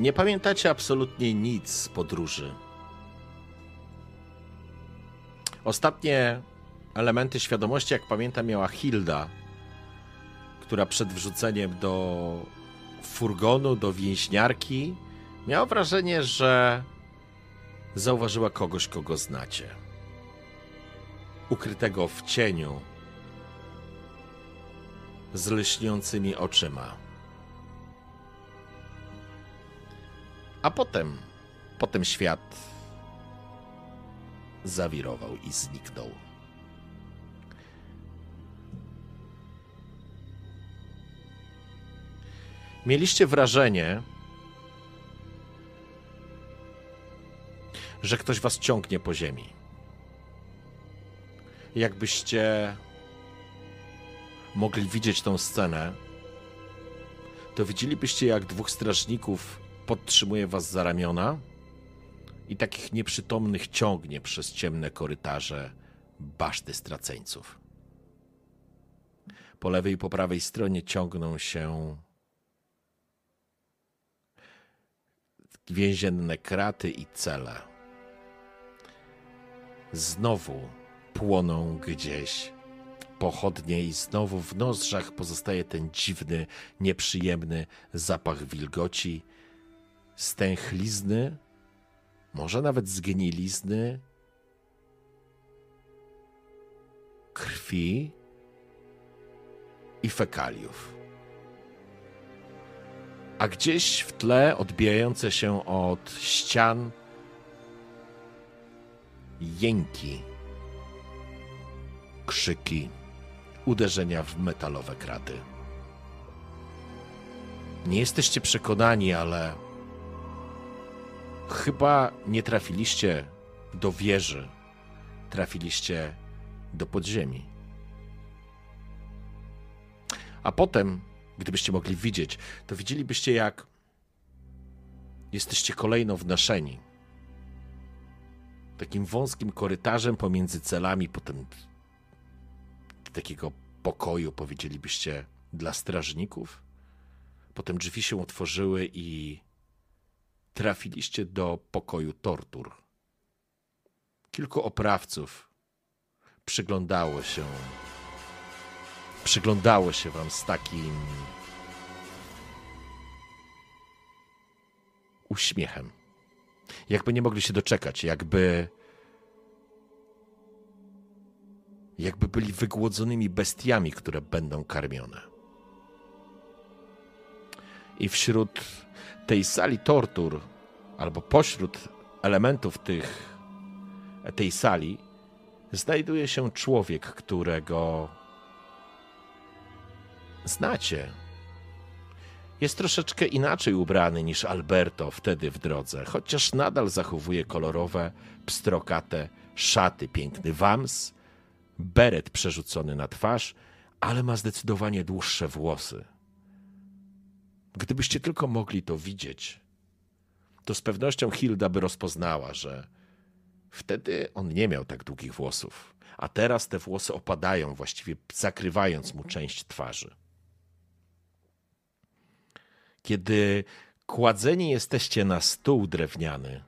Nie pamiętacie absolutnie nic z podróży. Ostatnie elementy świadomości, jak pamiętam, miała Hilda, która przed wrzuceniem do furgonu, do więźniarki, miała wrażenie, że zauważyła kogoś, kogo znacie. Ukrytego w cieniu, z lśniącymi oczyma. A potem, potem świat zawirował i zniknął. Mieliście wrażenie, że ktoś was ciągnie po ziemi. Jakbyście mogli widzieć tą scenę, to widzielibyście, jak dwóch strażników podtrzymuje was za ramiona i takich nieprzytomnych ciągnie przez ciemne korytarze baszty straceńców. Po lewej i po prawej stronie ciągną się więzienne kraty i cele. Znowu płoną gdzieś pochodnie i znowu w nozdrzach pozostaje ten dziwny, nieprzyjemny zapach wilgoci, stęchlizny, może nawet zgnilizny, krwi i fekaliów. A gdzieś w tle, odbijające się od ścian, jęki, krzyki, uderzenia w metalowe kraty. Nie jesteście przekonani, ale chyba nie trafiliście do wieży, trafiliście do podziemi. A potem, gdybyście mogli widzieć, to widzielibyście, jak jesteście kolejno wnoszeni. Takim wąskim korytarzem pomiędzy celami, potem takiego pokoju, powiedzielibyście, dla strażników. Potem drzwi się otworzyły i trafiliście do pokoju tortur. Kilku oprawców przyglądało się, przyglądało się wam z takim uśmiechem. Jakby nie mogli się doczekać, jakby jakby byli wygłodzonymi bestiami, które będą karmione. I wśród tej sali tortur, albo pośród elementów tych, tej sali, znajduje się człowiek, którego znacie. Jest troszeczkę inaczej ubrany niż Alberto wtedy w drodze, chociaż nadal zachowuje kolorowe, pstrokate szaty, piękny wams, beret przerzucony na twarz, ale ma zdecydowanie dłuższe włosy. Gdybyście tylko mogli to widzieć, to z pewnością Hilda by rozpoznała, że wtedy on nie miał tak długich włosów, a teraz te włosy opadają, właściwie zakrywając mu część twarzy. Kiedy kładzeni jesteście na stół drewniany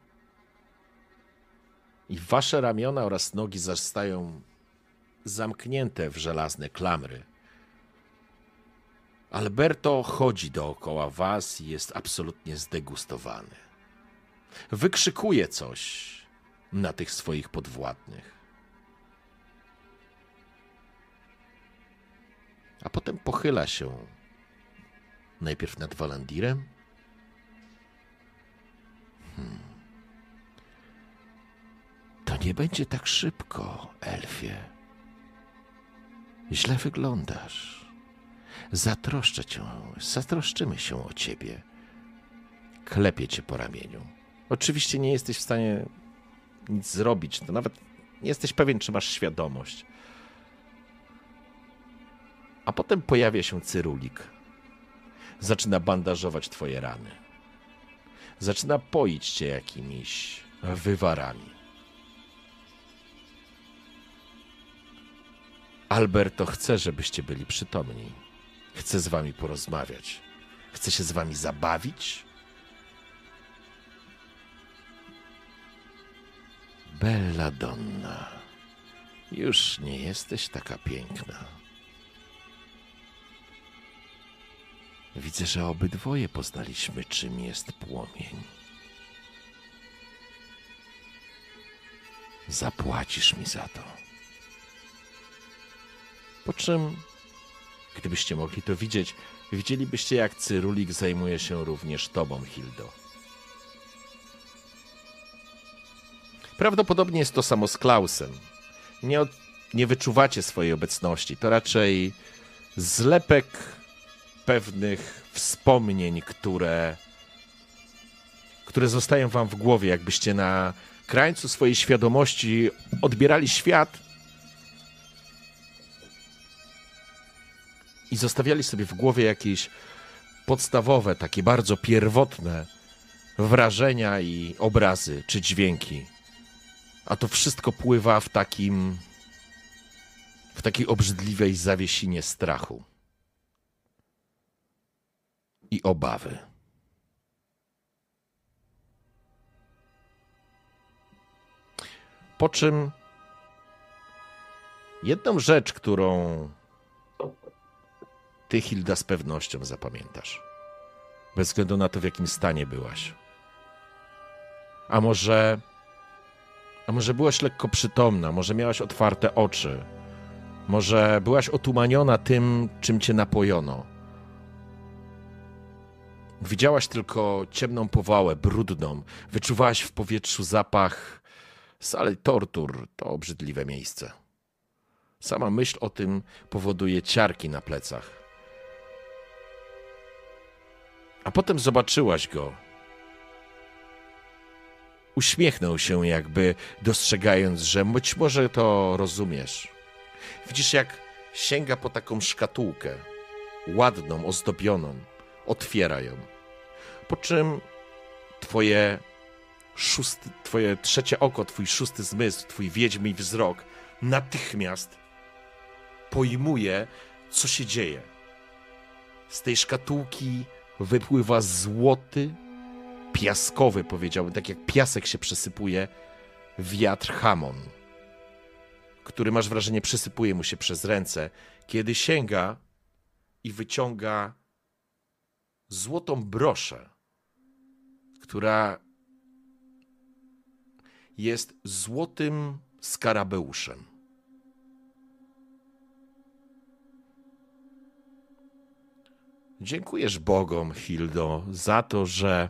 i wasze ramiona oraz nogi zostają zamknięte w żelazne klamry, Alberto chodzi dookoła was i jest absolutnie zdegustowany. Wykrzykuje coś na tych swoich podwładnych. A potem pochyla się najpierw nad Walandirem. Hmm. To nie będzie tak szybko, Elfie. Źle wyglądasz. Zatroszczę cię, zatroszczymy się o ciebie. klepie cię po ramieniu. Oczywiście nie jesteś w stanie nic zrobić, to nawet nie jesteś pewien, czy masz świadomość. A potem pojawia się cyrulik. Zaczyna bandażować twoje rany. Zaczyna poić cię jakimiś wywarami. Alberto chce, żebyście byli przytomni. Chce z wami porozmawiać. Chce się z wami zabawić. Bella Donna, już nie jesteś taka piękna. Widzę, że obydwoje poznaliśmy, czym jest płomień. Zapłacisz mi za to. Po czym, gdybyście mogli to widzieć, widzielibyście, jak Cyrulik zajmuje się również tobą, Hildo. Prawdopodobnie jest to samo z Klausem. Nie, od, nie wyczuwacie swojej obecności. To raczej zlepek pewnych wspomnień, które, które zostają wam w głowie, jakbyście na krańcu swojej świadomości odbierali świat i zostawiali sobie w głowie jakieś podstawowe, takie bardzo pierwotne wrażenia i obrazy czy dźwięki. A to wszystko pływa w takim w takiej obrzydliwej zawiesinie strachu i obawy. Po czym jedną rzecz, którą ty, Hilda, z pewnością zapamiętasz. Bez względu na to, w jakim stanie byłaś. A może. A może byłaś lekko przytomna, może miałaś otwarte oczy, może byłaś otumaniona tym, czym cię napojono. Widziałaś tylko ciemną powałę, brudną. Wyczuwałaś w powietrzu zapach sali tortur. To obrzydliwe miejsce. Sama myśl o tym powoduje ciarki na plecach. A potem zobaczyłaś go. Uśmiechnął się, jakby dostrzegając, że być może to rozumiesz. Widzisz, jak sięga po taką szkatułkę, ładną, ozdobioną, otwiera ją po czym twoje szósty, twoje trzecie oko, twój szósty zmysł, twój wiedźmi wzrok natychmiast pojmuje, co się dzieje. Z tej szkatułki wypływa złoty, piaskowy, powiedziałbym, tak jak piasek się przesypuje, wiatr Hamon, który masz wrażenie przesypuje mu się przez ręce, kiedy sięga i wyciąga złotą broszę która jest złotym skarabeuszem. Dziękujesz Bogom, Hildo, za to, że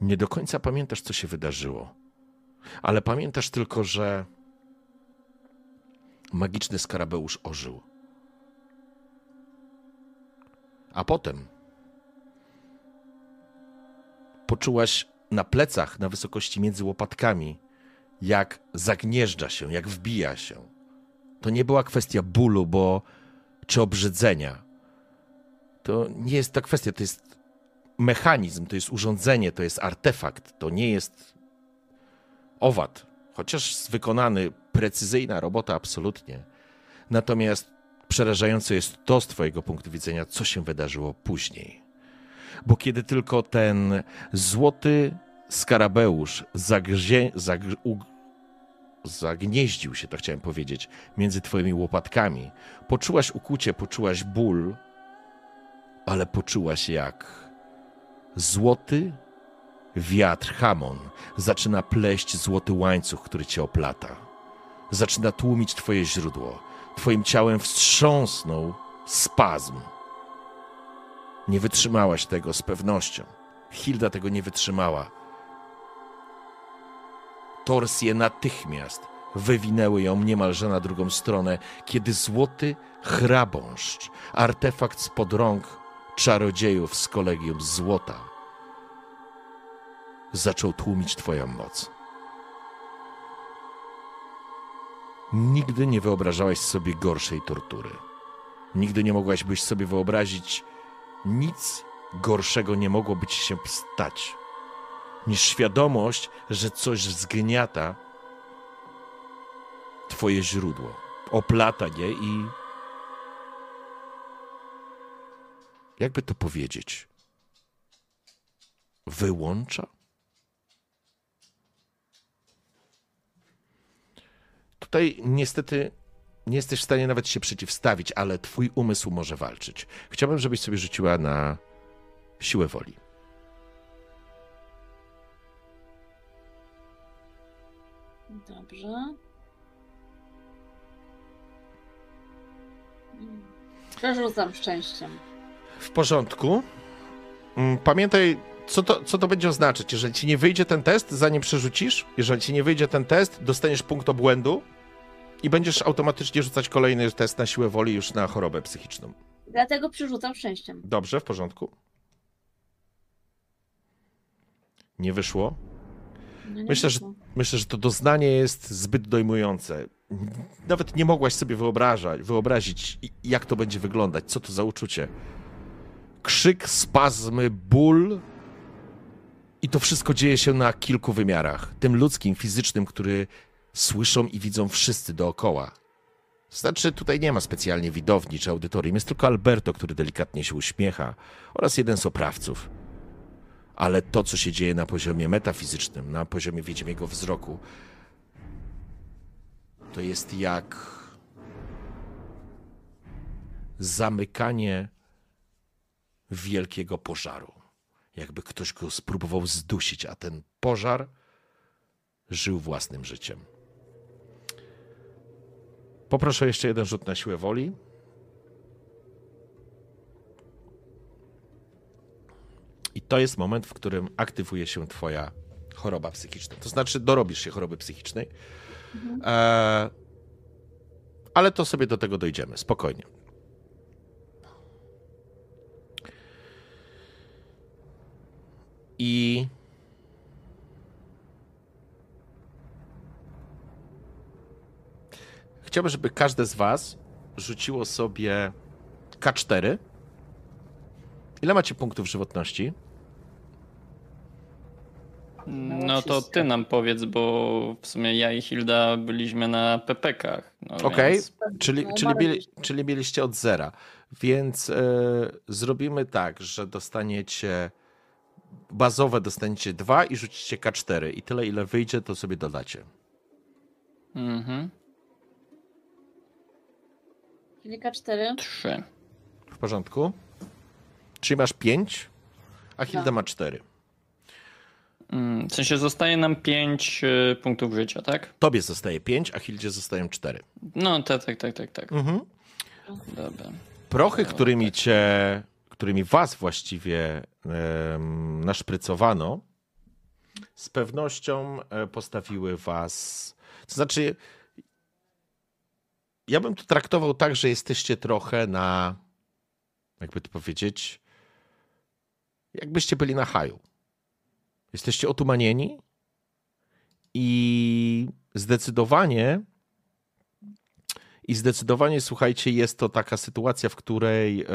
nie do końca pamiętasz, co się wydarzyło, ale pamiętasz tylko, że magiczny skarabeusz ożył. A potem poczułaś na plecach, na wysokości między łopatkami, jak zagnieżdża się, jak wbija się. To nie była kwestia bólu, bo czy obrzydzenia. To nie jest ta kwestia, to jest mechanizm, to jest urządzenie, to jest artefakt, to nie jest owad. Chociaż wykonany precyzyjna robota, absolutnie. Natomiast przerażające jest to z Twojego punktu widzenia, co się wydarzyło później bo kiedy tylko ten złoty skarabeusz zagrzie, zagr, u, zagnieździł się, to chciałem powiedzieć, między twoimi łopatkami, poczułaś ukucie, poczułaś ból, ale poczułaś jak złoty wiatr Hamon zaczyna pleść złoty łańcuch, który cię oplata. Zaczyna tłumić twoje źródło. Twoim ciałem wstrząsnął spazm nie wytrzymałaś tego z pewnością. Hilda tego nie wytrzymała. Torsje natychmiast wywinęły ją niemalże na drugą stronę, kiedy złoty chrabąszcz, artefakt spod rąk czarodziejów z kolegium złota zaczął tłumić Twoją moc. Nigdy nie wyobrażałaś sobie gorszej tortury. Nigdy nie mogłaś byś sobie wyobrazić nic gorszego nie mogłoby ci się stać niż świadomość, że coś zgniata twoje źródło, oplata je i jakby to powiedzieć, wyłącza? Tutaj niestety nie jesteś w stanie nawet się przeciwstawić, ale twój umysł może walczyć. Chciałbym, żebyś sobie rzuciła na siłę woli. Dobrze. Przerzucam szczęściem. W porządku. Mm, pamiętaj, co to, co to będzie oznaczać. Jeżeli ci nie wyjdzie ten test, zanim przerzucisz, jeżeli ci nie wyjdzie ten test, dostaniesz punkt obłędu i będziesz automatycznie rzucać kolejny test na siłę woli już na chorobę psychiczną. Dlatego przerzucam szczęściem. Dobrze, w porządku. Nie wyszło. No nie Myślę, że, wyszło. Myślę, że to doznanie jest zbyt dojmujące. Nawet nie mogłaś sobie wyobrażać, wyobrazić, jak to będzie wyglądać, co to za uczucie. Krzyk, spazmy, ból. I to wszystko dzieje się na kilku wymiarach. Tym ludzkim, fizycznym, który słyszą i widzą wszyscy dookoła. Znaczy, tutaj nie ma specjalnie widowni czy audytorium, jest tylko Alberto, który delikatnie się uśmiecha, oraz jeden z oprawców ale to, co się dzieje na poziomie metafizycznym, na poziomie wiedźmiego wzroku, to jest jak zamykanie wielkiego pożaru. Jakby ktoś go spróbował zdusić, a ten pożar żył własnym życiem. Poproszę jeszcze jeden rzut na siłę woli. I to jest moment, w którym aktywuje się Twoja choroba psychiczna. To znaczy, dorobisz się choroby psychicznej. E, ale to sobie do tego dojdziemy, spokojnie. I. Chciałbym, żeby każde z Was rzuciło sobie K4. Ile macie punktów żywotności? No to ty nam powiedz, bo w sumie ja i Hilda byliśmy na pepekach. No Okej, więc- czyli, No, czyli, mieli, czyli mieliście od zera. Więc e, zrobimy tak, że dostaniecie bazowe dostaniecie dwa i rzucicie K4 i tyle ile wyjdzie, to sobie dodacie. Mhm. Czyli K4. Trzy. W porządku? Czyli masz 5, a Hilda Tak. ma 4. Mm, W sensie zostaje nam pięć y, punktów życia, tak? Tobie zostaje 5, a Hildzie zostają 4. No tak, tak, tak, tak, tak. Mhm. Dobra. Prochy, którymi cię, którymi was właściwie em, naszprycowano, z pewnością e, postawiły was. To znaczy, ja bym to traktował tak, że jesteście trochę na, jakby to powiedzieć, jakbyście byli na haju. Jesteście otumanieni i zdecydowanie i zdecydowanie, słuchajcie, jest to taka sytuacja, w której, e,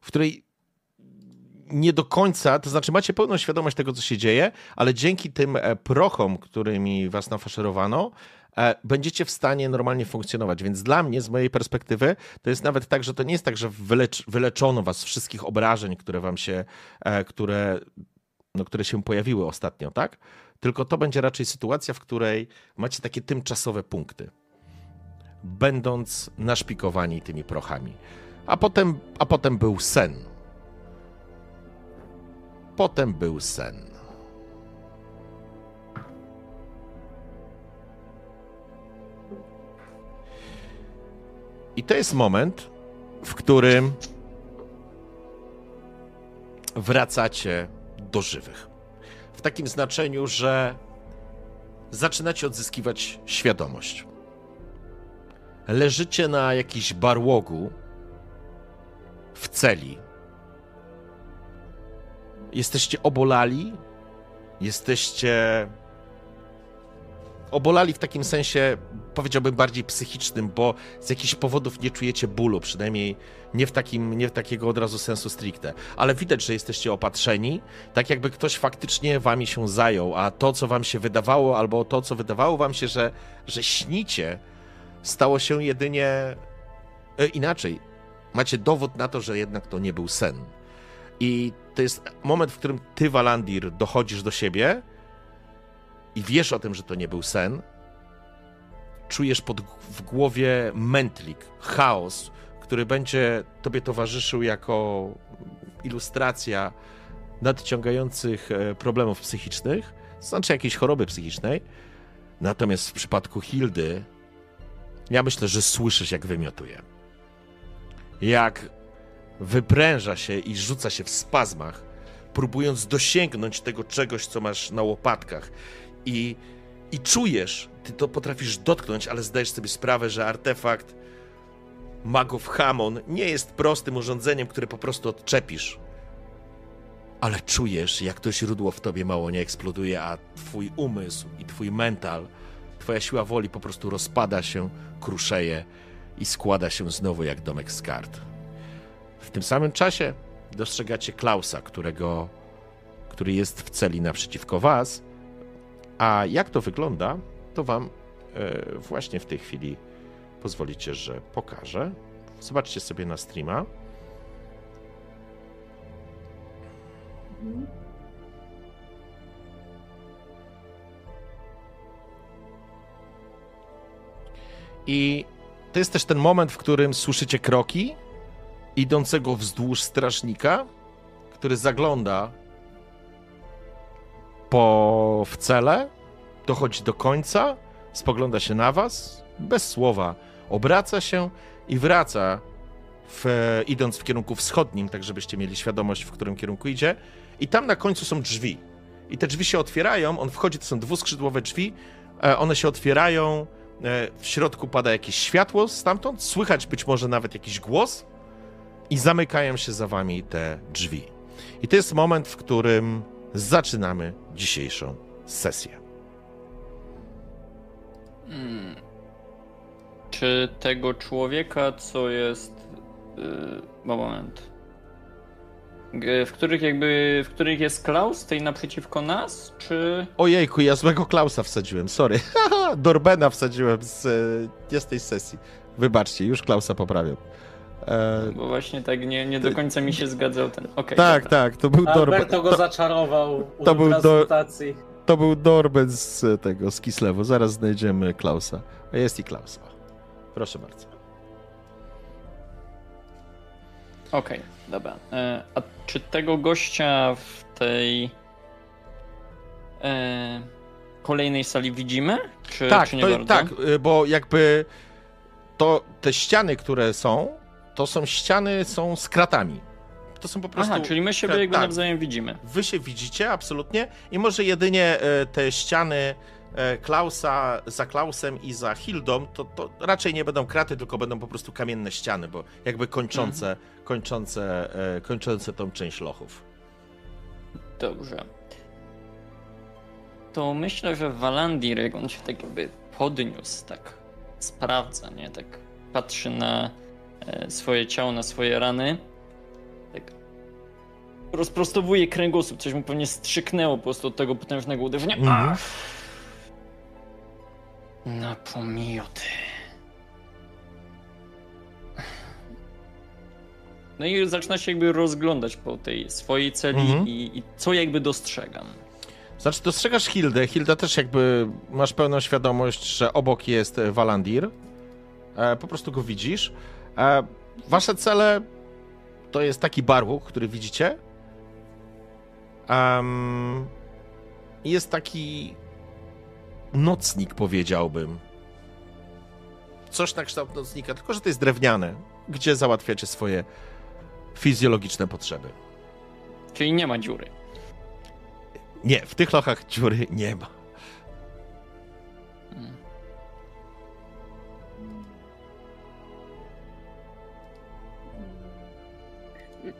w której nie do końca, to znaczy macie pełną świadomość tego, co się dzieje, ale dzięki tym e, prochom, którymi was nafaszerowano, e, będziecie w stanie normalnie funkcjonować. Więc dla mnie, z mojej perspektywy, to jest nawet tak, że to nie jest tak, że wylecz, wyleczono was wszystkich obrażeń, które wam się, które, no, które się pojawiły ostatnio, tak? Tylko to będzie raczej sytuacja, w której macie takie tymczasowe punkty będąc naszpikowani tymi prochami. A potem, a potem był sen. Potem był sen. I to jest moment, w którym wracacie do żywych. W takim znaczeniu, że zaczynacie odzyskiwać świadomość. Leżycie na jakiś barłogu w celi, jesteście obolali, jesteście obolali w takim sensie, powiedziałbym, bardziej psychicznym, bo z jakichś powodów nie czujecie bólu, przynajmniej nie w, takim, nie w takiego od razu sensu stricte. Ale widać, że jesteście opatrzeni, tak jakby ktoś faktycznie wami się zajął, a to, co wam się wydawało, albo to, co wydawało wam się, że, że śnicie, stało się jedynie e, inaczej. Macie dowód na to, że jednak to nie był sen. I to jest moment, w którym ty, Walandir, dochodzisz do siebie i wiesz o tym, że to nie był sen. Czujesz pod, w głowie mętlik, chaos, który będzie tobie towarzyszył jako ilustracja nadciągających e, problemów psychicznych, znaczy jakiejś choroby psychicznej. Natomiast w przypadku Hildy, ja myślę, że słyszysz, jak wymiotuje. Jak wypręża się i rzuca się w spazmach, próbując dosięgnąć tego czegoś, co masz na łopatkach. I, i czujesz, ty to potrafisz dotknąć, ale zdajesz sobie sprawę, że artefakt magów Hamon nie jest prostym urządzeniem, które po prostu odczepisz. Ale czujesz, jak to źródło w tobie mało nie eksploduje, a twój umysł i twój mental, twoja siła woli po prostu rozpada się, kruszeje i składa się znowu jak domek z kart. W tym samym czasie dostrzegacie Klausa, którego, który jest w celi naprzeciwko was, a jak to wygląda, to wam e, właśnie w tej chwili pozwolicie, że pokażę. Zobaczcie sobie na streama. I to jest też ten moment, w którym słyszycie kroki idącego wzdłuż strażnika, który zagląda po w cele, dochodzi do końca, spogląda się na was, bez słowa obraca się i wraca, w, idąc w kierunku wschodnim, tak żebyście mieli świadomość, w którym kierunku idzie. I tam na końcu są drzwi. I te drzwi się otwierają, on wchodzi, to są dwuskrzydłowe drzwi, e, one się otwierają, e, w środku pada jakieś światło stamtąd, słychać być może nawet jakiś głos i zamykają się za wami te drzwi. I to jest moment, w którym zaczynamy dzisiejszą sesję. Hmm. Czy tego człowieka, co jest. Yy, moment. W których jakby. W których jest Klaus, tej naprzeciwko nas? Czy. Ojejku, ja złego Klausa wsadziłem, sorry. Haha, Dorbena wsadziłem z, nie z tej sesji. Wybaczcie, już Klausa poprawiam. E, Bo właśnie tak nie, nie do końca mi się zgadzał ten. Okej. tak, dobra. tak, to był Dorben. Alberto go To, zaczarował u to był do-. To był Dorben z e, tego, z Kislewu. Zaraz znajdziemy Klausa. A jest i Klaus. Proszę bardzo. Okej, dobra. E, a czy tego gościa w tej. E, kolejnej sali widzimy? Czy, tak, czy nie to, bardzo? tak, bo jakby to te ściany, które są, to są ściany są z kratami. To są po prostu. Aha, czyli my siebie jakby tak. nawzajem widzimy. Wy się widzicie absolutnie i może jedynie e, te ściany e, Klausa za Klausem i za Hildą, to, to raczej nie będą kraty, tylko będą po prostu kamienne ściany, bo jakby kończące, Mhm. kończące, e, kończące tą część lochów. Dobrze. To myślę, że Walandir, jak on się tak jakby podniósł, tak sprawdza, nie? Tak patrzy na swoje ciało, na swoje rany. Rozprostowuje kręgosłup, coś mu pewnie strzyknęło po prostu od tego potężnego uderzenia. Mhm. Na pomioty. No i zaczyna się jakby rozglądać po tej swojej celi Mhm. i, i co jakby dostrzegam. Znaczy, dostrzegasz Hildę. Hilda też jakby masz pełną świadomość, że obok jest Walandir. E, po prostu go widzisz. E, wasze cele to jest taki barwuk, który widzicie. Em, jest taki nocnik, powiedziałbym. Coś na kształt nocnika, tylko że to jest drewniane, gdzie załatwiacie swoje fizjologiczne potrzeby. Czyli nie ma dziury. Nie, w tych lochach dziury nie ma. Mm.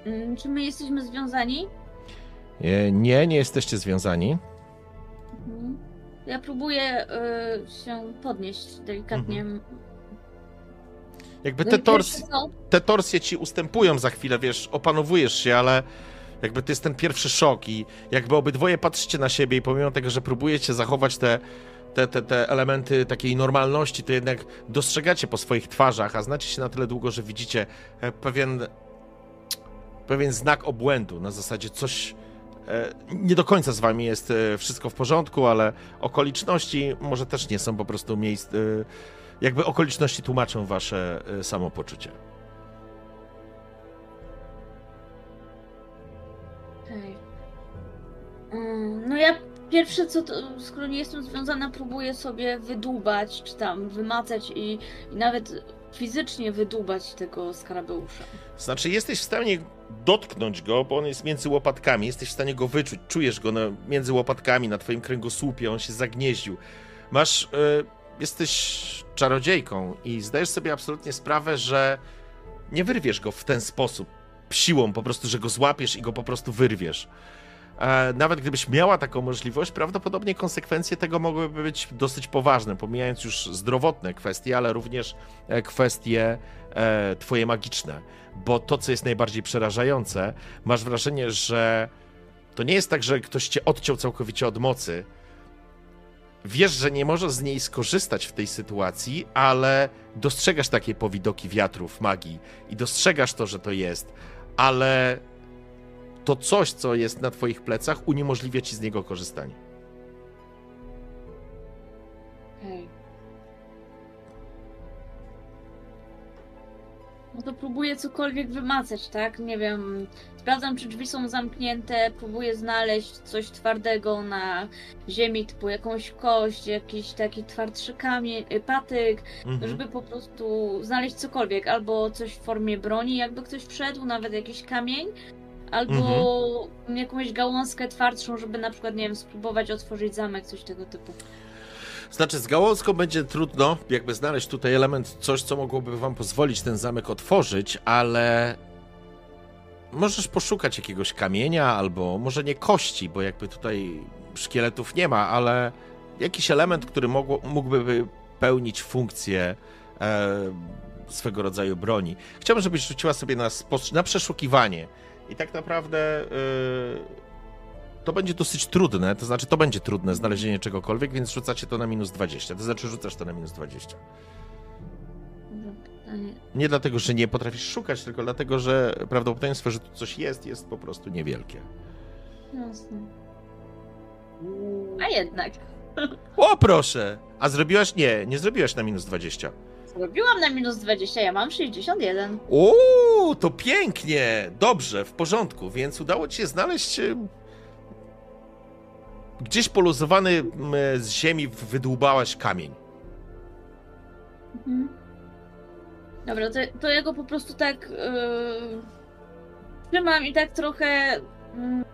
Mm, Czy my jesteśmy związani? E, Nie, nie jesteście związani. Mhm. Ja próbuję y, się podnieść delikatnie. Jakby No te, tors, te torsje ci ustępują za chwilę, wiesz, opanowujesz się, ale jakby to jest ten pierwszy szok i jakby obydwoje patrzycie na siebie i pomimo tego, że próbujecie zachować te, te, te, te elementy takiej normalności, to jednak dostrzegacie po swoich twarzach, a znacie się na tyle długo, że widzicie e, pewien, pewien znak obłędu, na zasadzie coś nie do końca z wami jest e, wszystko w porządku, ale okoliczności może też nie są po prostu miejsc, e, jakby okoliczności tłumaczą wasze e, samopoczucie. Mm, No ja pierwsze co, to, skoro nie jestem związana, próbuję sobie wydłubać, czy tam wymacać i, i nawet fizycznie wydłubać tego skarabeusza. Znaczy, jesteś w stanie dotknąć go, bo on jest między łopatkami, jesteś w stanie go wyczuć, czujesz go na, między łopatkami, na twoim kręgosłupie, on się zagnieździł. Masz, y, jesteś czarodziejką i zdajesz sobie absolutnie sprawę, że nie wyrwiesz go w ten sposób, siłą po prostu, że go złapiesz i go po prostu wyrwiesz. E, Nawet gdybyś miała taką możliwość, prawdopodobnie konsekwencje tego mogłyby być dosyć poważne, pomijając już zdrowotne kwestie, ale również e, kwestie e, twoje magiczne. Bo to, co jest najbardziej przerażające, masz wrażenie, że to nie jest tak, że ktoś cię odciął całkowicie od mocy. Wiesz, że nie możesz z niej skorzystać w tej sytuacji, ale dostrzegasz takie powidoki wiatrów magii i dostrzegasz to, że to jest, ale to coś, co jest na twoich plecach, uniemożliwia ci z niego korzystanie. Okej. No to próbuję cokolwiek wymacać, tak? Nie wiem. Sprawdzam, czy drzwi są zamknięte, próbuję znaleźć coś twardego na ziemi, typu jakąś kość, jakiś taki twardszy kamień, y, patyk, Mhm. żeby po prostu znaleźć cokolwiek, albo coś w formie broni, jakby ktoś wszedł, nawet jakiś kamień, albo jakąś gałązkę twardszą, żeby na przykład, nie wiem, spróbować otworzyć zamek, coś tego typu. Znaczy, z gałązką będzie trudno, jakby znaleźć tutaj element, coś, co mogłoby wam pozwolić ten zamek otworzyć, ale możesz poszukać jakiegoś kamienia, albo może nie kości, bo jakby tutaj szkieletów nie ma, ale jakiś element, który mogło, mógłby pełnić funkcję e, swego rodzaju broni. Chciałbym, żebyś rzuciła sobie na, na przeszukiwanie. I tak naprawdę e, to będzie dosyć trudne, to znaczy to będzie trudne znalezienie czegokolwiek, więc rzucacie to na minus 20. To znaczy rzucasz to na minus 20. Dobra, pytanie. Nie dlatego, że nie potrafisz szukać, tylko dlatego, że prawdopodobieństwo, że tu coś jest, jest po prostu niewielkie. Jasne. A jednak. O, proszę! A zrobiłaś? Nie, nie zrobiłaś na minus 20. Zrobiłam na minus 20, ja mam 61. Uuu, to pięknie! Dobrze, w porządku, więc udało ci się znaleźć e, gdzieś poluzowany z ziemi wydłubałaś kamień. Mhm. Dobra, to, to ja go po prostu tak yy, trzymam i tak trochę. mm,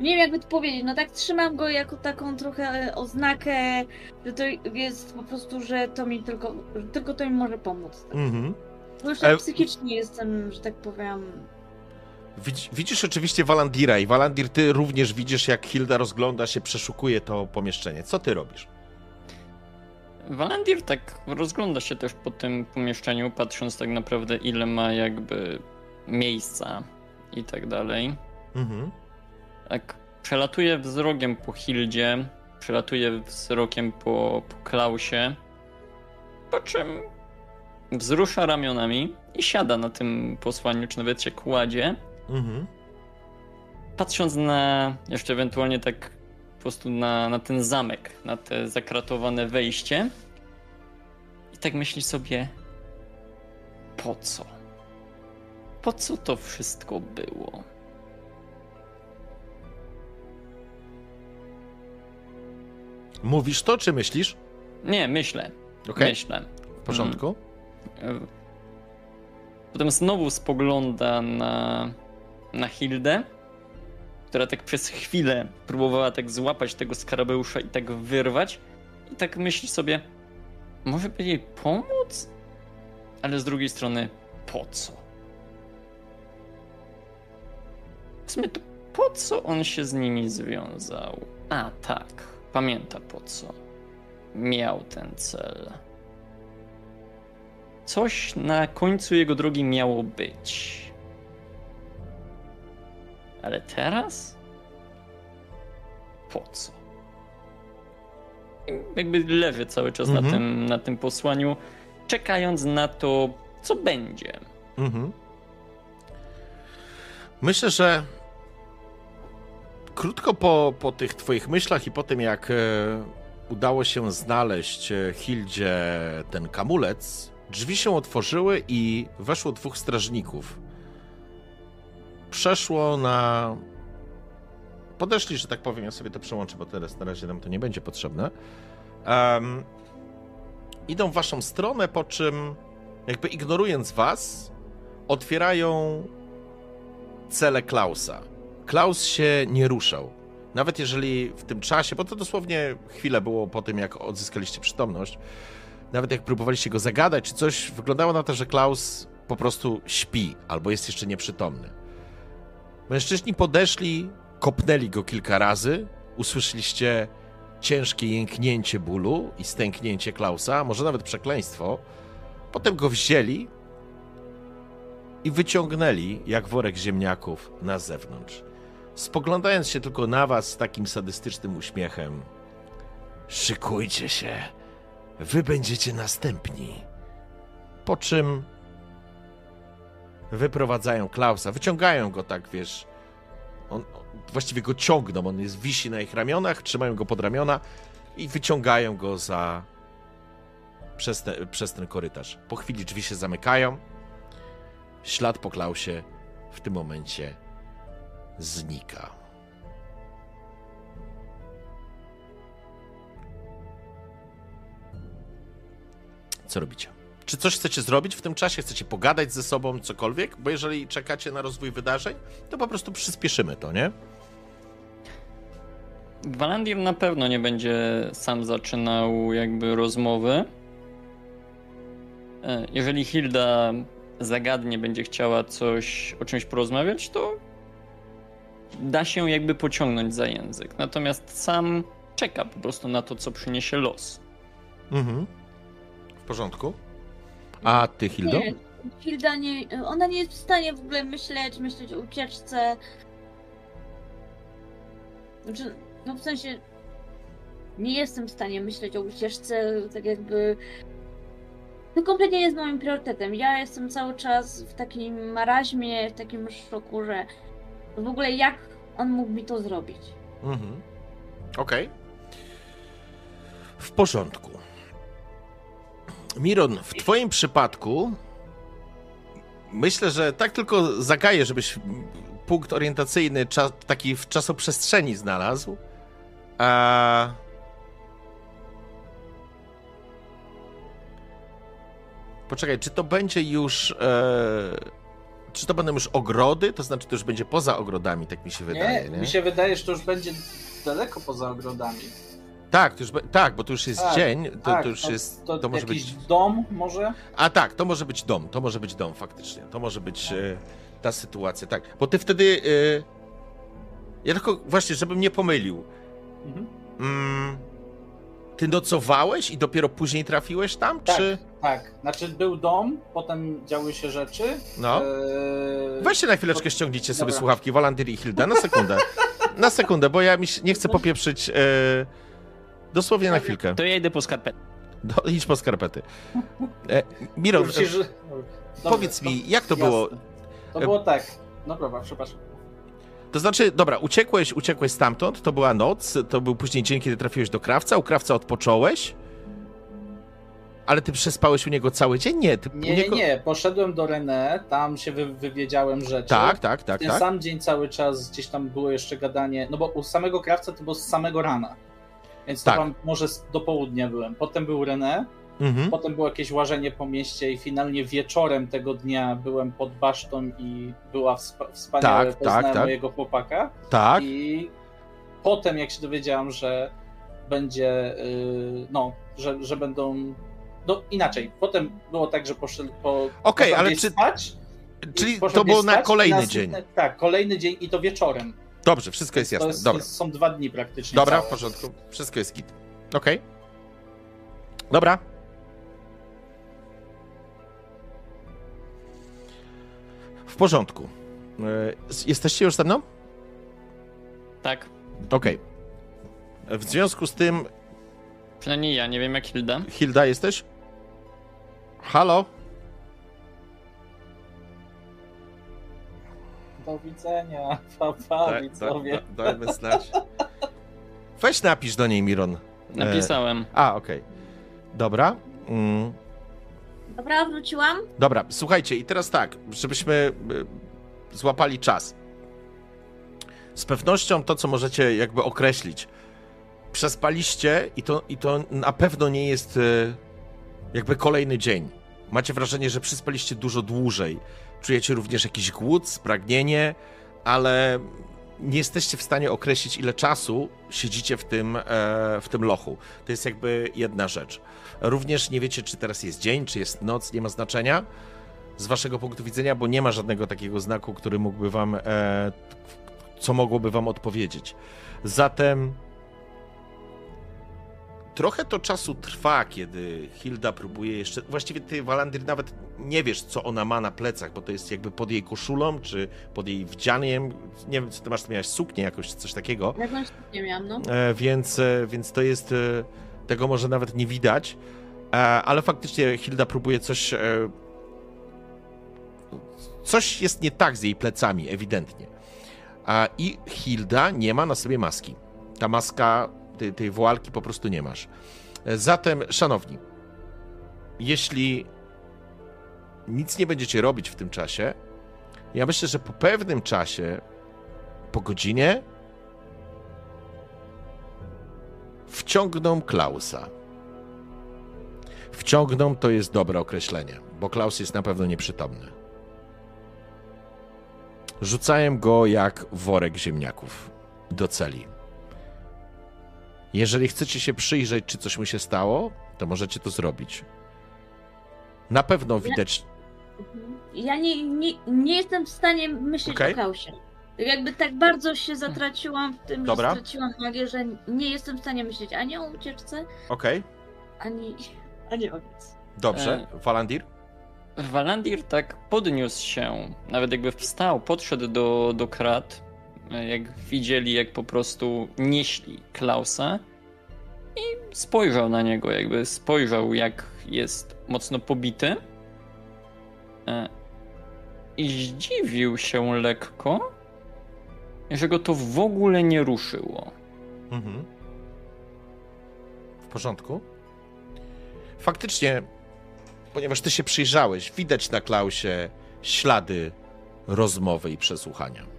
nie wiem, jakby to powiedzieć. No tak trzymam go jako taką trochę oznakę, że to jest po prostu, że to mi tylko. Że tylko to mi może pomóc. Tak. Mhm. Bo już tak E- psychicznie jestem, że tak powiem. Widz- Widzisz oczywiście Walandira i Walandir, ty również widzisz, jak Hilda rozgląda się, przeszukuje to pomieszczenie. Co ty robisz? Walandir tak rozgląda się też po tym pomieszczeniu, patrząc tak naprawdę ile ma jakby miejsca i tak dalej. Mhm. Tak przelatuje wzrokiem po Hildzie, przelatuje wzrokiem po, po Klausie, po czym wzrusza ramionami i siada na tym posłaniu, czy nawet się kładzie, Mhm. patrząc na jeszcze ewentualnie tak po prostu na, na ten zamek, na te zakratowane wejście. I tak myśli sobie, po co? Po co to wszystko było? Mówisz to, czy myślisz? Nie, myślę. Okej, Myślę. w porządku. E, Potem znowu spogląda na, na Hildę, która tak przez chwilę próbowała tak złapać tego skarabeusza i tak wyrwać. I tak myśli sobie, może by jej pomóc? Ale z drugiej strony, po co? sumie to po co on się z nimi związał? A tak, pamięta po co. Miał ten cel. Coś na końcu jego drogi miało być. Ale teraz? Po co? Jakby leży cały czas na, Mhm. tym, na tym posłaniu, czekając na to, co będzie. Mhm. Myślę, że krótko po, po tych twoich myślach i po tym, jak e, udało się znaleźć e, Hildzie ten kamulec, drzwi się otworzyły i weszło dwóch strażników. Przeszło na... Podeszli, że tak powiem, ja sobie to przełączę, bo teraz na razie nam to nie będzie potrzebne. Em, idą w waszą stronę, po czym jakby ignorując was, otwierają cele Klausa. Klaus się nie ruszał. Nawet jeżeli w tym czasie, bo to dosłownie chwilę było po tym, jak odzyskaliście przytomność, nawet jak próbowaliście go zagadać czy coś, wyglądało na to, że Klaus po prostu śpi albo jest jeszcze nieprzytomny. Mężczyźni podeszli, kopnęli go kilka razy, usłyszeliście ciężkie jęknięcie bólu i stęknięcie Klausa, może nawet przekleństwo. Potem go wzięli i wyciągnęli, jak worek ziemniaków, na zewnątrz. Spoglądając się tylko na was z takim sadystycznym uśmiechem. Szykujcie się, wy będziecie następni. Po czym wyprowadzają Klausa, wyciągają go tak, wiesz, on, właściwie go ciągną, on jest, wisi na ich ramionach, trzymają go pod ramiona i wyciągają go za przez, te, przez ten korytarz. Po chwili drzwi się zamykają. Ślad po Klausie w tym momencie znika. Co robicie? Czy coś chcecie zrobić w tym czasie? Chcecie pogadać ze sobą, cokolwiek? Bo jeżeli czekacie na rozwój wydarzeń, to po prostu przyspieszymy to, nie? Walandir na pewno nie będzie sam zaczynał jakby rozmowy. E, Jeżeli Hilda zagadnie będzie chciała coś, o czymś porozmawiać, to da się jakby pociągnąć za język. Natomiast sam czeka po prostu na to, co przyniesie los. Mhm. W porządku. A ty, Hildo? Nie, Hilda nie, ona nie jest w stanie w ogóle myśleć, myśleć o ucieczce. Znaczy, no w sensie nie jestem w stanie myśleć o ucieczce, tak jakby to kompletnie jest moim priorytetem. Ja jestem cały czas w takim maraźmie, w takim szoku, że w ogóle jak on mógł mi to zrobić. Mhm. Okej. W porządku. Miron, w twoim przypadku myślę, że tak tylko zagaję, żebyś punkt orientacyjny cza- taki w czasoprzestrzeni znalazł. A... Poczekaj, czy to będzie już... E... Czy to będą już ogrody? To znaczy, to już będzie poza ogrodami, tak mi się wydaje, nie, nie? mi się wydaje, że to już będzie daleko poza ogrodami. Tak, to już, tak, bo to już jest Tak, dzień, to, tak, to już jest, To, to może jakiś być... dom może? A tak, to może być dom, to może być dom faktycznie, to może być e, ta sytuacja, tak. Bo ty wtedy, e, ja tylko właśnie, żebym nie pomylił, Mhm. mm, ty nocowałeś i dopiero później trafiłeś tam, Tak. czy... Tak, znaczy był dom, potem działy się rzeczy. No. Eee, Weźcie na chwileczkę, ściągnijcie sobie Dobra. słuchawki, Walantyr i Hilda, na sekundę. na sekundę, bo ja mi się, nie chcę popieprzyć, e, dosłownie na chwilkę. To ja idę po skarpetę. Do, idź po skarpety. E, Miro. Dobrze, powiedz mi, jak to jasne. było? To było tak. No dobra, przepraszam. To znaczy, dobra, uciekłeś, uciekłeś stamtąd, to była noc, to był później dzień, kiedy trafiłeś do krawca, u krawca odpocząłeś, ale ty przespałeś u niego cały dzień? Nie, ty Nie, nie, niego... nie. Poszedłem do René, tam się wy, wywiedziałem rzeczy. Tak, tak, tak, Ten tak. sam dzień cały czas gdzieś tam było jeszcze gadanie, no bo u samego krawca to było z samego rana. Więc to Tak. tam może do południa byłem. Potem był René, Mhm. potem było jakieś łażenie po mieście i finalnie wieczorem tego dnia byłem pod basztą i była wspa- wspaniałe Tak, poznałem tak, tak. mojego chłopaka. Tak, I potem jak się dowiedziałam, że będzie, yy, no, że, że będą, no inaczej. Potem było tak, że poszedł po Okej, poszedłem ale czy- spać Czyli to było na kolejny dzień. Tak, kolejny dzień i to wieczorem. Dobrze, wszystko jest jasne. jest, Dobra. jest, są dwa dni praktycznie. Dobra, w całe. porządku. Wszystko jest git. Okej. Dobra. W porządku. E, Jesteście już ze mną? Tak. Okej. W związku z tym, Przynajmniej ja, nie wiem jak Hilda. Hilda, jesteś? Halo? Do widzenia, papa, widzowie. dajmy znać. Weź napisz do niej, Miron. Napisałem. A, okej. Dobra. Mm. Dobra, wróciłam. Dobra, słuchajcie, i teraz tak, żebyśmy y, złapali czas. Z pewnością to, co możecie jakby określić, przespaliście i to, i to na pewno nie jest y, jakby kolejny dzień. Macie wrażenie, że przyspaliście dużo dłużej. Czujecie również jakiś głód, spragnienie, ale nie jesteście w stanie określić, ile czasu siedzicie w tym, e, w tym lochu. To jest jakby jedna rzecz. Również nie wiecie, czy teraz jest dzień, czy jest noc, nie ma znaczenia z waszego punktu widzenia, bo nie ma żadnego takiego znaku, który mógłby wam, e, co mogłoby wam odpowiedzieć. Zatem trochę to czasu trwa, kiedy Hilda próbuje jeszcze. Właściwie ty, Walandir, nawet nie wiesz, co ona ma na plecach, bo to jest jakby pod jej koszulą, czy pod jej wdzianiem. Nie wiem, co ty masz, ty miałaś suknię jakoś, coś takiego. Jakąś nie miałam, no. E, więc, e, więc to jest. e, Tego może nawet nie widać. E, Ale faktycznie Hilda próbuje coś. e, Coś jest nie tak z jej plecami, ewidentnie. I Hilda nie ma na sobie maski. Ta maska, tej, woalki po prostu nie masz. E, Zatem, szanowni, jeśli nic nie będziecie robić w tym czasie, ja myślę, że po pewnym czasie, po godzinie, wciągną Klausa. Wciągną to jest dobre określenie, bo Klaus jest na pewno nieprzytomny. Rzucają go jak worek ziemniaków do celi. Jeżeli chcecie się przyjrzeć, czy coś mu się stało, to możecie to zrobić. Na pewno widać. Mhm. Ja nie, nie, nie jestem w stanie myśleć Okej. o Klausie. Jakby tak bardzo się zatraciłam w tym, Dobra. że straciłam magię, że nie jestem w stanie myśleć ani o ucieczce, Okej, ani, ani o nic. dobrze. Walandir? Walandir tak podniósł się, nawet jakby wstał, podszedł do, do krat, e, jak widzieli, jak po prostu nieśli Klausa i spojrzał na niego, jakby spojrzał, jak jest mocno pobity E, i zdziwił się lekko, że go to w ogóle nie ruszyło. Mhm. W porządku. Faktycznie, ponieważ ty się przyjrzałeś, widać na Klausie ślady rozmowy i przesłuchania.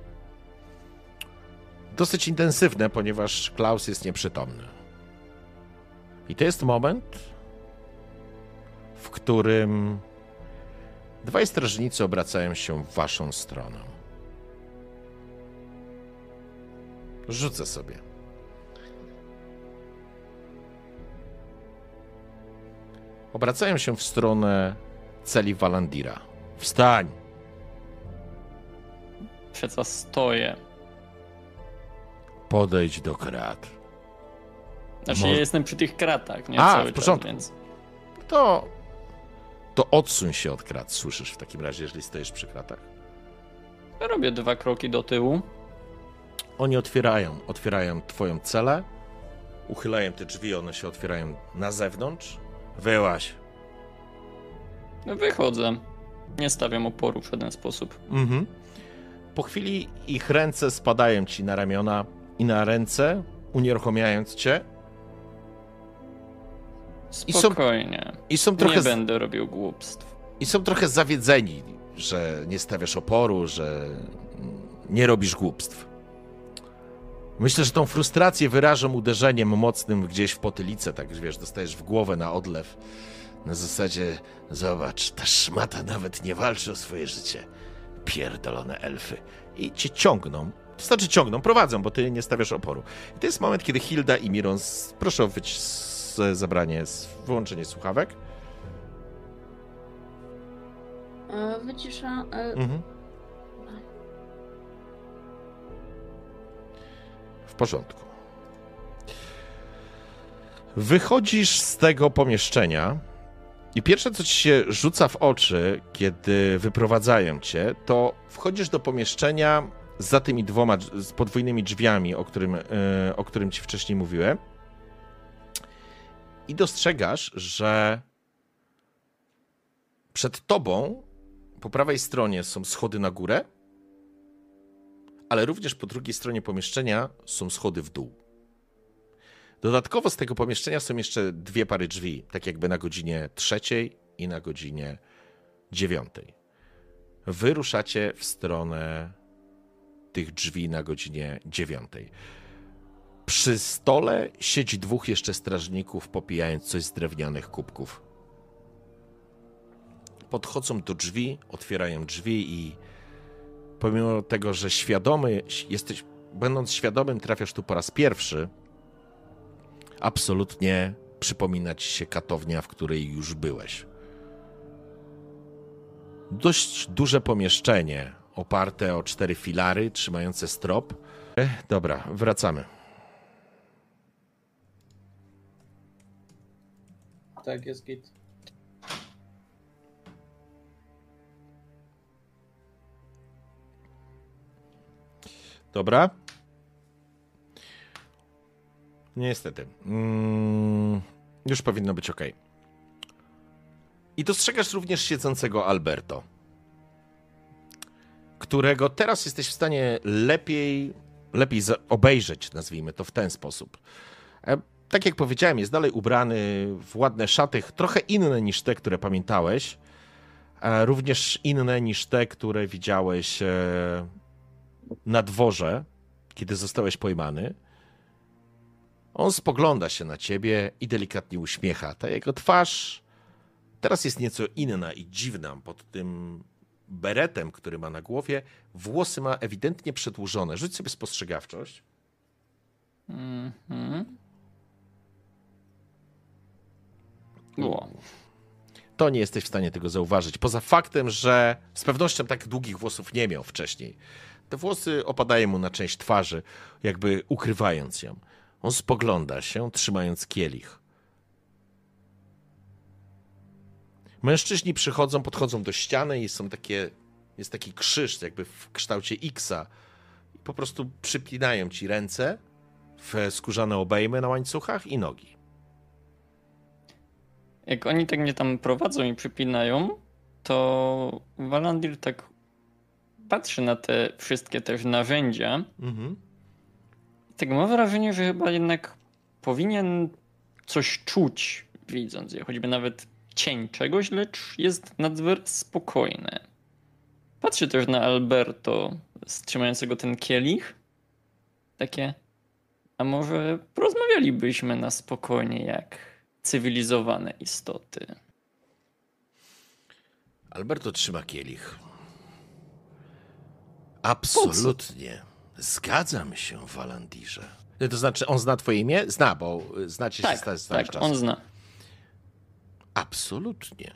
Dosyć intensywne, ponieważ Klaus jest nieprzytomny. I to jest moment, w którym dwaj strażnicy obracają się w waszą stronę. Rzucę sobie. Obracają się w stronę celi Walandira. Wstań! Przeca stoję. Podejdź do krat. Znaczy, Może- ja jestem przy tych kratach, nie? A, Cały w porządku. czas, więc. To. To odsuń się od krat, słyszysz w takim razie, jeżeli stoisz przy kratach. Robię dwa kroki do tyłu. Oni otwierają, otwierają twoją celę, uchylają te drzwi, one się otwierają na zewnątrz. Wyłaś. No, Wychodzę. Nie stawiam oporu w żaden sposób. Mhm. Po chwili ich ręce spadają ci na ramiona i na ręce, unieruchamiając cię. I są- Spokojnie. I są Nie trochę, z- będę robił głupstw. I są trochę zawiedzeni, że nie stawiasz oporu, że nie robisz głupstw. Myślę, że tą frustrację wyrażą uderzeniem mocnym gdzieś w potylicę, tak wiesz, dostajesz w głowę na odlew. Na zasadzie, zobacz, ta szmata nawet nie walczy o swoje życie. Pierdolone elfy. I cię ciągną. To znaczy ciągną, prowadzą, bo ty nie stawiasz oporu. I to jest moment, kiedy Hilda i Miron, proszę o wyć zabranie, z wyłączenie słuchawek. E, Wycisza. e, Mhm. W porządku. Wychodzisz z tego pomieszczenia i pierwsze, co ci się rzuca w oczy, kiedy wyprowadzają cię, to wchodzisz do pomieszczenia za tymi dwoma, z podwójnymi drzwiami, o którym, e, o którym ci wcześniej mówiłem. I dostrzegasz, że przed tobą po prawej stronie są schody na górę, ale również po drugiej stronie pomieszczenia są schody w dół. Dodatkowo z tego pomieszczenia są jeszcze dwie pary drzwi, tak jakby na godzinie trzeciej i na godzinie dziewiątej. Wy ruszacie w stronę tych drzwi na godzinie dziewiątej. Przy stole siedzi dwóch jeszcze strażników, popijając coś z drewnianych kubków. Podchodzą do drzwi, otwierają drzwi i pomimo tego, że świadomy jesteś, będąc świadomym, trafiasz tu po raz pierwszy, absolutnie przypomina ci się katownia, w której już byłeś. Dość duże pomieszczenie, oparte o cztery filary, trzymające strop. Ech, dobra, wracamy. Tak, jest git. Dobra. Niestety. Mm, już powinno być ok. I dostrzegasz również siedzącego Alberto, którego teraz jesteś w stanie lepiej, lepiej obejrzeć, nazwijmy to w ten sposób. E, tak jak powiedziałem, jest dalej ubrany w ładne szaty, trochę inne niż te, które pamiętałeś. Również inne niż te, które widziałeś e, na dworze, kiedy zostałeś pojmany. On spogląda się na ciebie i delikatnie uśmiecha. Ta jego twarz teraz jest nieco inna i dziwna pod tym beretem, który ma na głowie. Włosy ma ewidentnie przedłużone. Rzuć sobie spostrzegawczość. Mhm. Było. To nie jesteś w stanie tego zauważyć. Poza faktem, że z pewnością tak długich włosów nie miał wcześniej. Te włosy opadają mu na część twarzy, jakby ukrywając ją. On spogląda się, trzymając kielich. Mężczyźni przychodzą, podchodzą do ściany i są takie, jest taki krzyż, jakby w kształcie X-a. Po prostu przypinają ci ręce w skórzane obejmy na łańcuchach i nogi. Jak oni tak mnie tam prowadzą i przypinają, to Walandir tak patrzy na te wszystkie też narzędzia. Mhm. Tak mam wrażenie, że chyba jednak powinien coś czuć, widząc je, choćby nawet cień czegoś, lecz jest nadzwyczaj spokojny. Patrzy też na Alberto, trzymającego ten kielich. Takie, a może porozmawialibyśmy na spokojnie, jak cywilizowane istoty. Alberto trzyma kielich. Absolutnie. Zgadzam się, Walandirze. To znaczy, on zna twoje imię? Zna, bo y, znacie się Tak, sta- z tak, tak, on zna. Absolutnie.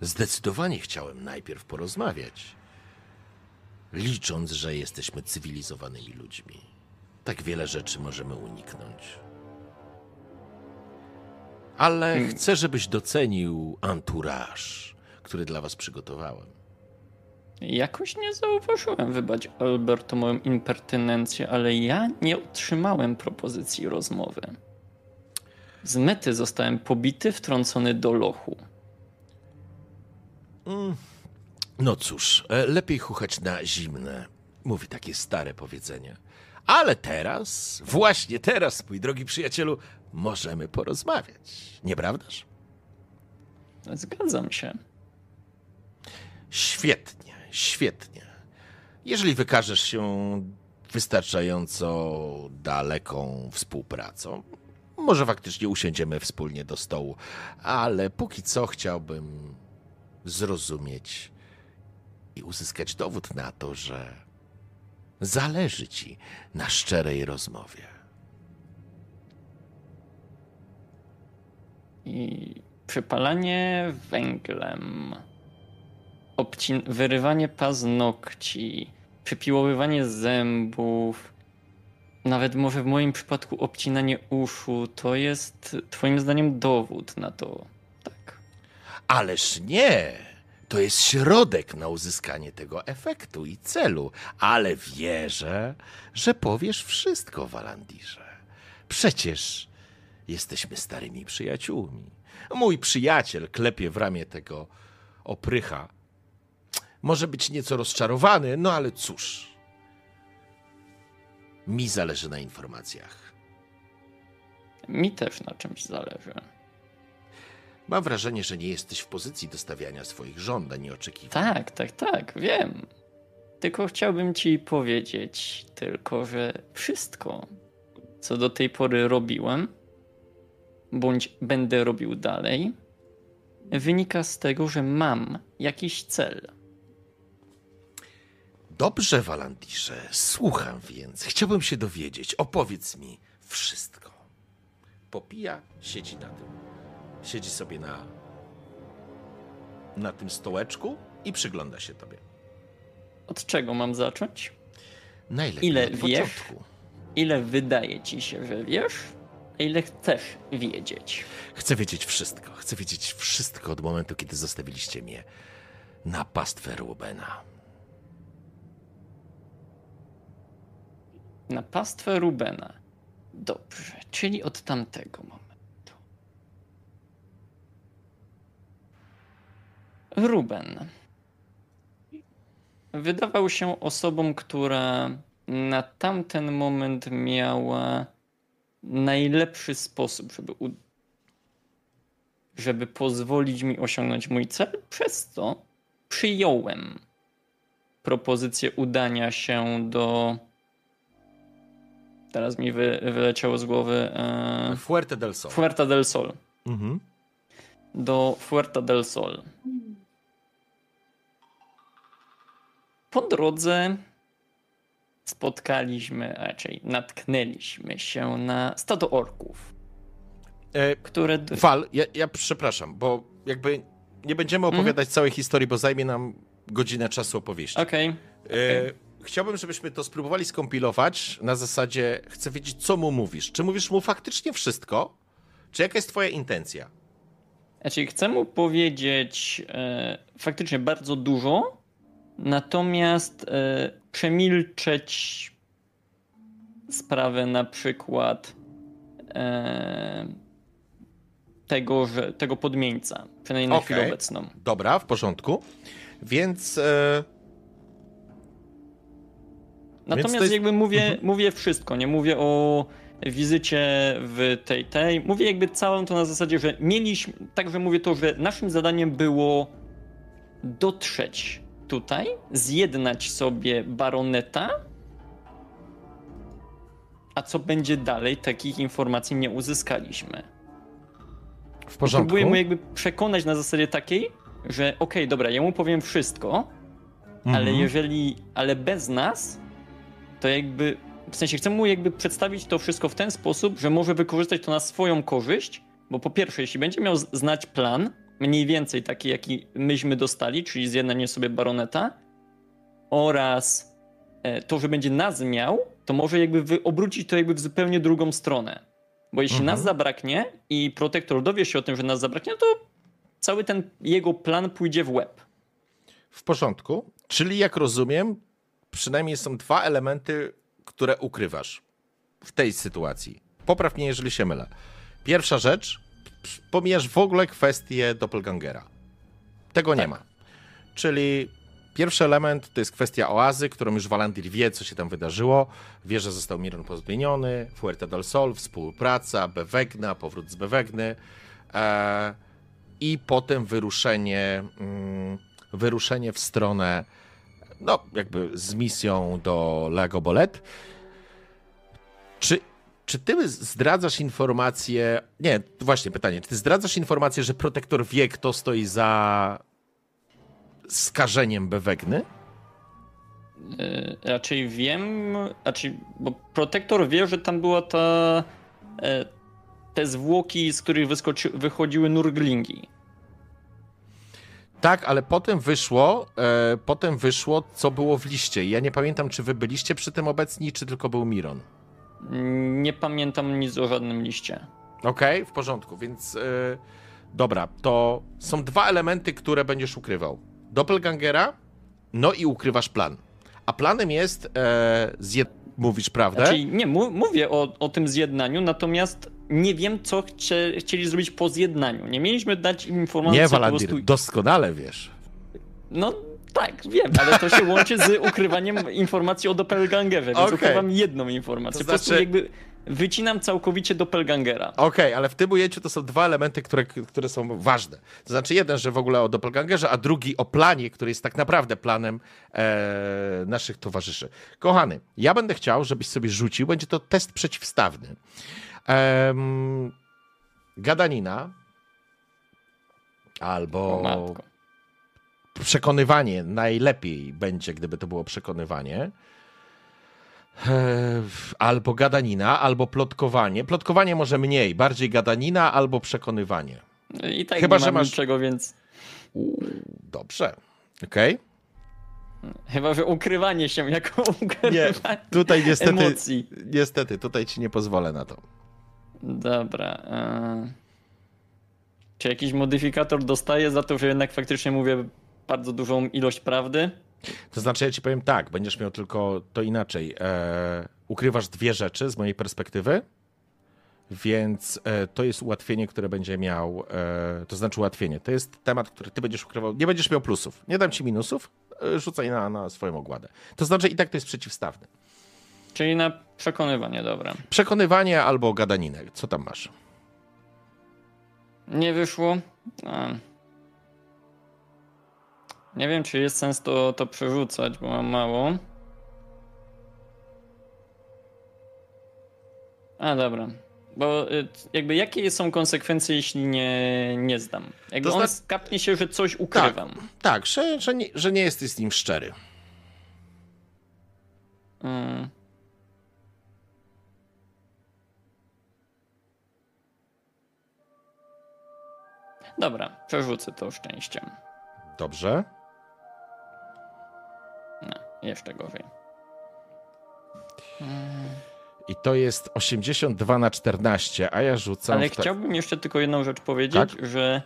Zdecydowanie chciałem najpierw porozmawiać. Licząc, że jesteśmy cywilizowanymi ludźmi. Tak wiele rzeczy możemy uniknąć. Ale Hmm. chcę, żebyś docenił entourage, który dla was przygotowałem. Jakoś nie zauważyłem, wybacz Alberto, moją impertynencję, ale ja nie otrzymałem propozycji rozmowy. Z mety zostałem pobity, wtrącony do lochu. No cóż, e, lepiej chuchać na zimne, mówi takie stare powiedzenie. Ale teraz, właśnie teraz, mój drogi przyjacielu, możemy porozmawiać, nieprawdaż? Zgadzam się. Świetnie, świetnie. Jeżeli wykażesz się wystarczająco daleką współpracą, może faktycznie usiądziemy wspólnie do stołu, ale póki co chciałbym zrozumieć i uzyskać dowód na to, że zależy ci na szczerej rozmowie. I Przypalanie węglem, obcin- wyrywanie paznokci, przypiłowywanie zębów, nawet może w moim przypadku obcinanie uszu, to jest twoim zdaniem dowód na to. Tak. Ależ nie! To jest środek na uzyskanie tego efektu i celu, ale wierzę, że powiesz wszystko, Walandirze. Przecież jesteśmy starymi przyjaciółmi. Mój przyjaciel klepie w ramię tego oprycha. Może być nieco rozczarowany, no ale cóż. Mi zależy na informacjach. Mi też na czymś zależy. Mam wrażenie, że nie jesteś w pozycji dostawiania swoich żądań i oczekiwań. Tak, tak, tak, wiem. Tylko chciałbym ci powiedzieć tylko, że wszystko, co do tej pory robiłem, bądź będę robił dalej, wynika z tego, że mam jakiś cel. Dobrze, Walandirze, słucham więc. Chciałbym się dowiedzieć. Opowiedz mi wszystko. Popija, siedzi na tym. Siedzi sobie na, na tym stołeczku i przygląda się tobie. Od czego mam zacząć? Najlepiej Ile od wiesz? początku. Ile wydaje ci się, że wiesz, a ile chcesz wiedzieć? Chcę wiedzieć wszystko. Chcę wiedzieć wszystko od momentu, kiedy zostawiliście mnie na pastwę Rubena. Na pastwę Rubena. Dobrze, czyli od tamtego momentu. Ruben. Wydawał się osobą, która na tamten moment miała najlepszy sposób, żeby, u... żeby pozwolić mi osiągnąć mój cel. Przez to przyjąłem propozycję udania się do Teraz mi wy, wyleciało z głowy. E, Fuerte del Sol. Fuerta del Sol. Mhm. Do Fuerta del Sol. Po drodze spotkaliśmy, raczej natknęliśmy się na stado orków, E, które. Wal, ja, ja przepraszam, bo jakby nie będziemy opowiadać całej historii, bo zajmie nam godzinę czasu opowieści. Okej. E, Chciałbym, żebyśmy to spróbowali skompilować na zasadzie, chcę wiedzieć, co mu mówisz. Czy mówisz mu faktycznie wszystko? Czy jaka jest twoja intencja? Znaczy, chcę mu powiedzieć e, faktycznie bardzo dużo, natomiast e, przemilczeć sprawę na przykład e, tego, że, tego podmieńca, przynajmniej na Okej. chwilę obecną. Dobra, w porządku. Więc e, Natomiast to jest- jakby mówię, Mhm. mówię wszystko, nie mówię o wizycie w tej, tej. Mówię jakby całą to na zasadzie, że mieliśmy, także mówię to, że naszym zadaniem było dotrzeć tutaj, zjednać sobie baroneta, a co będzie dalej, takich informacji nie uzyskaliśmy. w porządku. Próbuję mu jakby przekonać na zasadzie takiej, że okej, dobra, ja mu powiem wszystko, ale Mhm. jeżeli, ale bez nas, to jakby, w sensie chcę mu jakby przedstawić to wszystko w ten sposób, że może wykorzystać to na swoją korzyść, bo po pierwsze, jeśli będzie miał znać plan, mniej więcej taki, jaki myśmy dostali, czyli zjednanie sobie baroneta, oraz e, to, że będzie nas miał, to może jakby obrócić to jakby w zupełnie drugą stronę. Bo jeśli Mhm. nas zabraknie i protektor dowie się o tym, że nas zabraknie, to cały ten jego plan pójdzie w łeb. W porządku. Czyli jak rozumiem, przynajmniej są dwa elementy, które ukrywasz w tej sytuacji. Popraw mnie, jeżeli się mylę. Pierwsza rzecz, pomijasz w ogóle kwestię doppelgangera. Tego nie Tak. ma. Czyli pierwszy element to jest kwestia oazy, którą już Walandir wie, co się tam wydarzyło. Wie, że został Miron pozmieniony, Fuerte del Sol, współpraca, Bewegna, powrót z Bewegny. E, I potem wyruszenie, mm, wyruszenie w stronę, no jakby z misją do Lago Bolet. Czy, czy ty zdradzasz informację, nie, właśnie pytanie, czy ty zdradzasz informację, że protektor wie, kto stoi za skażeniem Bewegny? Y, raczej wiem, raczej, bo protektor wie, że tam była ta, e, te zwłoki, z których wychodziły nurglingi. Tak, ale potem wyszło, e, potem wyszło, co było w liście. Ja nie pamiętam, czy wy byliście przy tym obecni, czy tylko był Miron. Nie pamiętam nic o żadnym liście. Okej, w porządku, więc e, dobra, to są dwa elementy, które będziesz ukrywał. Doppelgangera, no i ukrywasz plan. A planem jest, e, zjed... mówisz prawdę? Znaczy, nie, mówię o, o tym zjednaniu, natomiast nie wiem, co chcie, chcieli zrobić po zjednaniu. Nie mieliśmy dać im informacji nie, Walandir, prostu... doskonale wiesz. No tak, wiem, ale to się łączy z ukrywaniem informacji o doppelgangerze, więc Okej. ukrywam jedną informację. To Po prostu znaczy- jakby wycinam całkowicie doppelgangera. Okej, ale w tym ujęciu to są dwa elementy, które, które są ważne. To znaczy jeden, że w ogóle o doppelgangerze, a drugi o planie, który jest tak naprawdę planem e, naszych towarzyszy. Kochany, ja będę chciał, żebyś sobie rzucił, będzie to test przeciwstawny. Em, gadanina albo matko. przekonywanie najlepiej będzie, gdyby to było przekonywanie. Albo gadanina, albo plotkowanie. Plotkowanie może mniej, bardziej gadanina albo przekonywanie. I tak Chyba, nie że masz- niczego, więc dobrze. Okej. chyba, że ukrywanie się jako ukrywanie Tutaj niestety, emocji. niestety, tutaj ci nie pozwolę na to. Dobra. e, Czy jakiś modyfikator dostaję za to, że jednak faktycznie mówię bardzo dużą ilość prawdy? To znaczy, ja ci powiem tak, będziesz miał tylko to inaczej. E, ukrywasz dwie rzeczy z mojej perspektywy, więc e, to jest ułatwienie, które będzie miał, e, to znaczy ułatwienie. To jest temat, który ty będziesz ukrywał. Nie będziesz miał plusów. Nie dam ci minusów, e, rzucaj na, na swoją ogładę. To znaczy, i tak to jest przeciwstawne. Czyli na przekonywanie, dobra. Przekonywanie albo gadaninę. Co tam masz? Nie wyszło. A. Nie wiem, czy jest sens to, to przerzucać, bo mam mało. A, dobra. Bo y, jakby jakie są konsekwencje, jeśli nie, nie zdam? Jakby To on zna- skapnie się, że coś ukrywam. Tak, że, że, nie, że nie jesteś z nim szczery. Mm. Dobra, przerzucę to szczęściem. Dobrze. Jeszcze gorzej. I to jest 82 na 14, a ja rzucam. Ale ta- chciałbym jeszcze tylko jedną rzecz powiedzieć, Tak? że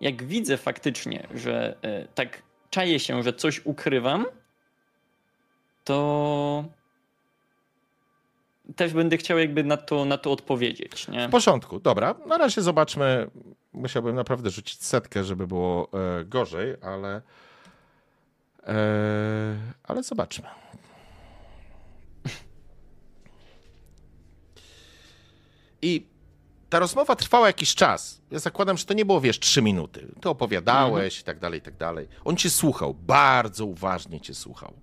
jak widzę faktycznie, że e, tak czaję się, że coś ukrywam, to też będę chciał jakby na to, na to odpowiedzieć, nie? W porządku, dobra. Na razie zobaczmy. Musiałbym naprawdę rzucić setkę, żeby było e, gorzej, ale. E, ale zobaczmy. I ta rozmowa trwała jakiś czas. Ja zakładam, że to nie było, wiesz, trzy minuty. Ty opowiadałeś i tak dalej, i tak dalej. On cię słuchał, bardzo uważnie cię słuchał.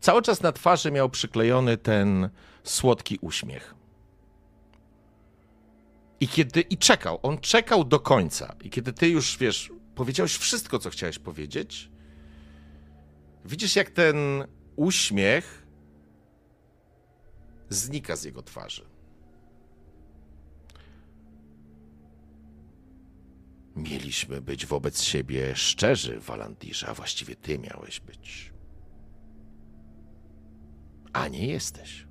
Cały czas na twarzy miał przyklejony ten słodki uśmiech. I kiedy i czekał, on czekał do końca. I kiedy ty już wiesz, powiedziałeś wszystko, co chciałeś powiedzieć, widzisz, jak ten uśmiech znika z jego twarzy. Mieliśmy być wobec siebie szczerzy, Walandirze, a właściwie ty miałeś być. A nie jesteś.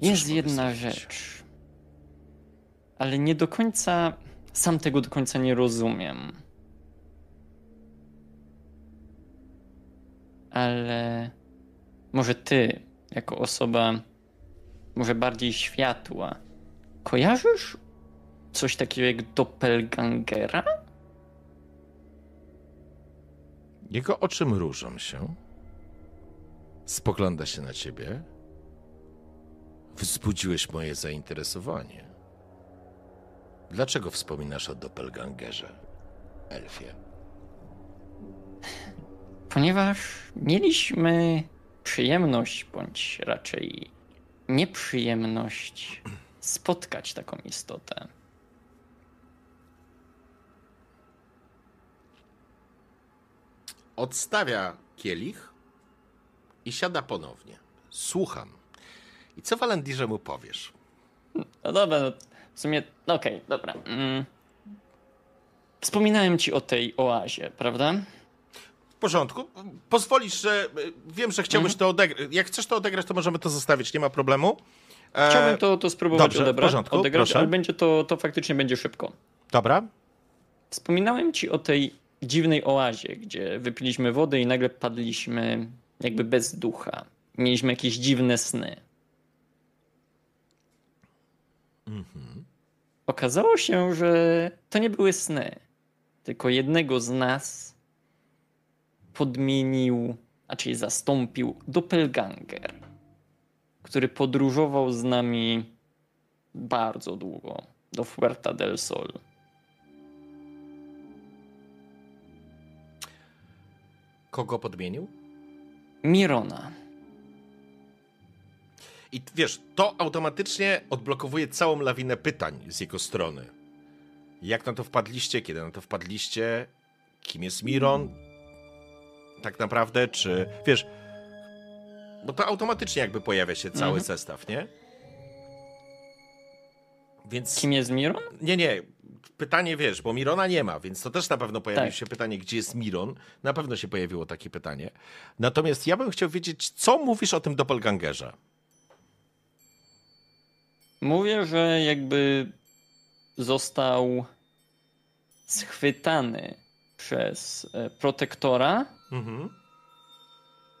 Jest mogę jedna zrobić? rzecz. Ale nie do końca, sam tego do końca nie rozumiem. Ale może ty, jako osoba może bardziej światła, kojarzysz coś takiego jak doppelgangera? Jego oczy mrużą się. Spogląda się na ciebie. Wzbudziłeś moje zainteresowanie. Dlaczego wspominasz o doppelgangerze, Elfie? Ponieważ mieliśmy przyjemność, bądź raczej nieprzyjemność spotkać taką istotę. Odstawia kielich i siada ponownie. Słucham. I co Walendirze mu powiesz? No dobra, no w sumie, no okej, dobra. Mm. Wspominałem ci o tej oazie, prawda? W porządku. Pozwolisz, że y, wiem, że chciałbyś Mhm. to odegrać. Jak chcesz to odegrać, to możemy to zostawić, nie ma problemu. E, Chciałbym to, to spróbować dobrze, odebrać, porządku, odegrać, proszę. ale będzie to, to faktycznie będzie szybko. Dobra. Wspominałem ci o tej dziwnej oazie, gdzie wypiliśmy wodę i nagle padliśmy jakby bez ducha. Mieliśmy jakieś dziwne sny. Okazało się, że to nie były sny, tylko jednego z nas podmienił, a czyli zastąpił doppelganger, który podróżował z nami bardzo długo do Fuerta del Sol. Kogo podmienił? Mirona. I wiesz, to automatycznie odblokowuje całą lawinę pytań z jego strony. Jak na to wpadliście? Kiedy na to wpadliście? Kim jest Miron? Tak naprawdę, czy wiesz, bo to automatycznie jakby pojawia się cały Mhm. zestaw, nie? Więc Kim jest Miron? nie, nie. Pytanie wiesz, bo Mirona nie ma, więc to też na pewno pojawi Tak. się pytanie, gdzie jest Miron. Na pewno się pojawiło takie pytanie. Natomiast ja bym chciał wiedzieć, co mówisz o tym doppelgangerze? Mówię, że jakby został schwytany przez e, protektora Mhm.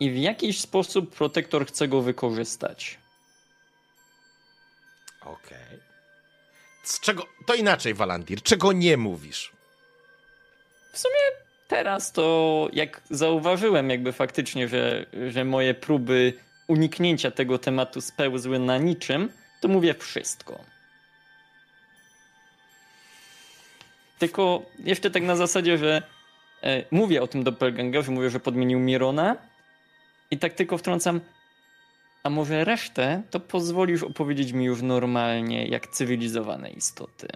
i w jakiś sposób protektor chce go wykorzystać. Okej. Z czego. To inaczej, Walandir. Czego nie mówisz? Teraz to, jak zauważyłem, jakby faktycznie, że, że moje próby uniknięcia tego tematu spełzły na niczym, to mówię wszystko. Tylko jeszcze tak na zasadzie, że mówię o tym doppelgangerze, mówię, że podmienił Mirona i tak tylko wtrącam, a może resztę to pozwolisz opowiedzieć mi już normalnie, jak cywilizowane istoty.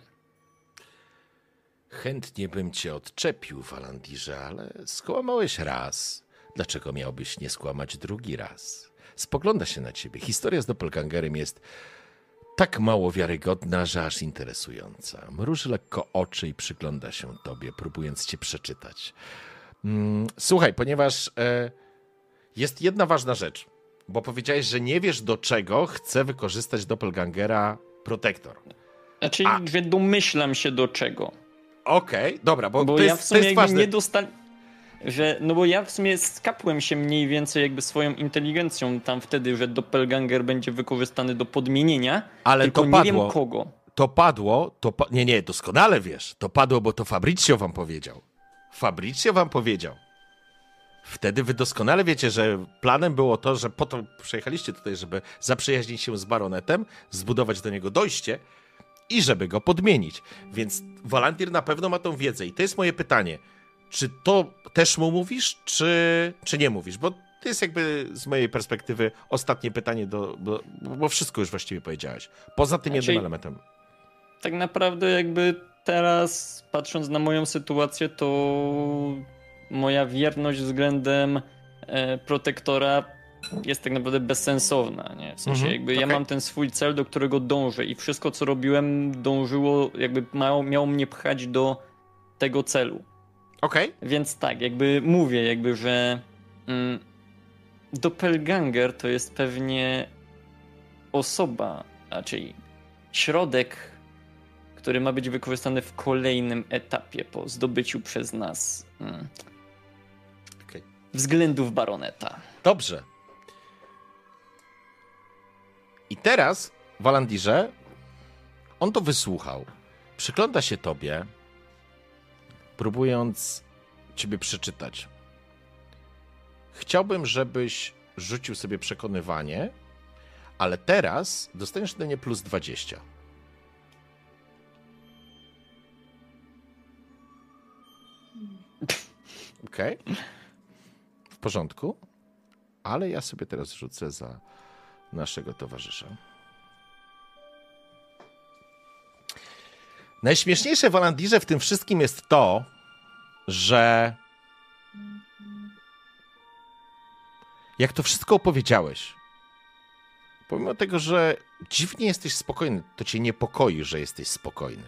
Chętnie bym cię odczepił, Walandirze, ale skłamałeś raz. Dlaczego miałbyś nie skłamać drugi raz? Spogląda się na ciebie. Historia z doppelgangerem jest tak mało wiarygodna, że aż interesująca. Mruży lekko oczy i przygląda się tobie, próbując cię przeczytać. Mm, Słuchaj, ponieważ e, jest jedna ważna rzecz, bo powiedziałeś, że nie wiesz do czego chce wykorzystać doppelgangera protektor. Znaczy, A. że domyślam się do czego. Okej, dobra, bo, Bo to ja jest, w to sumie jest jakby ważne. nie dostałem. Że, no bo ja w sumie skapłem się mniej więcej jakby swoją inteligencją tam wtedy, że doppelganger będzie wykorzystany do podmienienia, Ale tylko to nie padło. wiem kogo. to padło, to pa... nie, nie, doskonale wiesz, to padło, bo to Fabricio wam powiedział. Fabricio wam powiedział. Wtedy wy doskonale wiecie, że planem było to, że po to przyjechaliście tutaj, żeby zaprzyjaźnić się z baronetem, zbudować do niego dojście i żeby go podmienić. Więc Walantir na pewno ma tą wiedzę. I to jest moje pytanie. Czy to też mu mówisz, czy, czy nie mówisz? Bo to jest jakby z mojej perspektywy ostatnie pytanie, do, bo, bo wszystko już właściwie powiedziałeś. Poza tym jednym elementem. Tak naprawdę jakby teraz, patrząc na moją sytuację, to moja wierność względem e, protektora jest tak naprawdę bezsensowna, nie? W sensie Mhm, jakby ja okej. mam ten swój cel, do którego dążę i wszystko, co robiłem, dążyło, jakby miało, miało mnie pchać do tego celu. Okej, Więc tak, jakby mówię, jakby, że mm, doppelganger to jest pewnie osoba, raczej środek, który ma być wykorzystany w kolejnym etapie po zdobyciu przez nas mm, Okej. względów baroneta. dobrze. I teraz, Walandirze, on to wysłuchał. Przygląda się tobie, próbując ciebie przeczytać. Chciałbym, żebyś rzucił sobie przekonywanie, ale teraz dostaniesz do plus 20. Okej. W porządku. Ale ja sobie teraz rzucę za naszego towarzysza. Najśmieszniejsze w Alandirze w tym wszystkim jest to, że jak to wszystko opowiedziałeś, Pomimo tego, że dziwnie jesteś spokojny, to cię niepokoi, że jesteś spokojny.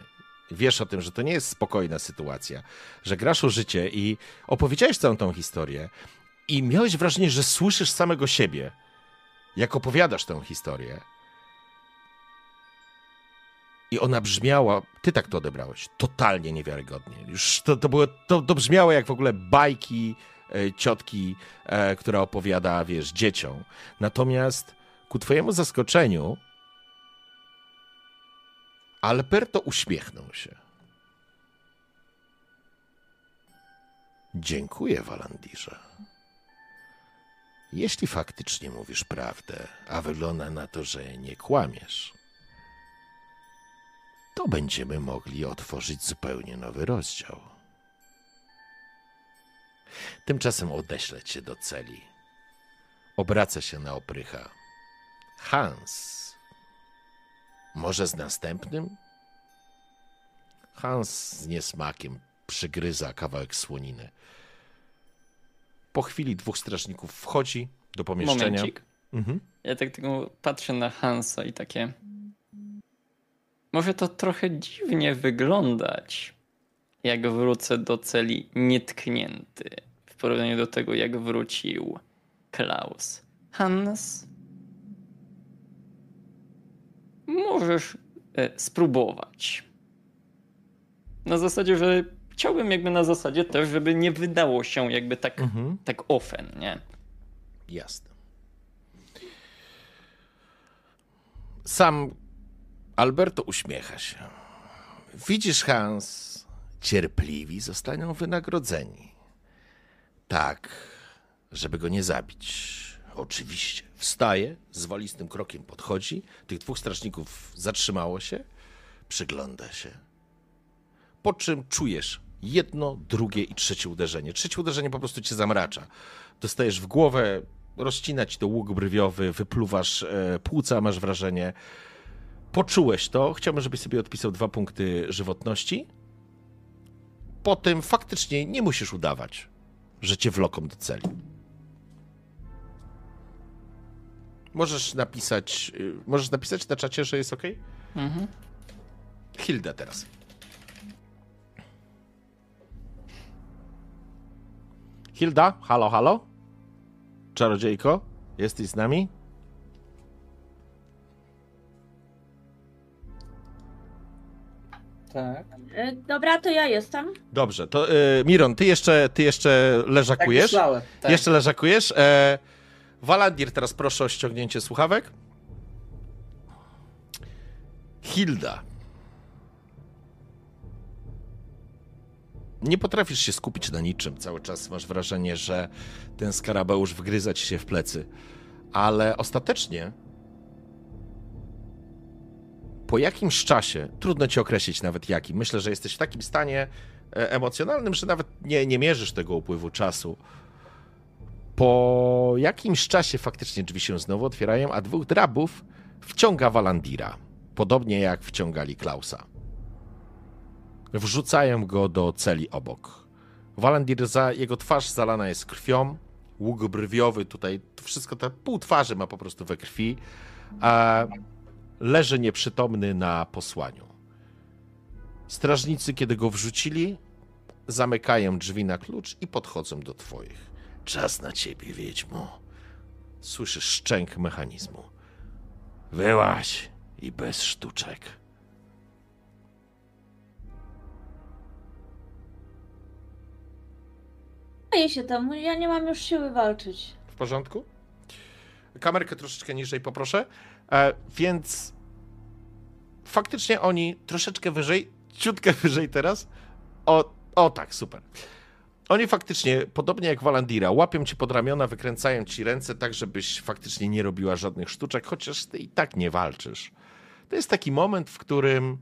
Wiesz o tym, że to nie jest spokojna sytuacja, że grasz o życie i opowiedziałeś całą tą historię i miałeś wrażenie, że słyszysz samego siebie, jak opowiadasz tę historię. I ona brzmiała, ty tak to odebrałeś, totalnie niewiarygodnie. Już to, to, było, to, to brzmiało jak w ogóle bajki e, ciotki, e, która opowiada, wiesz, dzieciom. Natomiast ku twojemu zaskoczeniu, Alberto uśmiechnął się. Dziękuję, Walandirze. Jeśli faktycznie mówisz prawdę, a wygląda na to, że nie kłamiesz, to będziemy mogli otworzyć zupełnie nowy rozdział. Tymczasem odeślę cię do celi. Obraca się na oprycha. Hans. Może z następnym? Hans z niesmakiem przygryza kawałek słoniny. Po chwili dwóch strażników wchodzi do pomieszczenia. Momencik. Mhm. Ja tak tylko patrzę na Hansa i takie. Może to trochę dziwnie wyglądać, jak wrócę do celi nietknięty, w porównaniu do tego, jak wrócił Klaus. Hans, możesz e, spróbować. Na zasadzie, że chciałbym jakby na zasadzie też, żeby nie wydało się jakby tak, Mhm. tak ofen, nie? Jasne. Sam Alberto uśmiecha się. Widzisz, Hans, cierpliwi zostaną wynagrodzeni. Tak, żeby go nie zabić. Oczywiście. Wstaje, zwolistym krokiem podchodzi. Tych dwóch strażników zatrzymało się, przygląda się. Po czym czujesz jedno, drugie i trzecie uderzenie. Trzecie uderzenie po prostu cię zamracza. Dostajesz w głowę, rozcina ci to łuk brwiowy, wypluwasz e, płuca, masz wrażenie. Poczułeś to. Chciałbym, żebyś sobie odpisał dwa punkty żywotności. Potem faktycznie nie musisz udawać, że cię wloką do celi. Możesz napisać, y, możesz napisać na czacie, że jest ok? Mhm. Hilda teraz. Hilda, halo, halo? Czarodziejko, jesteś z nami? Tak. E, Dobra, to ja jestem. Dobrze, to y, Miron, ty jeszcze, ty jeszcze Tak leżakujesz? myślałem. Tak. Jeszcze leżakujesz? E, Walandir, teraz proszę o ściągnięcie słuchawek. Hilda. Nie potrafisz się skupić na niczym. Cały czas masz wrażenie, że ten skarabeusz wgryza ci się w plecy. Ale ostatecznie, po jakimś czasie, trudno ci określić nawet jakim, myślę, że jesteś w takim stanie e, emocjonalnym, że nawet nie, nie mierzysz tego upływu czasu. Po jakimś czasie faktycznie drzwi się znowu otwierają, a dwóch drabów wciąga Walandira. Podobnie jak wciągali Klausa. Wrzucają go do celi obok. Walandir, za, jego twarz zalana jest krwią, łuk brwiowy tutaj, wszystko, ta pół twarzy ma po prostu we krwi, a leży nieprzytomny na posłaniu. Strażnicy, kiedy go wrzucili, zamykają drzwi na klucz i podchodzą do twoich. Czas na ciebie, wiedźmo. Słyszysz szczęk mechanizmu. Wyłaź i bez sztuczek. Boję się temu, ja nie mam już siły walczyć. W porządku? Kamerkę troszeczkę niżej poproszę. E, więc faktycznie oni troszeczkę wyżej, ciutkę wyżej teraz. O, o tak, super. Oni faktycznie, podobnie jak Walandira, łapią ci pod ramiona, wykręcają ci ręce tak, żebyś faktycznie nie robiła żadnych sztuczek, chociaż ty i tak nie walczysz. To jest taki moment, w którym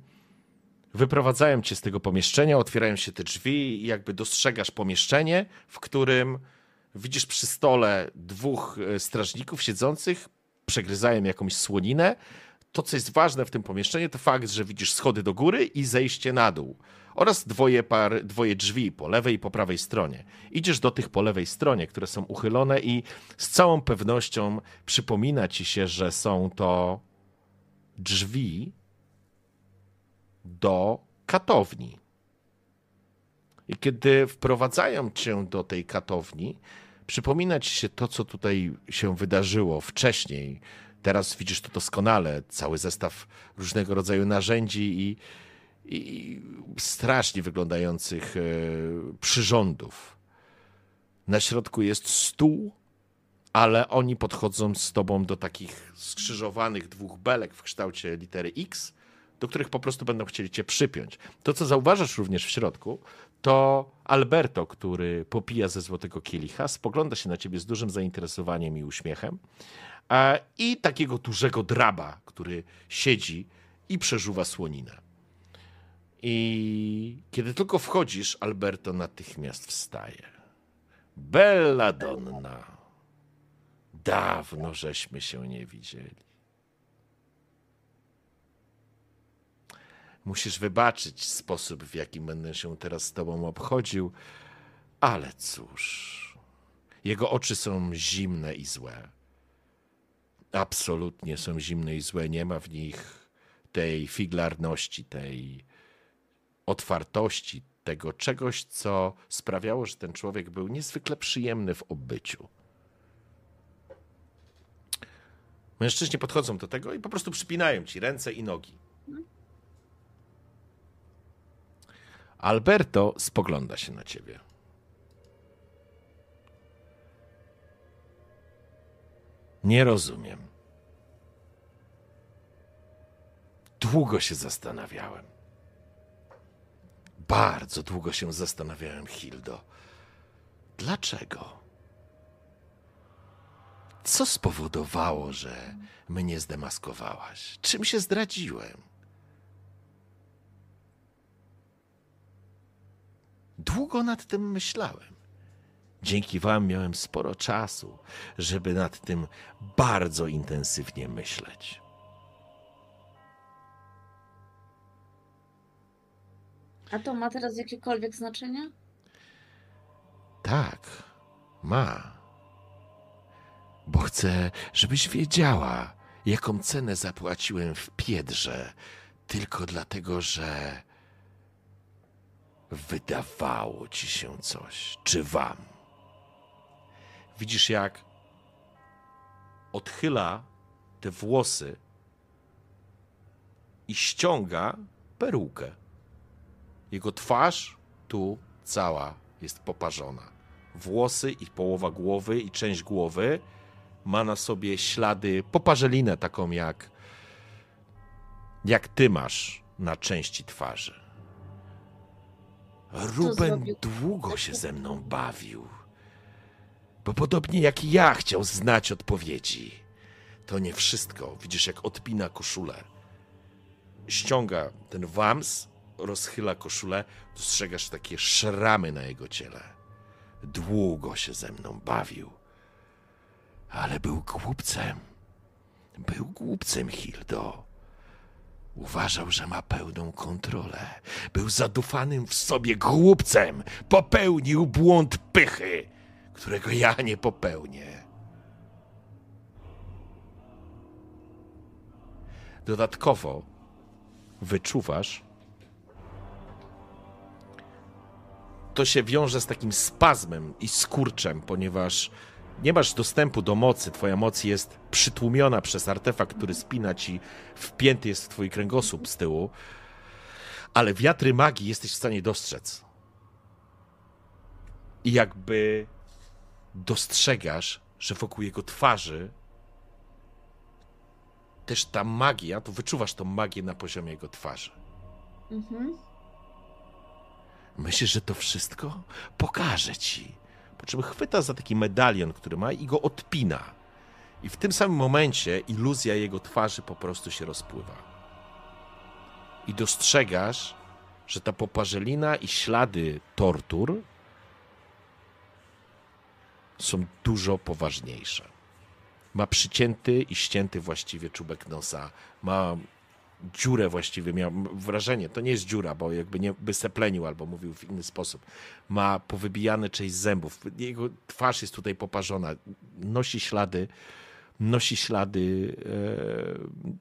wyprowadzają cię z tego pomieszczenia, otwierają się te drzwi i jakby dostrzegasz pomieszczenie, w którym widzisz przy stole dwóch e, strażników siedzących, przegryzają jakąś słoninę. to, co jest ważne w tym pomieszczeniu, to fakt, że widzisz schody do góry i zejście na dół. Oraz dwoje, par, dwoje drzwi po lewej i po prawej stronie. Idziesz do tych po lewej stronie, które są uchylone, i z całą pewnością przypomina ci się, że są to drzwi do katowni. I kiedy wprowadzają cię do tej katowni, przypomina ci się to, co tutaj się wydarzyło wcześniej. Teraz widzisz to doskonale, cały zestaw różnego rodzaju narzędzi i, i strasznie wyglądających e, przyrządów. Na środku jest stół, ale oni podchodzą z tobą do takich skrzyżowanych dwóch belek w kształcie litery X, do których po prostu będą chcieli cię przypiąć. To, co zauważasz również w środku, to Alberto, który popija ze złotego kielicha, spogląda się na ciebie z dużym zainteresowaniem i uśmiechem, i takiego dużego draba, który siedzi i przeżuwa słoninę. I kiedy tylko wchodzisz, Alberto natychmiast wstaje. Bella donna. Dawno żeśmy się nie widzieli. Musisz wybaczyć sposób, w jaki będę się teraz z tobą obchodził, ale cóż. Jego oczy są zimne i złe. Absolutnie są zimne i złe. Nie ma w nich tej figlarności, tej otwartości, tego czegoś, co sprawiało, że ten człowiek był niezwykle przyjemny w obbyciu. Mężczyźni podchodzą do tego i po prostu przypinają ci ręce i nogi. Alberto spogląda się na ciebie. Nie rozumiem. Długo się zastanawiałem. Bardzo długo się zastanawiałem, Hildo. Dlaczego? Co spowodowało, że mnie zdemaskowałaś? Czym się zdradziłem? Długo nad tym myślałem. Dzięki Wam miałem sporo czasu, żeby nad tym bardzo intensywnie myśleć. A to ma teraz jakiekolwiek znaczenie? Tak, ma. Bo chcę, żebyś wiedziała, jaką cenę zapłaciłem w Piedrze, tylko dlatego, że wydawało ci się coś, czy wam. Widzisz, jak odchyla te włosy i ściąga perukę. Jego twarz tu cała jest poparzona. Włosy i połowa głowy i część głowy ma na sobie ślady, poparzelinę taką jak jak ty masz na części twarzy. Ruben zrobił? długo się ze mną bawił, bo podobnie jak ja chciał znać odpowiedzi. To nie wszystko. Widzisz, jak odpina koszulę. Ściąga ten wams, rozchyla koszulę, dostrzegasz takie szramy na jego ciele. Długo się ze mną bawił, ale był głupcem. Był głupcem, Hildo. Uważał, że ma pełną kontrolę. Był zadufanym w sobie głupcem. Popełnił błąd pychy, którego ja nie popełnię. Dodatkowo wyczuwasz, to się wiąże z takim spazmem i skurczem, ponieważ nie masz dostępu do mocy. Twoja moc jest przytłumiona przez artefakt, który spina ci, wpięty jest w twój kręgosłup z tyłu. Ale wiatry magii jesteś w stanie dostrzec. I jakby dostrzegasz, że wokół jego twarzy też ta magia, to wyczuwasz tą magię na poziomie jego twarzy. Mhm. Myślisz, że to wszystko? Pokażę ci. Po czym chwyta za taki medalion, który ma i go odpina. I w tym samym momencie iluzja jego twarzy po prostu się rozpływa. I dostrzegasz, że ta poparzelina i ślady tortur są dużo poważniejsze. Ma przycięty i ścięty właściwie czubek nosa. Ma dziurę właściwie, miałem wrażenie, to nie jest dziura, bo jakby nie by seplenił albo mówił w inny sposób. Ma powybijane część zębów. Jego twarz jest tutaj poparzona. Nosi ślady, nosi ślady e,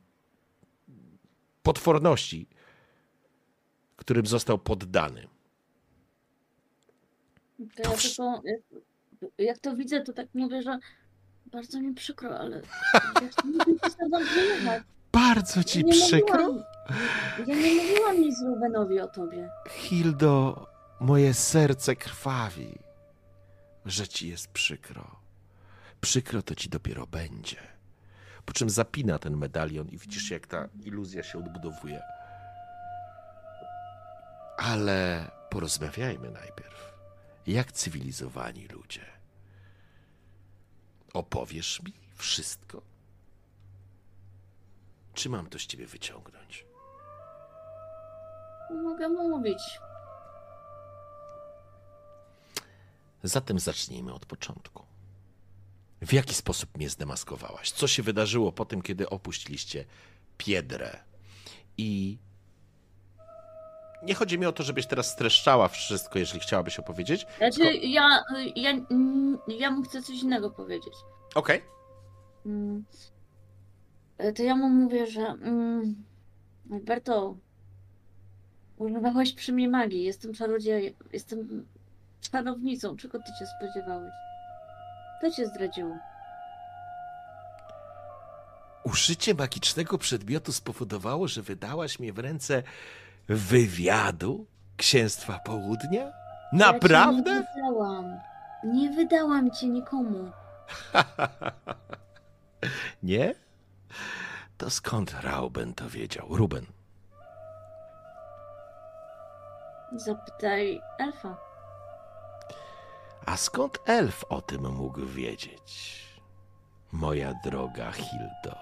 potworności, którym został poddany. To ja tylko, jak, to widzę, to tak mówię, że bardzo mi przykro, ale ja nie. Bardzo ci Ja przykro. mówiłam- Ja nie mówiłam nic Rubenowi o tobie. Hildo, moje serce krwawi, że ci jest przykro. Przykro to ci dopiero będzie. Po czym zapina ten medalion i widzisz, jak ta iluzja się odbudowuje. Ale porozmawiajmy najpierw. Jak cywilizowani ludzie. Opowiesz mi wszystko? Czy mam to z ciebie wyciągnąć? Mogę mówić. Zatem zacznijmy od początku. W jaki sposób mnie zdemaskowałaś? Co się wydarzyło po tym, kiedy opuściliście Piedrę? I nie chodzi mi o to, żebyś teraz streszczała wszystko, jeżeli chciałabyś opowiedzieć. Znaczy, Tylko- ja, ja, ja mu chcę coś innego powiedzieć. Okej. Mm. E, To ja mu mówię, że mm, Alberto, używałeś przy mnie magii, jestem czarodziejem, jestem czarownicą, czego ty się spodziewałeś? To cię zdradziło. Użycie magicznego przedmiotu spowodowało, że wydałaś mnie w ręce wywiadu Księstwa Południa? Naprawdę? Ja cię nie wydałam. Nie wydałam cię nikomu. nie? To skąd Rauben to wiedział? Ruben. Zapytaj elfa. A skąd elf o tym mógł wiedzieć? Moja droga Hildo.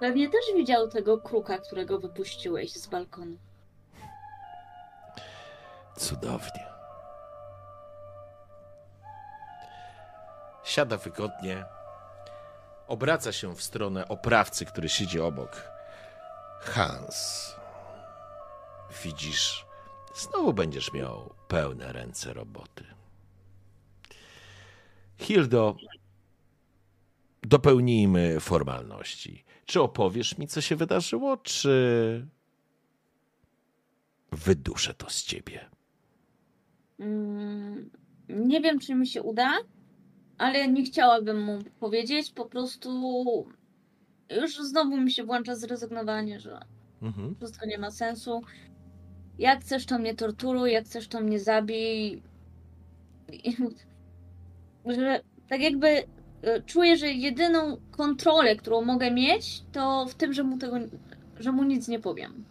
Pewnie też widział tego kruka, którego wypuściłeś z balkonu. Cudownie. Siada wygodnie, obraca się w stronę oprawcy, który siedzi obok. Hans, widzisz, znowu będziesz miał pełne ręce roboty. Hildo, dopełnijmy formalności. Czy opowiesz mi, co się wydarzyło, czy wyduszę to z ciebie? Mm, nie wiem, czy mi się uda, ale nie chciałabym mu powiedzieć. Po prostu już znowu mi się włącza zrezygnowanie, że Mhm. wszystko nie ma sensu. Jak chcesz, to mnie torturuj, jak chcesz, to mnie zabij. I- Że tak jakby e, czuję, że jedyną kontrolę, którą mogę mieć, to w tym, że mu tego, że mu nic nie powiem.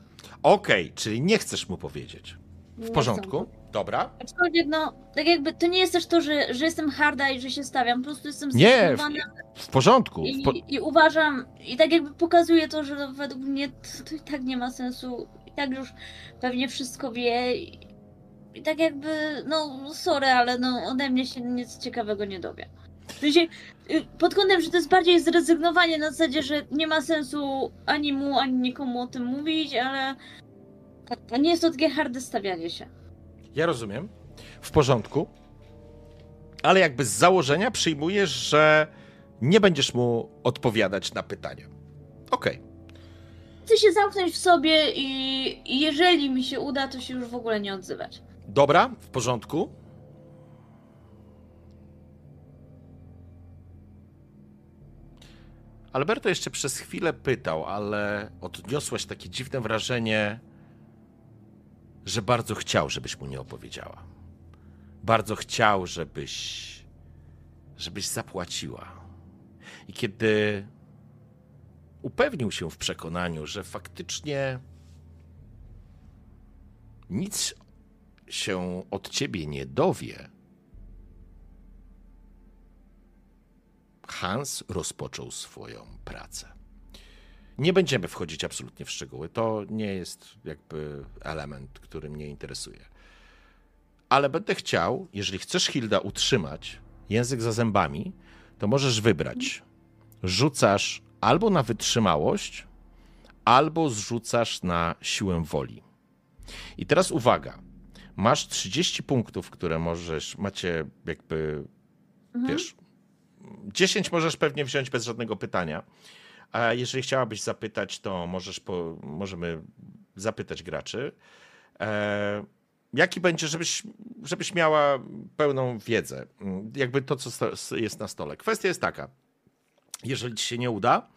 Okej, czyli nie chcesz mu powiedzieć. Nie W chcę porządku? mu Dobra. Aczkolwiek, no, tak jakby to nie jest też to, że, że jestem harda i że się stawiam, po prostu jestem Nie, zdenerwowana W porządku. W i, po... i uważam, i tak jakby pokazuje to, że według mnie to, to i tak nie ma sensu, i tak już pewnie wszystko wie i, i tak jakby, no sorry, ale no ode mnie się nic ciekawego nie dowie. W sensie, y, pod kątem, że to jest bardziej zrezygnowanie na zasadzie, że nie ma sensu ani mu, ani nikomu o tym mówić, ale to, to nie jest to takie harde stawianie się. Ja rozumiem. W porządku. Ale jakby z założenia przyjmujesz, że nie będziesz mu odpowiadać na pytania. Okej. Chcę się zamknąć w sobie i i jeżeli mi się uda, to się już w ogóle nie odzywać. Dobra, w porządku. Alberto jeszcze przez chwilę pytał, ale odniosłaś takie dziwne wrażenie, że bardzo chciał, żebyś mu nie opowiedziała. Bardzo chciał, żebyś, żebyś zapłaciła. I kiedy upewnił się w przekonaniu, że faktycznie nic się od ciebie nie dowie, Hans rozpoczął swoją pracę. Nie będziemy wchodzić absolutnie w szczegóły. To nie jest jakby element, który mnie interesuje. Ale będę chciał, jeżeli chcesz Hilda utrzymać język za zębami, to możesz wybrać. Rzucasz albo na wytrzymałość, albo zrzucasz na siłę woli. I teraz uwaga. Masz 30 punktów, które możesz, macie jakby, Mhm. wiesz, 10 możesz pewnie wziąć bez żadnego pytania. A jeżeli chciałabyś zapytać, to możesz po, możemy zapytać graczy. E, jaki będzie, żebyś, żebyś miała pełną wiedzę, Mm, jakby to, co jest na stole. Kwestia jest taka, jeżeli ci się nie uda,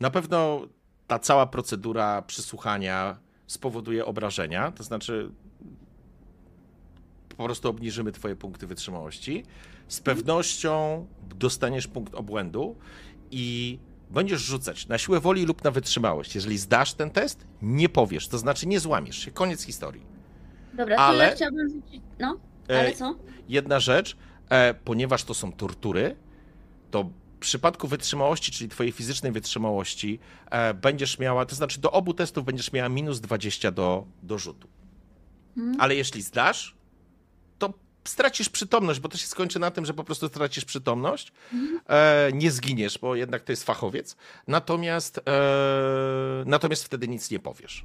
na pewno ta cała procedura przysłuchania spowoduje obrażenia, to znaczy po prostu obniżymy twoje punkty wytrzymałości. Z pewnością dostaniesz punkt obłędu i będziesz rzucać na siłę woli lub na wytrzymałość. Jeżeli zdasz ten test, nie powiesz, to znaczy nie złamiesz się. Koniec historii. Dobra, to Ale- ja chciałabym rzucić. No, ale E, co? Jedna rzecz, e, ponieważ to są tortury, to w przypadku wytrzymałości, czyli twojej fizycznej wytrzymałości, e, będziesz miała, to znaczy do obu testów będziesz miała minus 20 do, do rzutu. Mhm. Ale jeśli zdasz, to stracisz przytomność, bo to się skończy na tym, że po prostu stracisz przytomność. E, nie zginiesz, bo jednak to jest fachowiec. Natomiast, e, natomiast wtedy nic nie powiesz.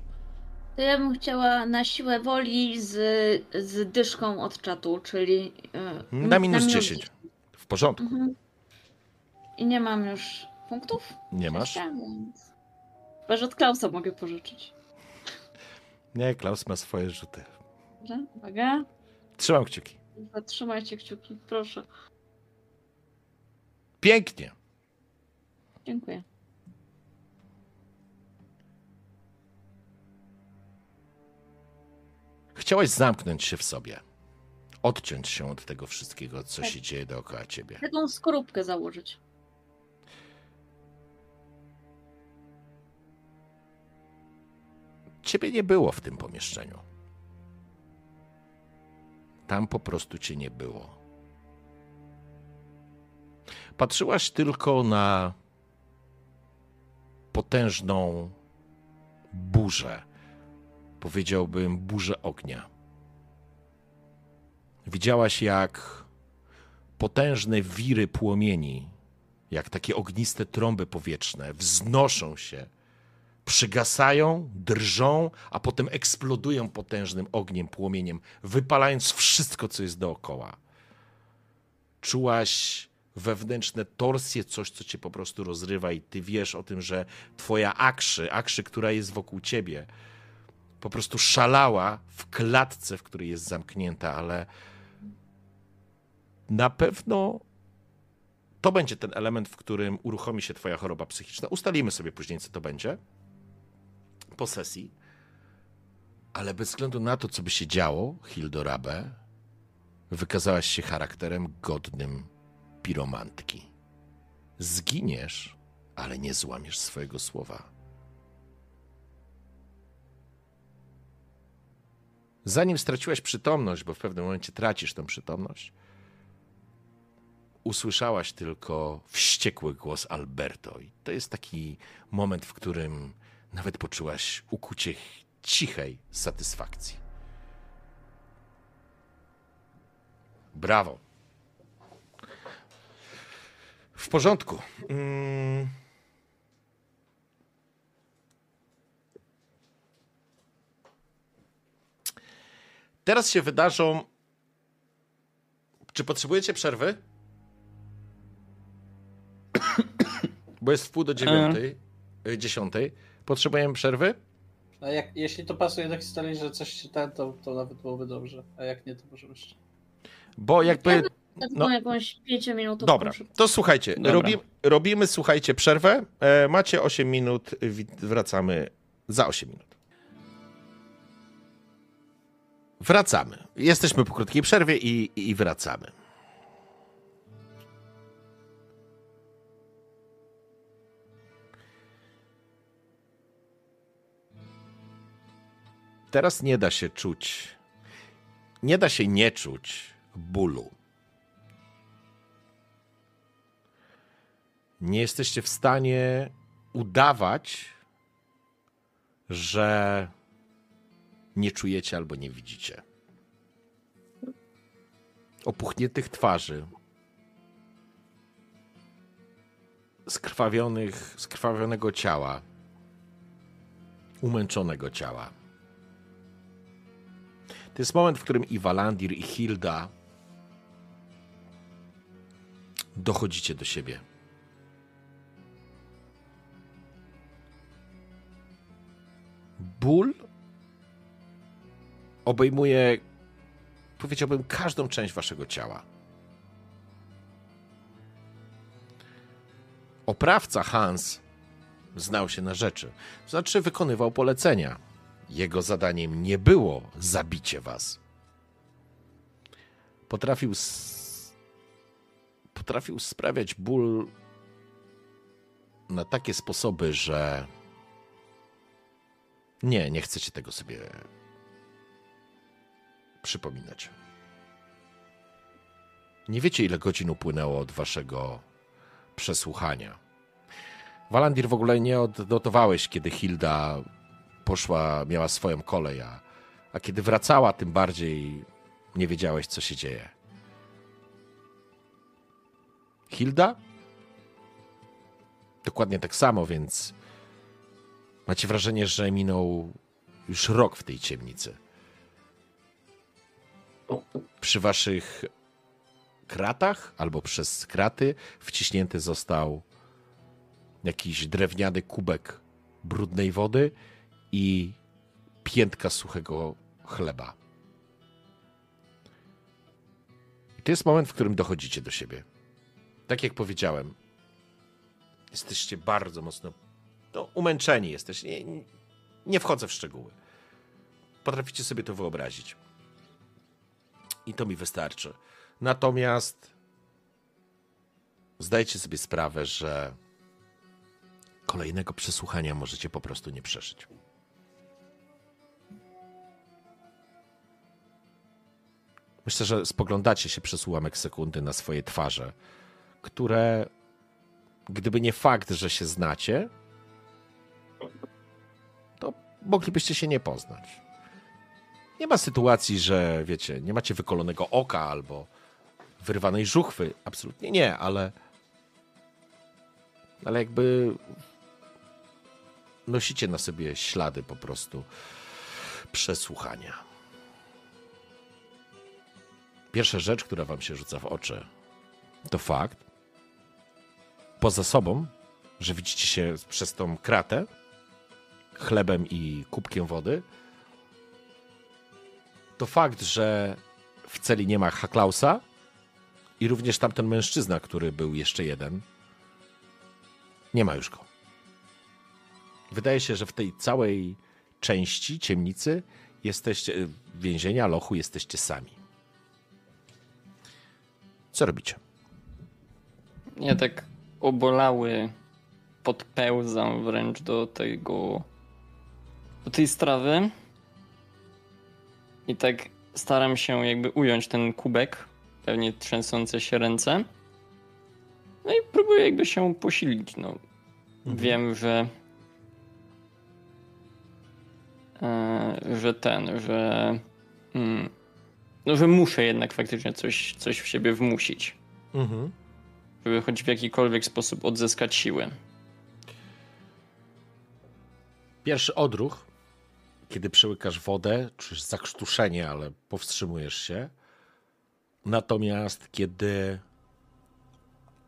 To ja bym chciała na siłę woli z, z dyszką od czatu, czyli. e, Na minus 10. W porządku. Mhm. I nie mam już punktów? Nie masz? Więc... Chyba, że od Klausa mogę pożyczyć. Nie, Klaus ma swoje rzuty. Dobrze? Uwaga. Trzymam kciuki. Zatrzymajcie kciuki, proszę. Pięknie. Dziękuję. Chciałaś zamknąć się w sobie. Odciąć się od tego wszystkiego, co Tak. się dzieje dookoła ciebie. Taką skorupkę założyć. Ciebie nie było w tym pomieszczeniu. Tam po prostu cię nie było. Patrzyłaś tylko na potężną burzę. Powiedziałbym burzę ognia. Widziałaś, jak potężne wiry płomieni, jak takie ogniste trąby powietrzne, wznoszą się przygasają, drżą, a potem eksplodują potężnym ogniem, płomieniem, wypalając wszystko, co jest dookoła. Czułaś wewnętrzne torsje, coś, co cię po prostu rozrywa, i ty wiesz o tym, że twoja akrzy, akrzy, która jest wokół ciebie, po prostu szalała w klatce, w której jest zamknięta, ale na pewno to będzie ten element, w którym uruchomi się twoja choroba psychiczna. Ustalimy sobie później, co to będzie po sesji, ale bez względu na to, co by się działo, Hildorabe, wykazałaś się charakterem godnym piromantki. Zginiesz, ale nie złamiesz swojego słowa. Zanim straciłaś przytomność, bo w pewnym momencie tracisz tę przytomność, usłyszałaś tylko wściekły głos Alberto. I to jest taki moment, w którym nawet poczułaś ukucie cichej satysfakcji. Brawo. W porządku. Mm. Teraz się wydarzą. Czy potrzebujecie przerwy? Bo jest w pół do dziewiątej, y, dziesiątej. Potrzebujemy przerwy? A jak, jeśli to pasuje do historii, że coś się ten, to, to nawet byłoby dobrze. A jak nie, to możemy jeszcze. Bo jakby. No. jakąś pięciominutową Dobra, szybko. to słuchajcie, Dobra. robi, robimy, słuchajcie, przerwę. E, macie 8 minut, wracamy za 8 minut. Wracamy. Jesteśmy po krótkiej przerwie i, i wracamy. Teraz nie da się czuć, nie da się nie czuć bólu. nie jesteście w stanie udawać, że nie czujecie albo nie widzicie. Opuchniętych twarzy, skrwawionych, skrwawionego ciała, umęczonego ciała. To jest moment, w którym i Walandir, i Hilda dochodzicie do siebie. Ból obejmuje, powiedziałbym, każdą część waszego ciała. Oprawca Hans znał się na rzeczy, znaczy wykonywał polecenia. Jego zadaniem nie było zabicie was. Potrafił, potrafił sprawiać ból na takie sposoby, że nie, nie chcecie tego sobie przypominać. Nie wiecie, ile godzin upłynęło od waszego przesłuchania. Walandir w ogóle nie odnotowałeś, kiedy Hilda poszła, miała swoją kolej, a, a kiedy wracała, tym bardziej nie wiedziałeś, co się dzieje. Hilda? Dokładnie tak samo, więc macie wrażenie, że minął już rok w tej ciemnicy. Przy waszych kratach albo przez kraty wciśnięty został jakiś drewniany kubek brudnej wody i piętka suchego chleba. I to jest moment, w którym dochodzicie do siebie. Tak jak powiedziałem, jesteście bardzo mocno no, umęczeni. Jesteś. Nie, nie wchodzę w szczegóły. Potraficie sobie to wyobrazić. I to mi wystarczy. Natomiast zdajcie sobie sprawę, że kolejnego przesłuchania możecie po prostu nie przeżyć. Myślę, że spoglądacie się przez ułamek sekundy na swoje twarze, które, gdyby nie fakt, że się znacie, to moglibyście się nie poznać. Nie ma sytuacji, że wiecie, nie macie wykolonego oka albo wyrwanej żuchwy. Absolutnie nie, ale. Ale jakby nosicie na sobie ślady po prostu przesłuchania. Pierwsza rzecz, która wam się rzuca w oczy, to fakt, poza sobą, że widzicie się przez tą kratę chlebem i kubkiem wody, to fakt, że w celi nie ma Haklausa i również tamten mężczyzna, który był jeszcze jeden, nie ma już go. Wydaje się, że w tej całej części ciemnicy jesteście, więzienia, lochu, jesteście sami. Co robicie? Ja tak obolały podpełzam wręcz do tego do tej strawy i tak staram się jakby ująć ten kubek, pewnie trzęsące się ręce. No i próbuję jakby się posilić. No. Wiem, że e, że ten, że mm, no, że muszę jednak faktycznie coś, coś w siebie wmusić, Mhm. żeby choć w jakikolwiek sposób odzyskać siły. Pierwszy odruch, kiedy przełykasz wodę, czujesz zakrztuszenie, ale powstrzymujesz się. Natomiast kiedy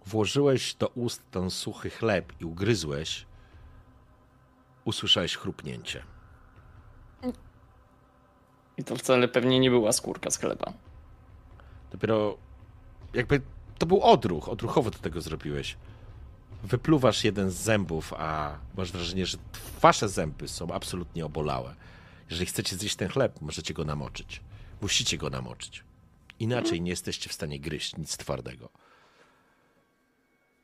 włożyłeś do ust ten suchy chleb i ugryzłeś, usłyszałeś chrupnięcie. I to wcale pewnie nie była skórka z chleba. Dopiero jakby to był odruch, odruchowo do tego zrobiłeś. Wypluwasz jeden z zębów, a masz wrażenie, że wasze zęby są absolutnie obolałe. Jeżeli chcecie zjeść ten chleb, możecie go namoczyć. Musicie go namoczyć. Inaczej nie jesteście w stanie gryźć nic twardego.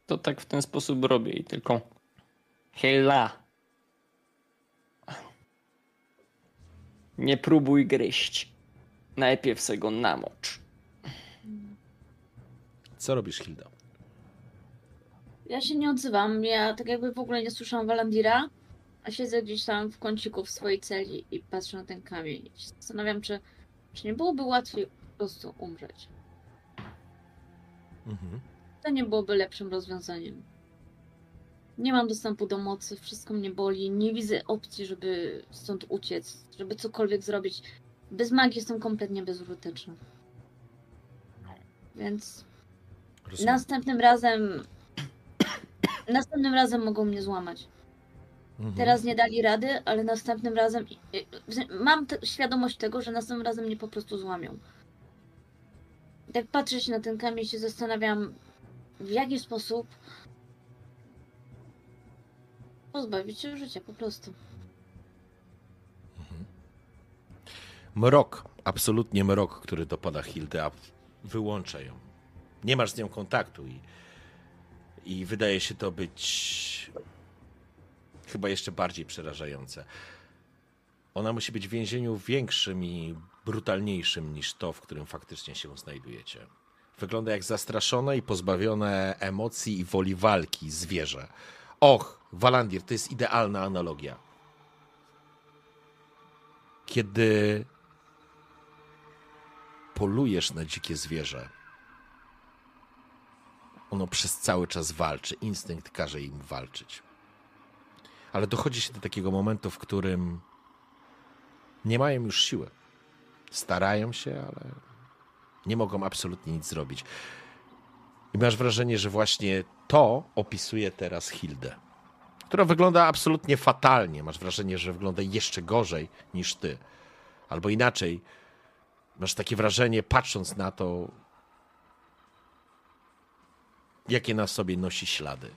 To tak w ten sposób robię i tylko hela. Nie próbuj gryźć. Najpierw se go namocz. Co robisz, Hilda? Ja się nie odzywam, ja tak jakby w ogóle nie słyszałam Walandira, a siedzę gdzieś tam w kąciku w swojej celi i patrzę na ten kamień. I się zastanawiam, czy, czy nie byłoby łatwiej po prostu umrzeć. Mhm. To nie byłoby lepszym rozwiązaniem. Nie mam dostępu do mocy, wszystko mnie boli. Nie widzę opcji, żeby stąd uciec, żeby cokolwiek zrobić. Bez magii jestem kompletnie bezużyteczna. Więc Rozumiem. następnym razem. Następnym razem mogą mnie złamać. Mhm. Teraz nie dali rady, ale następnym razem. Mam te, świadomość tego, że następnym razem mnie po prostu złamią. Jak patrzę się na ten kamień, się zastanawiam, w jaki sposób pozbawić się życia po prostu. Mrok, absolutnie mrok, który dopada Hildy, a wyłącza ją. Nie masz z nią kontaktu i, i wydaje się to być chyba jeszcze bardziej przerażające. Ona musi być w więzieniu większym i brutalniejszym niż to, w którym faktycznie się znajdujecie. Wygląda jak zastraszone i pozbawione emocji i woli walki zwierzę. Och, Walandir, to jest idealna analogia. Kiedy polujesz na dzikie zwierzę, ono przez cały czas walczy. Instynkt każe im walczyć. Ale dochodzi się do takiego momentu, w którym nie mają już siły. Starają się, ale nie mogą absolutnie nic zrobić. I masz wrażenie, że właśnie to opisuje teraz Hildę, która wygląda absolutnie fatalnie. Masz wrażenie, że wygląda jeszcze gorzej niż ty. Albo inaczej, masz takie wrażenie, patrząc na to, jakie na sobie nosi ślady.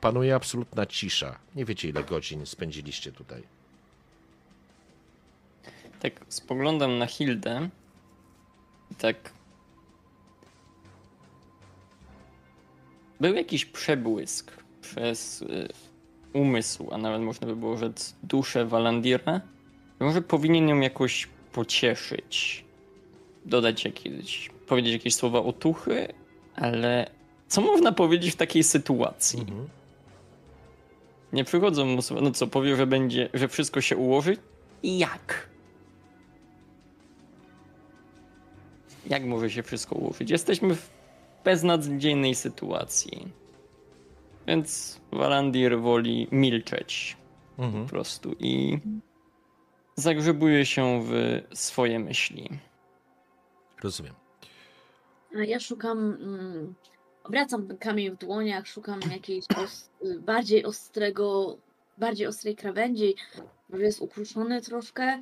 Panuje absolutna cisza. Nie wiecie, ile godzin spędziliście tutaj. Tak spoglądam na Hildę tak. Był jakiś przebłysk przez y, umysł, a nawet można by było rzec duszę Walandira. Może powinien ją jakoś pocieszyć, dodać jakieś, powiedzieć jakieś słowa otuchy, ale co można powiedzieć w takiej sytuacji? Mhm. Nie przychodzą mu słowa, no co, powie, że będzie, że wszystko się ułoży? I jak? Jak może się wszystko ułożyć? Jesteśmy w beznadziejnej sytuacji. Więc Walandir woli milczeć Mhm. po prostu i zagrzebuje się w swoje myśli. Rozumiem. A ja szukam. Mm, obracam kamień w dłoniach, szukam jakiejś os, bardziej ostrego, bardziej ostrej krawędzi, może jest ukruszony troszkę.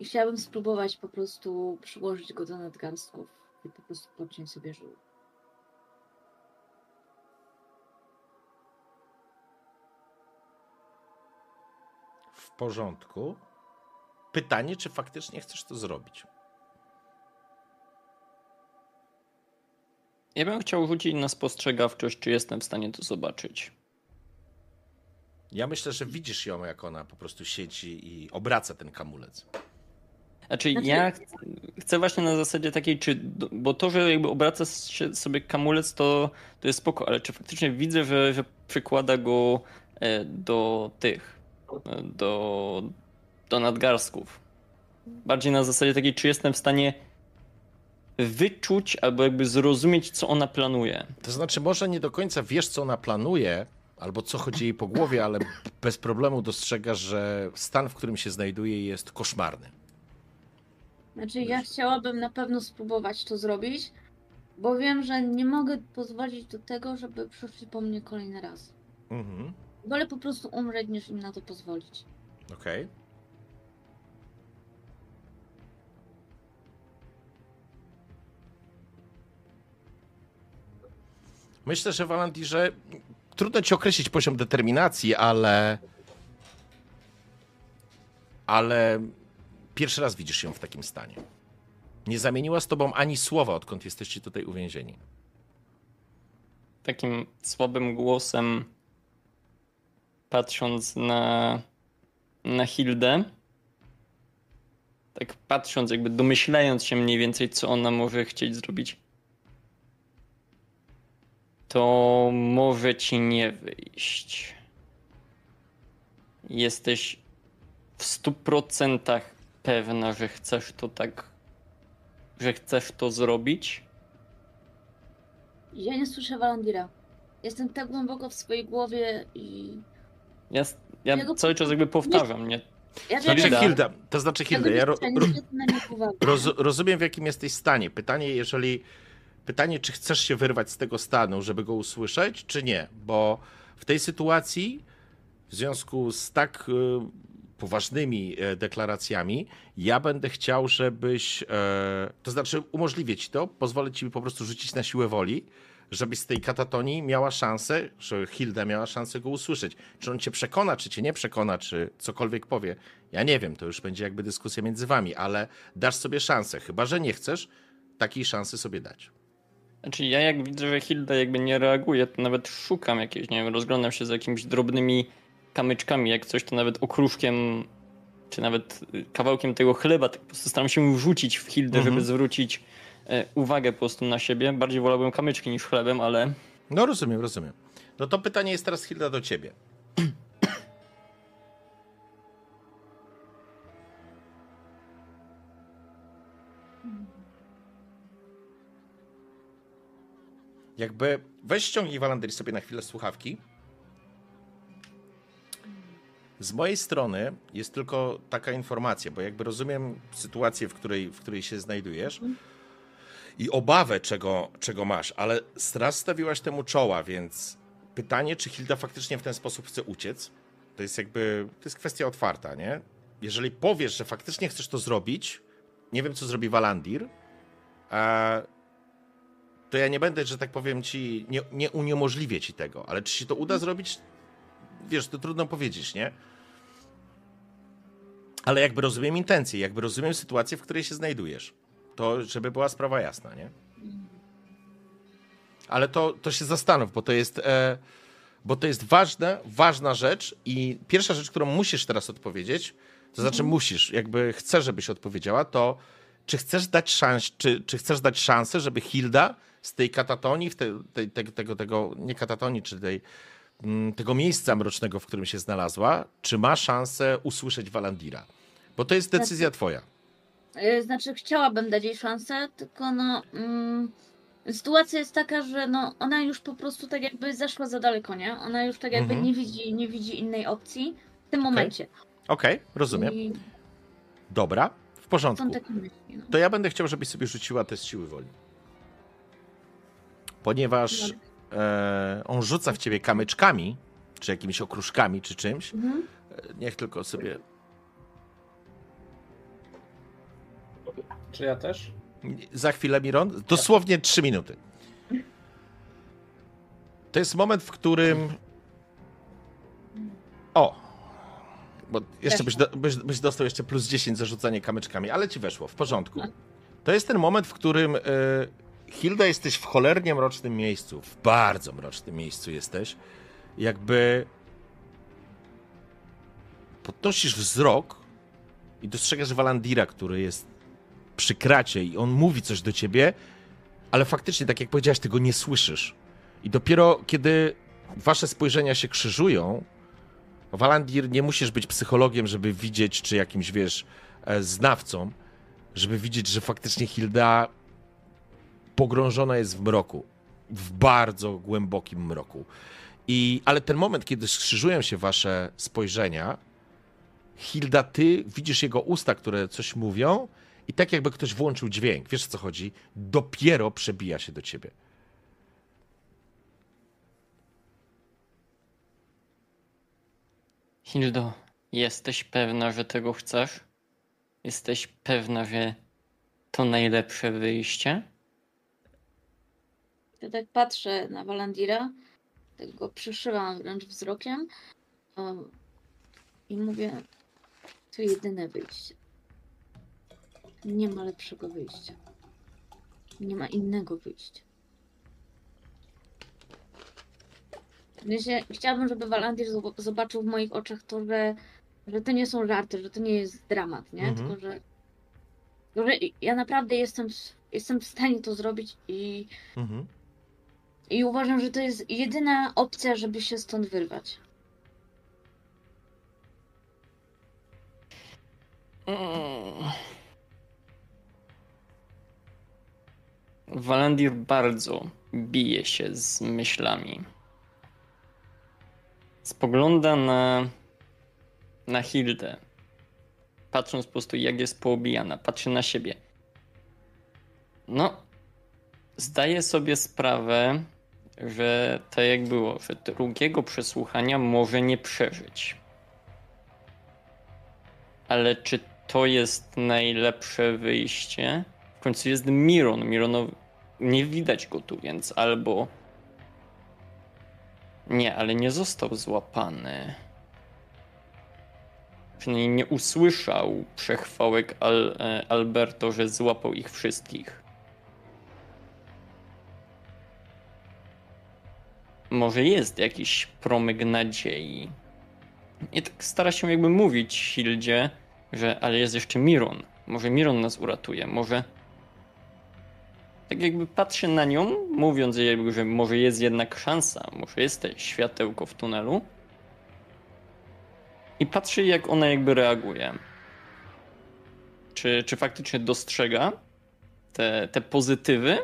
I chciałabym spróbować po prostu przyłożyć go do nadgarstków i po prostu podciąć sobie żył. Porządku. Pytanie, czy faktycznie chcesz to zrobić? Ja bym chciał rzucić na spostrzegawczość, czy jestem w stanie to zobaczyć. Ja myślę, że widzisz ją, jak ona po prostu siedzi i obraca ten kamulec. Znaczy, Znaczy- ja ch- chcę właśnie na zasadzie takiej, czy. Bo to, że jakby obraca się sobie kamulec, to, to jest spoko, ale czy faktycznie widzę, że, że przykłada go e, do tych. Do, do nadgarstków. Bardziej na zasadzie takiej, czy jestem w stanie wyczuć albo jakby zrozumieć, co ona planuje. To znaczy, może nie do końca wiesz, co ona planuje, albo co chodzi jej po głowie, ale bez problemu dostrzegasz, że stan, w którym się znajduje, jest koszmarny. Znaczy, ja chciałabym na pewno spróbować to zrobić, bo wiem, że nie mogę pozwolić do tego, żeby przyszli po mnie kolejny raz. Mhm. Wolę po prostu umrzeć, niż im na to pozwolić. Okej. Myślę, że Walandirze trudno ci określić poziom determinacji, ale. Ale pierwszy raz widzisz ją w takim stanie. Nie zamieniła z tobą ani słowa, odkąd jesteście tutaj uwięzieni. takim słabym głosem, patrząc na, na Hildę. Tak patrząc, jakby domyślając się mniej więcej, co ona może chcieć zrobić. To może ci nie wyjść. Jesteś w stu procentach pewna, że chcesz to tak, że chcesz to zrobić? Ja nie słyszę Walandira. Jestem tak głęboko w swojej głowie i... Ja, ja cały czas jakby powtarzam, nie? Ja Znaczy Hilda. To znaczy Hilda, ja ro, ro, roz, rozumiem w jakim jesteś stanie. Pytanie, jeżeli pytanie, czy chcesz się wyrwać z tego stanu, żeby go usłyszeć, czy nie, bo w tej sytuacji w związku z tak e, poważnymi e, deklaracjami, ja będę chciał, żebyś, e, to znaczy umożliwię ci to, pozwolę ci po prostu rzucić na siłę woli, żebyś z tej katatonii miała szansę, że Hilda miała szansę go usłyszeć. Czy on cię przekona, czy cię nie przekona, czy cokolwiek powie, ja nie wiem, to już będzie jakby dyskusja między wami, ale dasz sobie szansę, chyba że nie chcesz takiej szansy sobie dać. Znaczy ja jak widzę, że Hilda jakby nie reaguje, to nawet szukam jakiegoś, nie wiem, rozglądam się za jakimiś drobnymi kamyczkami, jak coś to nawet okruszkiem, czy nawet kawałkiem tego chleba, tak po prostu staram się wrzucić w Hildę, Mhm. żeby zwrócić uwagę po prostu na siebie. Bardziej wolałbym kamyczki niż chlebem, ale No rozumiem, rozumiem. No to pytanie jest teraz Hilda do ciebie. Jakby weź ściągnij Walandyr sobie na chwilę słuchawki. Z mojej strony jest tylko taka informacja, bo jakby rozumiem sytuację, w której, w której się znajdujesz i obawę, czego, czego masz, ale raz stawiłaś temu czoła, więc pytanie, czy Hilda faktycznie w ten sposób chce uciec, to jest jakby, to jest kwestia otwarta, nie? Jeżeli powiesz, że faktycznie chcesz to zrobić, nie wiem, co zrobi Walandir, a to ja nie będę, że tak powiem ci, nie, nie uniemożliwię ci tego, ale czy się to uda zrobić, wiesz, to trudno powiedzieć, nie? Ale jakby rozumiem intencje, jakby rozumiem sytuację, w której się znajdujesz. To, żeby była sprawa jasna, nie? Ale to, to się zastanów, bo to jest, e, bo to jest ważne, ważna rzecz i pierwsza rzecz, którą musisz teraz odpowiedzieć, to znaczy musisz, jakby chcę, żebyś odpowiedziała, to czy chcesz dać szans, czy, czy chcesz dać szansę, żeby Hilda z tej katatonii, w te, tej, tego, tego, tego, nie katatonii, czy tej, mm, tego miejsca mrocznego, w którym się znalazła, czy ma szansę usłyszeć Walandira? Bo to jest decyzja twoja. Y, Znaczy, chciałabym dać jej szansę, tylko no. Mm, sytuacja jest taka, że no, ona już po prostu tak jakby zeszła za daleko, nie? Ona już tak jakby Mhm. nie, widzi, nie widzi innej opcji w tym momencie. Okej, rozumiem. I Dobra, w porządku. myśli. No. To ja będę chciał, żebyś sobie rzuciła test siły woli. Ponieważ e, on rzuca w ciebie kamyczkami, czy jakimiś okruszkami, czy czymś. Mhm. E, Niech tylko sobie. Czy ja też? Za chwilę, Miron. Dosłownie 3 minuty. To jest moment, w którym. O! Bo jeszcze byś, do, byś, byś dostał jeszcze plus 10 za rzucanie kamyczkami, ale ci weszło, w porządku. To jest ten moment, w którym e, Hilda jesteś w cholernie mrocznym miejscu, w bardzo mrocznym miejscu jesteś. Jakby podnosisz wzrok i dostrzegasz Walandira, który jest przy kracie i on mówi coś do ciebie, ale faktycznie, tak jak powiedziałeś, ty go nie słyszysz. I dopiero kiedy wasze spojrzenia się krzyżują, Walandir, nie musisz być psychologiem, żeby widzieć, czy jakimś, wiesz, e, znawcą, żeby widzieć, że faktycznie Hilda pogrążona jest w mroku. W bardzo głębokim mroku. I, ale ten moment, kiedy skrzyżują się wasze spojrzenia, Hilda, ty widzisz jego usta, które coś mówią, i tak jakby ktoś włączył dźwięk, wiesz o co chodzi, dopiero przebija się do ciebie. Hildo, jesteś pewna, że tego chcesz? Jesteś pewna, że to najlepsze wyjście? Ja tak patrzę na Walandira, tak go przyszywam wręcz wzrokiem um, i mówię, to jedyne wyjście. Nie ma lepszego wyjścia. Nie ma innego wyjścia. Chciałabym, żeby Walandir zob- zobaczył w moich oczach to, że, że to nie są żarty, że to nie jest dramat, nie? Mhm. Tylko, że, że ja naprawdę jestem, w- jestem w stanie to zrobić i Mhm. i uważam, że to jest jedyna opcja, żeby się stąd wyrwać. Walandir bardzo bije się z myślami. Spogląda na, na Hildę, patrząc po prostu jak jest poobijana, patrzy na siebie. No, zdaje sobie sprawę, że tak jak było, że drugiego przesłuchania może nie przeżyć. Ale czy to jest najlepsze wyjście? W końcu jest Miron. Mironow nie widać go tu, więc albo. Nie, ale nie został złapany. Przynajmniej nie usłyszał przechwałek Al e, Alberto, że złapał ich wszystkich. Może jest jakiś promyk nadziei. I tak stara się jakby mówić Hildzie, że ale jest jeszcze Miron. Może Miron nas uratuje, może tak jakby patrzy na nią, mówiąc jej, że może jest jednak szansa, może jest te światełko w tunelu. I patrzy, jak ona jakby reaguje. Czy, czy faktycznie dostrzega te, te pozytywy?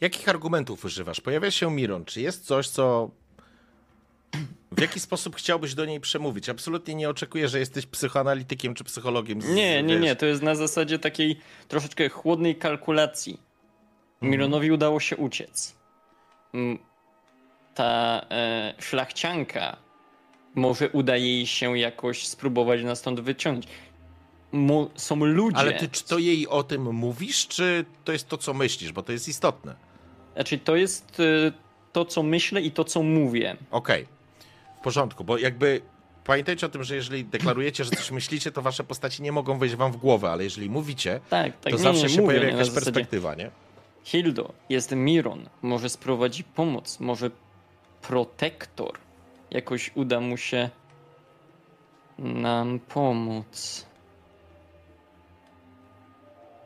Jakich argumentów używasz? Pojawia się Miron. Czy jest coś, co. W jaki sposób chciałbyś do niej przemówić? Absolutnie nie oczekuję, że jesteś psychoanalitykiem czy psychologiem. Z, Nie, nie, wiesz- nie. To jest na zasadzie takiej troszeczkę chłodnej kalkulacji. Mironowi udało się uciec. Mm, Ta e, szlachcianka może uda jej się jakoś spróbować nas stąd wyciągnąć. Mo, są ludzie. Ale ty czy to jej o tym mówisz, czy to jest to, co myślisz? Bo to jest istotne. Znaczy, to jest e, to, co myślę i to, co mówię. Okej, w porządku, bo jakby pamiętajcie o tym, że jeżeli deklarujecie, że coś myślicie, to wasze postaci nie mogą wejść wam w głowę, ale jeżeli mówicie, Tak, tak. to nie, zawsze nie, się mówię, pojawia nie, jakaś perspektywa, nie? Hildo, jest Miron, może sprowadzi pomoc, może protektor jakoś uda mu się nam pomóc.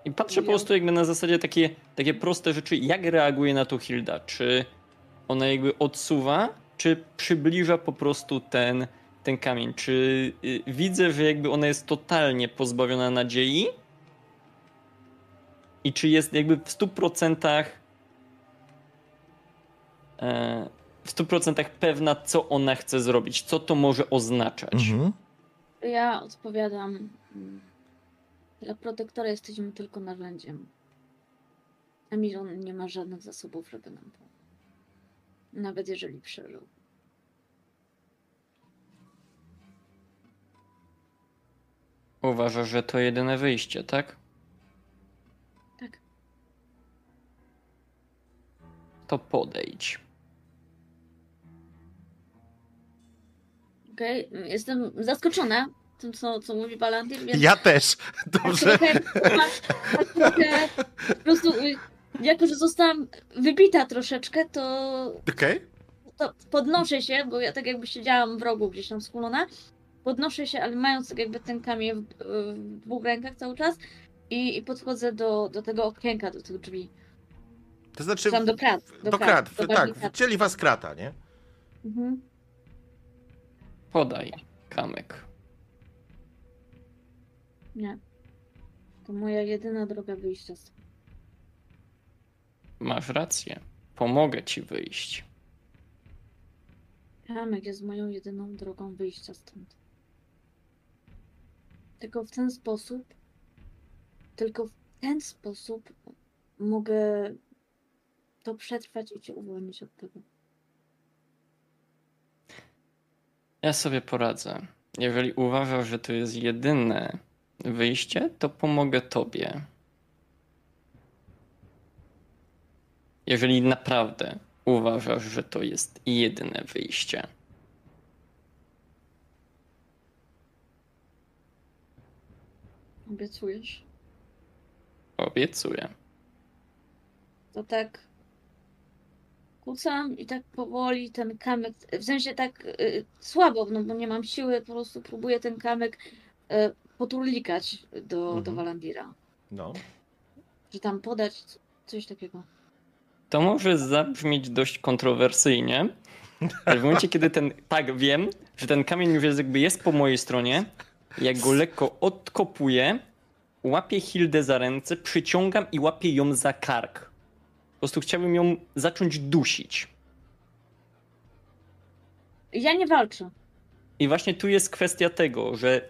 I patrzę po prostu jakby na zasadzie takie, takie proste rzeczy, jak reaguje na to Hilda. Czy ona jakby odsuwa, czy przybliża po prostu ten, ten kamień? Czy y, widzę, że jakby ona jest totalnie pozbawiona nadziei? I czy jest jakby w 100% e, w 100% pewna, co ona chce zrobić, co to może oznaczać. Mhm. Ja odpowiadam. mm, Dla protektora jesteśmy tylko narzędziem. A Miron nie ma żadnych zasobów, żeby nam pomóc. Nawet jeżeli przeżył. Uważasz, że to jedyne wyjście, tak? Tak. To podejdź. Okej, jestem zaskoczona tym, co, co mówi Balantir, więc Ja też. tak Dobrze. trochę, tak trochę po prostu, jako że zostałam wybita troszeczkę, to Okej. to podnoszę się, bo ja tak jakby siedziałam w rogu gdzieś tam skulona. Podnoszę się, ale mając tak jakby ten kamień w, w dwóch rękach cały czas i, i podchodzę do, do tego okienka, do tych drzwi. To znaczy. Tam do krat. Do, Do, krat, do tak. krat. Wcięli was krata, nie? Mhm. Podaj kamyk. Nie. To moja jedyna droga wyjścia z Masz rację. Pomogę ci wyjść. Kamek jest moją jedyną drogą wyjścia stąd. Tylko w ten sposób, tylko w ten sposób mogę to przetrwać i cię uwolnić od tego. Ja sobie poradzę. Jeżeli uważasz, że to jest jedyne wyjście, to pomogę tobie. Jeżeli naprawdę uważasz, że to jest jedyne wyjście. Obiecujesz? Obiecuję. To tak kucam i tak powoli ten kamyk, w sensie tak y, słabo, no bo nie mam siły, po prostu próbuję ten kamyk y, poturlikać do, do Mhm. Walandira. No. Czy tam podać coś takiego. To może zabrzmieć dość kontrowersyjnie, Ale w momencie, kiedy ten, tak wiem, że ten kamień już jest jakby jest po mojej stronie, jak go lekko odkopuję, łapię Hildę za ręce, przyciągam i łapię ją za kark. Po prostu chciałbym ją zacząć dusić. Ja nie walczę. I właśnie tu jest kwestia tego, że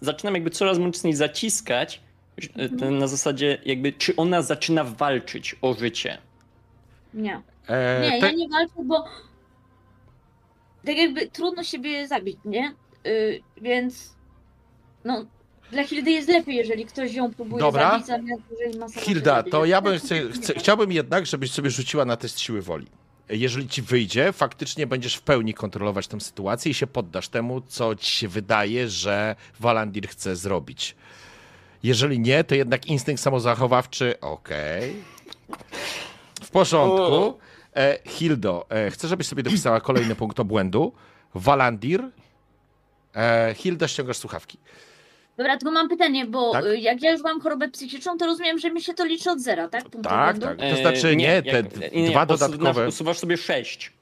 zaczynam jakby coraz mocniej zaciskać na zasadzie jakby, czy ona zaczyna walczyć o życie. Nie. E, Nie, te- ja nie walczę, bo tak jakby trudno siebie zabić, nie? Y, więc no, dla Hildy jest lepiej, jeżeli ktoś ją próbuje Dobra. zabić, zamiast jeżeli ma Hilda, to ja bym chce, chciałbym jednak, żebyś sobie rzuciła na test siły woli. Jeżeli ci wyjdzie, faktycznie będziesz w pełni kontrolować tę sytuację i się poddasz temu, co ci się wydaje, że Walandir chce zrobić. Jeżeli nie, to jednak instynkt samozachowawczy, okej. Okay. W porządku. E, Hildo, e, chcę, żebyś sobie dopisała kolejny punkt obłędu. Walandir. E, Hilda, ściągasz słuchawki. Dobra, tylko mam pytanie, bo tak? E, jak ja już mam chorobę psychiczną, to rozumiem, że mi się to liczy od zera, tak? Punkt tak, obłędu? tak. To znaczy e, nie, te dwa nie, nie, dodatkowe. Usuwasz sobie sześć.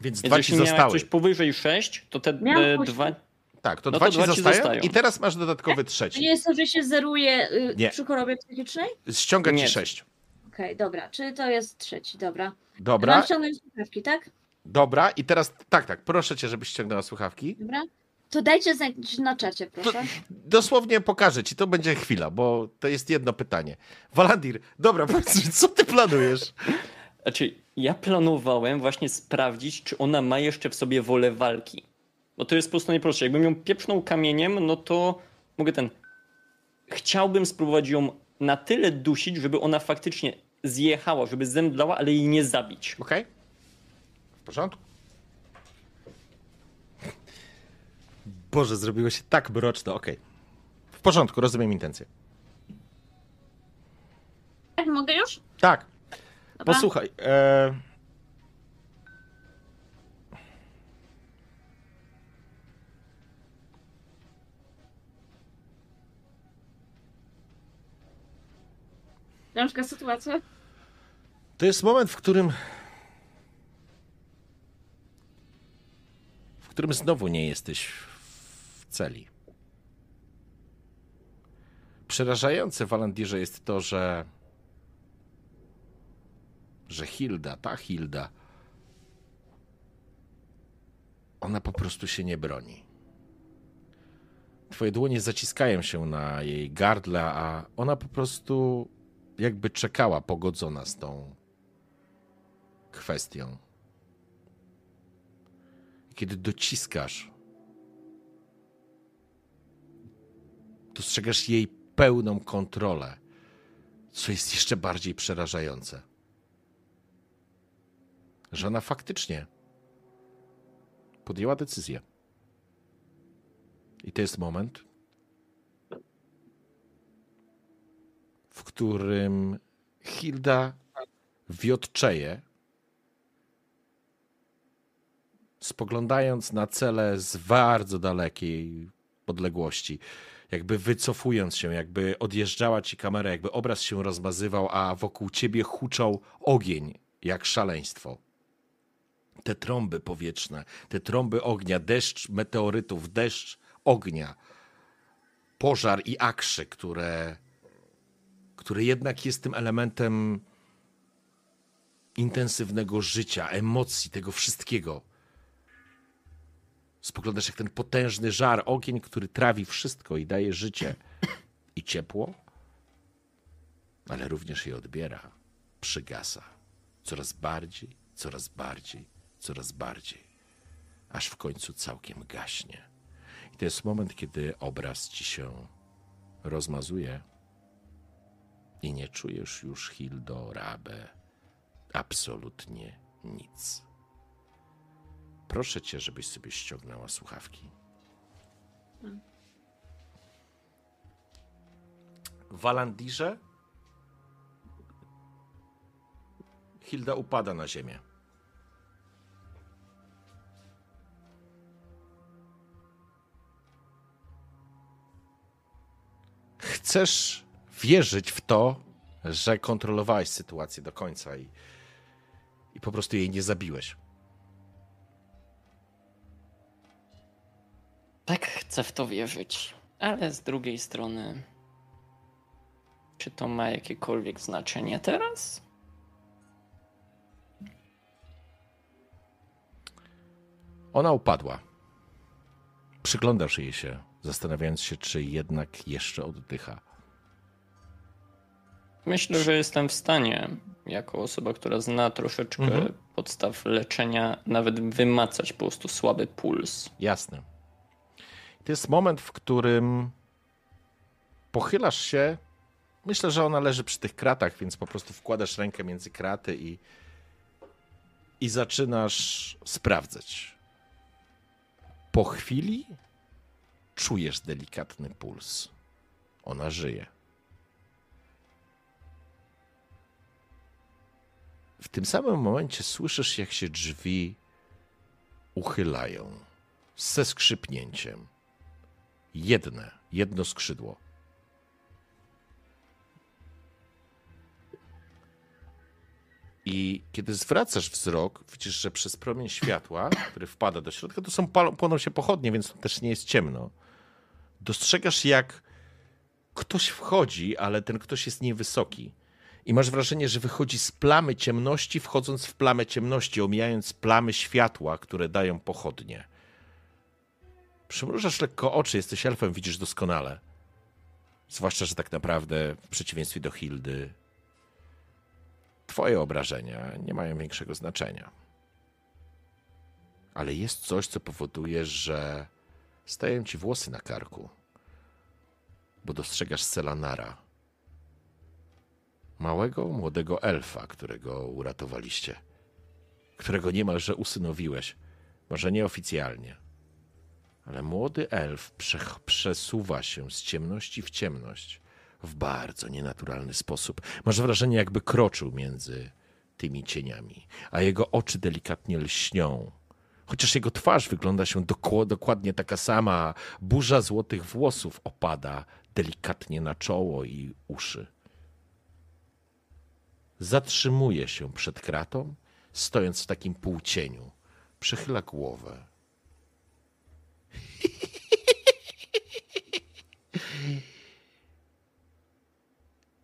Więc, Więc dwa jeśli ci zostały. coś powyżej 6, to te miałam e, dwa. 8. Tak, to No dwa to ci dwa ci zostają, zostają. i teraz masz dodatkowy To nie trzeci. jest to, że się zeruje y, Nie. przy chorobie psychicznej? Ściąga ci Nie. sześć. Okej, dobra. Czyli to jest trzeci, dobra. Dobra, Mam ściągnąć słuchawki, tak? dobra i teraz tak, tak, proszę cię, żebyś ściągnęła słuchawki. Dobra. To dajcie znać na czacie, proszę. Dosłownie pokażę ci, to będzie chwila, bo to jest jedno pytanie. Walandir, dobra, powiedz mi, co ty planujesz? Znaczy, ja planowałem właśnie sprawdzić, czy ona ma jeszcze w sobie wolę walki. Bo to jest po prostu najprostsze. Jakbym ją pieprznął kamieniem, no to mogę ten... Chciałbym spróbować ją na tyle dusić, żeby ona faktycznie zjechała, żeby zemdlała, ale jej nie zabić. Okej? W porządku? Boże, zrobiło się tak mroczno, okej. W porządku, rozumiem intencję. Tak, mogę już? Tak, Dobra. posłuchaj. E... Ciężka sytuacja. To jest moment, w którym. w którym znowu nie jesteś w celi. Przerażające w jest to, że. że Hilda, ta Hilda. Ona po prostu się nie broni. Twoje dłonie zaciskają się na jej gardle, a ona po prostu jakby czekała pogodzona z tą kwestią. Kiedy dociskasz, dostrzegasz jej pełną kontrolę, co jest jeszcze bardziej przerażające. Że ona faktycznie podjęła decyzję. I to jest moment, w którym Hilda wiotczeje, spoglądając na cele z bardzo dalekiej odległości, jakby wycofując się, jakby odjeżdżała ci kamera, jakby obraz się rozmazywał, a wokół ciebie huczał ogień, jak szaleństwo. Te trąby powietrzne, te trąby ognia, deszcz meteorytów, deszcz ognia, pożar i akrzy, które, które jednak jest tym elementem intensywnego życia, emocji, tego wszystkiego. Spoglądasz jak ten potężny żar, ogień, który trawi wszystko i daje życie i ciepło, ale również je odbiera, przygasa. Coraz bardziej, coraz bardziej, coraz bardziej, aż w końcu całkiem gaśnie. I to jest moment, kiedy obraz ci się rozmazuje i nie czujesz już Hildo Rabe absolutnie nic. Proszę cię, żebyś sobie ściągnęła słuchawki. W Walandirze Hilda upada na ziemię. Chcesz wierzyć w to, że kontrolowałeś sytuację do końca i, i po prostu jej nie zabiłeś. Tak chcę w to wierzyć, ale z drugiej strony, czy to ma jakiekolwiek znaczenie teraz? Ona upadła. Przyglądasz jej się, zastanawiając się, czy jednak jeszcze oddycha. Myślę, że jestem w stanie, jako osoba, która zna troszeczkę Mhm. podstaw leczenia, nawet wymacać po prostu słaby puls. Jasne. To jest moment, w którym pochylasz się. Myślę, że ona leży przy tych kratach, więc po prostu wkładasz rękę między kraty i, i zaczynasz sprawdzać. Po chwili czujesz delikatny puls. Ona żyje. W tym samym momencie słyszysz, jak się drzwi uchylają ze skrzypnięciem. Jedne, jedno skrzydło. I kiedy zwracasz wzrok, widzisz, że przez promień światła, który wpada do środka, to są płoną się pochodnie, więc też nie jest ciemno. Dostrzegasz, jak ktoś wchodzi, ale ten ktoś jest niewysoki. I masz wrażenie, że wychodzi z plamy ciemności, wchodząc w plamę ciemności, omijając plamy światła, które dają pochodnie. Przymrużasz lekko oczy, jesteś elfem, widzisz doskonale. Zwłaszcza, że tak naprawdę, w przeciwieństwie do Hildy, twoje obrażenia nie mają większego znaczenia. Ale jest coś, co powoduje, że stają ci włosy na karku, bo dostrzegasz Selanara, małego, młodego elfa, którego uratowaliście, którego niemalże usynowiłeś, może nieoficjalnie. Ale młody elf prze- przesuwa się z ciemności w ciemność w bardzo nienaturalny sposób. Masz wrażenie, jakby kroczył między tymi cieniami, a jego oczy delikatnie lśnią. Chociaż jego twarz wygląda się dokładnie taka sama, burza złotych włosów opada delikatnie na czoło i uszy. Zatrzymuje się przed kratą, stojąc w takim półcieniu. Przechyla głowę.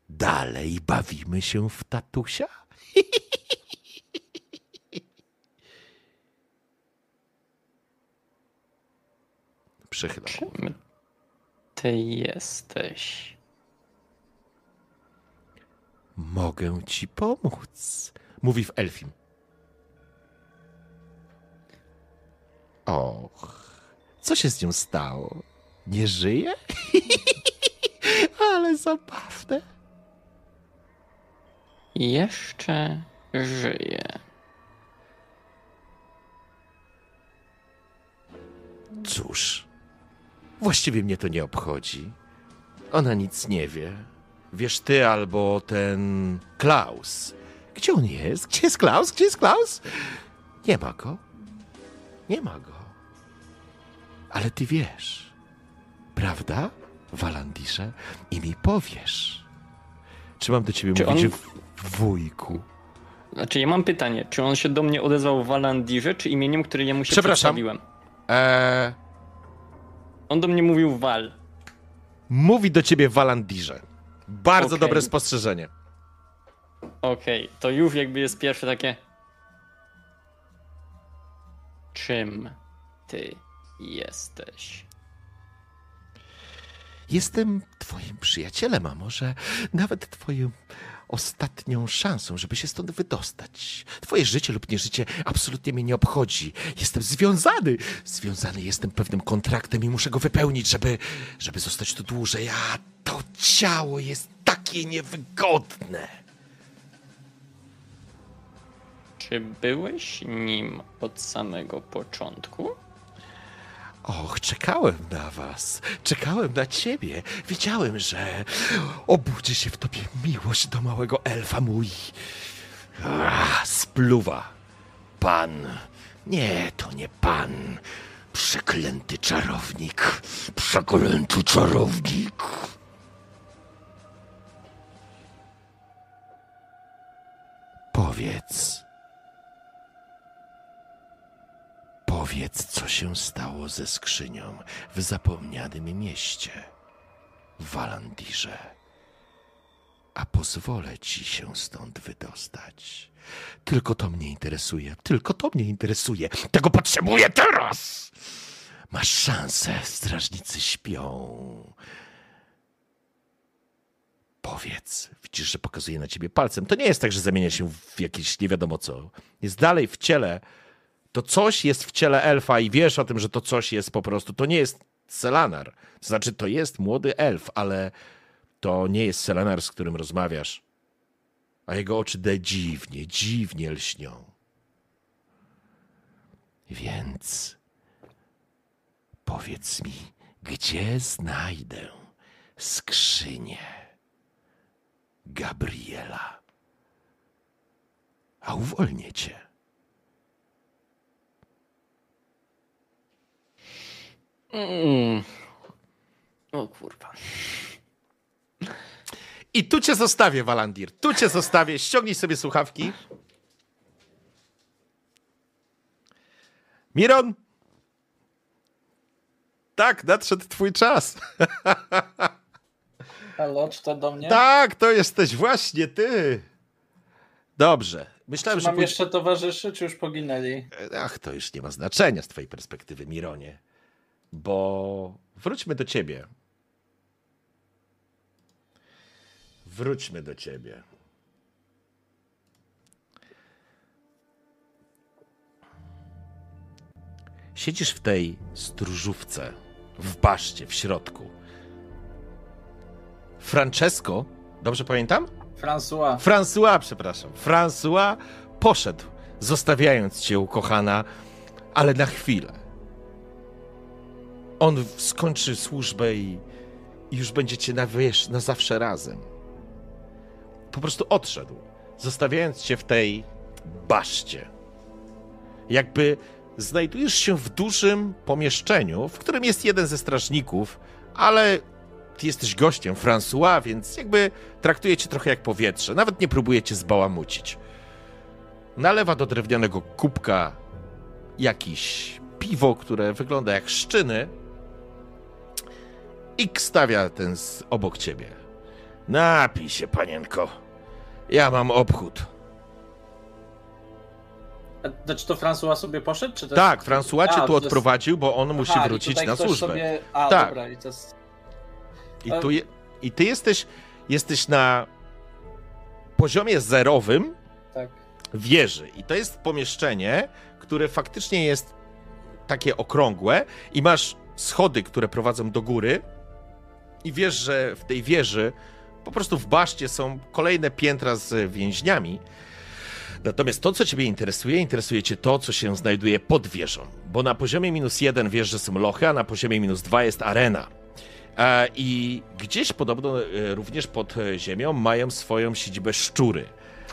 Dalej bawimy się w tatusia? Przechyla głowę. Ty jesteś? Mogę ci pomóc, mówi w elfim. Och, co się z nią stało? Nie żyje? Ale zabawne. Jeszcze żyję. Cóż, właściwie mnie to nie obchodzi. Ona nic nie wie. Wiesz ty albo ten Klaus. Gdzie on jest? Gdzie jest Klaus? Gdzie jest Klaus? Nie ma go. Nie ma go. Ale ty wiesz, prawda, Walandisze? I mi powiesz. Czy mam do ciebie Czy mówić on- w- wujku? Znaczy, ja mam pytanie, czy on się do mnie odezwał w Walandirze, czy imieniem, które ja mu się Przepraszam. przedstawiłem? Eee, On do mnie mówił Wal. mówi do ciebie Walandirze. Bardzo Okej. dobre spostrzeżenie. Okej, to już jakby jest pierwsze takie. Czym ty jesteś? Jestem twoim przyjacielem, a może nawet twoją ostatnią szansą, żeby się stąd wydostać. Twoje życie lub nieżycie absolutnie mnie nie obchodzi. Jestem związany. Związany jestem pewnym kontraktem i muszę go wypełnić, żeby, żeby zostać tu dłużej. A to ciało jest takie niewygodne. Czy byłeś nim od samego początku? Och, czekałem na was. Czekałem na ciebie. Wiedziałem, że obudzi się w tobie miłość do małego elfa mój. Ah, spluwa. Pan. Nie, to nie pan. Przeklęty czarownik. Przeklęty czarownik. Powiedz. Powiedz coś się stało ze skrzynią w zapomnianym mieście, Walandirze. A pozwolę ci się stąd wydostać. Tylko to mnie interesuje, tylko to mnie interesuje. Tego potrzebuję teraz! Masz szansę, strażnicy śpią. Powiedz, widzisz, że pokazuje na ciebie palcem. To nie jest tak, że zamienia się w jakieś nie wiadomo co. Jest dalej w ciele. To coś jest w ciele elfa i wiesz o tym, że to coś jest po prostu. To nie jest Selanar. Znaczy, to jest młody elf, ale to nie jest Selanar, z którym rozmawiasz. A jego oczy de dziwnie, dziwnie lśnią. Więc powiedz mi, gdzie znajdę skrzynię Gabriela? A uwolnię cię. Mm. O kurwa. I tu cię zostawię, Walandir. Tu cię zostawię. Ściągnij sobie słuchawki. Miron? Tak, nadszedł twój czas. Halo, czy to do mnie? Tak, to jesteś właśnie ty. Dobrze. Myślałem, Czy że... mam pój- jeszcze towarzyszy, czy już poginęli? Ach, to już nie ma znaczenia z twojej perspektywy, Mironie. Bo wróćmy do ciebie. Wróćmy do ciebie. Siedzisz w tej stróżówce, w baszcie, w środku. Francesco, dobrze pamiętam? François, François, przepraszam. François poszedł, zostawiając cię, ukochana, ale na chwilę. On skończy służbę i, i już będziecie na, wiesz, na zawsze razem. Po prostu odszedł, zostawiając cię w tej baszcie. Jakby znajdujesz się w dużym pomieszczeniu, w którym jest jeden ze strażników, ale ty jesteś gościem François, więc jakby traktuje cię trochę jak powietrze. Nawet nie próbuje cię zbałamucić. Nalewa do drewnianego kubka jakiś piwo, które wygląda jak szczyny i stawia ten z obok ciebie. Napij się, panienko. Ja mam obchód. A, Znaczy to François sobie poszedł? Czy Tak, François cię A, tu jest- odprowadził, bo on musi Aha, wrócić na służbę. Sobie... A, Tak. dobra, i to jest... I, tu je, I ty jesteś, jesteś na poziomie zerowym Tak. wieży. I to jest pomieszczenie, które faktycznie jest takie okrągłe i masz schody, które prowadzą do góry i wiesz, że w tej wieży po prostu w baszcie są kolejne piętra z więźniami. Natomiast to, co Ciebie interesuje, interesuje Cię to, co się znajduje pod wieżą. Bo na poziomie minus jeden wiesz, że są lochy, a na poziomie minus dwa jest arena. E, I gdzieś podobno e, również pod ziemią mają swoją siedzibę szczury.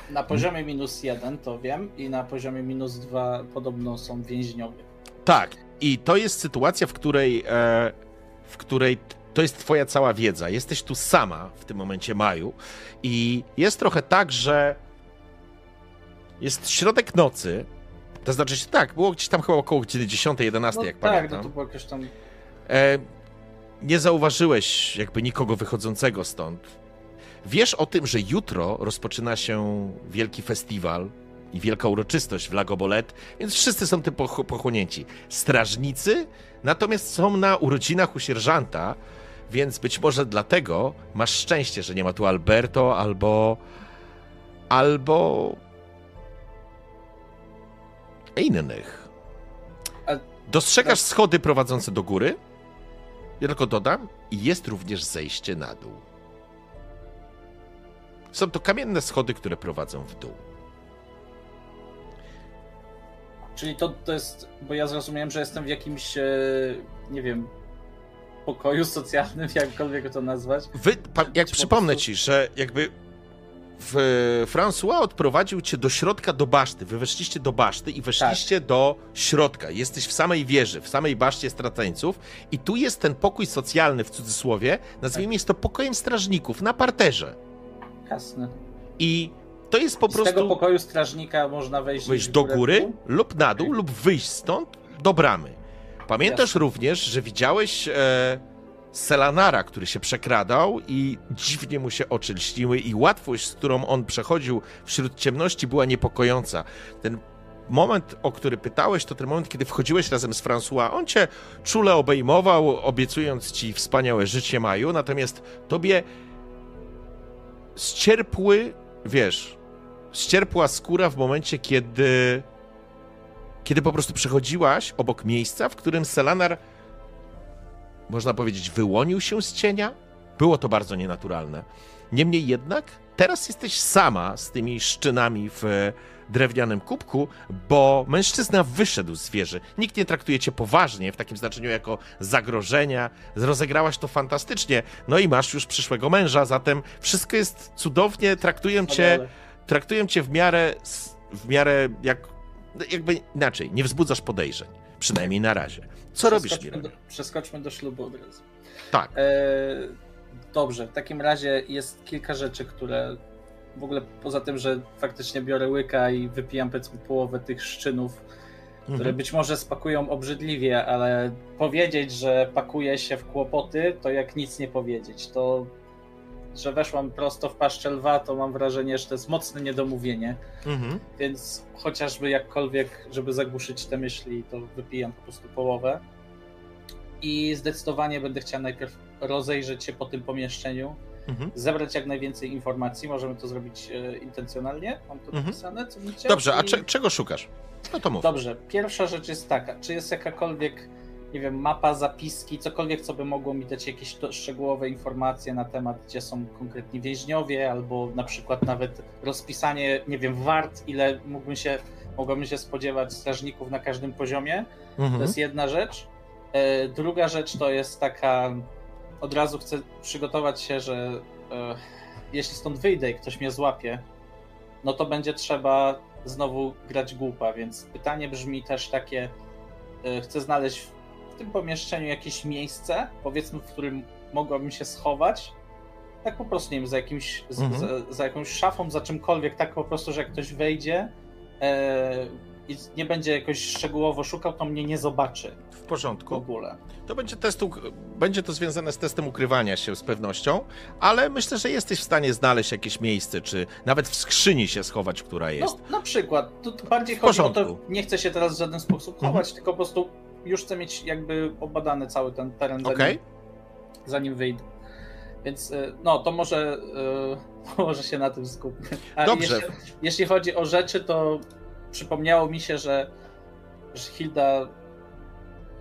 Na poziomie minus jeden to wiem i na poziomie minus dwa podobno są więźniowie. Tak, i to jest sytuacja, w której, e, w której to jest twoja cała wiedza. Jesteś tu sama w tym momencie, Maju, i jest trochę tak, że jest środek nocy, to znaczy tak, było gdzieś tam chyba około godziny 10, 11, No jak tak, pamiętam. no to było jakieś tam... E, nie zauważyłeś jakby nikogo wychodzącego stąd. Wiesz o tym, że jutro rozpoczyna się wielki festiwal i wielka uroczystość w Lagobolet, więc wszyscy są tym poch- pochłonięci. Strażnicy natomiast są na urodzinach u sierżanta, więc być może dlatego masz szczęście, że nie ma tu Alberto albo... albo... innych. Dostrzegasz schody prowadzące do góry? Ja tylko dodam, i jest również zejście na dół. Są to kamienne schody, które prowadzą w dół. Czyli to, to jest... Bo ja zrozumiałem, że jestem w jakimś, e, nie wiem, pokoju socjalnym, jakkolwiek to nazwać. Wy, pa, jak przypomnę prostu- ci, że jakby w, François odprowadził cię do środka do baszty. Wy weszliście do baszty i weszliście Tak. do środka. Jesteś w samej wieży, w samej baszcie straceńców i tu jest ten pokój socjalny w cudzysłowie. Nazwijmy Tak. jest to pokojem strażników na parterze. Jasne. I to jest po Z prostu tego pokoju strażnika można wejść... wejść do góry dół? lub na dół Okej. lub wyjść stąd do bramy. Pamiętasz Jasne. również, że widziałeś e, Selanara, który się przekradał i dziwnie mu się oczy lśniły i łatwość, z którą on przechodził wśród ciemności była niepokojąca. Ten moment, o który pytałeś, to ten moment, kiedy wchodziłeś razem z François. On cię czule obejmował, obiecując ci wspaniałe życie Maju, natomiast tobie ścierpły, wiesz, ścierpła skóra w momencie, kiedy kiedy po prostu przechodziłaś obok miejsca, w którym Selanar, można powiedzieć, wyłonił się z cienia. Było to bardzo nienaturalne. Niemniej jednak, teraz jesteś sama z tymi szczynami w e, drewnianym kubku, bo mężczyzna wyszedł z wieży. Nikt nie traktuje cię poważnie, w takim znaczeniu jako zagrożenia. Rozegrałaś to fantastycznie. No i masz już przyszłego męża, zatem wszystko jest cudownie, traktują cię traktują cię w miarę, w miarę jak, jakby inaczej, nie wzbudzasz podejrzeń, przynajmniej na razie. Co robisz, do, przeskoczmy do ślubu od razu. Tak, E, dobrze, w takim razie jest kilka rzeczy, które w ogóle poza tym, że faktycznie biorę łyka i wypijam powiedzmy połowę tych szczynów, które mhm. być może spakują obrzydliwie, ale powiedzieć, że pakuje się w kłopoty, to jak nic nie powiedzieć. To, że weszłam prosto w paszczę lwa, to mam wrażenie, że to jest mocne niedomówienie, Mhm. więc chociażby jakkolwiek, żeby zagłuszyć te myśli, to wypijam po prostu połowę. I zdecydowanie będę chciał najpierw rozejrzeć się po tym pomieszczeniu, Mhm. zebrać jak najwięcej informacji. Możemy to zrobić e, intencjonalnie. Mam to Mhm. napisane, co. Dobrze, a cze, czego szukasz? No to mów. Dobrze, pierwsza rzecz jest taka, czy jest jakakolwiek, nie wiem, mapa, zapiski, cokolwiek, co by mogło mi dać jakieś to, szczegółowe informacje na temat, gdzie są konkretni więźniowie, albo na przykład nawet rozpisanie, nie wiem, wart, ile mógłbym się, mogłabym się spodziewać strażników na każdym poziomie. To Mhm. jest jedna rzecz. E, Druga rzecz to jest taka, od razu chcę przygotować się, że e, jeśli stąd wyjdę i ktoś mnie złapie, no to będzie trzeba znowu grać głupa, więc pytanie brzmi też takie, e, chcę znaleźć w, w tym pomieszczeniu jakieś miejsce, powiedzmy, w którym mogłabym się schować, tak po prostu, nie wiem, za, jakimś, Mhm. za, za jakąś szafą, za czymkolwiek, tak po prostu, że jak ktoś wejdzie e, i nie będzie jakoś szczegółowo szukał, to mnie nie zobaczy W w porządku. ogóle. To będzie, test, będzie to związane z testem ukrywania się z pewnością, ale myślę, że jesteś w stanie znaleźć jakieś miejsce, czy nawet w skrzyni się schować, która jest. No, na przykład, tu bardziej W chodzi o to, nie chcę się teraz w żaden sposób Mhm. chować, tylko po prostu już chcę mieć jakby obadany cały ten teren, zanim, Okej? zanim wyjdę. Więc e, no, to może, e, może się na tym skupmy. A Dobrze. Jeśli, jeśli chodzi o rzeczy, to przypomniało mi się, że, że Hilda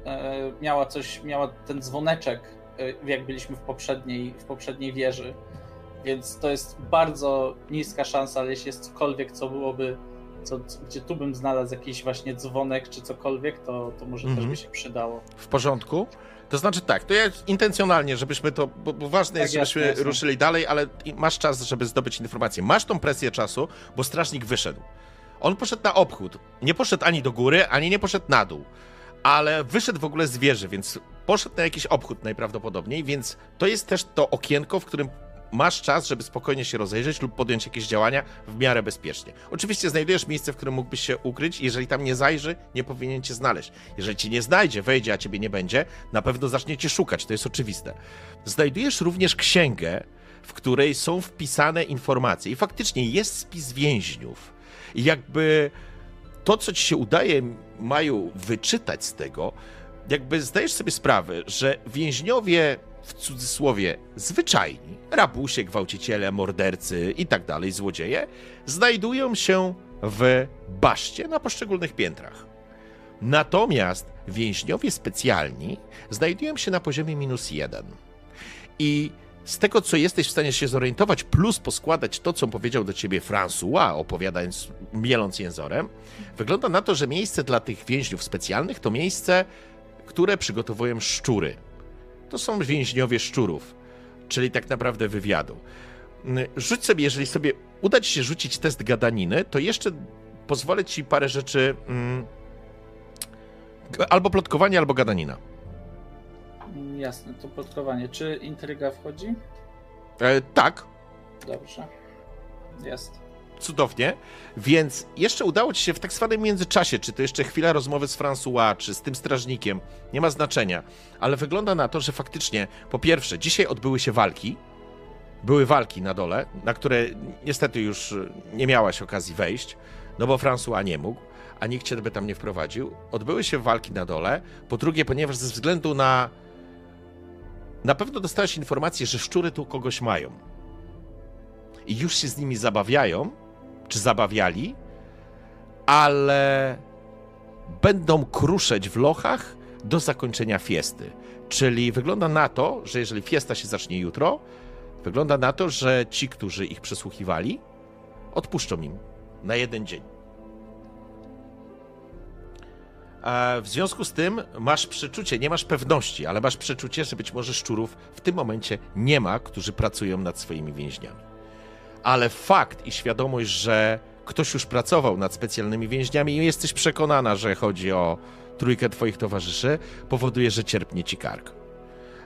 e, miała coś, miała ten dzwoneczek, jak byliśmy w poprzedniej, w poprzedniej wieży. Więc to jest bardzo niska szansa, ale jeśli jest cokolwiek, co byłoby, co, gdzie tu bym znalazł jakiś właśnie dzwonek czy cokolwiek, to, to może Mhm. też by się przydało. W porządku? To znaczy tak, to ja intencjonalnie, żebyśmy to, bo, bo ważne Tak, jest, jasne, żebyśmy jasne. ruszyli dalej, ale masz czas, żeby zdobyć informacje. Masz tą presję czasu, bo strażnik wyszedł. On poszedł na obchód. Nie poszedł ani do góry, ani nie poszedł na dół. Ale wyszedł w ogóle z wieży, więc poszedł na jakiś obchód najprawdopodobniej, więc to jest też to okienko, w którym masz czas, żeby spokojnie się rozejrzeć lub podjąć jakieś działania w miarę bezpiecznie. Oczywiście znajdujesz miejsce, w którym mógłbyś się ukryć. Jeżeli tam nie zajrzy, nie powinien cię znaleźć. Jeżeli cię nie znajdzie, wejdzie, a ciebie nie będzie, na pewno zacznie cię szukać, to jest oczywiste. Znajdujesz również księgę, w której są wpisane informacje i faktycznie jest spis więźniów. I jakby to, co ci się udaje, Maju, wyczytać z tego, jakby zdajesz sobie sprawę, że więźniowie w cudzysłowie zwyczajni, rabusie, gwałciciele, mordercy i tak dalej, złodzieje, znajdują się w baszcie na poszczególnych piętrach. Natomiast więźniowie specjalni znajdują się na poziomie minus jeden. I z tego, co jesteś w stanie się zorientować, plus poskładać to, co powiedział do ciebie François, opowiadając, mieląc jęzorem, wygląda na to, że miejsce dla tych więźniów specjalnych to miejsce, które przygotowują szczury. To są więźniowie szczurów, czyli tak naprawdę wywiadu. Mm, Rzuć sobie, jeżeli sobie uda ci się rzucić test gadaniny, to jeszcze pozwolę ci parę rzeczy. Mm, albo plotkowanie, albo gadanina. Mm, Jasne, to plotkowanie. Czy intryga wchodzi? E, tak, Dobrze. Jest. Cudownie. Więc jeszcze udało ci się w tak zwanym międzyczasie, czy to jeszcze chwila rozmowy z François, czy z tym strażnikiem, nie ma znaczenia, ale wygląda na to, że faktycznie, po pierwsze, dzisiaj odbyły się walki, były walki na dole, na które niestety już nie miałaś okazji wejść, no bo François nie mógł, a nikt cię by tam nie wprowadził. Odbyły się walki na dole. Po drugie, ponieważ ze względu na. Na pewno dostałeś informację, że szczury tu kogoś mają. I już się z nimi zabawiają, czy zabawiali, ale będą kruszeć w lochach do zakończenia fiesty. Czyli wygląda na to, że jeżeli fiesta się zacznie jutro, wygląda na to, że ci, którzy ich przesłuchiwali, odpuszczą im na jeden dzień. E, W związku z tym masz przeczucie, nie masz pewności, ale masz przeczucie, że być może szczurów w tym momencie nie ma, którzy pracują nad swoimi więźniami. Ale fakt i świadomość, że ktoś już pracował nad specjalnymi więźniami i jesteś przekonana, że chodzi o trójkę twoich towarzyszy, powoduje, że cierpnie ci kark.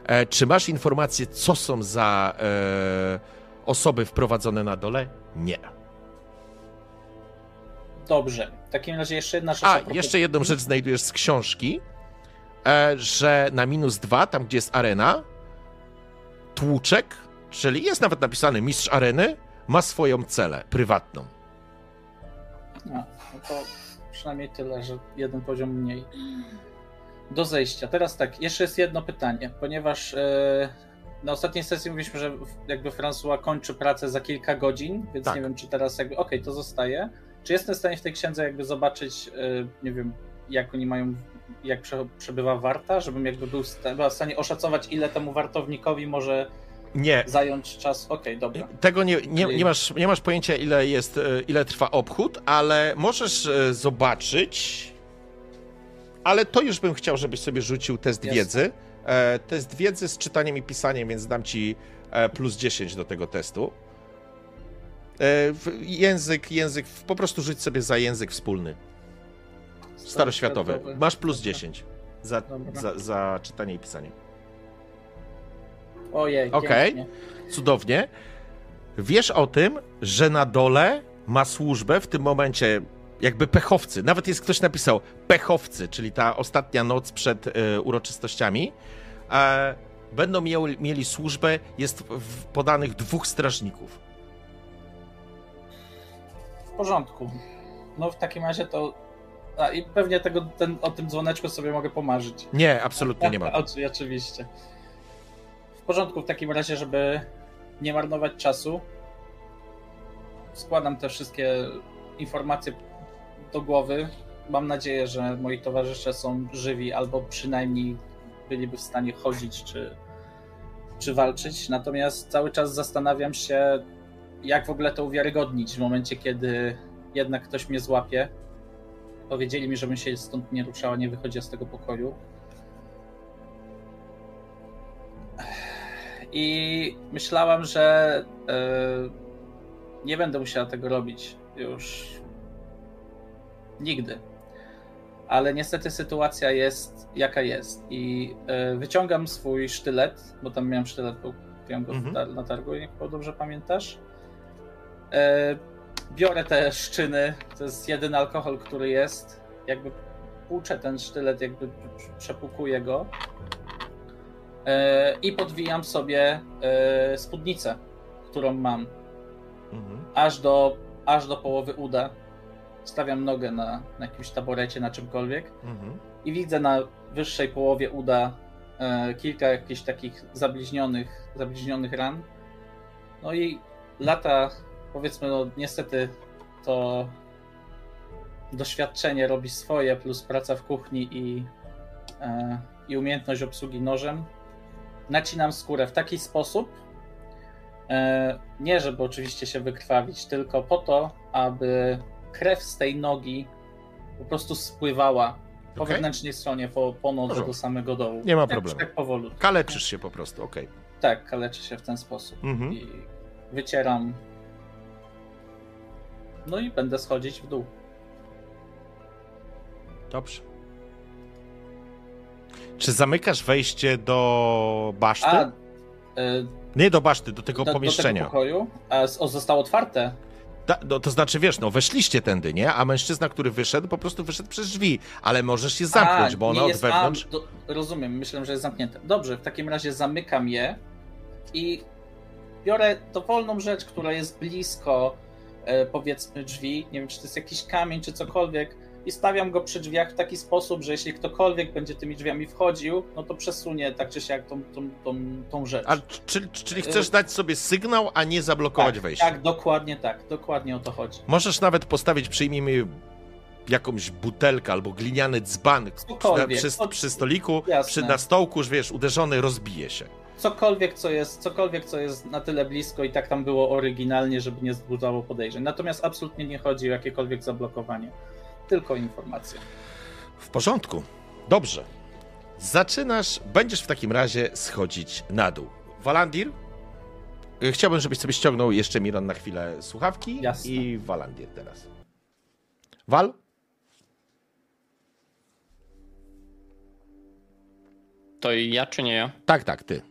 E, czy masz informację, co są za e, osoby wprowadzone na dole? Nie. Dobrze. W takim razie jeszcze jedna rzecz. A, propos- jeszcze jedną rzecz znajdujesz z książki, e, że na minus dwa, tam gdzie jest arena, tłuczek, czyli jest nawet napisany mistrz areny, ma swoją celę prywatną. A, no to przynajmniej tyle, że jeden poziom mniej. Do zejścia. Teraz tak, jeszcze jest jedno pytanie, ponieważ e, na ostatniej sesji mówiliśmy, że jakby François kończy pracę za kilka godzin, więc Tak. nie wiem, czy teraz jakby, okej, to zostaje. Czy jestem w stanie w tej księdze jakby zobaczyć, e, nie wiem, jak oni mają, jak prze, przebywa warta, żebym jakby był była w stanie oszacować, ile temu wartownikowi może Nie, zająć czas. Okej, dobra. tego nie, nie, nie, masz, nie masz pojęcia, ile, jest, e, ile trwa obchód, ale możesz e, zobaczyć. Ale to już bym chciał, żebyś sobie rzucił test Jasne. wiedzy. E, test wiedzy z czytaniem i pisaniem, więc dam ci plus 10 do tego testu. Język, język, po prostu rzuć sobie za język wspólny. Staroświatowy. Masz plus 10 za, za, za czytanie i pisanie. Ojej, Okej. pięknie. Cudownie. Wiesz o tym, że na dole ma służbę w tym momencie jakby pechowcy. Nawet jest ktoś napisał pechowcy, czyli ta ostatnia noc przed e, uroczystościami. E, będą mieli, mieli służbę, jest w podanych dwóch strażników. W porządku. No w takim razie to. A i pewnie tego, ten, o tym dzwoneczku sobie mogę pomarzyć. Nie, absolutnie nie ma. Oczy- Oczywiście. Porządku, w takim razie, żeby nie marnować czasu, składam te wszystkie informacje do głowy. Mam nadzieję, że moi towarzysze są żywi, albo przynajmniej byliby w stanie chodzić czy, czy walczyć. Natomiast cały czas zastanawiam się, jak w ogóle to uwiarygodnić w momencie, kiedy jednak ktoś mnie złapie. Powiedzieli mi, żebym się stąd nie ruszała, nie wychodziła z tego pokoju. I myślałam, że e, nie będę musiała tego robić już nigdy. Ale niestety sytuacja jest jaka jest. I e, wyciągam swój sztylet, bo tam miałem sztylet, bo kupiłem go Mhm. na targu, jak dobrze pamiętasz. E, biorę te szczyny, to jest jedyny alkohol, który jest. Jakby płuczę ten sztylet, jakby przepukuję go. E, I podwijam sobie e, spódnicę, którą mam, Mhm. aż do, aż do połowy uda. Stawiam nogę na, na jakimś taborecie, na czymkolwiek Mhm. i widzę na wyższej połowie uda e, kilka jakichś takich zabliźnionych, zabliźnionych ran. No i lata, powiedzmy, no niestety to doświadczenie robi swoje, plus praca w kuchni i, i umiejętność obsługi nożem. Nacinam skórę w taki sposób, e, nie żeby oczywiście się wykrwawić, tylko po to, aby krew z tej nogi po prostu spływała po Okej. wewnętrznej stronie, po, po nodze do samego dołu. Nie ma Jak- problemu. Tak. Kaleczysz się po prostu, okej. Tak, kaleczę się w ten sposób. Mhm. I wycieram. No i będę schodzić w dół. Dobrze. Czy zamykasz wejście do baszty? A, y, Nie do baszty, do tego do, do pomieszczenia. tego pokoju. A, o, zostało otwarte. Da, no, to znaczy, wiesz, no weszliście tędy, nie? A mężczyzna, który wyszedł, po prostu wyszedł przez drzwi, ale możesz je zamknąć, A, bo ona od jest- wewnątrz... A, do, rozumiem, myślę, że jest zamknięte. Dobrze, w takim razie zamykam je i biorę dowolną rzecz, która jest blisko, e, powiedzmy, drzwi. Nie wiem, czy to jest jakiś kamień, czy cokolwiek. I stawiam go przy drzwiach w taki sposób, że jeśli ktokolwiek będzie tymi drzwiami wchodził, no to przesunie tak czy siak tą, tą, tą, tą rzecz. A, czyli, czyli chcesz dać sobie sygnał, a nie zablokować tak, wejście? tak, dokładnie tak. Dokładnie o to chodzi. Możesz nawet postawić, przyjmijmy jakąś butelkę albo gliniany dzban przy, przy, przy stoliku, Jasne. przy, na stołku, że wiesz, uderzony, rozbije się. cokolwiek, co jest, cokolwiek, co jest na tyle blisko i tak tam było oryginalnie, żeby nie wzbudzało podejrzeń. Natomiast absolutnie nie chodzi o jakiekolwiek zablokowanie, tylko informacje. W porządku. Dobrze. Zaczynasz, będziesz w takim razie schodzić na dół. Walandir? Y, Chciałbym, żebyś sobie ściągnął jeszcze Miron na chwilę słuchawki Jasne. i Walandir teraz. Wal? To i ja czy nie ja? Tak, tak, ty.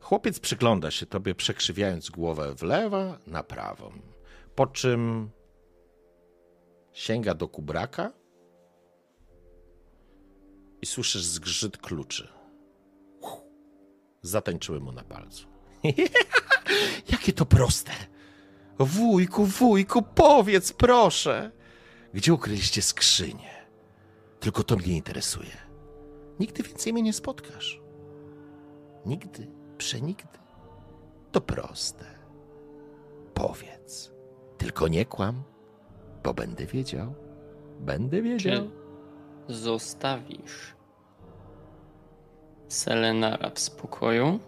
Chłopiec przygląda się tobie, przekrzywiając głowę w lewo, na prawą. Po czym sięga do kubraka i słyszysz zgrzyt kluczy. Zatańczyły mu na palcu. Jakie to proste. Wujku, wujku, powiedz proszę. Gdzie ukryliście skrzynię? Tylko to mnie interesuje. Nigdy więcej mnie nie spotkasz. Nigdy, przenigdy. To proste. Powiedz. Tylko nie kłam, bo będę wiedział. Będę wiedział. Czy zostawisz Selenara w spokoju?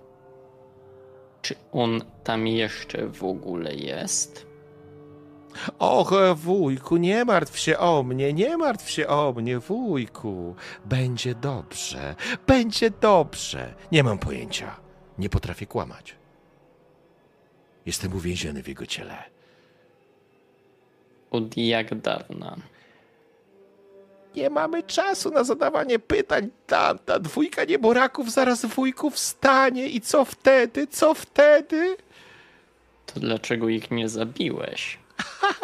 Czy on tam jeszcze w ogóle jest? Och, wujku, nie martw się o mnie, nie martw się o mnie, wujku. Będzie dobrze, będzie dobrze. Nie mam pojęcia. Nie potrafię kłamać. Jestem uwięziony w jego ciele. Od jak dawna? Nie mamy czasu na zadawanie pytań. Ta, ta dwójka nieboraków zaraz wujku wstanie i co wtedy, co wtedy? To dlaczego ich nie zabiłeś?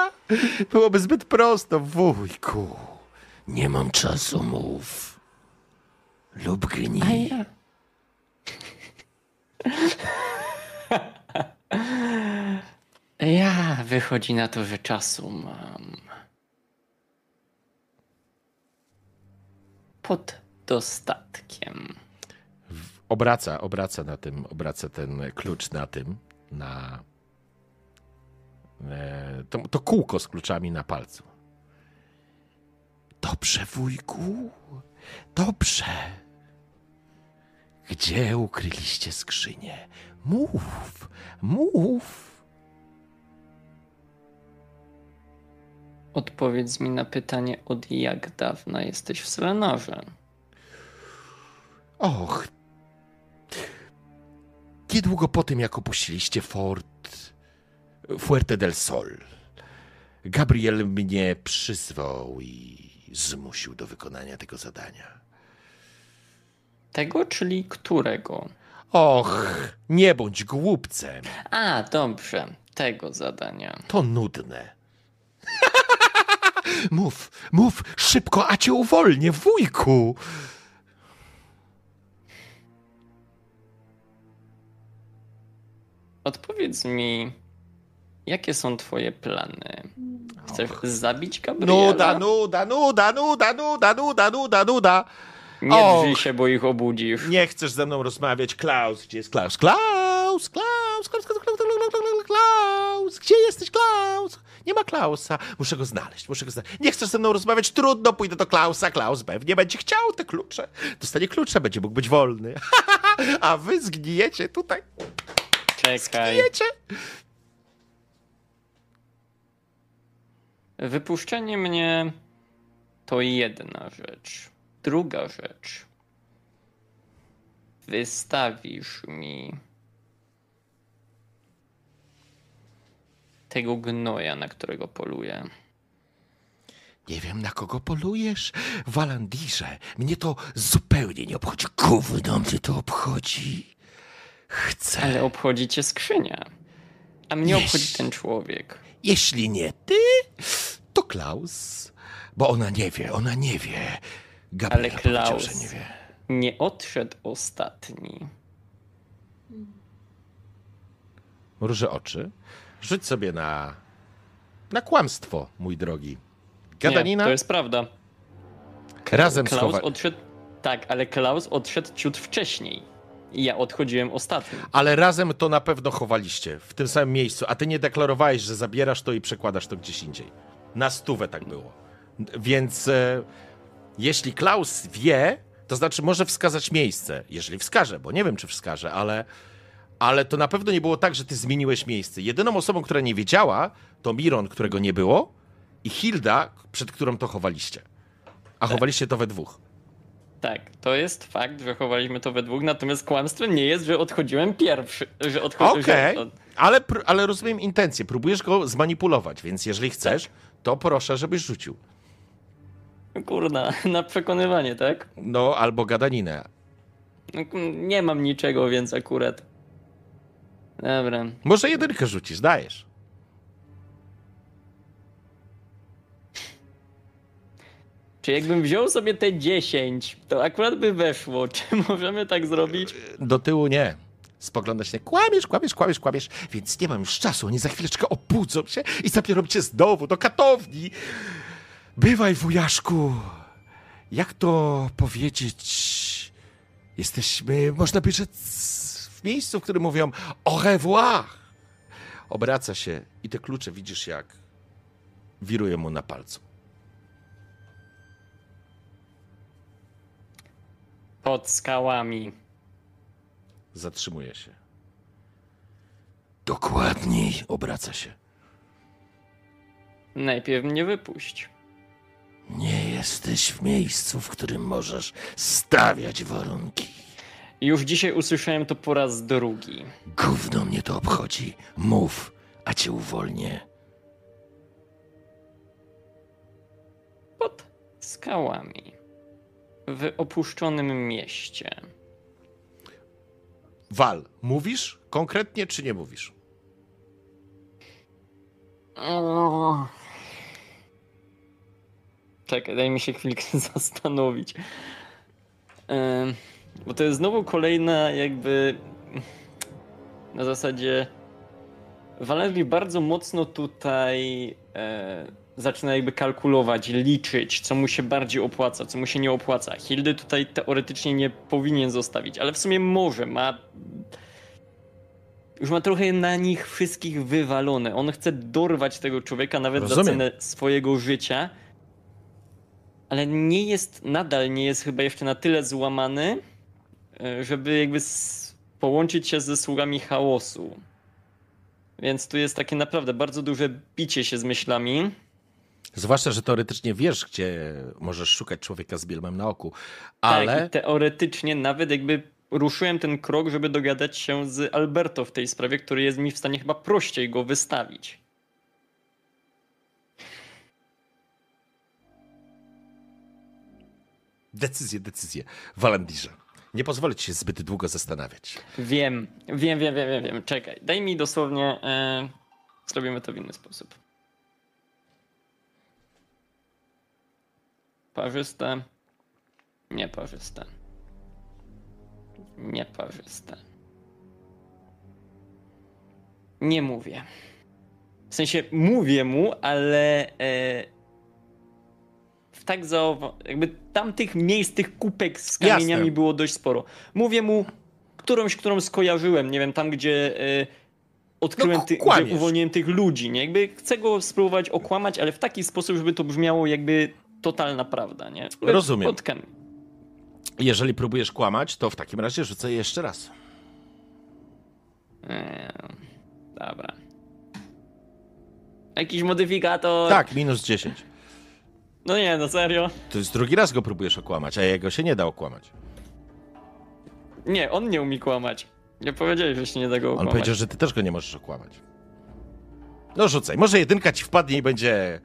Byłoby zbyt prosto, wujku. Nie mam czasu, mów. Lub gnij. ja. Ja wychodzi na to, że czasu mam. Pod dostatkiem. Obraca, obraca na tym, obraca ten klucz na tym, na e, to, to kółko z kluczami na palcu. Dobrze, wujku, dobrze. Gdzie ukryliście skrzynię? Mów, mów. Odpowiedz mi na pytanie, od jak dawna jesteś w Selenorze? Och. Niedługo po tym, jak opuściliście fort Fuerte del Sol, Gabriel mnie przyzwał i zmusił do wykonania tego zadania. Tego, czyli którego? Och, nie bądź głupcem. A, dobrze, tego zadania. To nudne. Mów, mów, szybko, a cię uwolnię, wujku! Odpowiedz mi, jakie są twoje plany? Chcesz Och. zabić Gabriela? Nuda, nuda, nuda, nuda, nuda, nuda, nuda, nuda. Nie Och. drzyj się, bo ich obudzisz. Nie chcesz ze mną rozmawiać, Klaus. Gdzie jest Klaus? Klaus, Klaus, Klaus, Klaus, Klaus, Klaus, Klaus, Klaus. gdzie jesteś, Klaus? Nie ma Klausa. Muszę go znaleźć, muszę go znaleźć. Nie chcesz ze mną rozmawiać? Trudno, pójdę do Klausa. Klaus pewnie będzie chciał te klucze. Dostanie klucze, będzie mógł być wolny. A wy zgnijecie tutaj. Czekaj. Zgnijecie. Wypuszczenie mnie to jedna rzecz. Druga rzecz. Wystawisz mi tego gnoja, na którego poluję. Nie wiem, na kogo polujesz, Walandirze. Mnie to zupełnie nie obchodzi. Gówno mnie to obchodzi. Chcę. Ale obchodzi cię skrzynia. A mnie Jeś. obchodzi ten człowiek. Jeśli nie ty, to Klaus. Bo ona nie wie, ona nie wie. Gabriela Ale Klaus. że nie wie. Nie odszedł ostatni. Mruży oczy. Rzuć sobie na, na kłamstwo, mój drogi. Gadanina Nie, to jest prawda. razem Klaus odszedł. Tak, ale Klaus odszedł ciut wcześniej. I ja odchodziłem ostatni. Ale razem to na pewno chowaliście w tym samym miejscu, a ty nie deklarowałeś, że zabierasz to i przekładasz to gdzieś indziej. Na stówę tak było. Więc e, jeśli Klaus wie, to znaczy może wskazać miejsce. Jeżeli wskaże, bo nie wiem, czy wskaże, ale, ale to na pewno nie było tak, że ty zmieniłeś miejsce. Jedyną osobą, która nie wiedziała, to Miron, którego nie było, i Hilda, przed którą to chowaliście. A chowaliście to we dwóch. Tak, to jest fakt, że chowaliśmy to we dwóch, natomiast kłamstwem nie jest, że odchodziłem pierwszy. Że odchodziłem. Okej, ale, pr- ale rozumiem intencję. Próbujesz go zmanipulować, więc jeżeli chcesz, to proszę, żebyś rzucił. Kurna, na przekonywanie, tak? No, albo gadaninę. No, Nie mam niczego, więc akurat. Dobra. Może jedynkę rzucisz, dajesz. Czy jakbym wziął sobie te 10, to akurat by weszło. Czy możemy tak zrobić? Do tyłu nie. Spoglądasz się, kłamiesz, kłamiesz, kłamiesz, kłamiesz, więc nie mam już czasu. Oni za chwileczkę obudzą się i zabiorą cię znowu do katowni. Bywaj, wujaszku. Jak to powiedzieć? Jesteśmy, można by rzec, miejscu, w którym mówią au revoir. Obraca się i te klucze widzisz, jak wiruje mu na palcu. Pod skałami. Zatrzymuje się. Dokładniej obraca się. Najpierw mnie wypuść. Nie jesteś w miejscu, w którym możesz stawiać warunki. Już dzisiaj usłyszałem to po raz drugi. Gówno mnie to obchodzi. Mów, a cię uwolnię. Pod skałami. W opuszczonym mieście. Wal, mówisz konkretnie, czy nie mówisz? Czekaj, daj mi się chwilkę zastanowić. Ym, Bo to jest znowu kolejna jakby na zasadzie Valerii bardzo mocno tutaj e, zaczyna jakby kalkulować, liczyć, co mu się bardziej opłaca, co mu się nie opłaca. Hildy tutaj teoretycznie nie powinien zostawić, ale w sumie może, ma już ma trochę na nich wszystkich wywalone. On chce dorwać tego człowieka nawet Rozumiem. za cenę swojego życia. Ale nie jest, nadal nie jest chyba jeszcze na tyle złamany, żeby jakby połączyć się ze sługami chaosu. Więc tu jest takie naprawdę bardzo duże bicie się z myślami. Zwłaszcza, że teoretycznie wiesz, gdzie możesz szukać człowieka z bielmem na oku, ale Tak, teoretycznie nawet jakby ruszyłem ten krok, żeby dogadać się z Alberto w tej sprawie, który jest mi w stanie chyba prościej go wystawić. decyzje, decyzje. Walendirze, nie pozwolę ci się zbyt długo zastanawiać. Wiem, wiem, wiem, wiem, wiem. Czekaj, daj mi dosłownie. E, zrobimy to w inny sposób. Parzyste. Nieparzyste. Nieparzyste. Nie mówię. W sensie mówię mu, ale e, tak zaowa- jakby tamtych miejsc, tych kupek z kamieniami Jasne. było dość sporo. Mówię mu którąś, którą skojarzyłem, nie wiem, tam gdzie e, odkryłem, No, ty, gdzie uwolniłem tych ludzi, nie? Jakby chcę go spróbować okłamać, ale w taki sposób, żeby to brzmiało jakby totalna prawda, nie? Jakby Rozumiem. Kam- Jeżeli próbujesz kłamać, to w takim razie rzucę jeszcze raz. Eee, dobra. Jakiś modyfikator? Tak, minus 10. No nie, no serio. To jest drugi raz go próbujesz okłamać, a jego się nie da okłamać. Nie, on nie umie kłamać. Nie powiedziałeś, że się nie da go On okłamać. powiedział, że ty też go nie możesz okłamać. No rzucaj, może jedynka ci wpadnie i będzie...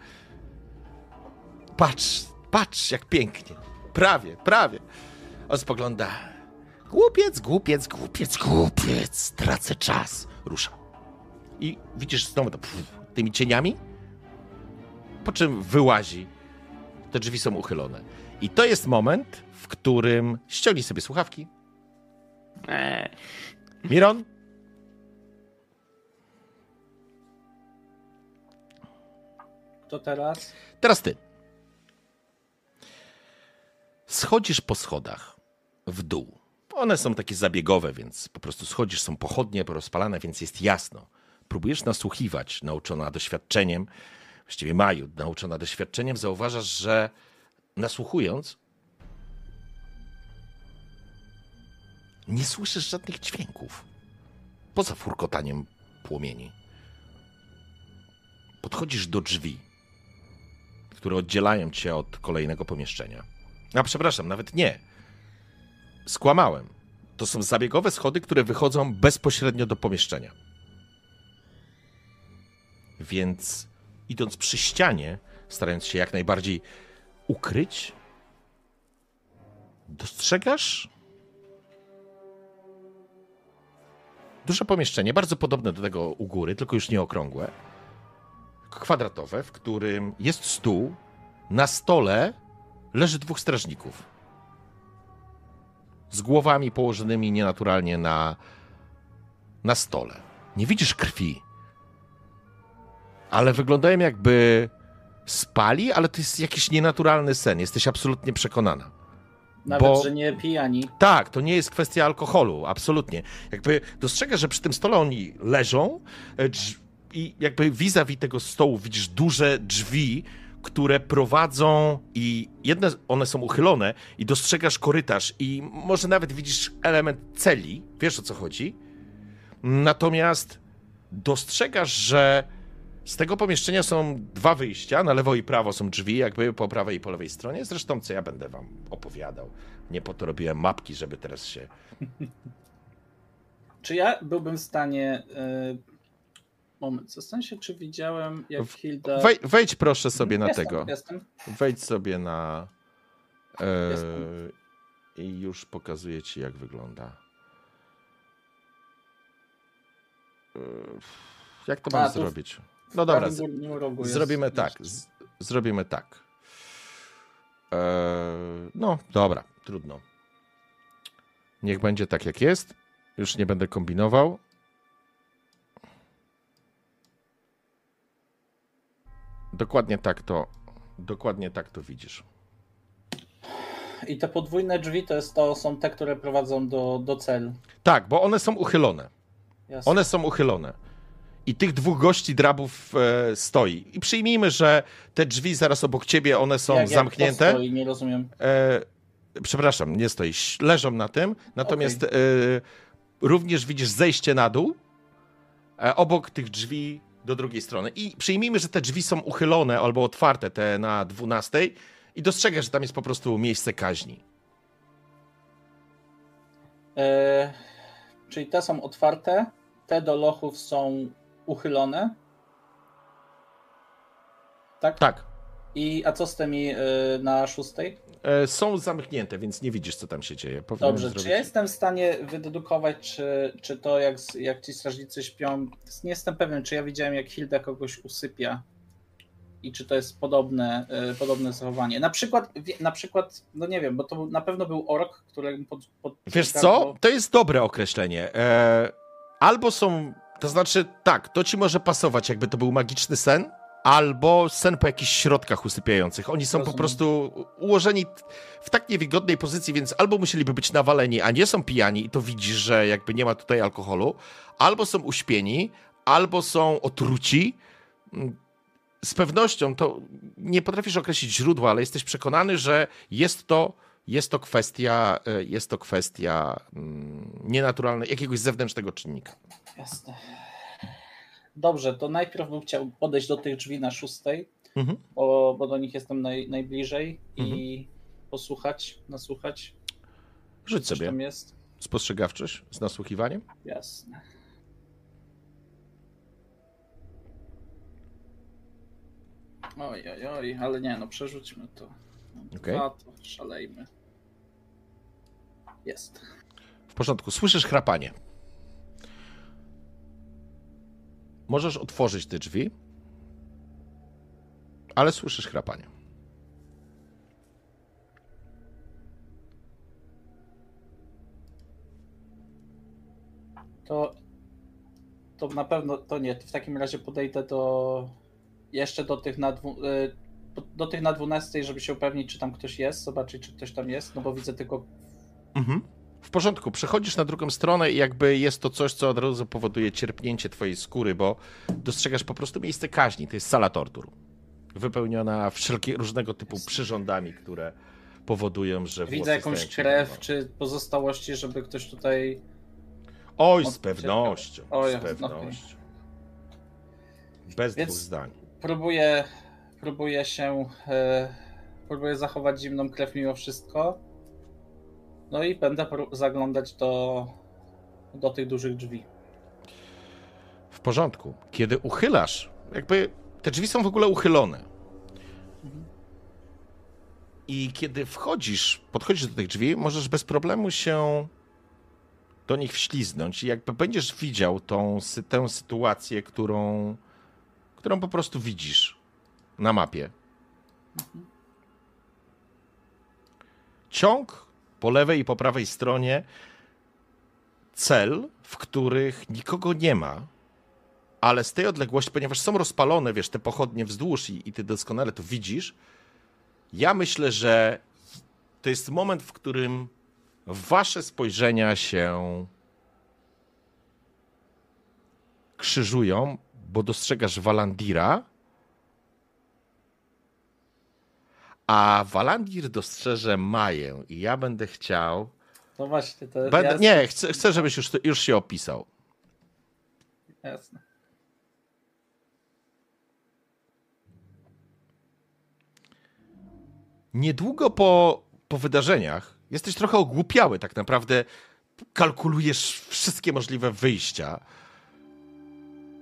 Patrz, patrz jak pięknie. Prawie, prawie. On spogląda. Głupiec, głupiec, głupiec, głupiec. Tracę czas. Rusza. i widzisz znowu to pff, tymi cieniami, po czym wyłazi. Te drzwi są uchylone. I to jest moment, w którym ściągnij sobie słuchawki. Eee, Miron, To teraz? teraz ty. Schodzisz po schodach w dół. One są takie zabiegowe, więc po prostu schodzisz, są pochodnie porozpalane, więc jest jasno. Próbujesz nasłuchiwać, nauczona doświadczeniem, właściwie Maju, nauczona doświadczeniem, zauważasz, że nasłuchując, nie słyszysz żadnych dźwięków. Poza furkotaniem płomieni. Podchodzisz do drzwi, które oddzielają cię od kolejnego pomieszczenia. A przepraszam, nawet nie. Skłamałem. To są zabiegowe schody, które wychodzą bezpośrednio do pomieszczenia. Więc idąc przy ścianie, starając się jak najbardziej ukryć, dostrzegasz duże pomieszczenie, bardzo podobne do tego u góry, tylko już nie okrągłe, kwadratowe, w którym jest stół. Na stole leży dwóch strażników. Z głowami położonymi nienaturalnie na, na stole. Nie widzisz krwi, ale wyglądają jakby spali, ale to jest jakiś nienaturalny sen. Jesteś absolutnie przekonana. Nawet, Bo- że nie pijani. Tak, to nie jest kwestia alkoholu, absolutnie. Jakby dostrzegasz, że przy tym stole oni leżą e, i jakby vis-a-vis tego stołu widzisz duże drzwi, które prowadzą i jedne one są uchylone i dostrzegasz korytarz i może nawet widzisz element celi, wiesz o co chodzi. Natomiast dostrzegasz, że z tego pomieszczenia są dwa wyjścia, na lewo i prawo są drzwi, jakby po prawej i po lewej stronie. Zresztą, co ja będę wam opowiadał. Nie po to robiłem mapki, żeby teraz się. Czy ja byłbym w stanie. y, Moment, zastanawiam się, czy widziałem, jak Hilda. Wej, wejdź proszę sobie na jestem, tego. Jestem. Wejdź sobie na. Jestem. I już pokazuję ci, jak wygląda. E, jak to mam A, w zrobić? No dobra, zrobimy tak. Z, zrobimy tak. E, no, dobra, trudno. Niech będzie tak, jak jest. Już nie będę kombinował. Dokładnie tak to. Dokładnie tak to widzisz. I te podwójne drzwi to, jest, to są te, które prowadzą do, do cel. Tak, bo one są uchylone. Jasne. One są uchylone. I tych dwóch gości drabów e, stoi. I przyjmijmy, że te drzwi zaraz obok ciebie, one są Jak- jak zamknięte. stoi, nie rozumiem. E, przepraszam, nie stoi, ś- leżą na tym. Natomiast e, również widzisz zejście na dół e, obok tych drzwi do drugiej strony. I przyjmijmy, że te drzwi są uchylone albo otwarte, te na 12 i dostrzegasz, że tam jest po prostu miejsce kaźni. E, czyli te są otwarte, te do lochów są uchylone. Tak? Tak. I a co z tymi e, na szóstej? E, są zamknięte, więc nie widzisz, co tam się dzieje. Powinienem Dobrze, zrobić- czy ja jestem w stanie wydedukować, czy, czy to jak, jak ci strażnicy śpią, nie jestem pewien, czy ja widziałem jak Hilda kogoś usypia i czy to jest podobne, e, podobne zachowanie. Na przykład, na przykład, no nie wiem, bo to na pewno był ork, któremu pod, pod Wiesz co? To jest dobre określenie. E, albo są, to znaczy tak, to ci może pasować, jakby to był magiczny sen, albo sen po jakichś środkach usypiających. Oni są po Rozumiem. prostu ułożeni w tak niewygodnej pozycji, więc albo musieliby być nawaleni, a nie są pijani i to widzisz, że jakby nie ma tutaj alkoholu, albo są uśpieni, albo są otruci. Mm, Z pewnością to nie potrafisz określić źródła, ale jesteś przekonany, że jest to jest to kwestia, e, jest to kwestia mm, nienaturalnej, jakiegoś zewnętrznego czynnika. Jasne. Dobrze, to najpierw bym chciał podejść do tych drzwi na szóstej, Mhm. bo, bo do nich jestem naj, najbliżej Mhm. i posłuchać, nasłuchać, Rzuć sobie tam jest. spostrzegawczość z nasłuchiwaniem. Jasne. Oj, oj, oj, ale nie, no przerzućmy to. Okej. Dwa, to szalejmy. Jest. W porządku, słyszysz chrapanie. Możesz otworzyć te drzwi, ale słyszysz chrapanie. To, to na pewno to nie. W takim razie podejdę do jeszcze do tych na, dwu, y, do tych na 12, żeby się upewnić, czy tam ktoś jest, zobaczyć, czy ktoś tam jest, no bo widzę tylko. Mhm. W porządku, przechodzisz na drugą stronę i jakby jest to coś, co od razu powoduje cierpnięcie twojej skóry, bo dostrzegasz po prostu miejsce kaźni. To jest sala tortur. Wypełniona wszelkie różnego typu przyrządami, które powodują, że Widzę jakąś krew, na- czy pozostałości, żeby ktoś tutaj. Oj, z pewnością. Oj, z no, pewnością. Bez Więc- dwóch zdań. Próbuję, próbuję się. E, próbuję zachować zimną krew mimo wszystko. No i będę zaglądać do, do tych dużych drzwi. W porządku. Kiedy uchylasz, jakby te drzwi są w ogóle uchylone. I kiedy wchodzisz, podchodzisz do tych drzwi, możesz bez problemu się do nich wśliznąć i jakby będziesz widział tą, tę sytuację, którą, którą po prostu widzisz na mapie. Ciąg po lewej i po prawej stronie cel, w których nikogo nie ma, ale z tej odległości, ponieważ są rozpalone, wiesz, te pochodnie wzdłuż i, i ty doskonale to widzisz, ja myślę, że to jest moment, w którym wasze spojrzenia się krzyżują, bo dostrzegasz Walandira, a Walandir dostrzeże Maję i ja będę chciał... No właśnie, to Będę, jasne, nie, chcę, chcę, żebyś już, już się opisał. jasne. Niedługo po, po wydarzeniach jesteś trochę ogłupiały, tak naprawdę kalkulujesz wszystkie możliwe wyjścia,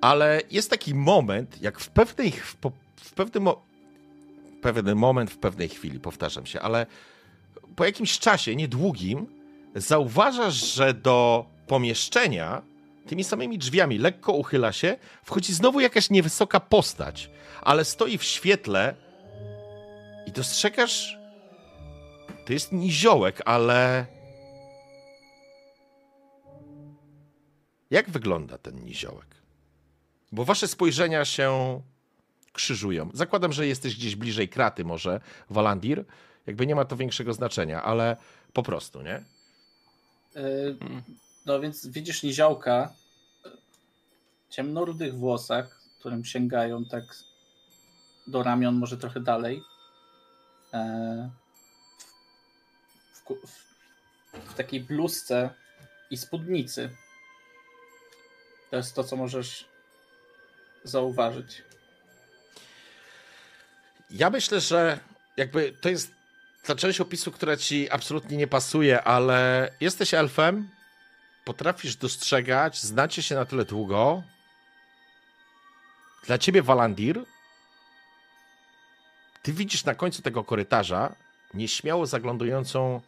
ale jest taki moment, jak w pewnej, w, w pewnym, pewien moment w pewnej chwili, powtarzam się, ale po jakimś czasie, niedługim, zauważasz, że do pomieszczenia tymi samymi drzwiami lekko uchyla się, wchodzi znowu jakaś niewysoka postać, ale stoi w świetle i dostrzegasz. To jest niziołek, ale. Jak wygląda ten niziołek? Bo wasze spojrzenia się krzyżują. Zakładam, że jesteś gdzieś bliżej kraty, może, Walandir. Jakby nie ma to większego znaczenia, ale po prostu, nie? Y, No więc widzisz niziołka w ciemnorudych włosach, którym sięgają tak do ramion, może trochę dalej. E, W, w, w takiej bluzce i spódnicy. To jest to, co możesz zauważyć. Ja myślę, że jakby to jest ta część opisu, która ci absolutnie nie pasuje, ale jesteś elfem, potrafisz dostrzegać, znacie się na tyle długo. Dla ciebie Walandir, ty widzisz na końcu tego korytarza nieśmiało zaglądającą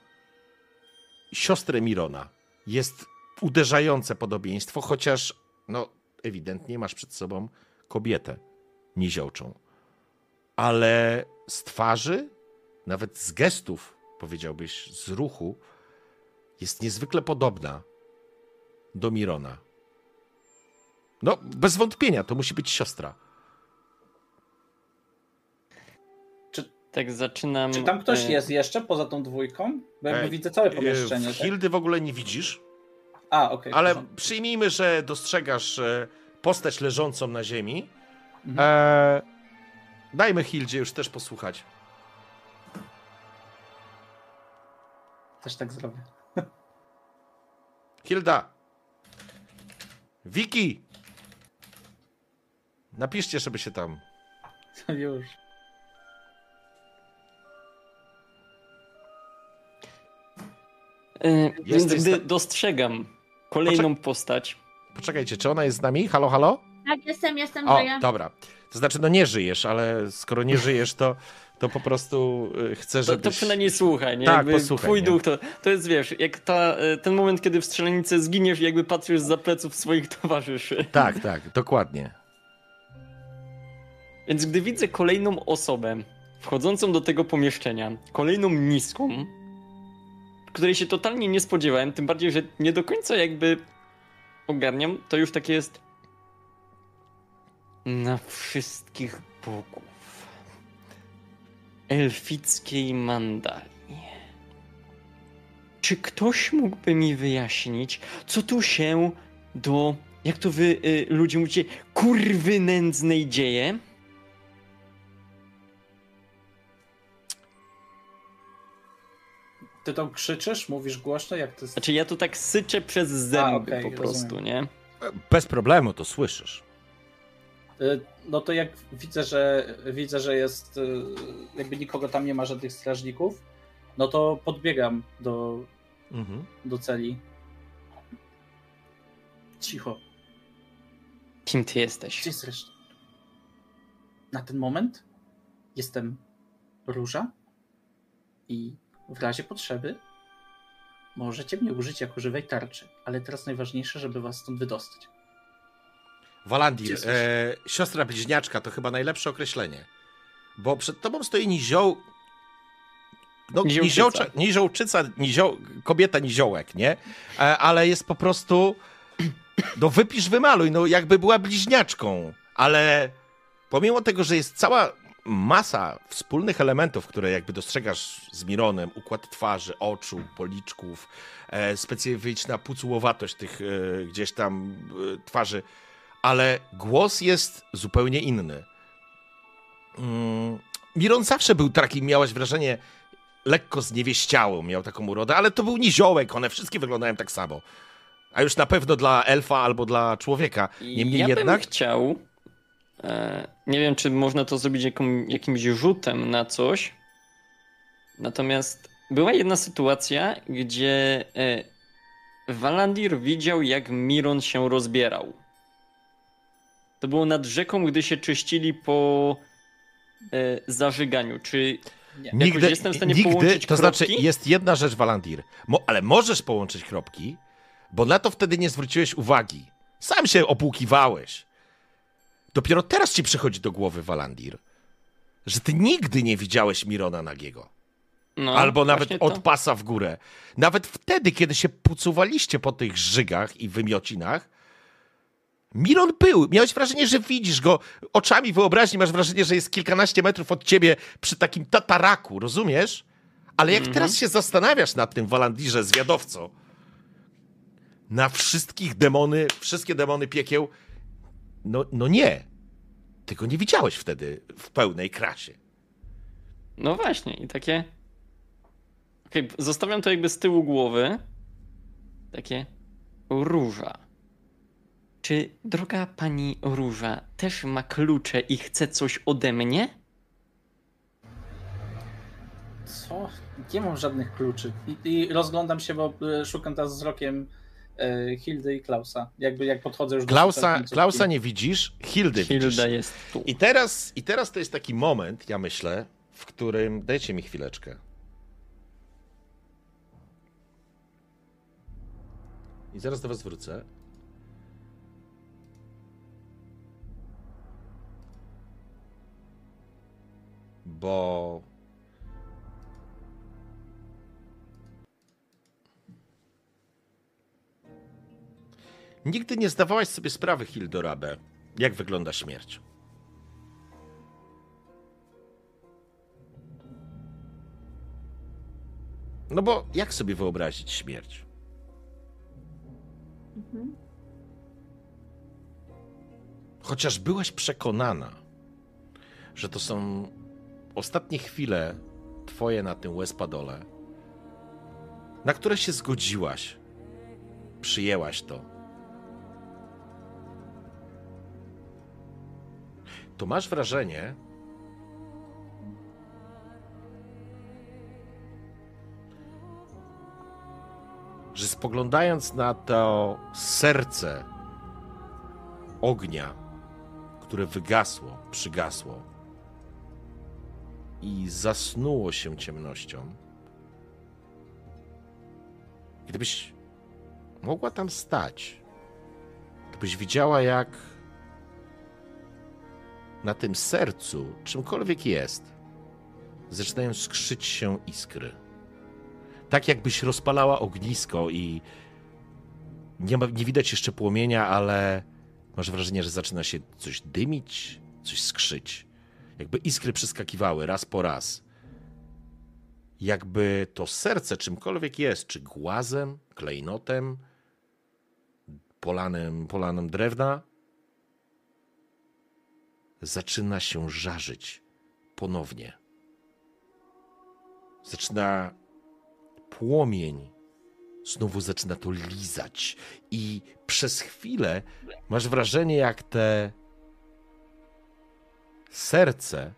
siostrę Mirona. Jest uderzające podobieństwo, chociaż no ewidentnie masz przed sobą kobietę niziołczą ale z twarzy, nawet z gestów, powiedziałbyś, z ruchu, jest niezwykle podobna do Mirona. No, bez wątpienia, to musi być siostra. Tak zaczynam. Czy tam ktoś e, jest jeszcze poza tą dwójką? Bo jakby E, widzę całe E, pomieszczenie. Tak? Hildy w ogóle nie widzisz, A, okej. ale porządku. przyjmijmy, że dostrzegasz e, postać leżącą na ziemi. Mhm. E, dajmy Hildzie już też posłuchać. Też tak zrobię. Hilda! Wiki! Napiszcie, żeby się tam To już. Więc gdy sta- dostrzegam kolejną postać, Poczekajcie, czy ona jest z nami? Halo, halo? Tak, jestem, jestem, O, żyję. dobra. To znaczy, no nie żyjesz, ale skoro nie żyjesz, to, to po prostu y, chcę, to, żebyś... to przynajmniej słuchaj, nie? Tak, jakby posłuchaj, Twój nie? duch to, to jest, wiesz, jak ta, e, ten moment, kiedy w strzelanicy zginiesz i jakby patrzysz za pleców swoich towarzyszy. Tak, tak, dokładnie. Więc gdy widzę kolejną osobę wchodzącą do tego pomieszczenia, kolejną niską, której się totalnie nie spodziewałem, tym bardziej, że nie do końca jakby ogarniam, to już takie jest na wszystkich bogów elfickiej mandali. Czy ktoś mógłby mi wyjaśnić, co tu się do, jak to wy y, ludzie mówicie, kurwy nędznej dzieje? Ty to krzyczysz, mówisz głośno, jak to jest... Znaczy ja tu tak syczę przez zęby okej, po prostu, rozumiem. nie? Bez problemu to słyszysz. Y, No to jak widzę, że widzę, że jest y, jakby nikogo tam nie ma żadnych strażników, no to podbiegam do, Mhm. do celi. Cicho. Kim ty jesteś? Gdzie jest reszta? Na ten moment jestem róża i w razie potrzeby możecie mnie użyć jako żywej tarczy, ale teraz najważniejsze, żeby was stąd wydostać. Walandir, e, siostra bliźniaczka to chyba najlepsze określenie. Bo przed tobą stoi nizioł. No, Niziołczyca. niziołczyca, nizioł, kobieta niziołek, nie? E, ale jest po prostu. No, wypisz, wymaluj, no, jakby była bliźniaczką. Ale pomimo tego, że jest cała masa wspólnych elementów, które jakby dostrzegasz z Mironem, układ twarzy, oczu, policzków, e, specyficzna pucułowatość tych e, gdzieś tam e, twarzy, ale głos jest zupełnie inny. Mm, Miron zawsze był taki, miałaś wrażenie, lekko zniewieściały, miał taką urodę, ale to był niziołek, one wszystkie wyglądają tak samo. A już na pewno dla elfa albo dla człowieka. Niemniej ja jednak... bym chciał. E, nie wiem, czy można to zrobić jaką, jakimś rzutem na coś. Natomiast była jedna sytuacja, gdzie e, Walandir widział, jak Miron się rozbierał. To było nad rzeką, gdy się czyścili po e, zażyganiu. Czy Nie. Jakoś jestem w stanie nigdy, połączyć to znaczy kropki? jest jedna rzecz, Walandir, Mo, ale możesz połączyć kropki, bo na to wtedy nie zwróciłeś uwagi. Sam się opłukiwałeś. Dopiero teraz ci przychodzi do głowy, Walandir, że ty nigdy nie widziałeś Mirona nagiego. no, Albo nawet od pasa w górę. Nawet wtedy, kiedy się pucuwaliście po tych żygach i wymiocinach, Miron był. Miałeś wrażenie, że widzisz go oczami wyobraźni, masz wrażenie, że jest kilkanaście metrów od ciebie przy takim tataraku, rozumiesz? Ale jak Mhm. teraz się zastanawiasz nad tym Walandirze, zwiadowco, na wszystkich demony, wszystkie demony piekieł, no, no nie. Ty go nie widziałeś wtedy w pełnej krasie. No właśnie, i takie. Okej, zostawiam to jakby z tyłu głowy. Takie. Róża. Czy droga pani Róża też ma klucze i chce coś ode mnie? Co? Nie mam żadnych kluczy. I, i rozglądam się, bo e, szukam teraz wzrokiem e, Hildy i Klausa. Jakby jak podchodzę już do Klausa, szukających. Klausa nie widzisz, Hildy widzisz. Hilda jest tu. I teraz, I teraz to jest taki moment, ja myślę, w którym. Dajcie mi chwileczkę. I zaraz do Was wrócę. Bo. Nigdy nie zdawałaś sobie sprawy, Hildorabe, jak wygląda śmierć. No bo jak sobie wyobrazić śmierć? Mhm. Chociaż byłaś przekonana, że to są ostatnie chwile twoje na tym Wespadole, na które się zgodziłaś, przyjęłaś to, to masz wrażenie, że spoglądając na to serce ognia, które wygasło, przygasło i zasnuło się ciemnością, gdybyś mogła tam stać, to byś widziała, jak na tym sercu, czymkolwiek jest, zaczynają skrzyć się iskry. Tak jakbyś rozpalała ognisko i nie, ma, nie widać jeszcze płomienia, ale masz wrażenie, że zaczyna się coś dymić, coś skrzyć. Jakby iskry przeskakiwały raz po raz. Jakby to serce czymkolwiek jest, czy głazem, klejnotem, polanem, polanem drewna, zaczyna się żarzyć ponownie. Zaczyna płomień, znowu zaczyna to lizać, i przez chwilę masz wrażenie, jak te serce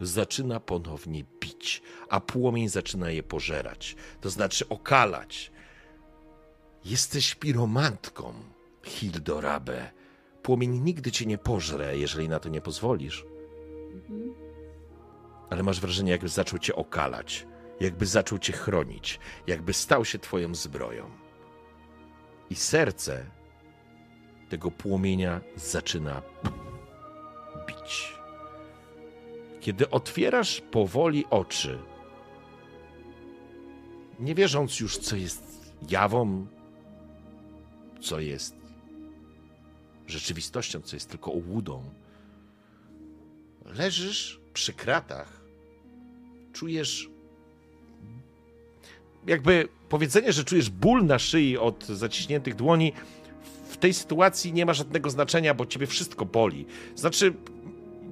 zaczyna ponownie bić, a płomień zaczyna je pożerać, to znaczy okalać. Jesteś piromantką, Hildorabe. Płomień nigdy cię nie pożre, jeżeli na to nie pozwolisz. Mhm. Ale masz wrażenie, jakby zaczął cię okalać, jakby zaczął cię chronić, jakby stał się twoją zbroją. I serce tego płomienia zaczyna bić. Kiedy otwierasz powoli oczy, nie wierząc już, co jest jawą, co jest rzeczywistością, co jest tylko ułudą, leżysz przy kratach, czujesz jakby powiedzenie, że czujesz ból na szyi od zaciśniętych dłoni, w tej sytuacji nie ma żadnego znaczenia, bo ciebie wszystko boli. Znaczy,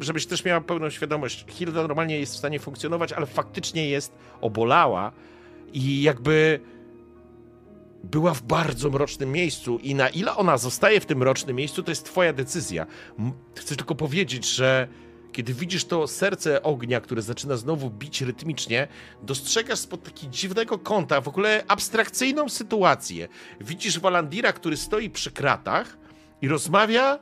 żebyś też miała pełną świadomość, Hilda normalnie jest w stanie funkcjonować, ale faktycznie jest obolała i jakby była w bardzo mrocznym miejscu i na ile ona zostaje w tym mrocznym miejscu, to jest twoja decyzja. Chcę tylko powiedzieć, że kiedy widzisz to serce ognia, które zaczyna znowu bić rytmicznie, dostrzegasz spod takiego dziwnego kąta w ogóle abstrakcyjną sytuację. Widzisz Walandira, który stoi przy kratach i rozmawia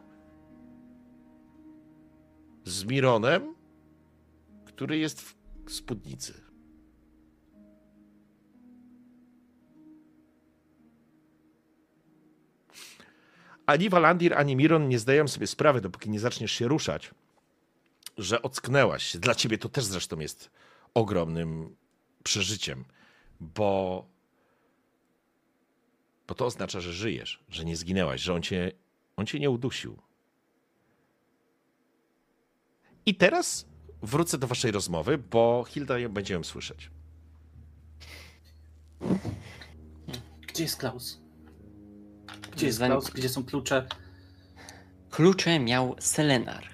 z Mironem, który jest w spódnicy. Ani Walandir, ani Miron nie zdają sobie sprawy, dopóki nie zaczniesz się ruszać, że ocknęłaś. Dla ciebie to też zresztą jest ogromnym przeżyciem, bo, bo to oznacza, że żyjesz, że nie zginęłaś, że on cię, on cię nie udusił. I teraz wrócę do waszej rozmowy, bo Hilda ją będzie ją słyszeć. Gdzie jest Klaus? Gdzie jest Klaus? Gdzie są klucze? Klucze miał Selenar.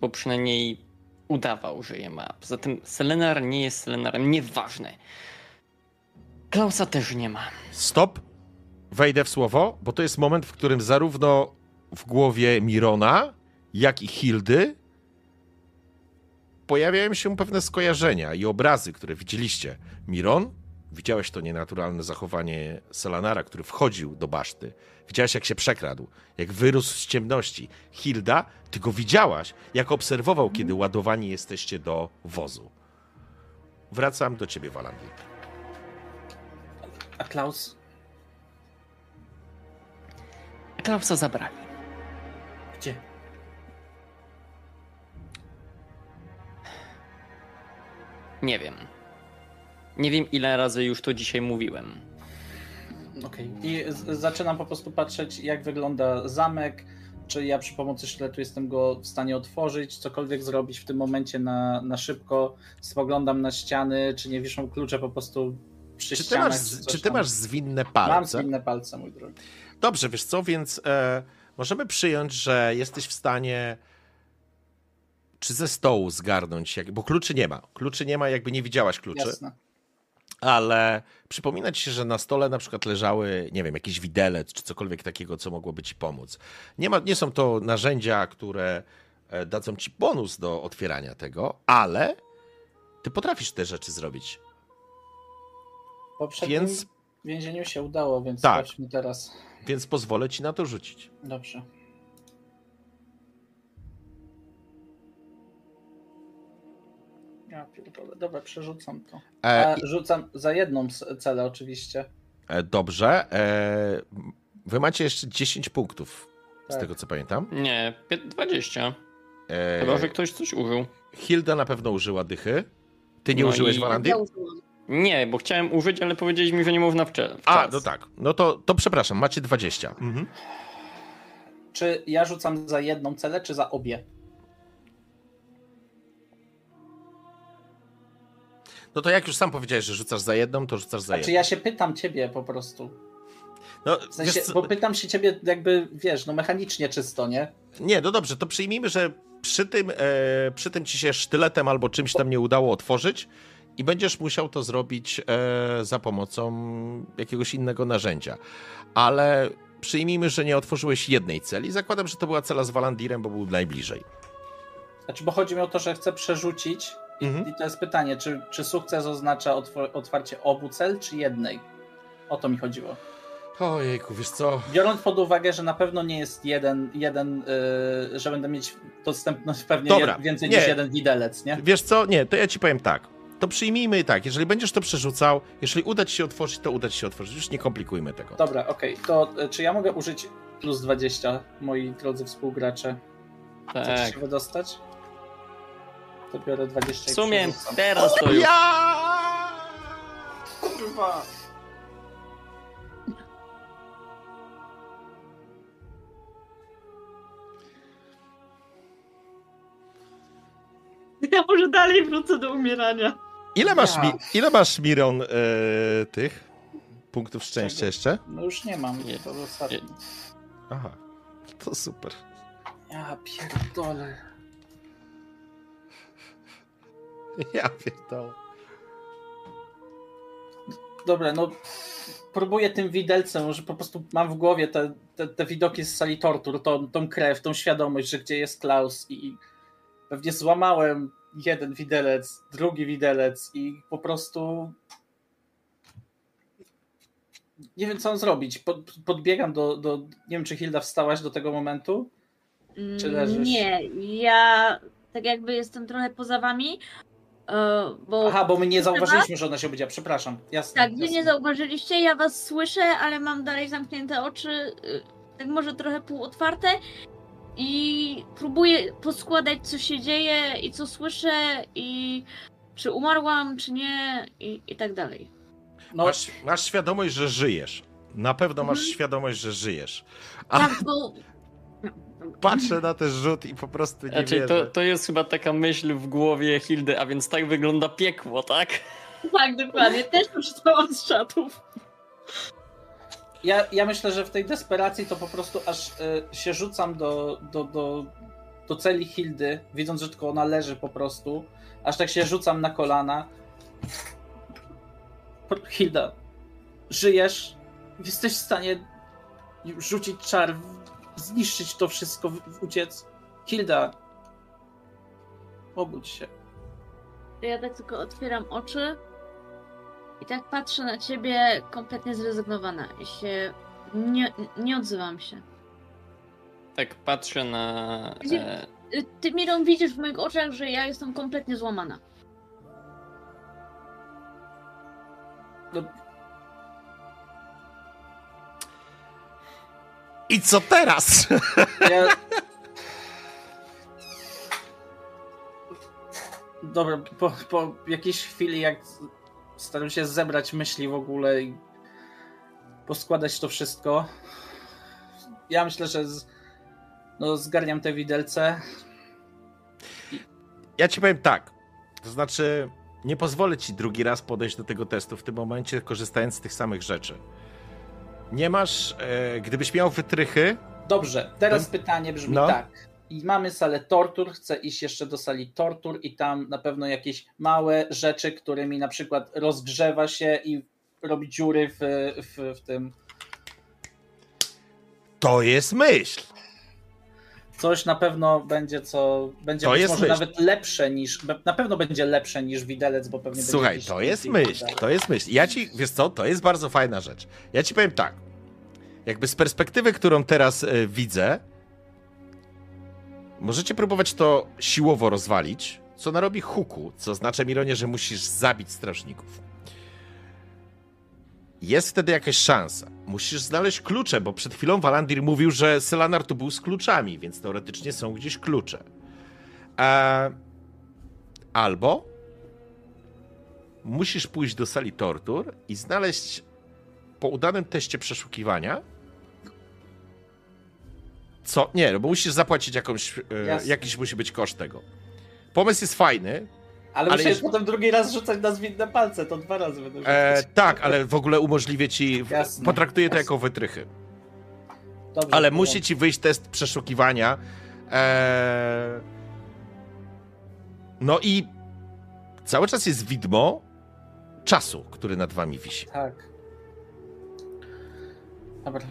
Bo przynajmniej udawał, że je ma. Poza tym Selenar nie jest Selenarem, nieważne. Klausa też nie ma. Stop. Wejdę w słowo, bo to jest moment, w którym zarówno w głowie Mirona, jak i Hildy pojawiają się pewne skojarzenia i obrazy, które widzieliście. Miron, widziałeś to nienaturalne zachowanie Selanara, który wchodził do baszty. Widziałeś, jak się przekradł, jak wyrósł z ciemności. Hilda, ty go widziałaś, jak obserwował, kiedy ładowani jesteście do wozu. Wracam do ciebie, Walandir. A Klaus? Klausa zabrali. Gdzie? Nie wiem. Nie wiem, ile razy już to dzisiaj mówiłem. Okej. I z- zaczynam po prostu patrzeć, jak wygląda zamek. Czy ja przy pomocy sztyletu jestem go w stanie otworzyć, cokolwiek zrobić w tym momencie na, na szybko. Spoglądam na ściany, czy nie wiszą klucze po prostu przy Czy ty, ścianach. masz, coś czy ty tam. masz zwinne Mam palce? zwinne palce, mój drogi. Dobrze, wiesz co, więc e, możemy przyjąć, że jesteś w stanie czy ze stołu zgarnąć, jak, bo kluczy nie ma. Kluczy nie ma, jakby nie widziałaś kluczy, Jasne. Ale przypomina ci się, że na stole na przykład leżały, nie wiem, jakiś widelec czy cokolwiek takiego, co mogłoby ci pomóc. Nie, ma, nie są to narzędzia, które e, dadzą ci bonus do otwierania tego, ale ty potrafisz te rzeczy zrobić. Poprzednim Więc, więzieniu się udało, więc Tak. teraz. więc pozwolę ci na to rzucić. Dobrze. Ja pierdolę. Dobra, przerzucam to. E, rzucam za jedną celę oczywiście. e, dobrze. E, wy macie jeszcze 10 punktów, z Tak. tego co pamiętam. Nie, pię- 20. E, Chyba, że ktoś coś użył. Hilda na pewno użyła dychy. Ty nie No użyłeś i-? Ja użyłam. Nie, bo chciałem użyć, ale powiedzieli mi, że nie można w, w A, czas. no tak. No to, to przepraszam, macie 20. Mhm. Czy ja rzucam za jedną celę, czy za obie? No to jak już sam powiedziałeś, że rzucasz za jedną, to rzucasz za Czy jedną. ja się pytam ciebie po prostu? No, W sensie, wiesz bo pytam się ciebie jakby, wiesz, no mechanicznie czysto, nie? Nie, no dobrze, to przyjmijmy, że przy tym, e, przy tym ci się sztyletem albo czymś tam nie udało otworzyć i będziesz musiał to zrobić e, za pomocą jakiegoś innego narzędzia. Ale przyjmijmy, że nie otworzyłeś jednej celi. Zakładam, że to była cela z Walandirem, bo był najbliżej. Znaczy, bo chodzi mi o to, że chcę przerzucić i, Mhm. i to jest pytanie, czy, czy sukces oznacza otwor- otwarcie obu cel, czy jednej? O to mi chodziło. Ojejku, wiesz co? Biorąc pod uwagę, że na pewno nie jest jeden, jeden yy, że będę mieć dostępność pewnie Dobra, jed- więcej nie. niż jeden widelec, nie? Wiesz co? Nie, to ja ci powiem tak. To przyjmijmy tak, jeżeli będziesz to przerzucał, jeżeli uda ci się otworzyć, to uda ci się otworzyć. Już nie komplikujmy tego. Dobra, okej, to y, czy ja mogę użyć plus 20, moi drodzy współgracze? Chcecie Tak. się wydostać? To biorę 20 W sumie teraz to już... Ja! Kurwa! Ja może dalej wrócę do umierania. Ile masz, Ja. mi, ile masz Miron e, tych punktów szczęścia Czego? jeszcze? No już nie mam, Nie. to ostatni. Aha, to super. Ja pierdolę. Ja pierdolę. Dobra, no próbuję tym widelcem, że po prostu mam w głowie te, te, te widoki z sali tortur, tą, tą krew, tą świadomość, że gdzie jest Klaus i pewnie złamałem jeden widelec, drugi widelec i po prostu nie wiem co mam zrobić. Pod, podbiegam do, do, nie wiem czy Hilda wstałaś do tego momentu? Czy leżysz? Nie, ja tak jakby jestem trochę poza wami, bo Aha, bo my nie zauważyliśmy, że ona się obudziła, przepraszam. Jasne. tak, wy jasne. nie zauważyliście, ja was słyszę, ale mam dalej zamknięte oczy, y, tak może trochę półotwarte i próbuję poskładać co się dzieje i co słyszę i czy umarłam, czy nie i, i tak dalej. No, Masz, masz świadomość, że żyjesz. Na pewno masz Mhm. świadomość, że żyjesz. A Tak, bo... patrzę na ten rzut i po prostu nie Znaczy, wierzę. to, to jest chyba taka myśl w głowie Hildy, a więc tak wygląda piekło, tak? Tak, dokładnie, też przeczytałam z czatów. Ja, ja myślę, że w tej desperacji to po prostu aż y, się rzucam do, do, do, do celi Hildy, widząc, że tylko ona leży po prostu. Aż tak się rzucam na kolana. Hilda, żyjesz? Jesteś w stanie rzucić czar, zniszczyć to wszystko, uciec? Hilda, obudź się. Ja tak tylko otwieram oczy i tak patrzę na ciebie kompletnie zrezygnowana i się nie, nie odzywam się. Tak patrzę na... E, Y, Ty, Miron, widzisz w moich oczach, że ja jestem kompletnie złamana. No, I co teraz? Ja... Dobra, po, po jakiejś chwili, jak staram się zebrać myśli w ogóle i poskładać to wszystko, ja myślę, że z, no, zgarniam te widelce. Ja ci powiem tak. To znaczy, nie pozwolę ci drugi raz podejść do tego testu w tym momencie, korzystając z tych samych rzeczy. Nie masz, e, gdybyś miał wytrychy, Dobrze, teraz pytanie brzmi No. tak. I mamy salę tortur, chcę iść jeszcze do sali tortur i tam na pewno jakieś małe rzeczy, którymi na przykład rozgrzewa się i robi dziury w, w, w tym to jest myśl. Coś na pewno będzie, co będzie To być może myśl. nawet lepsze niż, na pewno będzie lepsze niż widelec, bo pewnie Słuchaj, to jest myśl, widelec. to jest myśl. Ja ci, wiesz co, to jest bardzo fajna rzecz. Ja ci powiem tak. Jakby z perspektywy, którą teraz e, widzę, możecie próbować to siłowo rozwalić, co narobi huku, co oznacza, Mironie, że musisz zabić strażników. Jest wtedy jakaś szansa. Musisz znaleźć klucze, bo przed chwilą Walandir mówił, że Selanar tu był z kluczami, więc teoretycznie są gdzieś klucze. E, albo musisz pójść do sali tortur i znaleźć po udanym teście przeszukiwania. Co? Nie, no bo musisz zapłacić jakąś. E, Jasne. jakiś musi być koszt tego. Pomysł jest fajny. Ale, Ale musisz jeż- potem drugi raz rzucać na zwinne palce, to dwa razy będę E, tak, ale w ogóle umożliwię ci. Jasne. Potraktuję to jako wytrychy. Dobrze, Ale musi ci wyjść test przeszukiwania. Eee... No i cały czas jest widmo czasu, który nad wami wisi. Tak. Dobra.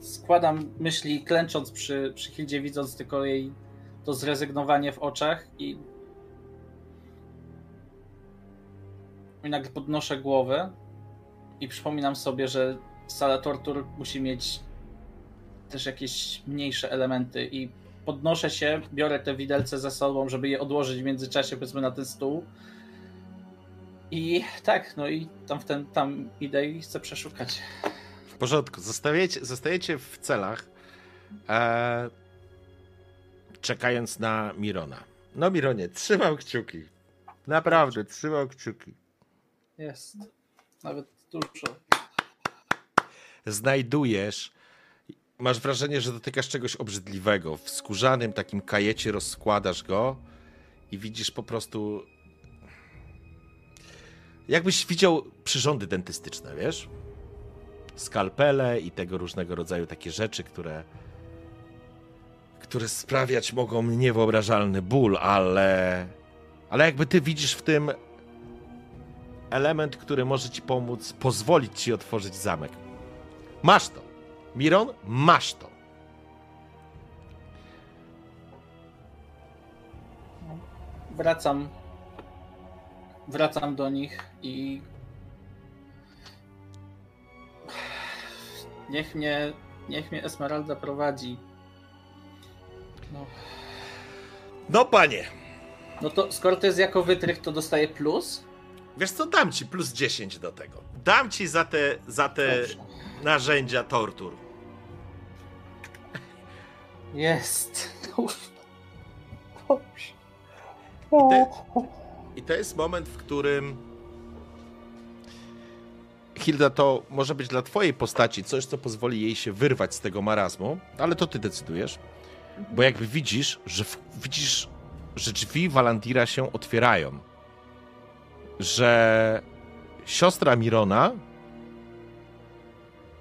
Składam myśli, klęcząc przy, przy Hildzie, widząc tylko jej to zrezygnowanie w oczach i. I podnoszę głowę i przypominam sobie, że sala tortur musi mieć też jakieś mniejsze elementy i podnoszę się, biorę te widelce ze sobą, żeby je odłożyć w międzyczasie powiedzmy na ten stół i tak, no i tam w ten, tam idę i chcę przeszukać. W porządku. Zostajecie, zostajecie w celach, e... czekając na Mirona. No, Mironie, trzymam kciuki. Naprawdę, trzymam kciuki. Jest. Nawet dużo. znajdujesz. Masz wrażenie, że dotykasz czegoś obrzydliwego. W skórzanym takim kajecie rozkładasz go i widzisz po prostu. Jakbyś widział przyrządy dentystyczne, wiesz? Skalpele i tego różnego rodzaju takie rzeczy, które. które sprawiać mogą niewyobrażalny ból, ale. Ale jakby ty widzisz w tym element, który może ci pomóc, pozwolić ci otworzyć zamek. Masz to. Miron, masz to. Wracam. Wracam do nich i. Niech mnie. Niech mnie Esmeralda prowadzi. No, No panie, no to skoro to jest jako wytrych, to dostaję plus? Wiesz co, dam ci plus 10 do tego. Dam ci za te, za te Dobrze. narzędzia tortur. Jest. Dobrze. te- I to jest moment, w którym Hilda, to może być dla twojej postaci coś, co pozwoli jej się wyrwać z tego marazmu, ale to ty decydujesz. Bo jakby widzisz, że w, widzisz, że drzwi Walandira się otwierają. Że siostra Mirona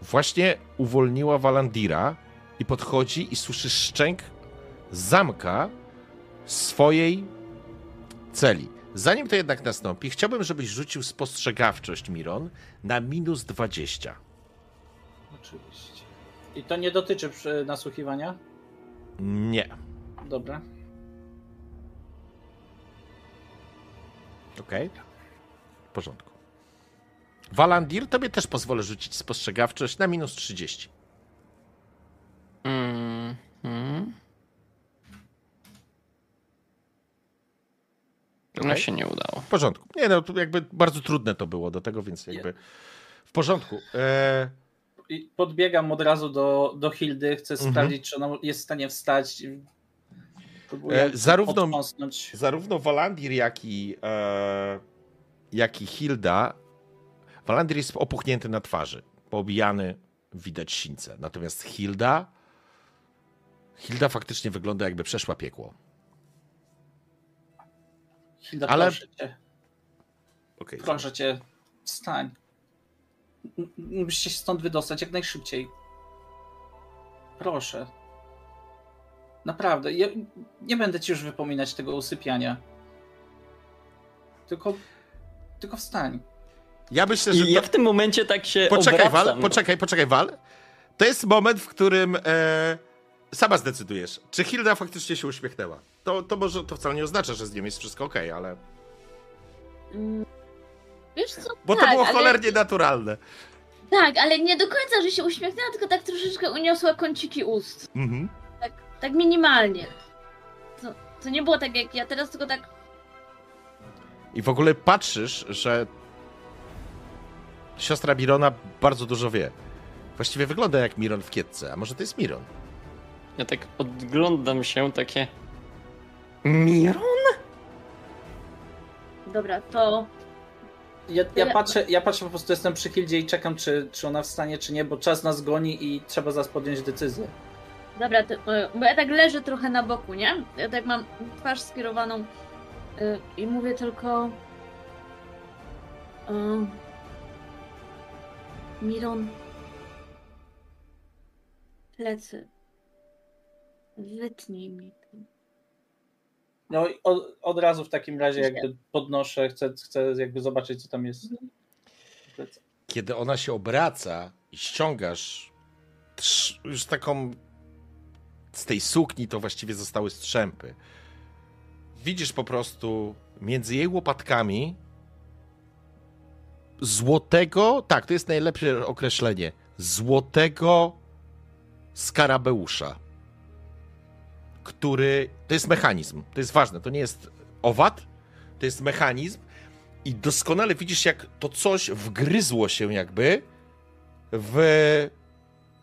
właśnie uwolniła Walandira i podchodzi i słyszysz szczęk zamka swojej celi. Zanim to jednak nastąpi, chciałbym, żebyś rzucił spostrzegawczość, Miron, na minus 20. Oczywiście. I to nie dotyczy nasłuchiwania? Nie. Dobra. Okej. W porządku. Walandir, tobie też pozwolę rzucić spostrzegawczość na minus 30. Mm, mm. No Okej. się nie udało. W porządku. Nie no, to jakby bardzo trudne to było do tego, więc jakby w porządku. E, podbiegam od razu do, do Hildy, chcę Mhm. sprawdzić, czy ona jest w stanie wstać. Próbuję E, zarówno- zarówno Walandir, jak i, e, jak i Hilda. Walandir jest opuchnięty na twarzy. Poobijany, widać sińce. Natomiast Hilda. Hilda faktycznie wygląda, jakby przeszła piekło. Hilda, ale- proszę cię, Okej. proszę cię, wstań. M- Musicie się stąd wydostać jak najszybciej. Proszę. Naprawdę, ja nie będę ci już wypominać tego usypiania. Tylko, tylko wstań. Ja myślę, że. I ja to- w tym momencie tak się Poczekaj, obracam. Wal, poczekaj, poczekaj, Wal. To jest moment, w którym e, sama zdecydujesz, czy Hilda faktycznie się uśmiechnęła. To, to może to wcale nie oznacza, że z nią jest wszystko ok, ale. Mm, Wiesz co? Bo tak, to było ale- cholernie naturalne. Tak, ale nie do końca, że się uśmiechnęła, tylko tak troszeczkę uniosła kąciki ust. Mhm. Tak minimalnie. to nie było tak jak ja, teraz tylko tak I w ogóle patrzysz, że siostra Mirona bardzo dużo wie. Właściwie wygląda jak Miron w kietce, a może to jest Miron? Ja tak odglądam się, takie... Miron? Dobra, to Ja, ja, patrzę, ja patrzę po prostu, jestem przy Hildzie i czekam, czy, czy ona wstanie, czy nie, bo czas nas goni i trzeba zaraz podjąć decyzję. dobra, to, e, bo ja tak leżę trochę na boku, nie? Ja tak mam twarz skierowaną i mówię tylko y, Miron plecy wytnij mi to. No i od, od razu w takim razie jakby podnoszę, chcę, chcę jakby zobaczyć, co tam jest. Kiedy ona się obraca i ściągasz już taką z tej sukni to właściwie zostały strzępy. Widzisz po prostu między jej łopatkami złotego, tak, to jest najlepsze określenie, złotego skarabeusza, który, to jest mechanizm, to jest ważne, to nie jest owad, to jest mechanizm i doskonale widzisz, jak to coś wgryzło się jakby w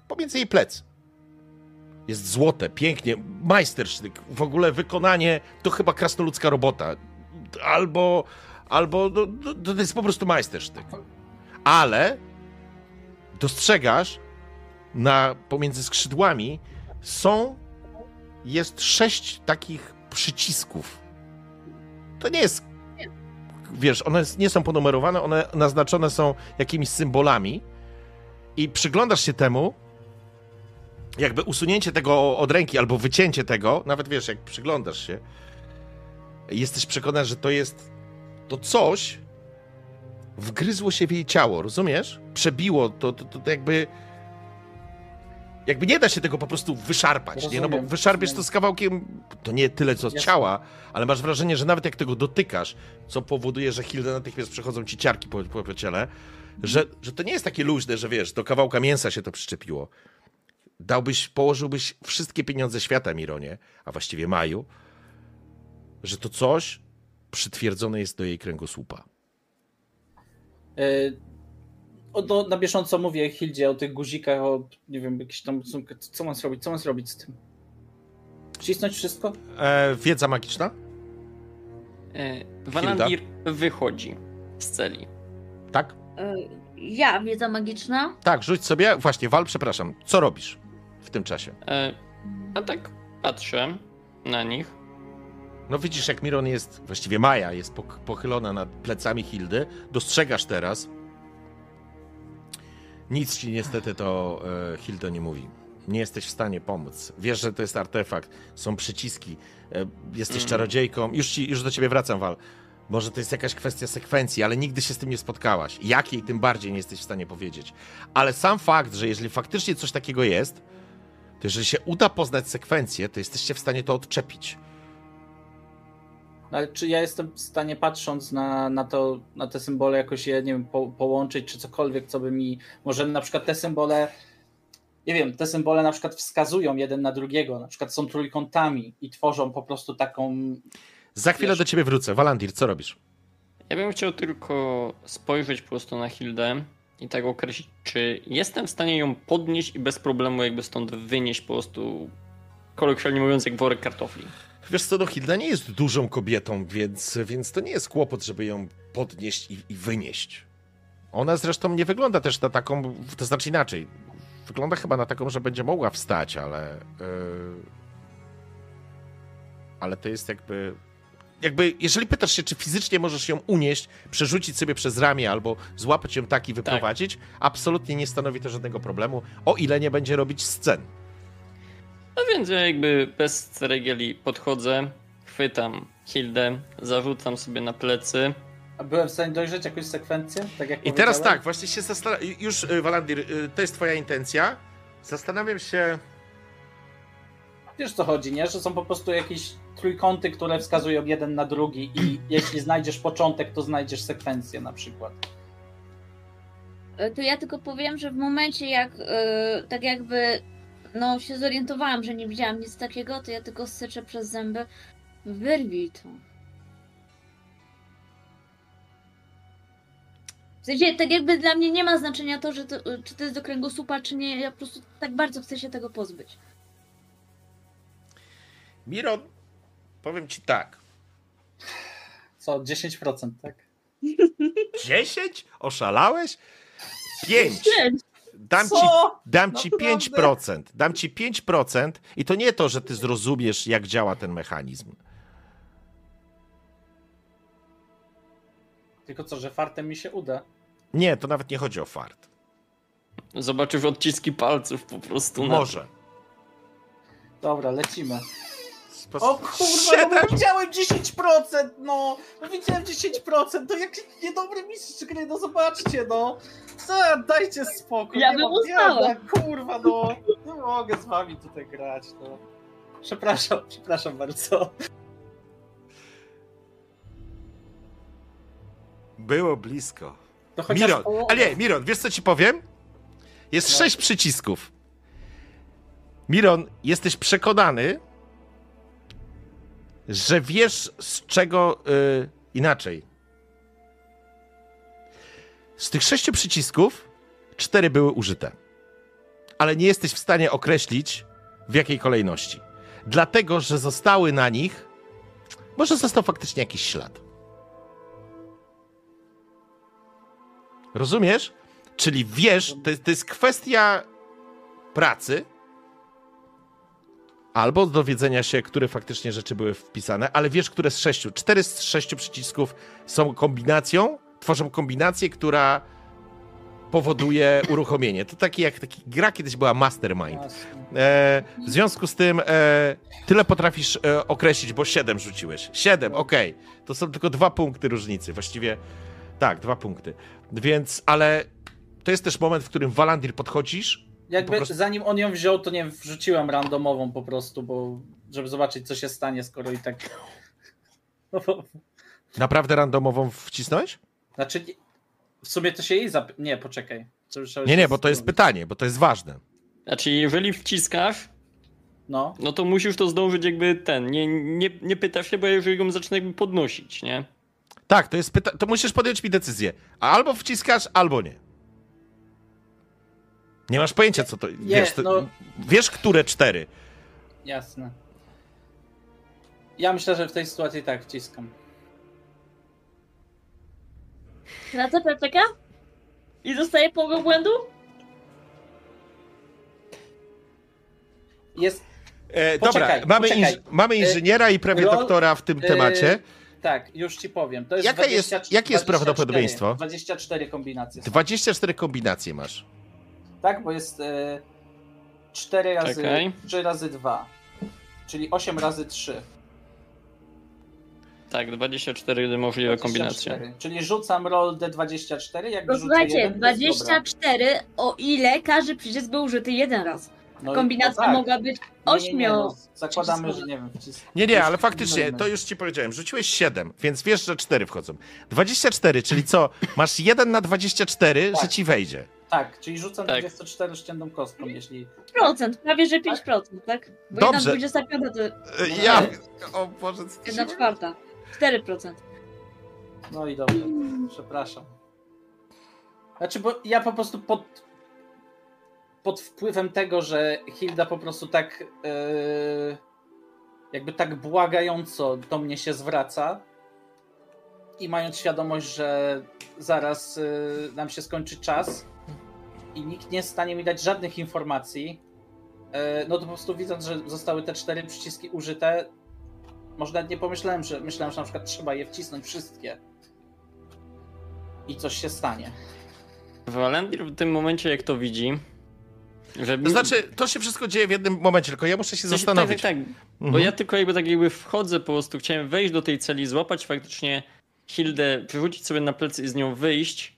pomiędzy jej plec. Jest złote, pięknie, majstersztyk, w ogóle wykonanie to chyba krasnoludzka robota. Albo, albo no, no, to jest po prostu majstersztyk. Ale dostrzegasz na pomiędzy skrzydłami są jest sześć takich przycisków. To nie jest wiesz, one nie są ponumerowane, one naznaczone są jakimiś symbolami i przyglądasz się temu, jakby usunięcie tego od ręki albo wycięcie tego, nawet wiesz, jak przyglądasz się, jesteś przekonany, że to jest to coś wgryzło się w jej ciało, rozumiesz? Przebiło, to, to, to, to jakby jakby nie da się tego po prostu wyszarpać, nie? No bo Rozumiem, wyszarpiesz to rozumiem. z kawałkiem, to nie tyle co ciała, ale masz wrażenie, że nawet jak tego dotykasz, co powoduje, że Hilda natychmiast przechodzą ci ciarki po, po, po ciele, że, że to nie jest takie luźne, że wiesz, do kawałka mięsa się to przyczepiło. Dałbyś, położyłbyś wszystkie pieniądze świata Mironie, a właściwie Maju, że to coś przytwierdzone jest do jej kręgosłupa. Yy, o, no, na bieżąco mówię Hildzie o tych guzikach, o nie wiem, jakieś tam, co, co mam zrobić, co mam zrobić z tym? Wcisnąć wszystko? E, wiedza magiczna? E, Walandir wychodzi z celi. Tak? E, Ja, wiedza magiczna. Tak, rzuć sobie. Właśnie, Wal, przepraszam. Co robisz w tym czasie? E, a tak patrzę na nich. No widzisz, jak Miron jest, właściwie Maja jest pochylona nad plecami Hildy. Dostrzegasz teraz. Nic ci niestety to e, Hildo nie mówi. Nie jesteś w stanie pomóc. Wiesz, że to jest artefakt, są przyciski, e, jesteś Mhm. czarodziejką. Już, ci, już do ciebie wracam, Wal. Może to jest jakaś kwestia sekwencji, ale nigdy się z tym nie spotkałaś. Jakiej tym bardziej nie jesteś w stanie powiedzieć. Ale sam fakt, że jeżeli faktycznie coś takiego jest, to jeżeli się uda poznać sekwencję, to jesteście w stanie to odczepić. No, Ale czy ja jestem w stanie, patrząc na, na, to, na te symbole, jakoś je, nie wiem, po, połączyć, czy cokolwiek, co by mi. Może na przykład te symbole. Nie wiem, te symbole na przykład wskazują jeden na drugiego, na przykład są trójkątami i tworzą po prostu taką. Za chwilę Wiesz- do ciebie wrócę. Walandir, co robisz? Ja bym chciał tylko spojrzeć po prostu na Hildę i tak określić, czy jestem w stanie ją podnieść i bez problemu jakby stąd wynieść po prostu, kolokwialnie mówiąc, jak worek kartofli. Wiesz co, no Hilda nie jest dużą kobietą, więc, więc to nie jest kłopot, żeby ją podnieść i, i wynieść. Ona zresztą nie wygląda też na taką, to znaczy inaczej. Wygląda chyba na taką, że będzie mogła wstać, ale. Yy, ale to jest jakby. Jakby, jeżeli pytasz się, czy fizycznie możesz ją unieść, przerzucić sobie przez ramię albo złapać ją tak i wyprowadzić, absolutnie nie stanowi to żadnego problemu, o ile nie będzie robić scen. No więc ja jakby bez ceregieli podchodzę, chwytam Hildę, zarzucam sobie na plecy. A byłem w stanie dojrzeć jakąś sekwencję? Tak jak I teraz tak, właśnie się zastanawiam. Już, y, Walandir, y, to jest Twoja intencja. Zastanawiam się. Wiesz co chodzi, nie? Że są po prostu jakieś trójkąty, które wskazują jeden na drugi i jeśli znajdziesz początek, to znajdziesz sekwencję na przykład. E, To ja tylko powiem, że w momencie jak e, tak jakby no się zorientowałam, że nie widziałam nic takiego, to ja tylko syczę przez zęby. Wyrwij to. W sensie, tak jakby dla mnie nie ma znaczenia to, że to, czy to jest do kręgosłupa, czy nie. Ja po prostu tak bardzo chcę się tego pozbyć. Miron, powiem ci tak. Co, 10%, tak? 10? Oszalałeś? 5. Dam ci, Co? dam ci Naprawdę? 5%. Dam ci 5% i to nie to, że ty zrozumiesz, jak działa ten mechanizm. Tylko co, że fartem mi się uda. Nie, to nawet nie chodzi o fart. Zobaczysz odciski palców po prostu. na- Może. Dobra, lecimy. O kurwa, no widziałem 10%, no! No widziałem 10%, to jaki niedobry mistrz gry, no zobaczcie, no! Co, dajcie spokój. Ja nie bym ja- Kurwa, no! Nie mogę z wami tutaj grać, no. Przepraszam, przepraszam bardzo. Było blisko. Chociaż Miron, połowę. a nie, Miron, wiesz co ci powiem? Jest No. sześć przycisków. Miron, jesteś przekonany, że wiesz z czego y, inaczej. Z tych sześciu przycisków cztery były użyte. Ale nie jesteś w stanie określić w jakiej kolejności. Dlatego, że zostały na nich. Może został faktycznie jakiś ślad. Rozumiesz? Czyli wiesz, to to jest kwestia pracy, albo dowiedzenia się, które faktycznie rzeczy były wpisane, ale wiesz, które z sześciu. Cztery z sześciu przycisków są kombinacją, tworzą kombinację, która powoduje uruchomienie. To taki jak taki gra kiedyś była Mastermind. E, w związku z tym e, tyle potrafisz e, określić, bo 7 rzuciłeś. 7, okej. To są tylko dwa punkty różnicy. Właściwie tak, dwa punkty. Więc, ale to jest też moment, w którym Walandir podchodzisz. Jakby prostu- zanim on ją wziął, to nie wrzuciłem randomową po prostu, bo żeby zobaczyć, co się stanie, skoro i tak. No Naprawdę randomową wcisnąłeś? Znaczy, w sumie to się jej zap... Nie, poczekaj. Nie, nie, bo to jest pytanie, bo to jest ważne. Znaczy, jeżeli wciskasz, No, no to musisz to zdążyć jakby ten. Nie, nie, nie pytasz się, bo jeżeli ją zacznę jakby podnosić, nie? Tak, to jest pyta- to musisz podjąć mi decyzję. Albo wciskasz, albo nie. Nie masz pojęcia, co to. wiesz, to, no- wiesz, które cztery. jasne. Ja myślę, że w tej sytuacji tak wciskam. Tracę PPK? I dostaję połowę błędu? Jest. E, Poczekaj, dobra, mamy, inż- mamy inżyniera i prawie doktora w tym e, temacie. Tak, już ci powiem. To jest Jaka jest- 20, jakie jest 24, prawdopodobieństwo? 24 kombinacje. są. 24 kombinacje masz. Tak, bo jest e, 4 razy Czekaj. 3 razy 2. Czyli 8 razy 3. Tak, 24 możliwe kombinacje. 24. Czyli rzucam roll D24, jak No słuchajcie, jeden, to jest dobra. 24, o ile każdy przycisk był użyty jeden raz. No i- Kombinacja no tak. mogła być Nie, nie, nie, ośmiu. no, zakładamy, że nie wiem, wcisk. Nie, nie, ale faktycznie, to już ci powiedziałem. Rzuciłeś 7, więc wiesz, że 4 wchodzą. 24, czyli co? Masz 1 na 24, że Tak. ci wejdzie. Tak, czyli rzucam Tak. 24 ściętą kostką, jeśli... procent, prawie że 5%, tak? Bo Dobrze. jedna 25 to E, Ja. O Boże, co ty jedna się- czwarta. 4%. No i dobrze, przepraszam. Znaczy, bo ja po prostu pod, pod wpływem tego, że Hilda po prostu tak yy, jakby tak błagająco do mnie się zwraca i mając świadomość, że zaraz yy, nam się skończy czas i nikt nie jest w stanie mi dać żadnych informacji, yy, no to po prostu widząc, że zostały te cztery przyciski użyte, może nawet nie pomyślałem, że myślałem, że na przykład trzeba je wcisnąć wszystkie i coś się stanie. Walendir w tym momencie, jak to widzi, że... To znaczy, to się wszystko dzieje w jednym momencie, tylko ja muszę się zastanowić. Tak, tak, tak. Bo Mhm. ja tylko jakby tak jakby wchodzę po prostu, chciałem wejść do tej celi, złapać faktycznie Hildę, przerzucić sobie na plecy i z nią wyjść.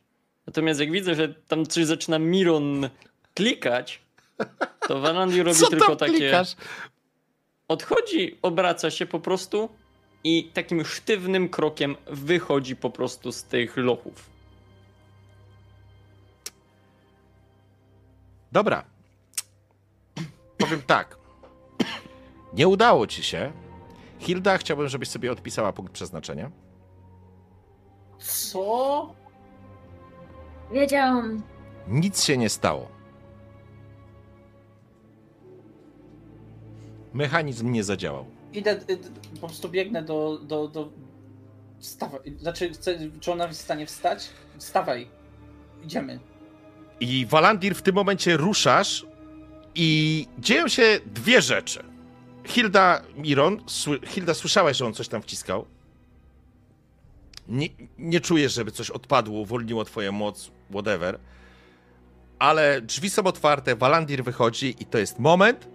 Natomiast jak widzę, że tam coś zaczyna Miron klikać, to Walandir robi Co tylko tam takie... klikasz? Odchodzi, obraca się po prostu i takim sztywnym krokiem wychodzi po prostu z tych lochów. Dobra. Powiem tak. Nie udało ci się Hilda, chciałbym, żebyś sobie odpisała punkt przeznaczenia. Co? Wiedziałam. Nic się nie stało. Mechanizm nie zadziałał. Idę, y, po prostu biegnę do, do, do... Wstawaj, znaczy, chcę, czy ona jest w stanie wstać? Wstawaj, idziemy. I Walandir w tym momencie ruszasz i dzieją się dwie rzeczy. Hilda, Miron, sły, Hilda, słyszałeś, że on coś tam wciskał? Nie, nie czujesz, żeby coś odpadło, uwolniło twoją moc, whatever. Ale drzwi są otwarte, Walandir wychodzi i to jest moment,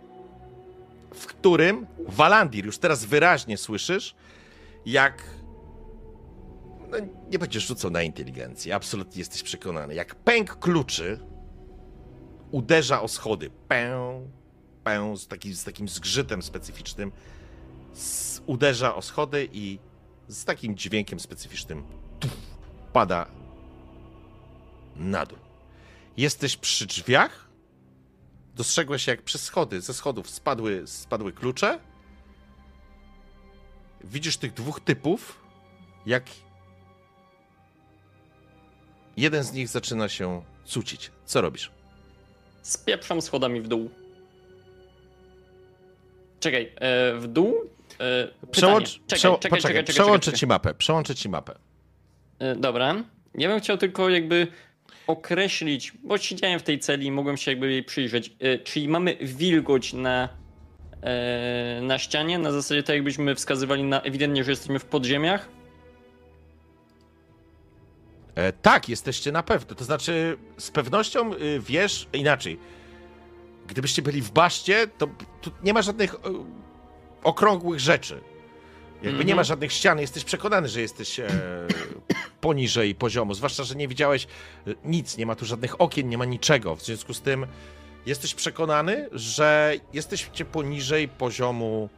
w którym Walandir, już teraz wyraźnie słyszysz, jak no, nie będziesz rzucał na inteligencję, absolutnie jesteś przekonany. Jak pęk kluczy uderza o schody, pę, pę, z, taki, z takim zgrzytem specyficznym, s, uderza o schody i z takim dźwiękiem specyficznym pada na dół. Jesteś przy drzwiach, dostrzegłeś jak przez schody, ze schodów spadły, spadły klucze. Widzisz tych dwóch typów, jak jeden z nich zaczyna się cucić. Co robisz? Spieprzam schodami w dół. Czekaj, e, w dół? E. Przełącz, czekaj, przeł- czekaj, poczekaj, czekaj, czekaj, przełączę ci mapę, przełączę ci mapę. E, Dobra. Ja bym chciał tylko jakby określić, bo siedziałem w tej celi i mogłem się jakby jej przyjrzeć. E, Czyli mamy wilgoć na, e, na ścianie, na zasadzie tak jakbyśmy wskazywali na ewidentnie, że jesteśmy w podziemiach. E, tak, jesteście na pewno. To znaczy, z pewnością y, wiesz inaczej. Gdybyście byli w baszcie, to nie ma żadnych okrągłych rzeczy. Jakby Mhm. nie ma żadnych ścian, jesteś przekonany, że jesteś e, poniżej poziomu. Zwłaszcza, że nie widziałeś e, nic, nie ma tu żadnych okien, nie ma niczego. W związku z tym jesteś przekonany, że jesteście poniżej poziomu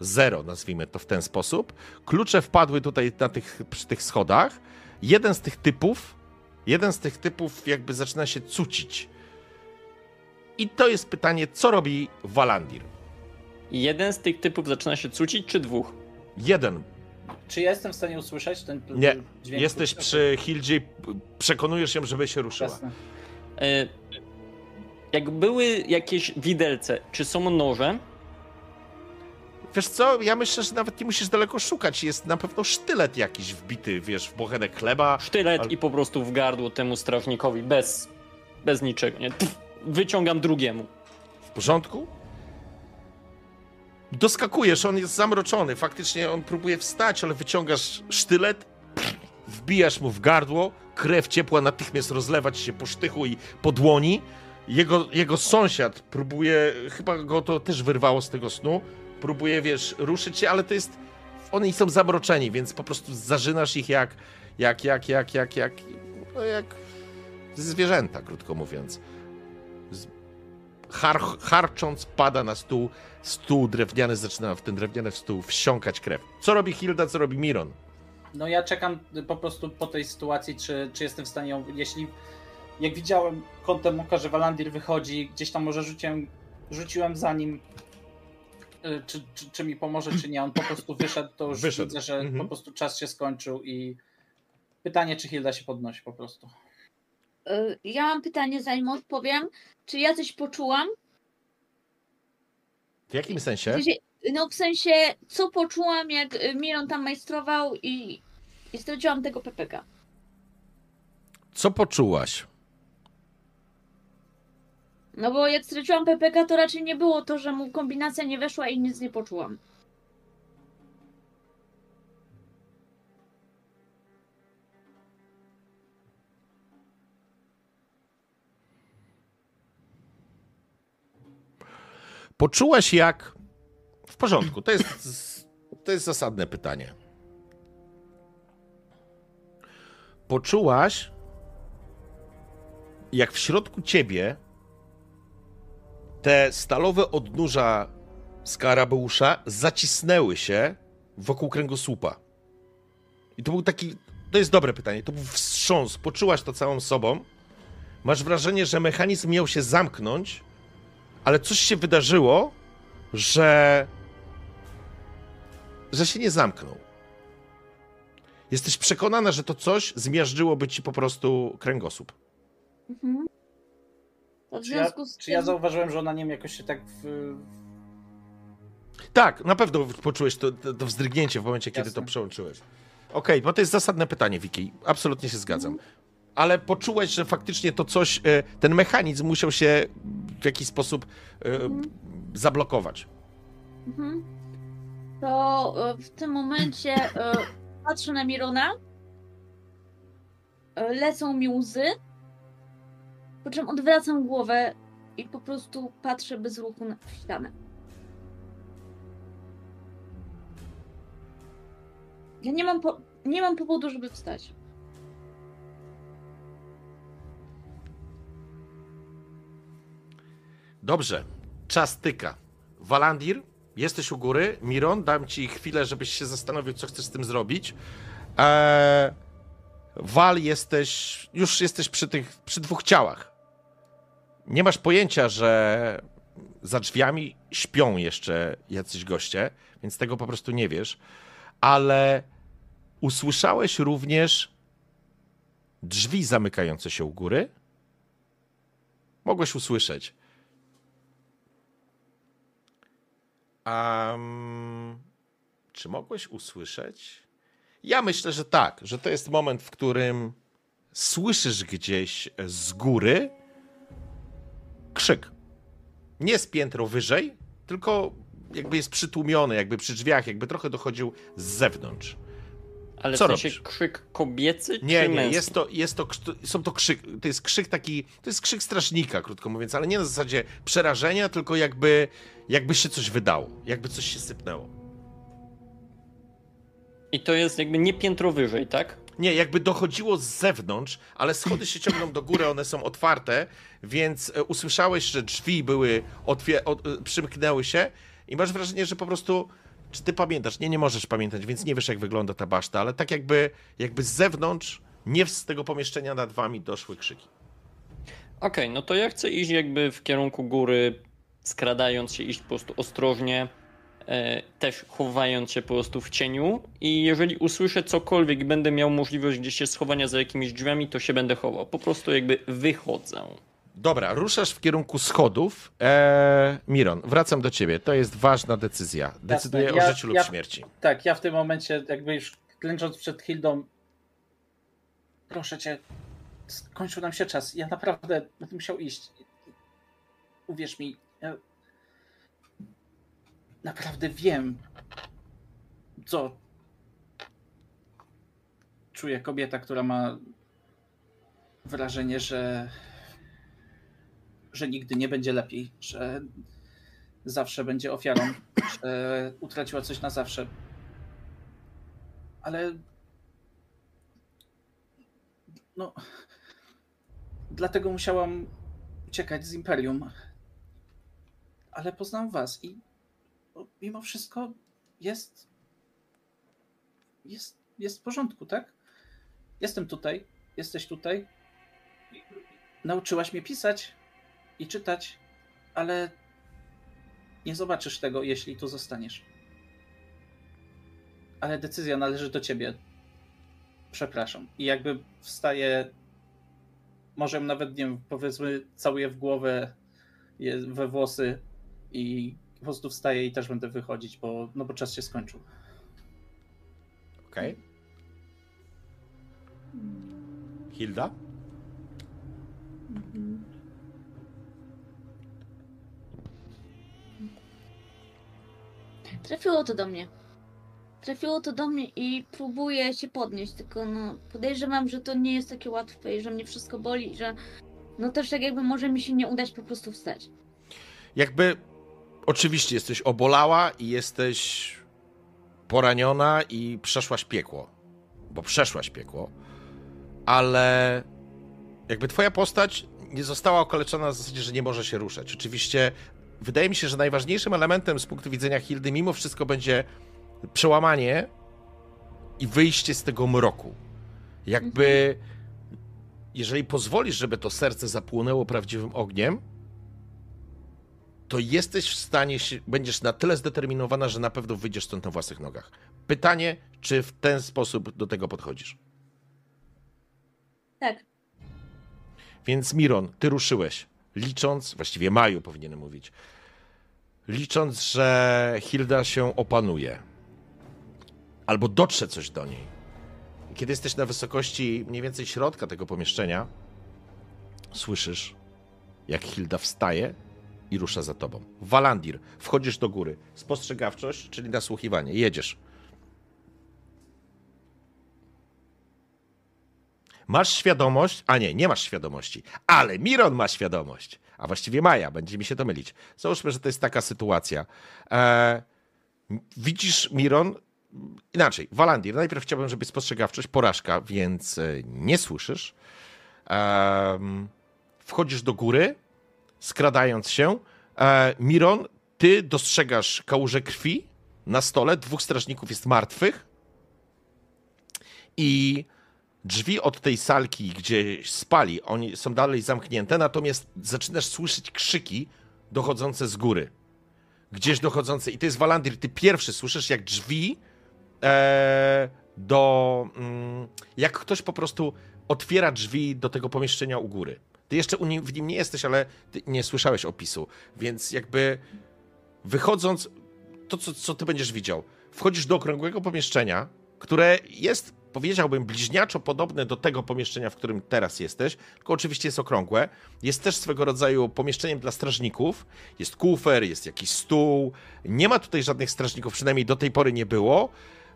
zero, nazwijmy to w ten sposób. Klucze wpadły tutaj na tych, przy tych schodach. Jeden z tych typów, jeden z tych typów jakby zaczyna się cucić. I to jest pytanie, co robi Walandir? Jeden z tych typów zaczyna się cucić, czy dwóch? Jeden. Czy ja jestem w stanie usłyszeć ten Nie. dźwięk? Jesteś przy Hildzie, p- przekonujesz się, żeby się ruszyła. Jasne. E, Jak były jakieś widelce, czy są noże? Wiesz co, ja myślę, że nawet nie musisz daleko szukać. Jest na pewno sztylet jakiś wbity, wiesz, w bochenek chleba. Sztylet i po prostu w gardło temu strażnikowi, bez, bez niczego, nie? Pff, wyciągam drugiemu. W porządku? Doskakujesz, on jest zamroczony. Faktycznie on próbuje wstać, ale wyciągasz sztylet, wbijasz mu w gardło, krew ciepła natychmiast rozlewać się po sztychu i po dłoni. Jego, jego sąsiad próbuje, chyba go to też wyrwało z tego snu, próbuje, wiesz, ruszyć się, ale to jest, oni są zamroczeni, więc po prostu zażynasz ich jak, jak, jak, jak, jak, jak, no jak zwierzęta, krótko mówiąc. Har, harcząc pada na stół, stół drewniany zaczyna w ten drewniany stół wsiąkać krew. Co robi Hilda, co robi Miron? No ja czekam po prostu po tej sytuacji, czy, czy jestem w stanie ją, jeśli jak widziałem kątem oka, że Walandir wychodzi, gdzieś tam może rzuciłem, rzuciłem za nim, y, czy, czy, czy mi pomoże, czy nie, on po prostu wyszedł, to już Wyszedł. widzę, że Mhm. po prostu czas się skończył i pytanie, czy Hilda się podnosi po prostu. Y, Ja mam pytanie, zanim odpowiem. Czy ja coś poczułam? W jakim sensie, no w sensie, co poczułam, jak y, Miron tam majstrował i, i straciłam tego PPK. Co poczułaś? No bo jak straciłam PPK, to raczej nie było to, że mu kombinacja nie weszła i nic nie poczułam. Poczułaś jak. W porządku, to jest, to jest zasadne pytanie. Poczułaś, jak w środku ciebie te stalowe odnóża skarabeusza zacisnęły się wokół kręgosłupa. I to był taki. To jest dobre pytanie. To był wstrząs. Poczułaś to całą sobą. Masz wrażenie, że mechanizm miał się zamknąć, ale coś się wydarzyło, że że się nie zamknął. Jesteś przekonana, że to coś zmiażdżyłoby ci po prostu kręgosłup. Mhm. W Czy ja, związku z czy ja tym... zauważyłem, że ona nie wiem, jakoś się tak w... Tak, na pewno poczułeś to, to, to wzdrygnięcie w momencie, kiedy Jasne. to przełączyłeś. Okej, bo to jest zasadne pytanie, Wiki. Absolutnie się zgadzam. Ale poczułeś, że faktycznie to coś, e, ten mechanizm musiał się w jakiś sposób e, zablokować. Mhm. To e, w tym momencie patrzę na Mirona. Lecą mi łzy. Po czym odwracam głowę i po prostu patrzę bez ruchu na ścianę. Ja nie mam, po, nie mam powodu, żeby wstać. Dobrze, czas tyka. Walandir, jesteś u góry. Miron, dam ci chwilę, żebyś się zastanowił, co chcesz z tym zrobić. Eee, Wal, jesteś, już jesteś przy tych, przy dwóch ciałach. Nie masz pojęcia, że za drzwiami śpią jeszcze jacyś goście, więc tego po prostu nie wiesz. Ale usłyszałeś również drzwi zamykające się u góry. Mogłeś usłyszeć. Um, czy mogłeś usłyszeć? Ja myślę, że tak, że to jest moment, w którym słyszysz gdzieś z góry krzyk. Nie z piętro wyżej, tylko jakby jest przytłumiony, jakby przy drzwiach, jakby trochę dochodził z zewnątrz. Ale Co w sensie robisz? krzyk kobiecy Nie, czy nie, męski? jest to, jest to, są to krzyk, to jest krzyk taki, to jest krzyk strażnika, krótko mówiąc, ale nie na zasadzie przerażenia, tylko jakby, jakby się coś wydało, jakby coś się sypnęło. I to jest jakby nie piętro wyżej, tak? Nie, jakby dochodziło z zewnątrz, ale schody się ciągną do góry, one są otwarte, więc e, usłyszałeś, że drzwi były, otwie- od, e, przymknęły się i masz wrażenie, że po prostu, czy ty pamiętasz? Nie, nie możesz pamiętać, więc nie wiesz, jak wygląda ta baszta, ale tak jakby, jakby z zewnątrz, nie z tego pomieszczenia nad wami doszły krzyki. Okej, no to ja chcę iść jakby w kierunku góry, skradając się, iść po prostu ostrożnie, e, też chowając się po prostu w cieniu i jeżeli usłyszę cokolwiek będę miał możliwość gdzieś się schowania za jakimiś drzwiami, to się będę chował. Po prostu jakby wychodzę. Dobra, ruszasz w kierunku schodów. Eee, Miron, wracam do ciebie. To jest ważna decyzja. Decyduję Ja- o życiu lub ja- śmierci. Tak, ja w tym momencie jakby już klęcząc przed Hildą proszę cię, skończył nam się czas. Ja naprawdę będę musiał iść. Uwierz mi, ja naprawdę wiem, co czuje kobieta, która ma wrażenie, że że nigdy nie będzie lepiej, że zawsze będzie ofiarą, że utraciła coś na zawsze. Ale no dlatego musiałam uciekać z Imperium. Ale poznam was i mimo wszystko jest jest jest w porządku, tak? Jestem tutaj, jesteś tutaj. Nauczyłaś mnie pisać i czytać, ale nie zobaczysz tego, jeśli tu zostaniesz. Ale decyzja należy do ciebie. Przepraszam. I jakby wstaje, może nawet, nie wiem, powiedzmy, całuję w głowę, we włosy i po prostu wstaję i też będę wychodzić, bo, no bo czas się skończył. Okej. Hilda? Mhm. Trafiło to do mnie. Trafiło to do mnie i próbuję się podnieść, tylko no podejrzewam, że to nie jest takie łatwe i że mnie wszystko boli że no też tak jakby może mi się nie udać po prostu wstać. Jakby oczywiście jesteś obolała i jesteś poraniona i przeszłaś piekło. Bo przeszłaś piekło. Ale jakby twoja postać nie została okaleczona w zasadzie, że nie może się ruszać. Oczywiście wydaje mi się, że najważniejszym elementem z punktu widzenia Hildy mimo wszystko będzie przełamanie i wyjście z tego mroku. Jakby jeżeli pozwolisz, żeby to serce zapłonęło prawdziwym ogniem, to jesteś w stanie, się, będziesz na tyle zdeterminowana, że na pewno wyjdziesz stąd na własnych nogach. Pytanie, czy w ten sposób do tego podchodzisz? Tak. Więc Miron, ty ruszyłeś, licząc, właściwie Maju powinienem mówić, licząc, że Hilda się opanuje. Albo dotrze coś do niej. Kiedy jesteś na wysokości mniej więcej środka tego pomieszczenia, słyszysz, jak Hilda wstaje i rusza za tobą. Walandir, wchodzisz do góry. Spostrzegawczość, czyli nasłuchiwanie. Jedziesz. Masz świadomość, a nie, nie masz świadomości, ale Miron ma świadomość, a właściwie Maja, będzie mi się to mylić. Załóżmy, że to jest taka sytuacja. E, widzisz, Miron, inaczej, Walandir, najpierw chciałbym, żeby spostrzegawczość, porażka, więc e, nie słyszysz. E, wchodzisz do góry, skradając się. Miron, ty dostrzegasz kałużę krwi na stole, dwóch strażników jest martwych i drzwi od tej salki, gdzie spali, oni są dalej zamknięte, natomiast zaczynasz słyszeć krzyki dochodzące z góry. Gdzieś dochodzące. I to jest Walandir, ty pierwszy słyszysz, jak drzwi e, do... Mm, jak ktoś po prostu otwiera drzwi do tego pomieszczenia u góry. Ty jeszcze nim, w nim nie jesteś, ale nie słyszałeś opisu, więc jakby wychodząc, to co, co ty będziesz widział, wchodzisz do okrągłego pomieszczenia, które jest, powiedziałbym, bliźniaczo podobne do tego pomieszczenia, w którym teraz jesteś, tylko oczywiście jest okrągłe. Jest też swego rodzaju pomieszczeniem dla strażników. Jest kufer, jest jakiś stół. Nie ma tutaj żadnych strażników, przynajmniej do tej pory nie było.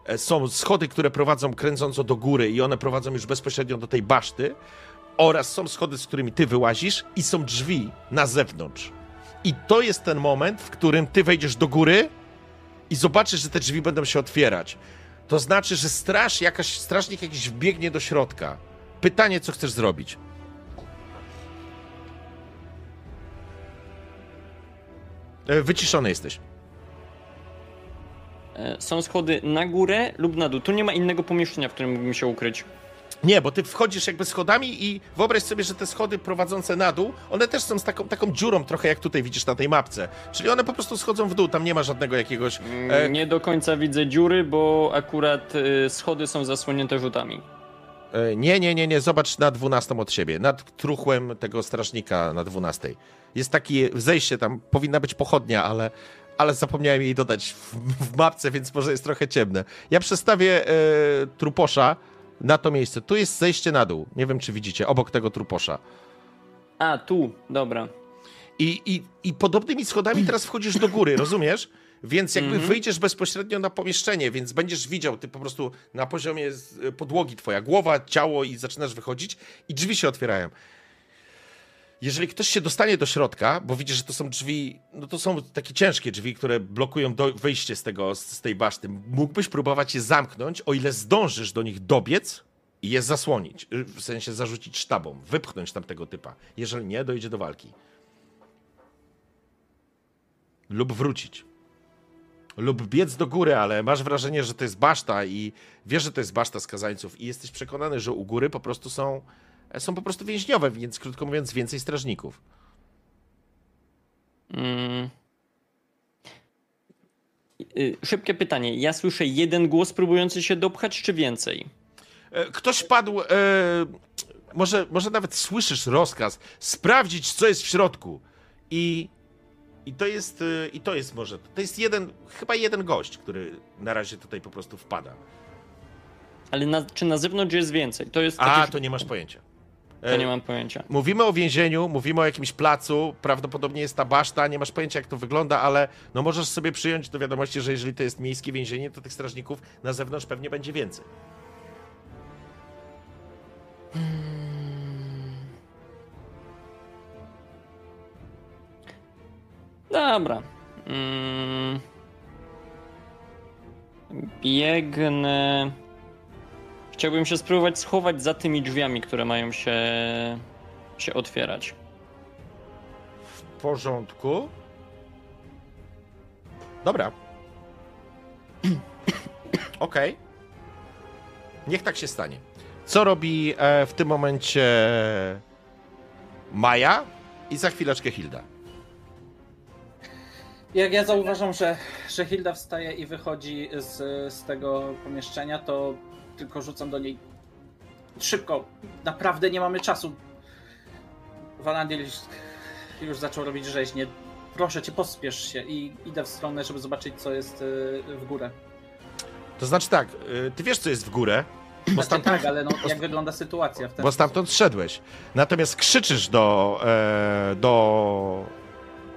E, Są schody, które prowadzą kręcąco do góry i one prowadzą już bezpośrednio do tej baszty oraz są schody, z którymi ty wyłazisz i są drzwi na zewnątrz. I to jest ten moment, w którym ty wejdziesz do góry i zobaczysz, że te drzwi będą się otwierać. To znaczy, że straż jakaś, strażnik jakiś wbiegnie do środka. Pytanie, co chcesz zrobić? E, Wyciszony jesteś. E, Są schody na górę lub na dół. Tu nie ma innego pomieszczenia, w którym mógłbym się ukryć. Nie, bo ty wchodzisz jakby schodami i wyobraź sobie, że te schody prowadzące na dół, one też są z taką, taką dziurą trochę jak tutaj widzisz na tej mapce. Czyli one po prostu schodzą w dół, tam nie ma żadnego jakiegoś... E, Nie do końca widzę dziury, bo akurat e, schody są zasłonięte rzutami. e, nie, nie, nie, nie, zobacz na 12 od siebie, nad truchłem tego strażnika na 12. Jest takie zejście, tam powinna być pochodnia, ale, ale zapomniałem jej dodać w, w mapce, więc może jest trochę ciemne. Ja przestawię e, truposza na to miejsce. Tu jest zejście na dół. Nie wiem, czy widzicie, obok tego truposza. A, tu, dobra. I, i, I podobnymi schodami teraz wchodzisz do góry, rozumiesz? Więc jakby Mhm. wyjdziesz bezpośrednio na pomieszczenie, więc będziesz widział, ty po prostu na poziomie podłogi twoja głowa, ciało i zaczynasz wychodzić i drzwi się otwierają. Jeżeli ktoś się dostanie do środka, bo widzisz, że to są drzwi, no to są takie ciężkie drzwi, które blokują do, wyjście z, tego, z tej baszty, mógłbyś próbować je zamknąć, o ile zdążysz do nich dobiec i je zasłonić, y, w sensie zarzucić sztabą, wypchnąć tamtego typa. Jeżeli nie, dojdzie do walki lub wrócić. Lub biec do góry, ale masz wrażenie, że to jest baszta i wiesz, że to jest baszta skazańców i jesteś przekonany, że u góry po prostu są, są po prostu więźniowe, więc krótko mówiąc więcej strażników. Mm. Y, Szybkie pytanie. Ja słyszę jeden głos próbujący się dopchać, czy więcej? E, Ktoś padł, e, może, może nawet słyszysz rozkaz, sprawdzić, co jest w środku. I, i to jest, e, i to jest może, to jest jeden, chyba jeden gość, który na razie tutaj po prostu wpada. Ale na, czy na zewnątrz jest więcej? To jest A, takie... to nie masz pojęcia. To nie mam pojęcia. Mówimy o więzieniu, mówimy o jakimś placu, prawdopodobnie jest ta baszta, nie masz pojęcia jak to wygląda, ale no możesz sobie przyjąć do wiadomości, że jeżeli to jest miejskie więzienie, to tych strażników na zewnątrz pewnie będzie więcej. Dobra. Mm. Biegnę. Chciałbym się spróbować schować za tymi drzwiami, które mają się, się otwierać. W porządku. Dobra. Okej. Niech tak się stanie. Co robi e, w tym momencie Maja i za chwileczkę Hilda? Jak ja zauważam, że, że Hilda wstaje i wychodzi z, z tego pomieszczenia, to tylko rzucam do niej szybko. Naprawdę nie mamy czasu. Valandiel już, już zaczął robić rzeźnie. Proszę cię, pospiesz się i idę w stronę, żeby zobaczyć, co jest y, w górę. To znaczy tak, y, ty wiesz, co jest w górę, bo Znaczy, stamtąd, tak, ale no, jak wygląda sytuacja w ten bo stamtąd szedłeś. Natomiast krzyczysz do, e, do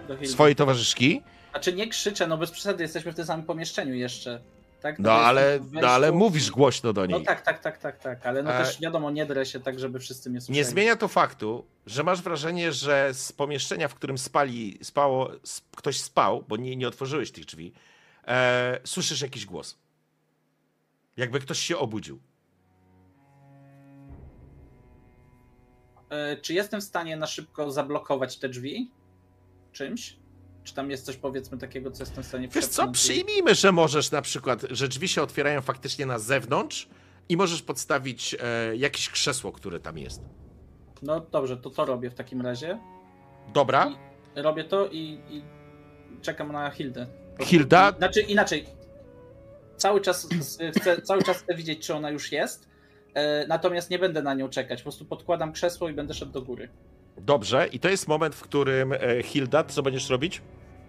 do swojej towarzyszki, Znaczy nie krzyczę, no bez przesady, jesteśmy w tym samym pomieszczeniu jeszcze. Tak? no jest ale, no, ale mówisz głośno do No niej. tak, tak, tak, tak, tak, ale no E, też wiadomo, nie drę się tak, żeby wszyscy mnie słyszeli. Nie zmienia to faktu, że masz wrażenie, że z pomieszczenia, w którym spali, spało, sp- ktoś spał, bo nie, nie otworzyłeś tych drzwi, e, słyszysz jakiś głos. Jakby ktoś się obudził. E, Czy jestem w stanie na szybko zablokować te drzwi? Czymś? Czy tam jest coś powiedzmy takiego, co jestem w stanie Wiesz co, i- przyjmijmy, że możesz na przykład, że drzwi się otwierają faktycznie na zewnątrz i możesz podstawić e, jakieś krzesło, które tam jest. No dobrze, to to robię w takim razie. Dobra, Robię to i, i czekam na Hildę. Hilda, Znaczy inaczej. Cały czas chcę, cały czas chcę widzieć, czy ona już jest. e, Natomiast nie będę na nią czekać. Po prostu podkładam krzesło i będę szedł do góry. dobrze. I to jest moment, w którym e, Hilda, co będziesz robić?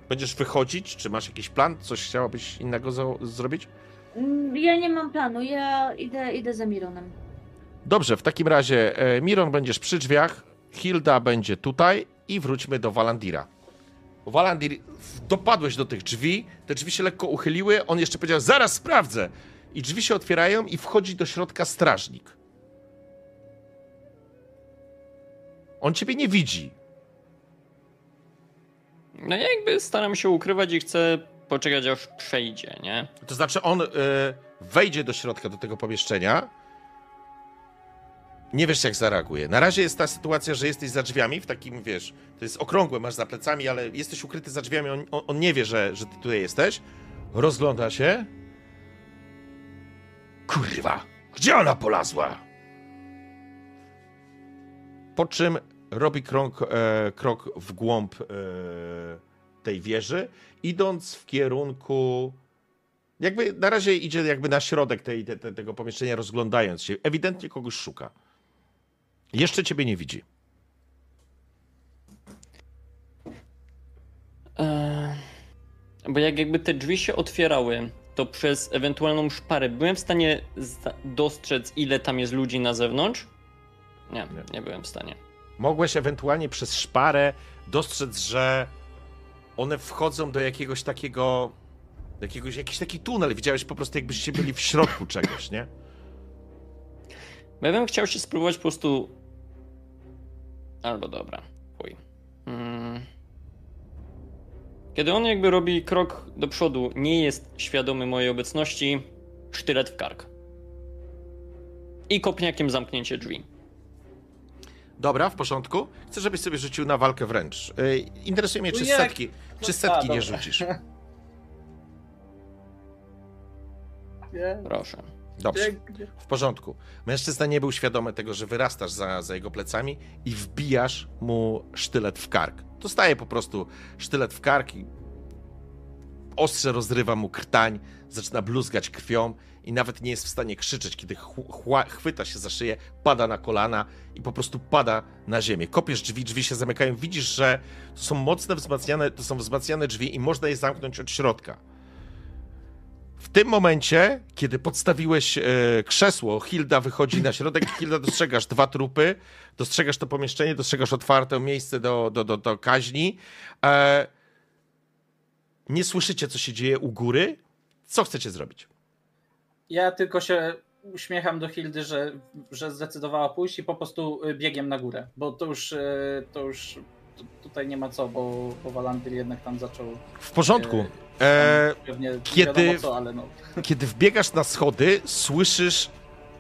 Będziesz wychodzić? Czy masz jakiś plan? Coś chciałabyś innego zrobić? Mm, Ja nie mam planu, ja idę, idę za Mironem. Dobrze, w takim razie e, Miron będziesz przy drzwiach, Hilda będzie tutaj i wróćmy do Walandira. Walandir, dopadłeś do tych drzwi, te drzwi się lekko uchyliły, on jeszcze powiedział, zaraz sprawdzę. I drzwi się otwierają i wchodzi do środka strażnik. On ciebie nie widzi. No ja jakby staram się ukrywać i chcę poczekać aż przejdzie, nie? To znaczy on e, wejdzie do środka, do tego pomieszczenia. Nie wiesz, jak zareaguje. Na razie jest ta sytuacja, że jesteś za drzwiami, w takim, wiesz, to jest okrągłe, masz za plecami, ale jesteś ukryty za drzwiami, on, on nie wie, że, że ty tutaj jesteś. Rozgląda się. Kurwa, gdzie ona polazła? Po czym robi krok, e, krok w głąb e, tej wieży, idąc w kierunku jakby na razie idzie jakby na środek tej, te, te, tego pomieszczenia, rozglądając się. Ewidentnie kogoś szuka. Jeszcze ciebie nie widzi. Eee, bo jak jakby te drzwi się otwierały, to przez ewentualną szparę byłem w stanie dostrzec, ile tam jest ludzi na zewnątrz? Nie, Nie. nie byłem w stanie. Mogłeś ewentualnie przez szparę dostrzec, że one wchodzą do jakiegoś takiego. do Jakiegoś, jakiś taki tunel. Widziałeś po prostu, jakbyście byli w środku czegoś, nie? Ja bym chciał się spróbować po prostu. Albo dobra, chuj. Mm. Kiedy on jakby robi krok do przodu, nie jest świadomy mojej obecności, sztylet w kark. I kopniakiem zamknięcie drzwi. Dobra, w porządku. Chcę, żebyś sobie rzucił na walkę wręcz. Yy, interesuje mnie, czy Ujek. setki, czy No, setki a, nie dobra. rzucisz. Nie, Dobrze. Dobrze. W porządku. Mężczyzna nie był świadomy tego, że wyrastasz za, za jego plecami i wbijasz mu sztylet w kark. Dostaje po prostu sztylet w kark i ostrze rozrywa mu krtań, zaczyna bluzgać krwią i nawet nie jest w stanie krzyczeć, kiedy chwyta się za szyję, pada na kolana i po prostu pada na ziemię. Kopiesz drzwi, drzwi się zamykają, widzisz, że to są mocne wzmacniane, to są wzmacniane drzwi i można je zamknąć od środka. W tym momencie, kiedy podstawiłeś e, krzesło, Hilda wychodzi na środek. Hilda, dostrzegasz dwa trupy, dostrzegasz to pomieszczenie, dostrzegasz otwarte miejsce do, do, do, do kaźni. E, nie słyszycie, co się dzieje u góry. Co chcecie zrobić? Ja tylko się uśmiecham do Hildy, że, że zdecydowała pójść i po prostu y, biegiem na górę, bo to już, y, to już tu- tutaj nie ma co, bo, bo Walantyl jednak tam zaczął W porządku. e, E, kiedy- co, ale no. kiedy wbiegasz na schody, słyszysz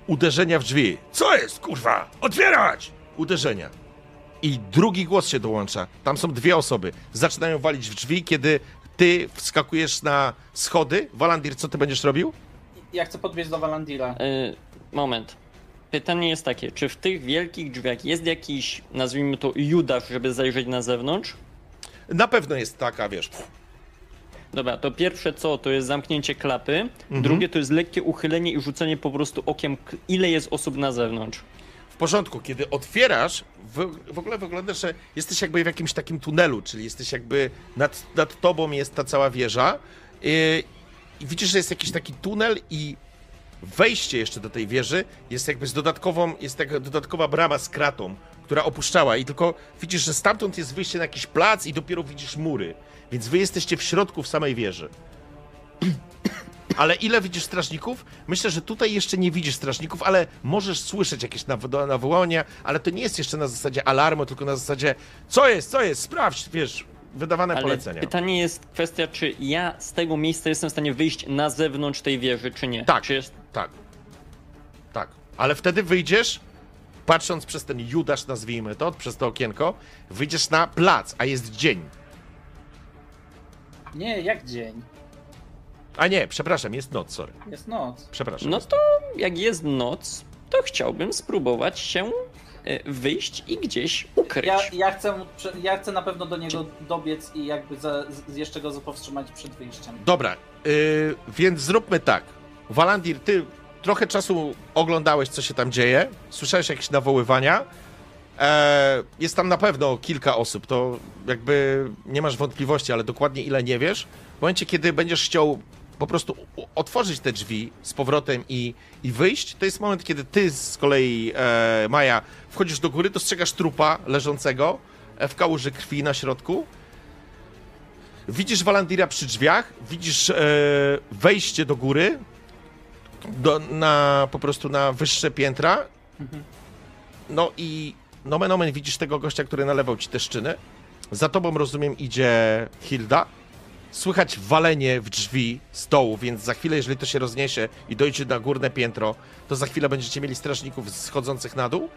uderzenia w drzwi. Co jest, kurwa? Otwierać! Uderzenia. I drugi głos się dołącza. Tam są dwie osoby. Zaczynają walić w drzwi, kiedy ty wskakujesz na schody. Walandir, co ty będziesz robił? Ja chcę podbiec do Walandira. Yy, moment. Pytanie jest takie, czy w tych wielkich drzwiach jest jakiś, nazwijmy to, Judasz, żeby zajrzeć na zewnątrz? Na pewno jest taka, wiesz, Dobra, to pierwsze co, to jest zamknięcie klapy, Mhm. drugie to jest lekkie uchylenie i rzucenie po prostu okiem, ile jest osób na zewnątrz. Porządku, kiedy otwierasz, w, w ogóle wygląda, że jesteś jakby w jakimś takim tunelu, czyli jesteś jakby nad, nad tobą jest ta cała wieża i, i widzisz, że jest jakiś taki tunel i wejście jeszcze do tej wieży jest jakby z dodatkową, jest taka dodatkowa brama z kratą, która opuszczała i tylko widzisz, że stamtąd jest wyjście na jakiś plac i dopiero widzisz mury, więc wy jesteście w środku w samej wieży. Ale ile widzisz strażników? Myślę, że tutaj jeszcze nie widzisz strażników, ale możesz słyszeć jakieś nawo- nawołania, ale to nie jest jeszcze na zasadzie alarmu, tylko na zasadzie co jest, co jest, sprawdź, wiesz, wydawane Ale polecenia. pytanie jest kwestia, czy ja z tego miejsca jestem w stanie wyjść na zewnątrz tej wieży, czy nie. Tak. Czy jest... Tak. Tak. Ale wtedy wyjdziesz, patrząc przez ten Judasz, nazwijmy to, przez to okienko, wyjdziesz na plac, a jest dzień. Nie, jak dzień. A nie, przepraszam, jest noc, sorry. Jest noc. Przepraszam. No to jak jest noc, to chciałbym spróbować się e, wyjść i gdzieś ukryć. Ja, ja, chcę, ja chcę na pewno do niego dobiec i jakby za, z, jeszcze go powstrzymać przed wyjściem. Dobra, yy, więc zróbmy tak. Walandir, ty trochę czasu oglądałeś, co się tam dzieje, słyszałeś jakieś nawoływania. E, jest tam na pewno kilka osób, to jakby nie masz wątpliwości, ale dokładnie ile nie wiesz. W momencie, kiedy będziesz chciał po prostu otworzyć te drzwi z powrotem i, i wyjść, to jest moment, kiedy ty z kolei, e, Maja, wchodzisz do góry, dostrzegasz trupa leżącego e, w kałuży krwi na środku. Widzisz Walandira przy drzwiach, widzisz e, wejście do góry, do, na, po prostu na wyższe piętra. No i nomen omen widzisz tego gościa, który nalewał ci te szczyny. Za tobą, rozumiem, idzie Hilda. Słychać walenie w drzwi z dołu, więc za chwilę, jeżeli to się rozniesie i dojdzie na górne piętro, to za chwilę będziecie mieli strażników schodzących na dół.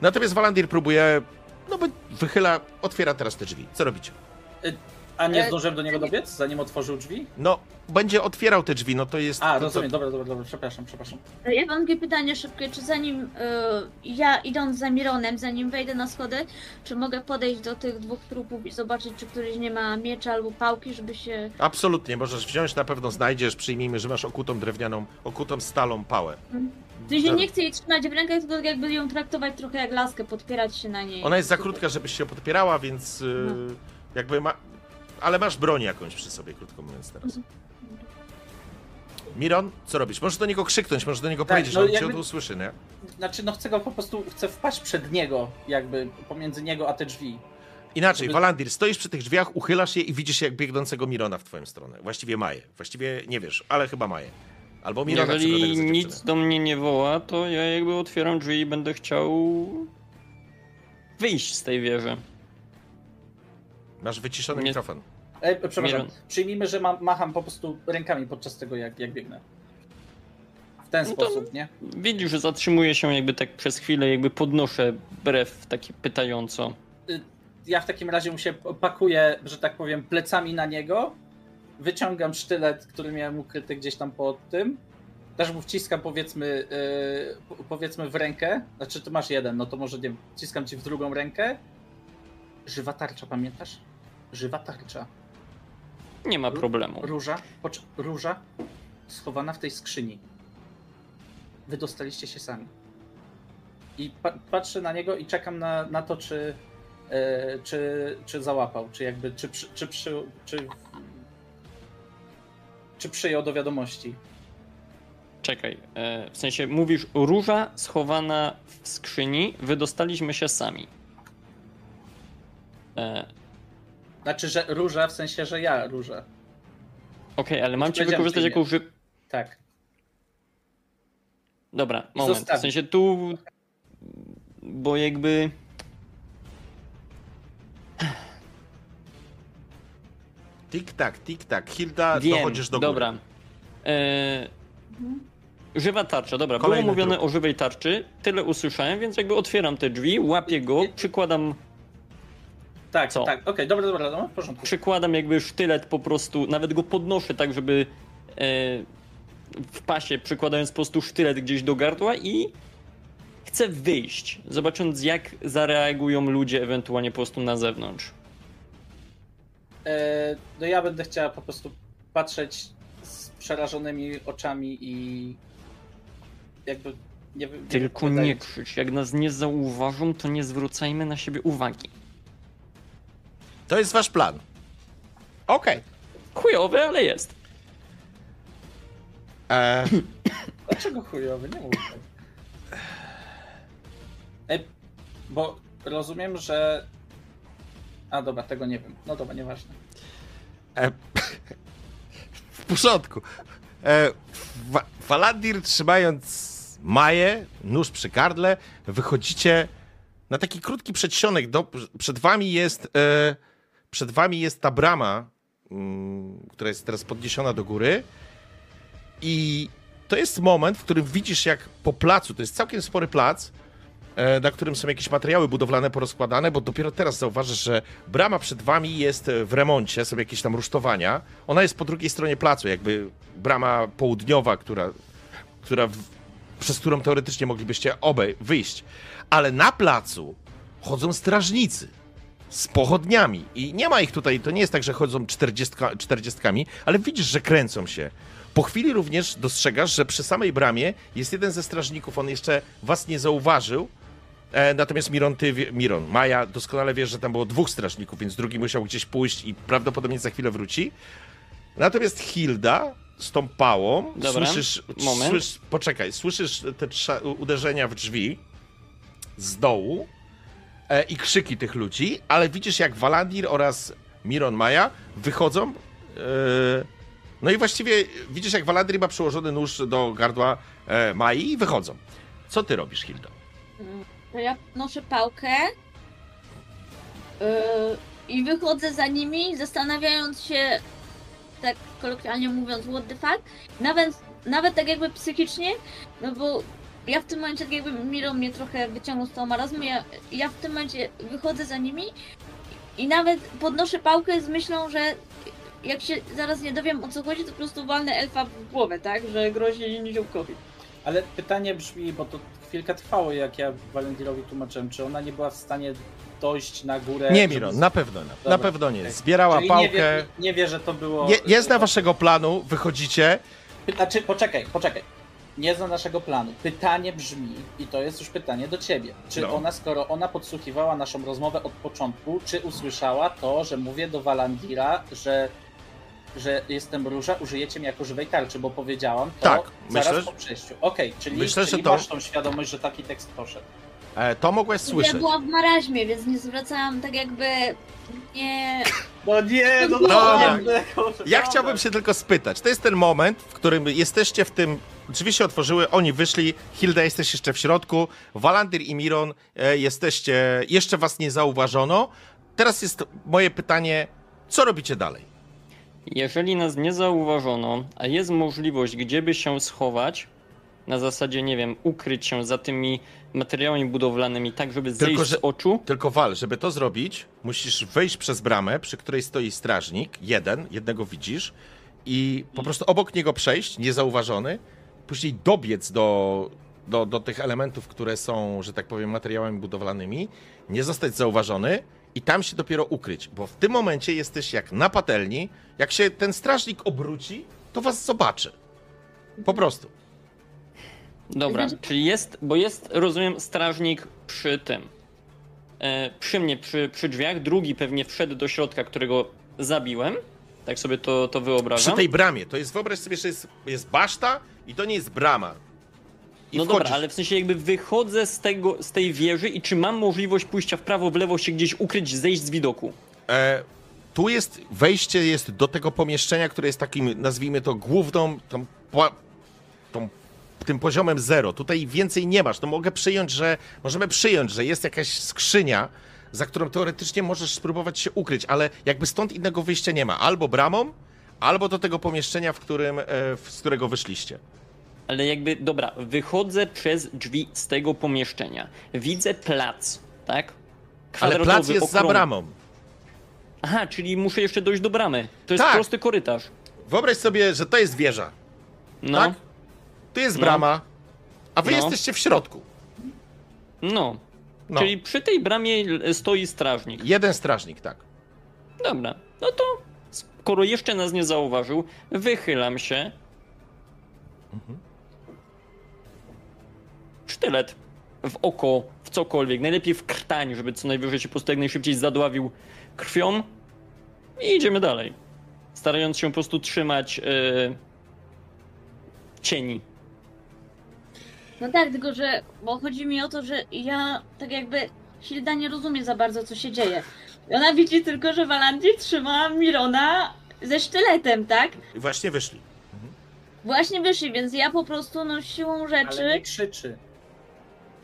Natomiast Walandir próbuje, no bo wychyla, otwiera teraz te drzwi. Co robicie? A nie E, zdążyłem do niego dobiec, zanim otworzył drzwi? No, będzie otwierał te drzwi, no to jest... A, to, to, rozumiem, dobra, dobra, dobra, przepraszam, przepraszam. Ja mam takie pytanie szybkie, czy zanim y, ja idąc za Mironem, zanim wejdę na schody, czy mogę podejść do tych dwóch trupów i zobaczyć, czy któryś nie ma miecza albo pałki, żeby się... Absolutnie, możesz wziąć, na pewno znajdziesz, przyjmijmy, że masz okutą drewnianą, okutą stalą pałę. W sensie nie chcę jej trzymać w rękach, tylko tak jakby ją traktować trochę jak laskę, podpierać się na niej. Ona jest za krótka, żebyś się podpierała, więc yy, No. jakby ma... Ale masz broń jakąś przy sobie, krótko mówiąc teraz. Miron, co robisz? Możesz do niego krzyknąć, możesz do niego Tak, powiedzieć, no że on jakby- cię usłyszy, nie? Znaczy, no chcę go po prostu, chcę wpaść przed niego, jakby pomiędzy niego a te drzwi. Inaczej, Żeby- Walandir, stoisz przy tych drzwiach, uchylasz je i widzisz jak biegnącego Mirona w twoją stronę. Właściwie Maję. Właściwie nie wiesz, ale chyba Maję. Albo Mirona Jeżeli nic do mnie nie woła, to ja jakby otwieram drzwi i będę chciał wyjść z tej wieży. Masz wyciszony Nie- mikrofon. Ej, przepraszam, Miron. przyjmijmy, że ma, macham po prostu rękami podczas tego, jak, jak biegnę. W ten No to- sposób, nie? Widzisz, że zatrzymuję się jakby tak przez chwilę, jakby podnoszę brew taki pytająco. Ja w takim razie mu się pakuję, że tak powiem, plecami na niego, wyciągam sztylet, który miałem ukryty gdzieś tam pod tym, też mu wciskam powiedzmy, yy, po- powiedzmy w rękę, znaczy ty masz jeden, no to może nie wiem, wciskam ci w drugą rękę. Żywa tarcza, pamiętasz? Żywa tarcza. Nie ma problemu. Róża, pocz- róża schowana w tej skrzyni. Wy dostaliście się sami. I pa- patrzę na niego i czekam na, na to, czy, e, czy, czy załapał, czy jakby, czy, przy, czy, przy, czy, czy przyjął do wiadomości. Czekaj, e, w sensie mówisz róża schowana w skrzyni, wydostaliśmy się sami. E, Znaczy, że róża w sensie, że ja róża. Okej, ale mam Już cię powiedziałem, wykorzystać jako ży... Tak. Dobra, moment. W zostawić. sensie tu... Bo jakby... Tik-tak, tik-tak. Hilda, Wiem, dochodzisz do góry. dobra. E, Mhm. żywa tarcza, dobra. Kolejny Było mówione trup. o żywej tarczy, tyle usłyszałem, więc jakby otwieram te drzwi, łapię go, przykładam, Tak, Co? tak, okej, dobra, dobra, no, w porządku. przykładam jakby sztylet po prostu, nawet go podnoszę tak, żeby e, w pasie przykładając po prostu sztylet gdzieś do gardła i chcę wyjść, zobacząc jak zareagują ludzie ewentualnie po prostu na zewnątrz. E, no ja będę chciała po prostu patrzeć z przerażonymi oczami i jakby nie nie Tylko nie krzycz. Jak nas nie zauważą, to nie zwracajmy na siebie uwagi. To jest wasz plan. Okej. Chujowy, ale jest. E, Dlaczego chujowy? Nie mów tak. Ej, bo rozumiem, że... A dobra, tego nie wiem. No dobra, nieważne. E, w porządku. E, Wa- Falandir trzymając Maję, nóż przy gardle, wychodzicie na taki krótki przedsionek. Do, przed wami jest e, przed wami jest ta brama, mm, która jest teraz podniesiona do góry i to jest moment, w którym widzisz jak po placu, to jest całkiem spory plac, e, na którym są jakieś materiały budowlane porozkładane, bo dopiero teraz zauważysz, że brama przed wami jest w remoncie, są jakieś tam rusztowania. Ona jest po drugiej stronie placu, jakby brama południowa, która, która w, przez którą teoretycznie moglibyście obej wyjść. Ale na placu chodzą strażnicy z pochodniami i nie ma ich tutaj, to nie jest tak, że chodzą czterdziestka, czterdziestkami, ale widzisz, że kręcą się. Po chwili również dostrzegasz, że przy samej bramie jest jeden ze strażników, on jeszcze was nie zauważył, E, natomiast Miron, ty, Miron, Maja, doskonale wiesz, że tam było dwóch strażników, więc drugi musiał gdzieś pójść i prawdopodobnie za chwilę wróci. Natomiast Hilda z tą pałą, Dobra, słyszysz, moment. słysz, poczekaj, słyszysz te uderzenia w drzwi z dołu e, i krzyki tych ludzi, ale widzisz jak Walandir oraz Miron Maja wychodzą. E, no i właściwie widzisz jak Walandir ma przyłożony nóż do gardła e, Mai i wychodzą. Co ty robisz, Hilda? To ja noszę pałkę yy, i wychodzę za nimi, zastanawiając się, tak kolokwialnie mówiąc, what the fuck. Nawet, nawet tak jakby psychicznie, no bo ja w tym momencie, tak jakby Miro mnie trochę wyciągnął z tą marazmu, ja, ja w tym momencie wychodzę za nimi i nawet podnoszę pałkę z myślą, że jak się zaraz nie dowiem o co chodzi, to po prostu walnę elfa w głowę, tak? Że grozi niziołkowi. Ale pytanie brzmi, bo to chwilkę trwało, jak ja Walendirowi tłumaczyłem, czy ona nie była w stanie dojść na górę. Nie, żeby- Miron, na pewno nie. Dobra, Na pewno nie. Zbierała Czyli nie wie, pałkę. nie wie, że to było... Nie, nie zna waszego planu, wychodzicie. Znaczy, poczekaj, poczekaj. Nie zna naszego planu. Pytanie brzmi, i to jest już pytanie do ciebie. Czy No. ona, skoro ona podsłuchiwała naszą rozmowę od początku, czy usłyszała to, że mówię do Walandira, że, że jestem róża, użyjecie mnie jako żywej tarczy, bo powiedziałam to Tak, zaraz myślę, po przejściu. Okej, czyli, Myślę, że czyli to- masz tą świadomość, że taki tekst poszedł. E, to mogłeś Ja słyszeć. byłam w maraźmie, więc nie zwracałam tak jakby nie... No nie, no Dobra. Ja chciałbym się tylko spytać. To jest ten moment, w którym jesteście w tym. Drzwi się otworzyły, oni wyszli. Hilda, jesteś jeszcze w środku. Walandir i Miron, e, jesteście. Jeszcze was nie zauważono. Teraz jest moje pytanie: co robicie dalej? Jeżeli nas nie zauważono, a jest możliwość, gdzie by się schować, na zasadzie, nie wiem, ukryć się za tymi materiałami budowlanymi, tak żeby zejść że- z oczu, Tylko wal, żeby to zrobić, musisz wejść przez bramę, przy której stoi strażnik. Jeden, jednego widzisz, i po prostu obok niego przejść, niezauważony, później dobiec do, do, do tych elementów, które są, że tak powiem, materiałami budowlanymi, nie zostać zauważony i tam się dopiero ukryć, bo w tym momencie jesteś jak na patelni. Jak się ten strażnik obróci, to was zobaczy. Po prostu. Dobra, Znaczy- czyli jest, bo jest, rozumiem, strażnik przy tym. E, przy mnie, przy, przy drzwiach. Drugi pewnie wszedł do środka, którego zabiłem. Tak sobie to, to Przy wyobrażam. tej bramie, to jest, wyobraź sobie, że jest, jest baszta i to nie jest brama. I no wchodzisz. dobra, ale w sensie jakby wychodzę z, tego, z tej wieży i czy mam możliwość pójścia w prawo, w lewo, się gdzieś ukryć, zejść z widoku? E, tu jest wejście jest do tego pomieszczenia, które jest takim, nazwijmy to, główną, tą, pła- tą, tym poziomem zero. Tutaj więcej nie masz. To mogę przyjąć, że możemy przyjąć, że jest jakaś skrzynia, za którą teoretycznie możesz spróbować się ukryć, ale jakby stąd innego wyjścia nie ma. Albo bramą, albo do tego pomieszczenia, w którym, e, z którego wyszliście. Ale jakby, dobra, wychodzę przez drzwi z tego pomieszczenia. Widzę plac, tak? Ale plac jest za bramą. Aha, czyli muszę jeszcze dojść do bramy. To jest Tak. prosty korytarz. Wyobraź sobie, że to jest wieża, No, tak? Tu jest brama, a wy No. jesteście w środku. no. No. Czyli przy tej bramie stoi strażnik. Jeden strażnik, tak. Dobra, no to skoro jeszcze nas nie zauważył, wychylam się. Sztylet w oko, w cokolwiek, najlepiej w krtań, żeby co najwyżej się po prostu jak najszybciej zadławił krwią i idziemy dalej. Starając się po prostu trzymać yy, cieni. No tak, tylko że, bo chodzi mi o to, że ja tak jakby Hilda nie rozumie za bardzo, co się dzieje. I Ona widzi tylko, że Walandir trzyma Mirona ze sztyletem, tak? I właśnie wyszli. Właśnie wyszli, więc ja po prostu, no siłą Ale rzeczy... nie krzyczy.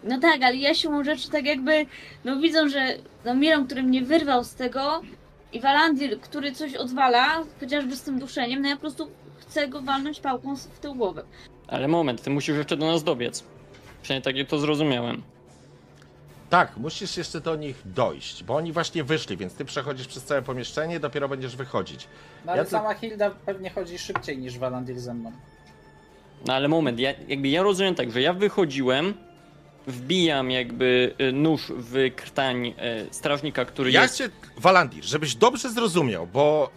No tak, ale ja siłą rzeczy tak jakby, no widzą, że no Miron, który mnie wyrwał z tego i Walandir, który coś odwala, chociażby z tym duszeniem, no ja po prostu chcę go walnąć pałką w tył głowy. Ale moment, ty musisz jeszcze do nas dobiec. Przynajmniej tak jak to zrozumiałem. Tak, musisz jeszcze do nich dojść, bo oni właśnie wyszli, więc ty przechodzisz przez całe pomieszczenie, dopiero będziesz wychodzić. No ale Ja sama Hilda pewnie chodzi szybciej niż Walandir ze mną. No ale moment, ja, jakby ja rozumiem tak, że ja wychodziłem, wbijam jakby y, nóż w krtań y, strażnika, który Ja jest... chcę, Walandir, żebyś dobrze zrozumiał, bo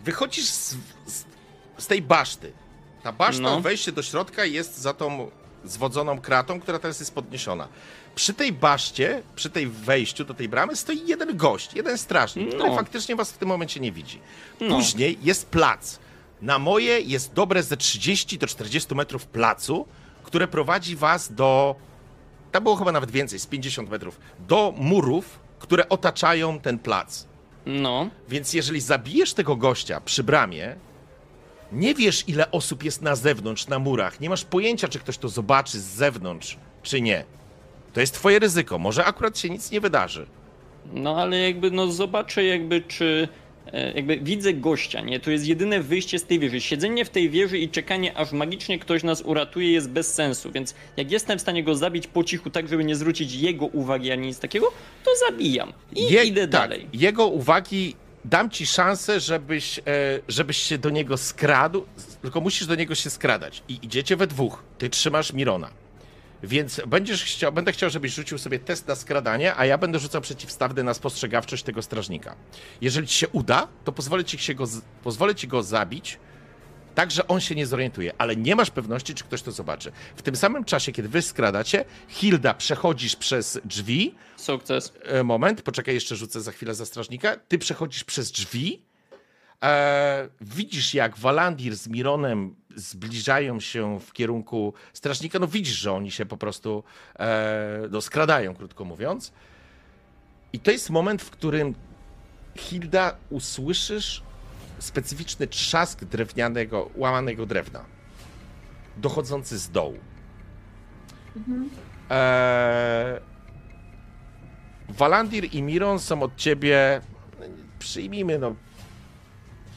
wychodzisz z, z, z tej baszty. Ta baszta, No. wejście do środka jest za tą zwodzoną kratą, która teraz jest podniesiona. Przy tej baszcie, przy tej wejściu do tej bramy stoi jeden gość, jeden strażnik, No. który faktycznie was w tym momencie nie widzi. No. Później jest plac. Na moje jest dobre ze 30 do 40 metrów placu, które prowadzi was do. Tam było chyba nawet więcej, z 50 metrów. Do murów, które otaczają ten plac. No, Więc jeżeli zabijesz tego gościa przy bramie, nie wiesz, ile osób jest na zewnątrz, na murach. Nie masz pojęcia, czy ktoś to zobaczy z zewnątrz, czy nie. To jest twoje ryzyko. Może akurat się nic nie wydarzy. no ale jakby no zobaczę jakby czy... e, Jakby widzę gościa, nie? To jest jedyne wyjście z tej wieży. Siedzenie w tej wieży i czekanie, aż magicznie ktoś nas uratuje, jest bez sensu. Więc jak jestem w stanie go zabić po cichu, tak żeby nie zwrócić jego uwagi ani nic takiego, to zabijam. I Je- idę tak, dalej. Jego uwagi dam ci szansę, żebyś, e, żebyś się do niego skradł, tylko musisz do niego się skradać. I idziecie we dwóch. Ty trzymasz Mirona. Więc będziesz chciał, będę chciał, żebyś rzucił sobie test na skradanie, a ja będę rzucał przeciwstawny na spostrzegawczość tego strażnika. Jeżeli ci się uda, to pozwolę ci, się go, pozwolę ci go zabić, tak, że on się nie zorientuje, ale nie masz pewności, czy ktoś to zobaczy. W tym samym czasie, kiedy wy skradacie, Hilda, przechodzisz przez drzwi, Sukces. E, moment, poczekaj, jeszcze rzucę za chwilę za strażnika. Ty przechodzisz przez drzwi. E, widzisz, jak Walandir z Mironem zbliżają się w kierunku strażnika. No widzisz, że oni się po prostu e, no, skradają, krótko mówiąc. I to jest moment, w którym Hilda usłyszysz specyficzny trzask drewnianego, łamanego drewna, dochodzący z dołu. Eee, Walandir i Miron są od ciebie, no, przyjmijmy, no,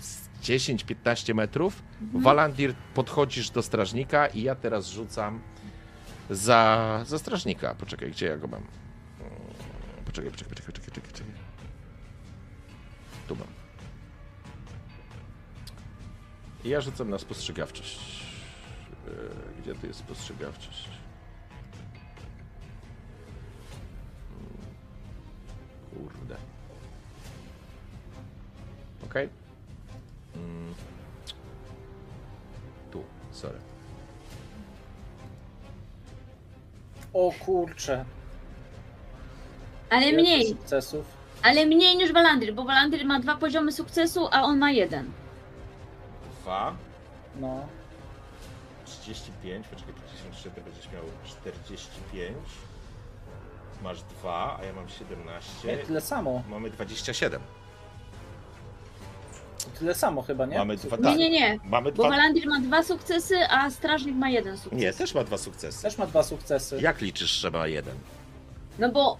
z 10-15 metrów. Walandir, podchodzisz do strażnika i ja teraz rzucam za, za strażnika. Poczekaj, gdzie ja go mam? Mm, Poczekaj, poczekaj, poczekaj, poczekaj, poczekaj. poczekaj. Tu mam. I ja rzucam na spostrzegawczość. Eee, Gdzie tu jest spostrzegawczość? Kurde. Okej. Mm. Tu, sorry. O kurcze. Ale mniej, sukcesów. ale mniej niż Walandir, bo Walandir ma dwa poziomy sukcesu, a on ma jeden. Dwa. No. 35, poczekaj, 53 to będziesz miał 45. Masz 2, a ja mam Nie, 17. tyle samo. Mamy 27. Tyle samo chyba, nie? Mamy dwa, Nie, tak. nie, nie. Mamy Bo dwa. Walandir ma dwa sukcesy, a strażnik ma jeden sukces. Nie, też ma dwa sukcesy. Też ma dwa sukcesy. Jak liczysz, że ma jeden? No bo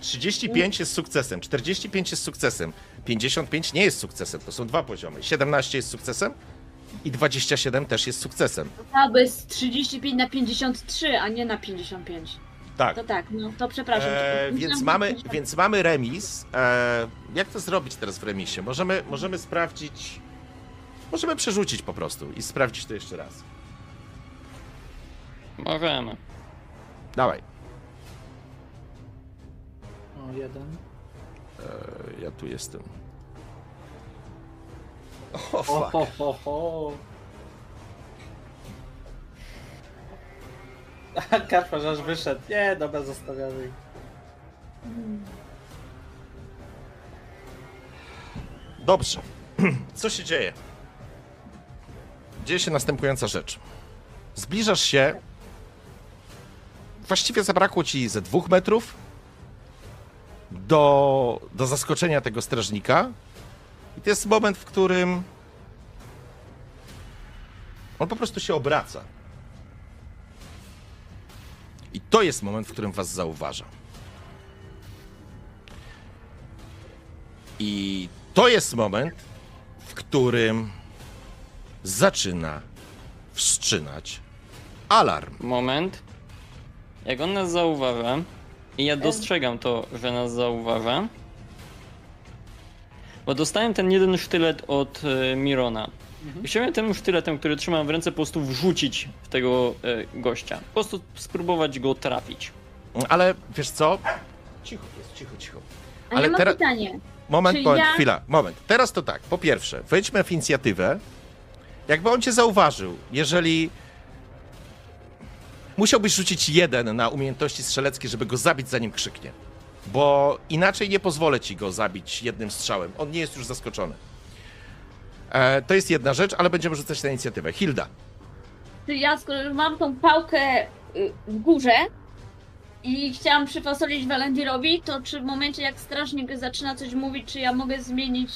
35 jest sukcesem, 45 jest sukcesem, 55 nie jest sukcesem, to są dwa poziomy. 17 jest sukcesem i 27 też jest sukcesem. to jest 35 na 53, a nie na 55. Tak. To tak, no to przepraszam. E, to- więc, mamy, że 50. więc mamy remis. E, jak to zrobić teraz w remisie? Możemy, możemy sprawdzić. Możemy przerzucić po prostu i sprawdzić to jeszcze raz. Możemy. Dawaj. O, jeden. E, ja tu jestem. O, O, fuck. ho, ho, ho. Aż wyszedł. Nie, dobra, zostawiamy ich. Dobrze. Co się dzieje? Dzieje się następująca rzecz. Zbliżasz się. Właściwie zabrakło ci ze dwóch metrów do, do zaskoczenia tego strażnika. I to jest moment, w którym on po prostu się obraca. I to jest moment, w którym was zauważa. I to jest moment, w którym zaczyna wszczynać alarm. Moment. Jak on nas zauważa, i ja dostrzegam to, że nas zauważa, bo dostałem ten jeden sztylet od e, Mirona. I chciałem tym sztyletem, który trzymam w ręce, po prostu wrzucić w tego e, gościa. Po prostu spróbować go trafić. Ale wiesz co? Cicho jest, cicho, cicho. Ale ja mam teraz- pytanie. Moment, Czy moment, ja- chwila, moment. Teraz to tak, po pierwsze, wejdźmy w inicjatywę. Jakby on cię zauważył, jeżeli musiałbyś rzucić jeden na umiejętności strzeleckie, żeby go zabić, zanim krzyknie. Bo inaczej nie pozwolę ci go zabić jednym strzałem. On nie jest już zaskoczony. E, to jest jedna rzecz, ale będziemy rzucać na inicjatywę. Hilda. Czy ja, skoro już mam tą pałkę y, w górze i chciałam przyfasolić Walendirowi, to czy w momencie jak strażnik zaczyna coś mówić, czy ja mogę zmienić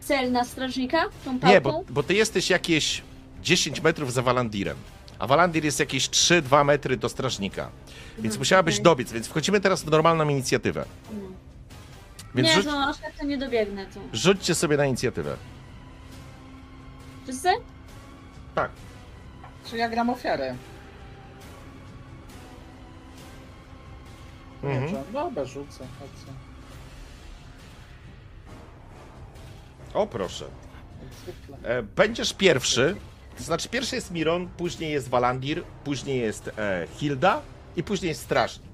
cel na strażnika tą pałką? Nie, bo, bo ty jesteś jakieś 10 metrów za Walandirem. A Walandir jest jakieś 3-2 metry do strażnika. Więc Mhm, musiałabyś dobiec, więc wchodzimy teraz w normalną inicjatywę. No. Więc nie, rzuć, aż tak to nie dobiegnę. To. rzućcie sobie na inicjatywę. Wszyscy? Tak. Czy ja gram ofiarę? Mhm. Dobrze, dobra, rzucę. chodźcie. O proszę. Jak zwykle. E, będziesz pierwszy. To znaczy pierwszy jest Miron, później jest Walandir, później jest e, Hilda i później jest strażnik.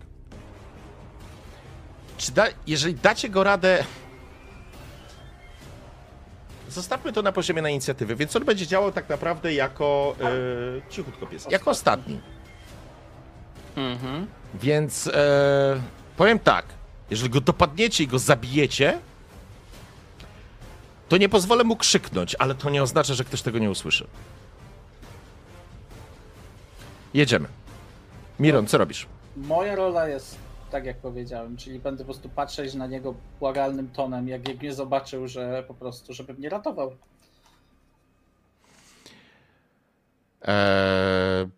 Czy da, jeżeli dacie go radę... Zostawmy to na poziomie na inicjatywy, więc on będzie działał tak naprawdę jako... E, cichutko pies. Jako ostatni. Mhm. Więc e, powiem tak, jeżeli go dopadniecie i go zabijecie, to nie pozwolę mu krzyknąć, ale to nie oznacza, że ktoś tego nie usłyszy. Jedziemy. Miron, co robisz? Moja rola jest tak jak powiedziałem, czyli będę po prostu patrzeć na niego błagalnym tonem, jak, jak mnie zobaczył, że po prostu, żeby mnie ratował. Eee...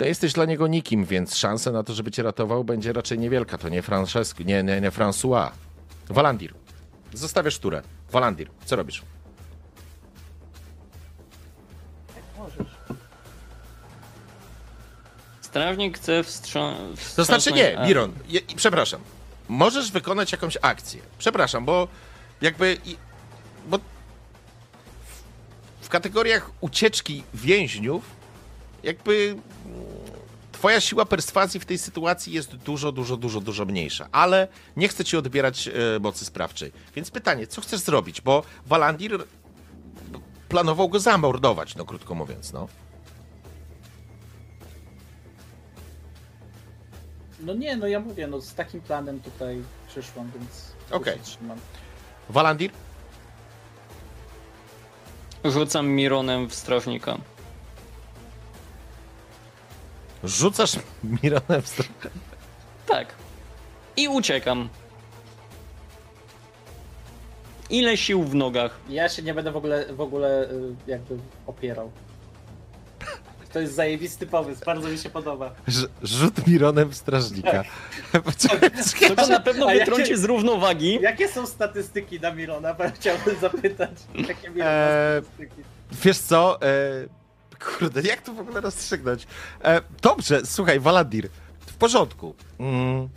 No jesteś dla niego nikim, więc szansa na to, żeby cię ratował, będzie raczej niewielka. To nie Francesco, nie, nie, nie François. Walandir. Zostawiasz turę. Walandir, co robisz? Strażnik chce wstrząs... To znaczy nie, Miron, je, przepraszam. Możesz wykonać jakąś akcję. Przepraszam, bo jakby. Bo w kategoriach ucieczki więźniów, jakby. Twoja siła perswazji w tej sytuacji jest dużo, dużo, dużo, dużo mniejsza, ale nie chcę ci odbierać e, mocy sprawczej. Więc pytanie, co chcesz zrobić? Bo Walandir planował go zamordować, no krótko mówiąc, no. No nie, no ja mówię, no z takim planem tutaj przyszłam, więc Okej. się trzymam. Walandir? Rzucam Mironem w strażnika. Rzucasz Mironem w stronę. Tak. I uciekam. Ile sił w nogach? Ja się nie będę w ogóle, w ogóle y, jakby opierał. To jest zajebisty pomysł, bardzo mi się podoba. Rz- Rzut Mironem w strażnika. Poczekaj, To go na pewno A jakie- wytrąci z równowagi. Jakie są statystyki na Mirona? Bo ja chciałbym zapytać. Jakie Miron ma Eee, statystyki? Wiesz co? E, kurde, jak to w ogóle rozstrzygnąć? E, dobrze, słuchaj, Waladir, w porządku. Mm,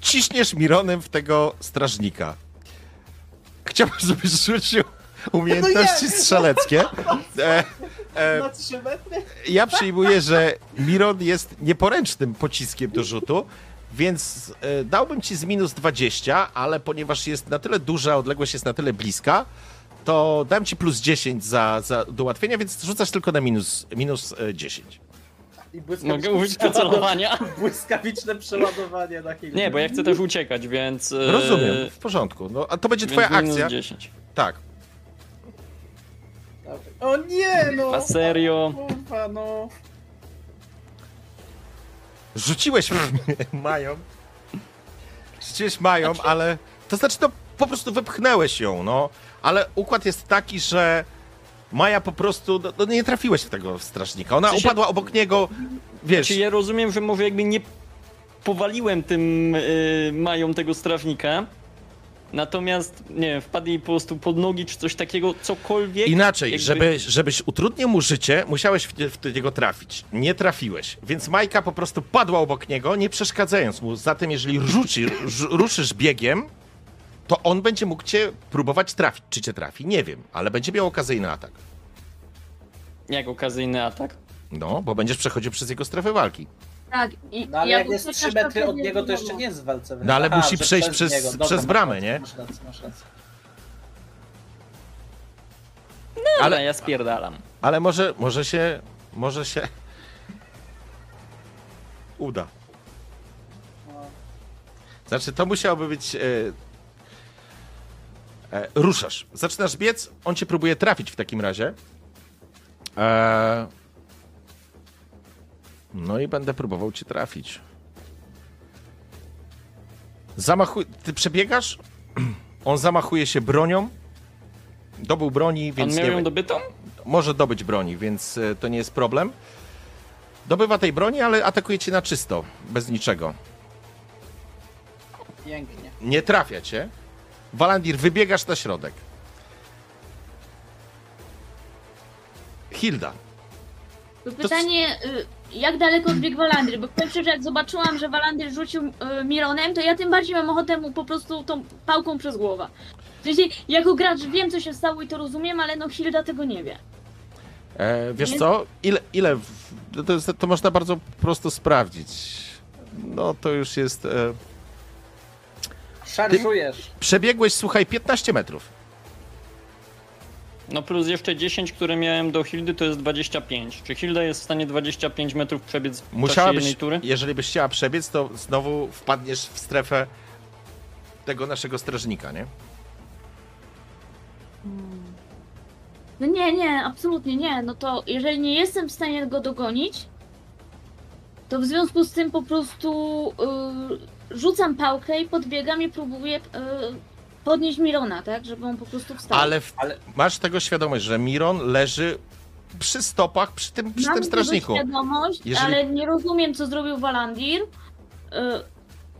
ciśniesz Mironem w tego strażnika. Chciałbym, żebyś rzucił umiejętności nie. strzeleckie. E, e, Na 3 metry? ja przyjmuję, że Miron jest nieporęcznym pociskiem do rzutu, więc e, dałbym ci z minus 20, ale ponieważ jest na tyle duża, odległość jest na tyle bliska, to dam ci plus 10 za, za do ułatwienia, więc rzucasz tylko na minus, minus e, 10. I błyskawiczne Mogę użyć docelowania? Błyskawiczne przeładowanie na chwilę. Nie, bo ja chcę też uciekać, więc... e, Rozumiem, w porządku. No, a to będzie twoja minus akcja. 10. Tak. O nie, no! A serio? Kurwa, no. Rzuciłeś mnie, Mają. Rzuciłeś Mają, ale... To znaczy, to po prostu wypchnęłeś ją, no. Ale układ jest taki, że Maja po prostu... No, no nie trafiłeś w tego strażnika. Ona upadła obok niego, wiesz... Czy ja rozumiem, że może jakby nie powaliłem tym y, mają tego strażnika, natomiast, nie wiem, wpadł jej po prostu pod nogi czy coś takiego, cokolwiek. Inaczej, jakby- żeby, żebyś utrudnił mu życie, musiałeś w, w niego trafić. Nie trafiłeś. Więc Majka po prostu padła obok niego, nie przeszkadzając mu. Zatem, jeżeli rzuci, rz- ruszysz biegiem, to on będzie mógł cię próbować trafić. Czy cię trafi? Nie wiem, ale będzie miał okazyjny atak. Jak okazyjny atak. No, bo będziesz przechodził przez jego strefę walki. Tak, i No ale ja jak jest uciekam 3 metry od niego, to jeszcze nie jest w walce. No, ale musi że przejść przez- niego. Dobra, przez masz bramę, rację, nie? Masz rację, masz rację. Dobra, Ale- ja spierdalam. Ale może, może się, może się uda. No. Znaczy, to musiałoby być. E, e, ruszasz. Zaczynasz biec, on cię próbuje trafić w takim razie. E, no i będę próbował cię trafić. Zamachuj. Ty przebiegasz, on zamachuje się bronią. Dobył broni, On więc miał nie, ją dobytą? może dobyć broni, więc e, to nie jest problem. Dobywa tej broni, ale atakuje cię na czysto, bez niczego. Pięknie. Nie trafia cię. Walandir, wybiegasz na środek. Hilda. To pytanie, y, jak daleko odbiegł Walandir? Bo powiem szczerze, jak zobaczyłam, że Walandir rzucił y, Mironem, to ja tym bardziej mam ochotę mu po prostu tą pałką przez głowę. W sensie, jako gracz wiem, co się stało i to rozumiem, ale no Hilda tego nie wie. E, wiesz Nie- co? Ile, ile w, to, jest, to można bardzo prosto sprawdzić. No to już jest. E, Szarżujesz. przebiegłeś, słuchaj, 15 metrów. No plus jeszcze 10, które miałem do Hildy, to jest 25. Czy Hilda jest w stanie 25 metrów przebiec w czasie jednej Musiałabyś, tury? jeżeli byś chciała przebiec, to znowu wpadniesz w strefę tego naszego strażnika, nie? No nie, nie, absolutnie nie. No to jeżeli nie jestem w stanie go dogonić, to w związku z tym po prostu y, rzucam pałkę i podbiegam i próbuję y, podnieść Mirona, tak? Żeby on po prostu wstał. Ale, w, Ale- masz tego świadomość, że Miron leży przy stopach, przy tym, przy Mam tym strażniku. świadomość, Jeżeli- ale nie rozumiem, co zrobił Walandir. Y,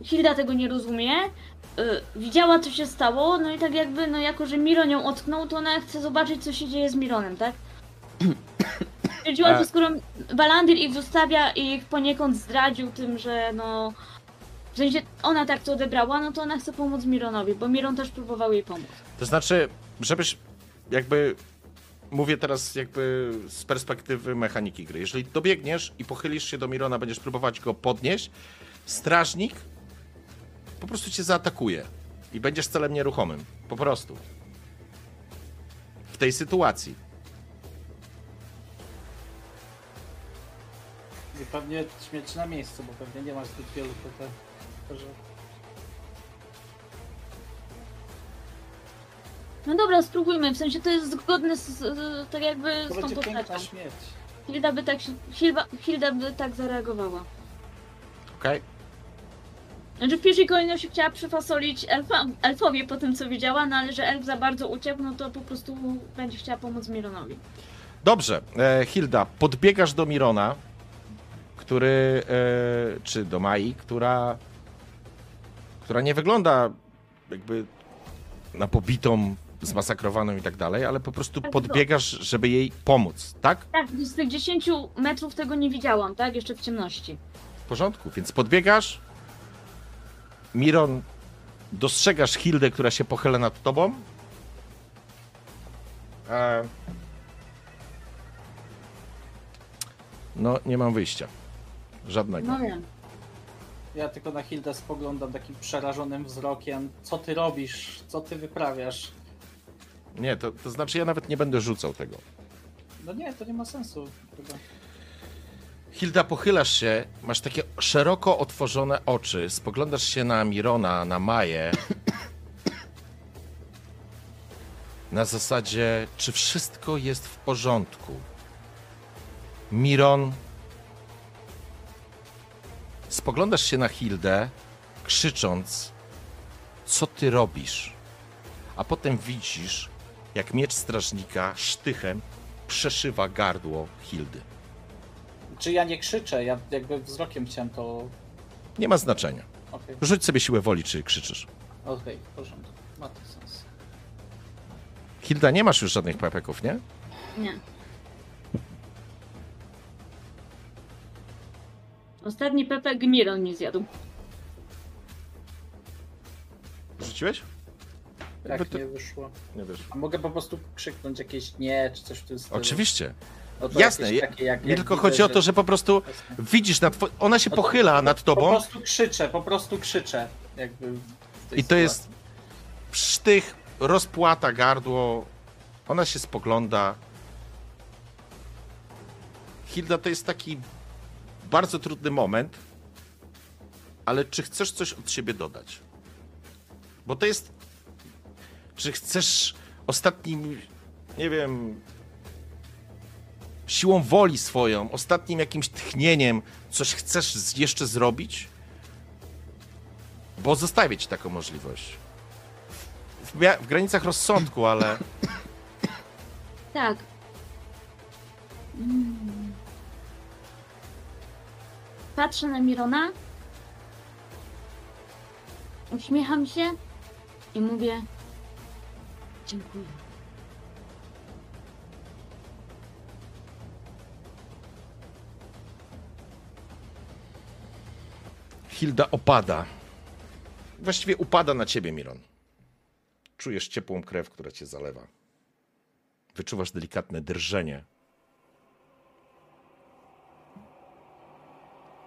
Hilda tego nie rozumie. Y, widziała, co się stało, no i tak jakby, no jako, że Miron ją otknął, to ona chce zobaczyć, co się dzieje z Mironem, tak? Stwierdziłam, A- że skoro Walandir ich zostawia i ich poniekąd zdradził tym, że no... W sensie ona tak to odebrała, no to ona chce pomóc Mironowi, bo Miron też próbował jej pomóc. To znaczy, żebyś jakby. Mówię teraz jakby z perspektywy mechaniki gry. Jeżeli dobiegniesz i pochylisz się do Mirona, będziesz próbować go podnieść, strażnik po prostu cię zaatakuje i będziesz celem nieruchomym. Po prostu. W tej sytuacji. I pewnie śmierć na miejscu, bo pewnie nie masz zbyt wielu tutaj. Że... No dobra, spróbujmy, w sensie to jest zgodne z, z tak jakby z tą będzie piękna postacią. śmierć. Hilda by tak, się- Hilda, Hilda by tak zareagowała. Okej? Znaczy w pierwszej kolejności chciała przyfasolić elfa, elfowi po tym co widziała, no ale że elf za bardzo uciekł, no to po prostu będzie chciała pomóc Mironowi. Dobrze, e, Hilda, podbiegasz do Mirona, który, e, czy do Mai, która, która nie wygląda jakby na pobitą, zmasakrowaną i tak dalej, ale po prostu Tak, podbiegasz, żeby jej pomóc, tak? Tak, z tych 10 metrów tego nie widziałam, tak? Jeszcze w ciemności. W porządku, więc podbiegasz, Miron, dostrzegasz Hildę, która się pochyla nad tobą. E... No, nie mam wyjścia. Żadnego. No wiem. Ja tylko na Hildę spoglądam takim przerażonym wzrokiem. Co ty robisz? Co ty wyprawiasz? Nie, to, to znaczy ja nawet nie będę rzucał tego. No nie, to nie ma sensu. Chyba. Hilda, pochylasz się, masz takie szeroko otworzone oczy, spoglądasz się na Mirona, na Maję. Na zasadzie, czy wszystko jest w porządku. Miron. Spoglądasz się na Hildę, krzycząc: Co ty robisz? A potem widzisz, jak miecz strażnika sztychem przeszywa gardło Hildy. Czy ja nie krzyczę? Ja jakby wzrokiem chciałem to. Nie ma znaczenia. Okej, Rzuć sobie siłę woli, czy krzyczysz. okej, w porządku. Ma to sens. Hilda, nie masz już żadnych pepeków, nie? Nie. Ostatni pepek Miron mi zjadł. Rzuciłeś? Jakby to- nie wyszło. Nie wiesz. A mogę po prostu krzyknąć jakieś nie, czy coś w tym stylu? Oczywiście. No to Jasne, jakieś takie, jak, Nie jak tylko widzę, chodzi o to, że po prostu Jasne. widzisz, two... ona się No to- pochyla nad Po tobą prostu krzyczę, po prostu krzyczę. Jakby w tej i to sytuacji. jest sztych, rozpłata gardło, ona się spogląda. Hilda, to jest taki bardzo trudny moment, ale czy chcesz coś od siebie dodać? Bo to jest. Czy chcesz ostatnim, nie wiem, siłą woli swoją, ostatnim jakimś tchnieniem coś chcesz jeszcze zrobić? Bo zostawię ci taką możliwość. W, w granicach rozsądku, ale. Tak. Mm. Patrzę na Mirona. Uśmiecham się i mówię: Dziękuję. Hilda opada. Właściwie upada na ciebie, Miron. Czujesz ciepłą krew, która cię zalewa. Wyczuwasz delikatne drżenie.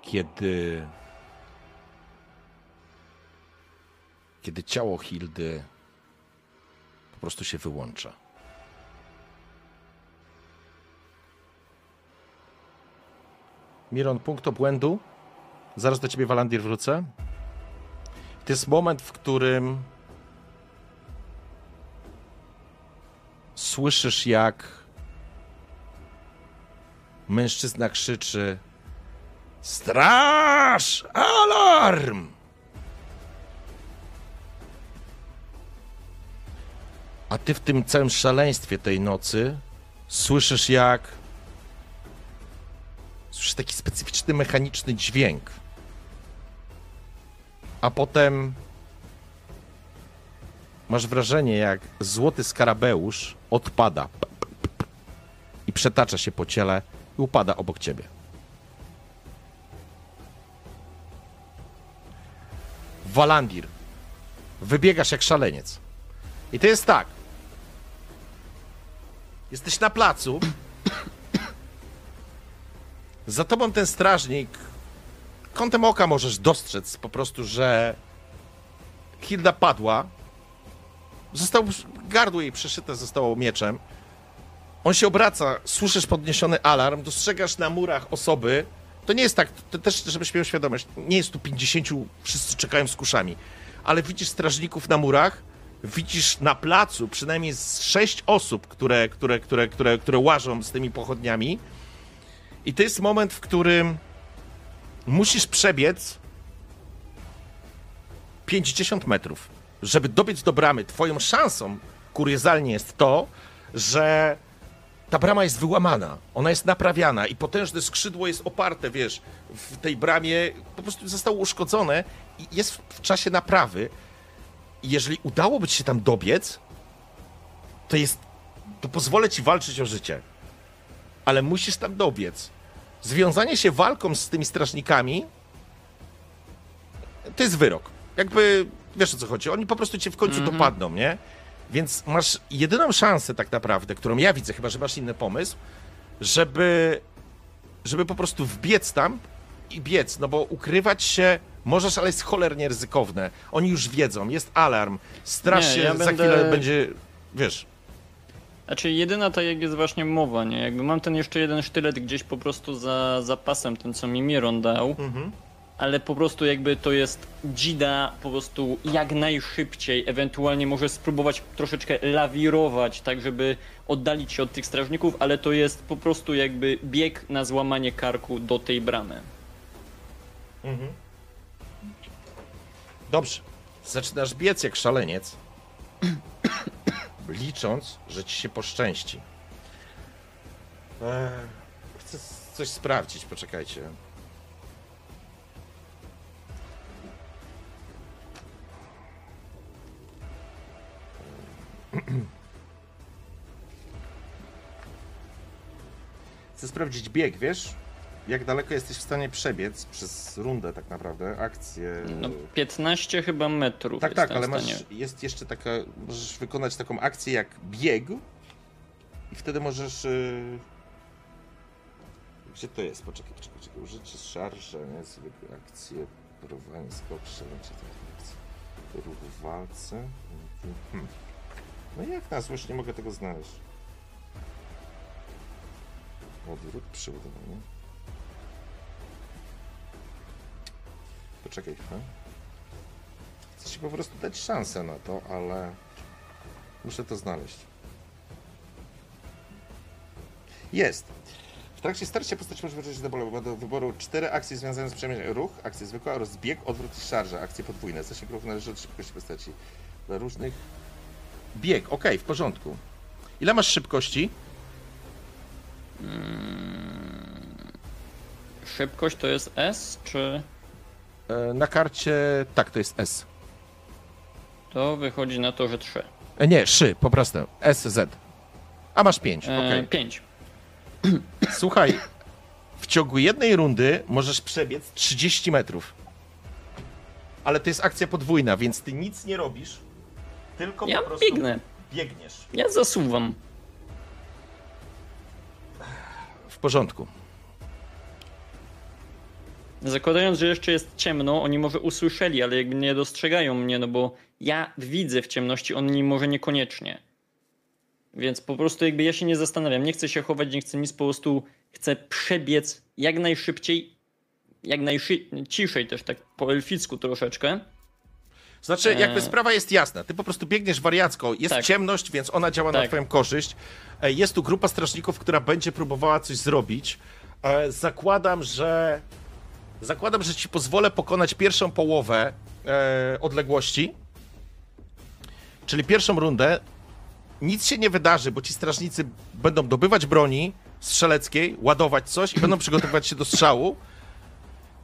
Kiedy. Kiedy ciało Hildy po prostu się wyłącza. Miron, punkt obłędu. Zaraz do ciebie, Walandir, wrócę. To jest moment, w którym słyszysz, jak mężczyzna krzyczy: Straż! Alarm! A ty w tym całym szaleństwie tej nocy słyszysz, jak Słyszysz taki specyficzny, mechaniczny dźwięk. A potem masz wrażenie, jak złoty skarabeusz odpada i przetacza się po ciele i upada obok ciebie. Walandir, wybiegasz jak szaleniec. I to jest tak. Jesteś na placu. Za tobą ten strażnik. Kątem oka możesz dostrzec po prostu, że Hilda padła. Został, gardło jej przeszyte zostało mieczem. On się obraca, słyszysz podniesiony alarm, dostrzegasz na murach osoby. To nie jest tak, to też, żebyś miał świadomość, nie jest tu 50, wszyscy czekają z kuszami. Ale widzisz strażników na murach, widzisz na placu przynajmniej sześć osób, które, które, które, które, które łażą z tymi pochodniami. I to jest moment, w którym musisz przebiec 50 metrów, żeby dobiec do bramy. Twoją szansą kuriozalnie jest to, że ta brama jest wyłamana, ona jest naprawiana i potężne skrzydło jest oparte, wiesz, w tej bramie po prostu zostało uszkodzone i jest w, czasie naprawy. I jeżeli udałoby ci się tam dobiec, to jest, to pozwolę ci walczyć o życie ale musisz tam dobiec. Związanie się walką z tymi strażnikami to jest wyrok. Jakby, wiesz o co chodzi, oni po prostu cię w końcu dopadną, nie? Więc masz jedyną szansę tak naprawdę, którą ja widzę, chyba że masz inny pomysł, żeby, żeby po prostu wbiec tam i biec, no bo ukrywać się możesz, ale jest cholernie ryzykowne. Oni już wiedzą, jest alarm, straż Nie, się ja za będę- chwilę będzie, wiesz, Znaczy jedyna tak jak jest właśnie mowa, nie? Jakby mam ten jeszcze jeden sztylet gdzieś po prostu za zapasem, ten co mi Miron dał, Mhm. Ale po prostu jakby to jest dzida po prostu jak najszybciej, ewentualnie może spróbować troszeczkę lawirować, tak żeby oddalić się od tych strażników, ale to jest po prostu jakby bieg na złamanie karku do tej bramy. Mhm. Dobrze. Zaczynasz biec jak szaleniec, licząc, że ci się poszczęści. Eee, chcę coś sprawdzić, poczekajcie. Chcę sprawdzić bieg, wiesz? Jak daleko jesteś w stanie przebiec przez rundę tak naprawdę, akcję. No 15 chyba metrów Tak, tak, ale masz, jest jeszcze taka, możesz wykonać taką akcję jak bieg i wtedy możesz... Yy... Gdzie to jest? Poczekaj, poczekaj, poczekaj. Użycie szarża, nie? Zwykłe akcje, porowanie, skok, strzelanie, akcje. Ruch w walce. Hmm. No jak na złość nie mogę tego znaleźć? Odwrót, przeładowanie. Poczekaj chwilę. Chcę ci po prostu dać szansę na to, ale muszę to znaleźć. Jest. W trakcie starcia postać może wybrać do do wyboru cztery akcje związane z przemianem ruch, akcja zwykła oraz bieg, odwrót i szarża, akcje podwójne. Zasięg ruchu należy od szybkości postaci. Dla różnych... Bieg, okej, w porządku. Ile masz szybkości? Szybkość to jest S, czy E, Na karcie, tak, to jest S. to wychodzi na to, że 3? E, Nie, szy, po prostu. SZ. A masz 5, okej. E, 5. Słuchaj, w ciągu jednej rundy możesz przebiec 30 metrów. Ale to jest akcja podwójna, więc ty nic nie robisz, tylko Ja po prostu biegnę. biegniesz. Ja zasuwam. W porządku. Zakładając, że jeszcze jest ciemno, oni może usłyszeli, ale jakby nie dostrzegają mnie, no bo ja widzę w ciemności, oni może niekoniecznie. Więc po prostu jakby ja się nie zastanawiam, nie chcę się chować, nie chcę nic, po prostu chcę przebiec jak najszybciej, jak najciszej też tak po elficku troszeczkę. Znaczy, jakby Eee. sprawa jest jasna. Ty po prostu biegniesz wariacko. Jest Tak. ciemność, więc ona działa na Tak. twoją korzyść. E, Jest tu grupa strażników, która będzie próbowała coś zrobić. E, Zakładam, że. Zakładam, że ci pozwolę pokonać pierwszą połowę e, odległości. Czyli pierwszą rundę. Nic się nie wydarzy, bo ci strażnicy będą dobywać broni strzeleckiej, ładować coś i będą przygotowywać się do strzału.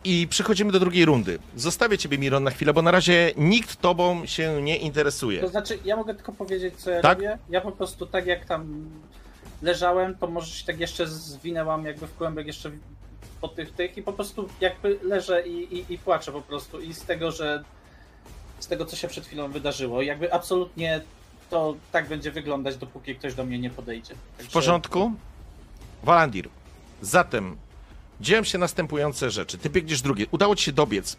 I przechodzimy do drugiej rundy. Zostawię ciebie, Miron, na chwilę, bo na razie nikt tobą się nie interesuje. To znaczy, ja mogę tylko powiedzieć, co ja Tak? robię. Ja po prostu tak jak tam leżałem, to może się tak jeszcze zwinęłam jakby w kłębek jeszcze po tych tych i po prostu jakby leżę i, i, i płaczę po prostu i z tego, że z tego, co się przed chwilą wydarzyło. Jakby absolutnie to tak będzie wyglądać, dopóki ktoś do mnie nie podejdzie. W porządku? Walandir. Zatem dzieją się następujące rzeczy. Ty biegniesz drugie. Udało ci się dobiec.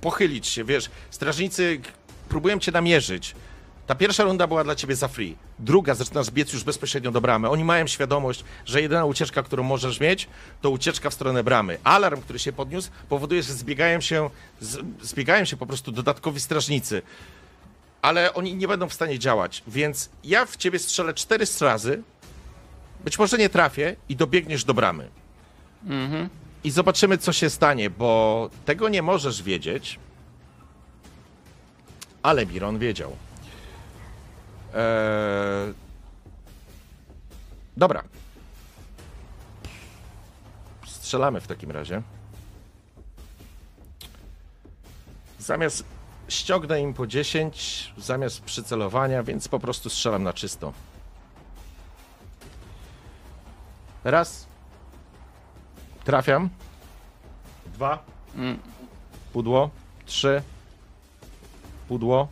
Pochylić się, wiesz. Strażnicy próbują cię namierzyć. Ta pierwsza runda była dla ciebie za free. Druga zaczynasz biec już bezpośrednio do bramy. Oni mają świadomość, że jedyna ucieczka, którą możesz mieć, to ucieczka w stronę bramy. Alarm, który się podniósł, powoduje, że zbiegają się, zbiegają się po prostu dodatkowi strażnicy. Ale oni nie będą w stanie działać, więc ja w ciebie strzelę cztery razy, być może nie trafię i dobiegniesz do bramy. Mhm. I zobaczymy, co się stanie, bo tego nie możesz wiedzieć. Ale Miron wiedział. Eee... Dobra. Strzelamy w takim razie. Zamiast ściągnę im po 10, zamiast przycelowania, więc po prostu strzelam na czysto. Raz. Trafiam. Dwa. Mm. Pudło. Trzy. Pudło.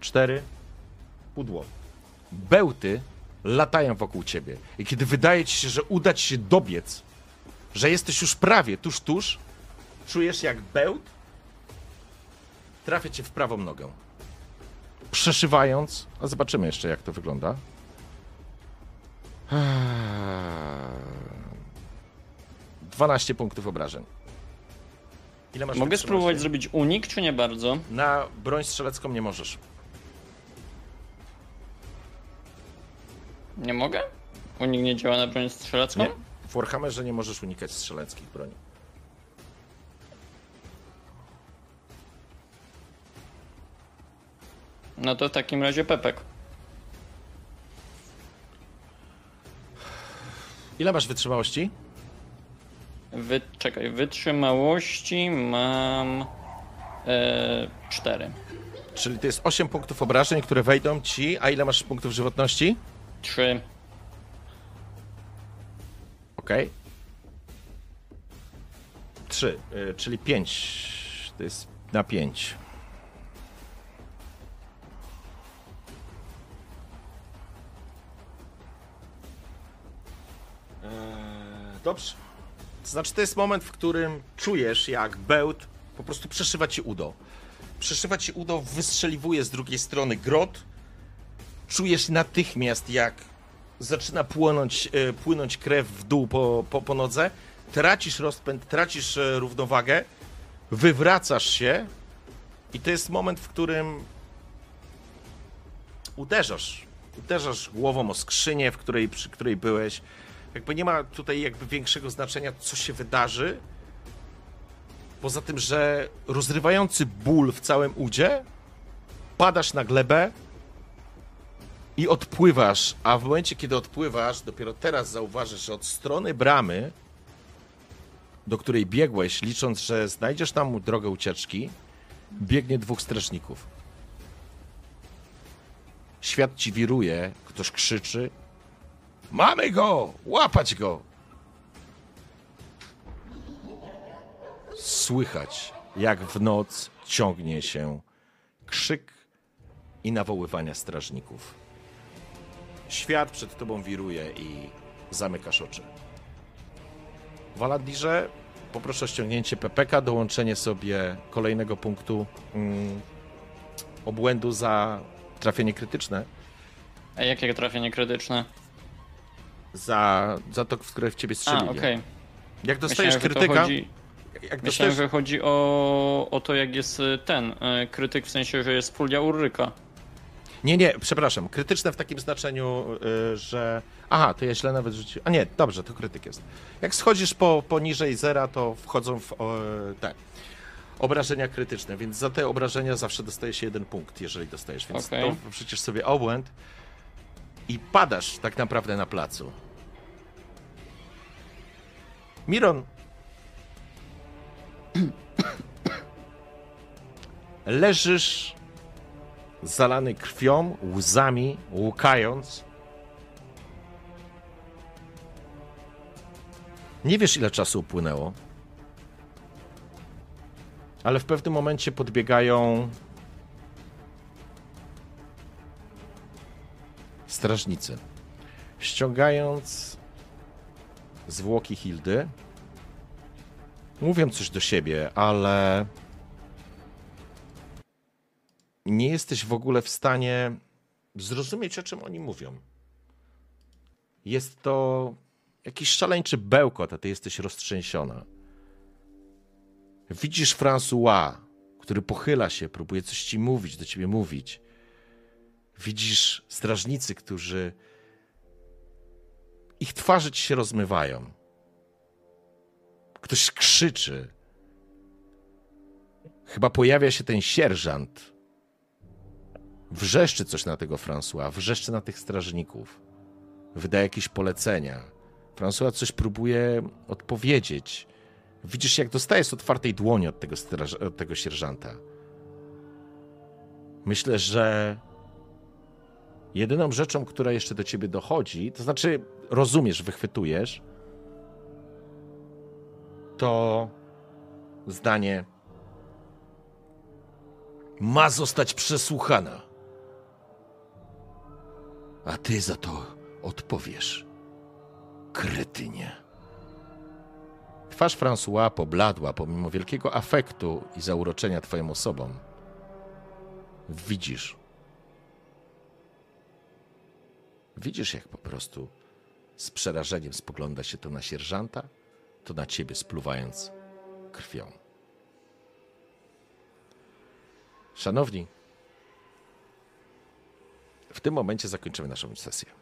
Cztery. Pudło. Bełty latają wokół ciebie. I kiedy wydaje ci się, że uda ci się dobiec, że jesteś już prawie tuż, tuż, czujesz jak bełt trafia cię w prawą nogę. przeszywając. A zobaczymy jeszcze, jak to wygląda. Eee, 12 punktów obrażeń. Ile masz Mogę spróbować zrobić unik, czy nie bardzo? Na broń strzelecką nie możesz. Nie mogę? Unik nie działa na broń strzelecką? Nie. W Warhammerze nie możesz unikać strzeleckich broni. No to w takim razie Pepek. Ile masz wytrzymałości? Wy... Czekaj, wytrzymałości mam... E, 4. Czyli to jest 8 punktów obrażeń, które wejdą ci. A ile masz punktów żywotności? 3. Okej. 3, y, czyli 5. To jest na 5. Dobrze. To znaczy, to jest moment, w którym czujesz, jak bełt po prostu przeszywa ci udo. Przeszywa ci udo, wystrzeliwuje z drugiej strony grot. Czujesz natychmiast, jak zaczyna płynąć, e, płynąć krew w dół po, po, po nodze, tracisz rozpęd, tracisz e, równowagę, wywracasz się i to jest moment, w którym uderzasz. Uderzasz głową o skrzynię, w której, przy której byłeś. Jakby nie ma tutaj jakby większego znaczenia, co się wydarzy. Poza tym, że rozrywający ból w całym udzie, padasz na glebę, i odpływasz, a w momencie, kiedy odpływasz, dopiero teraz zauważysz, że od strony bramy, do której biegłeś, licząc, że znajdziesz tam drogę ucieczki, biegnie dwóch strażników. Świat ci wiruje, ktoś krzyczy: Mamy go! Łapać go! Słychać, jak w noc ciągnie się krzyk i nawoływania strażników. Świat przed tobą wiruje i zamykasz oczy. Waladirze, poproszę o ściągnięcie PPK, dołączenie sobie kolejnego punktu mm, obłędu za trafienie krytyczne, A jakie trafienie krytyczne? Za, za to, w które w ciebie A, strzelili. okej. Jak dostajesz Myślałem, krytyka, chodzi... jak Myślałem, dostajesz, że chodzi o, o to, jak jest y, ten y, krytyk, w sensie, że jest fulia Urryka. Nie, nie, przepraszam. Krytyczne w takim znaczeniu, y, że. Aha, to ja źle nawet rzuciłem. A nie, dobrze, to krytyk jest. Jak schodzisz po, poniżej zera, to wchodzą w o, te obrażenia krytyczne, więc za te obrażenia zawsze dostaje się jeden punkt, jeżeli dostajesz. Więc Okej. to przecież sobie obłęd i padasz tak naprawdę na placu. Miron. Leżysz zalany krwią, łzami, łukając. Nie wiesz, ile czasu upłynęło, ale w pewnym momencie podbiegają strażnicy, ściągając zwłoki Hildy. Mówią coś do siebie, ale nie jesteś w ogóle w stanie zrozumieć, o czym oni mówią. Jest to jakiś szaleńczy bełkot, a ty jesteś roztrzęsiona. Widzisz François, który pochyla się, próbuje coś ci mówić, do ciebie mówić. Widzisz strażnicy, którzy. Ich twarze ci się rozmywają. Ktoś krzyczy. Chyba pojawia się ten sierżant, wrzeszczy coś na tego François, wrzeszczy na tych strażników, wydaje jakieś polecenia. François coś próbuje odpowiedzieć. Widzisz, jak dostaje z otwartej dłoni od tego, straż, od tego sierżanta. Myślę, że jedyną rzeczą, która jeszcze do ciebie dochodzi, to znaczy rozumiesz, wychwytujesz, to zdanie ma zostać przesłuchana a ty za to odpowiesz. Kretynie. Twarz François pobladła pomimo wielkiego afektu i zauroczenia twoją osobą. Widzisz, Widzisz, jak po prostu z przerażeniem spogląda się to na sierżanta, to na ciebie spluwając krwią. Szanowni, w tym momencie zakończymy naszą sesję.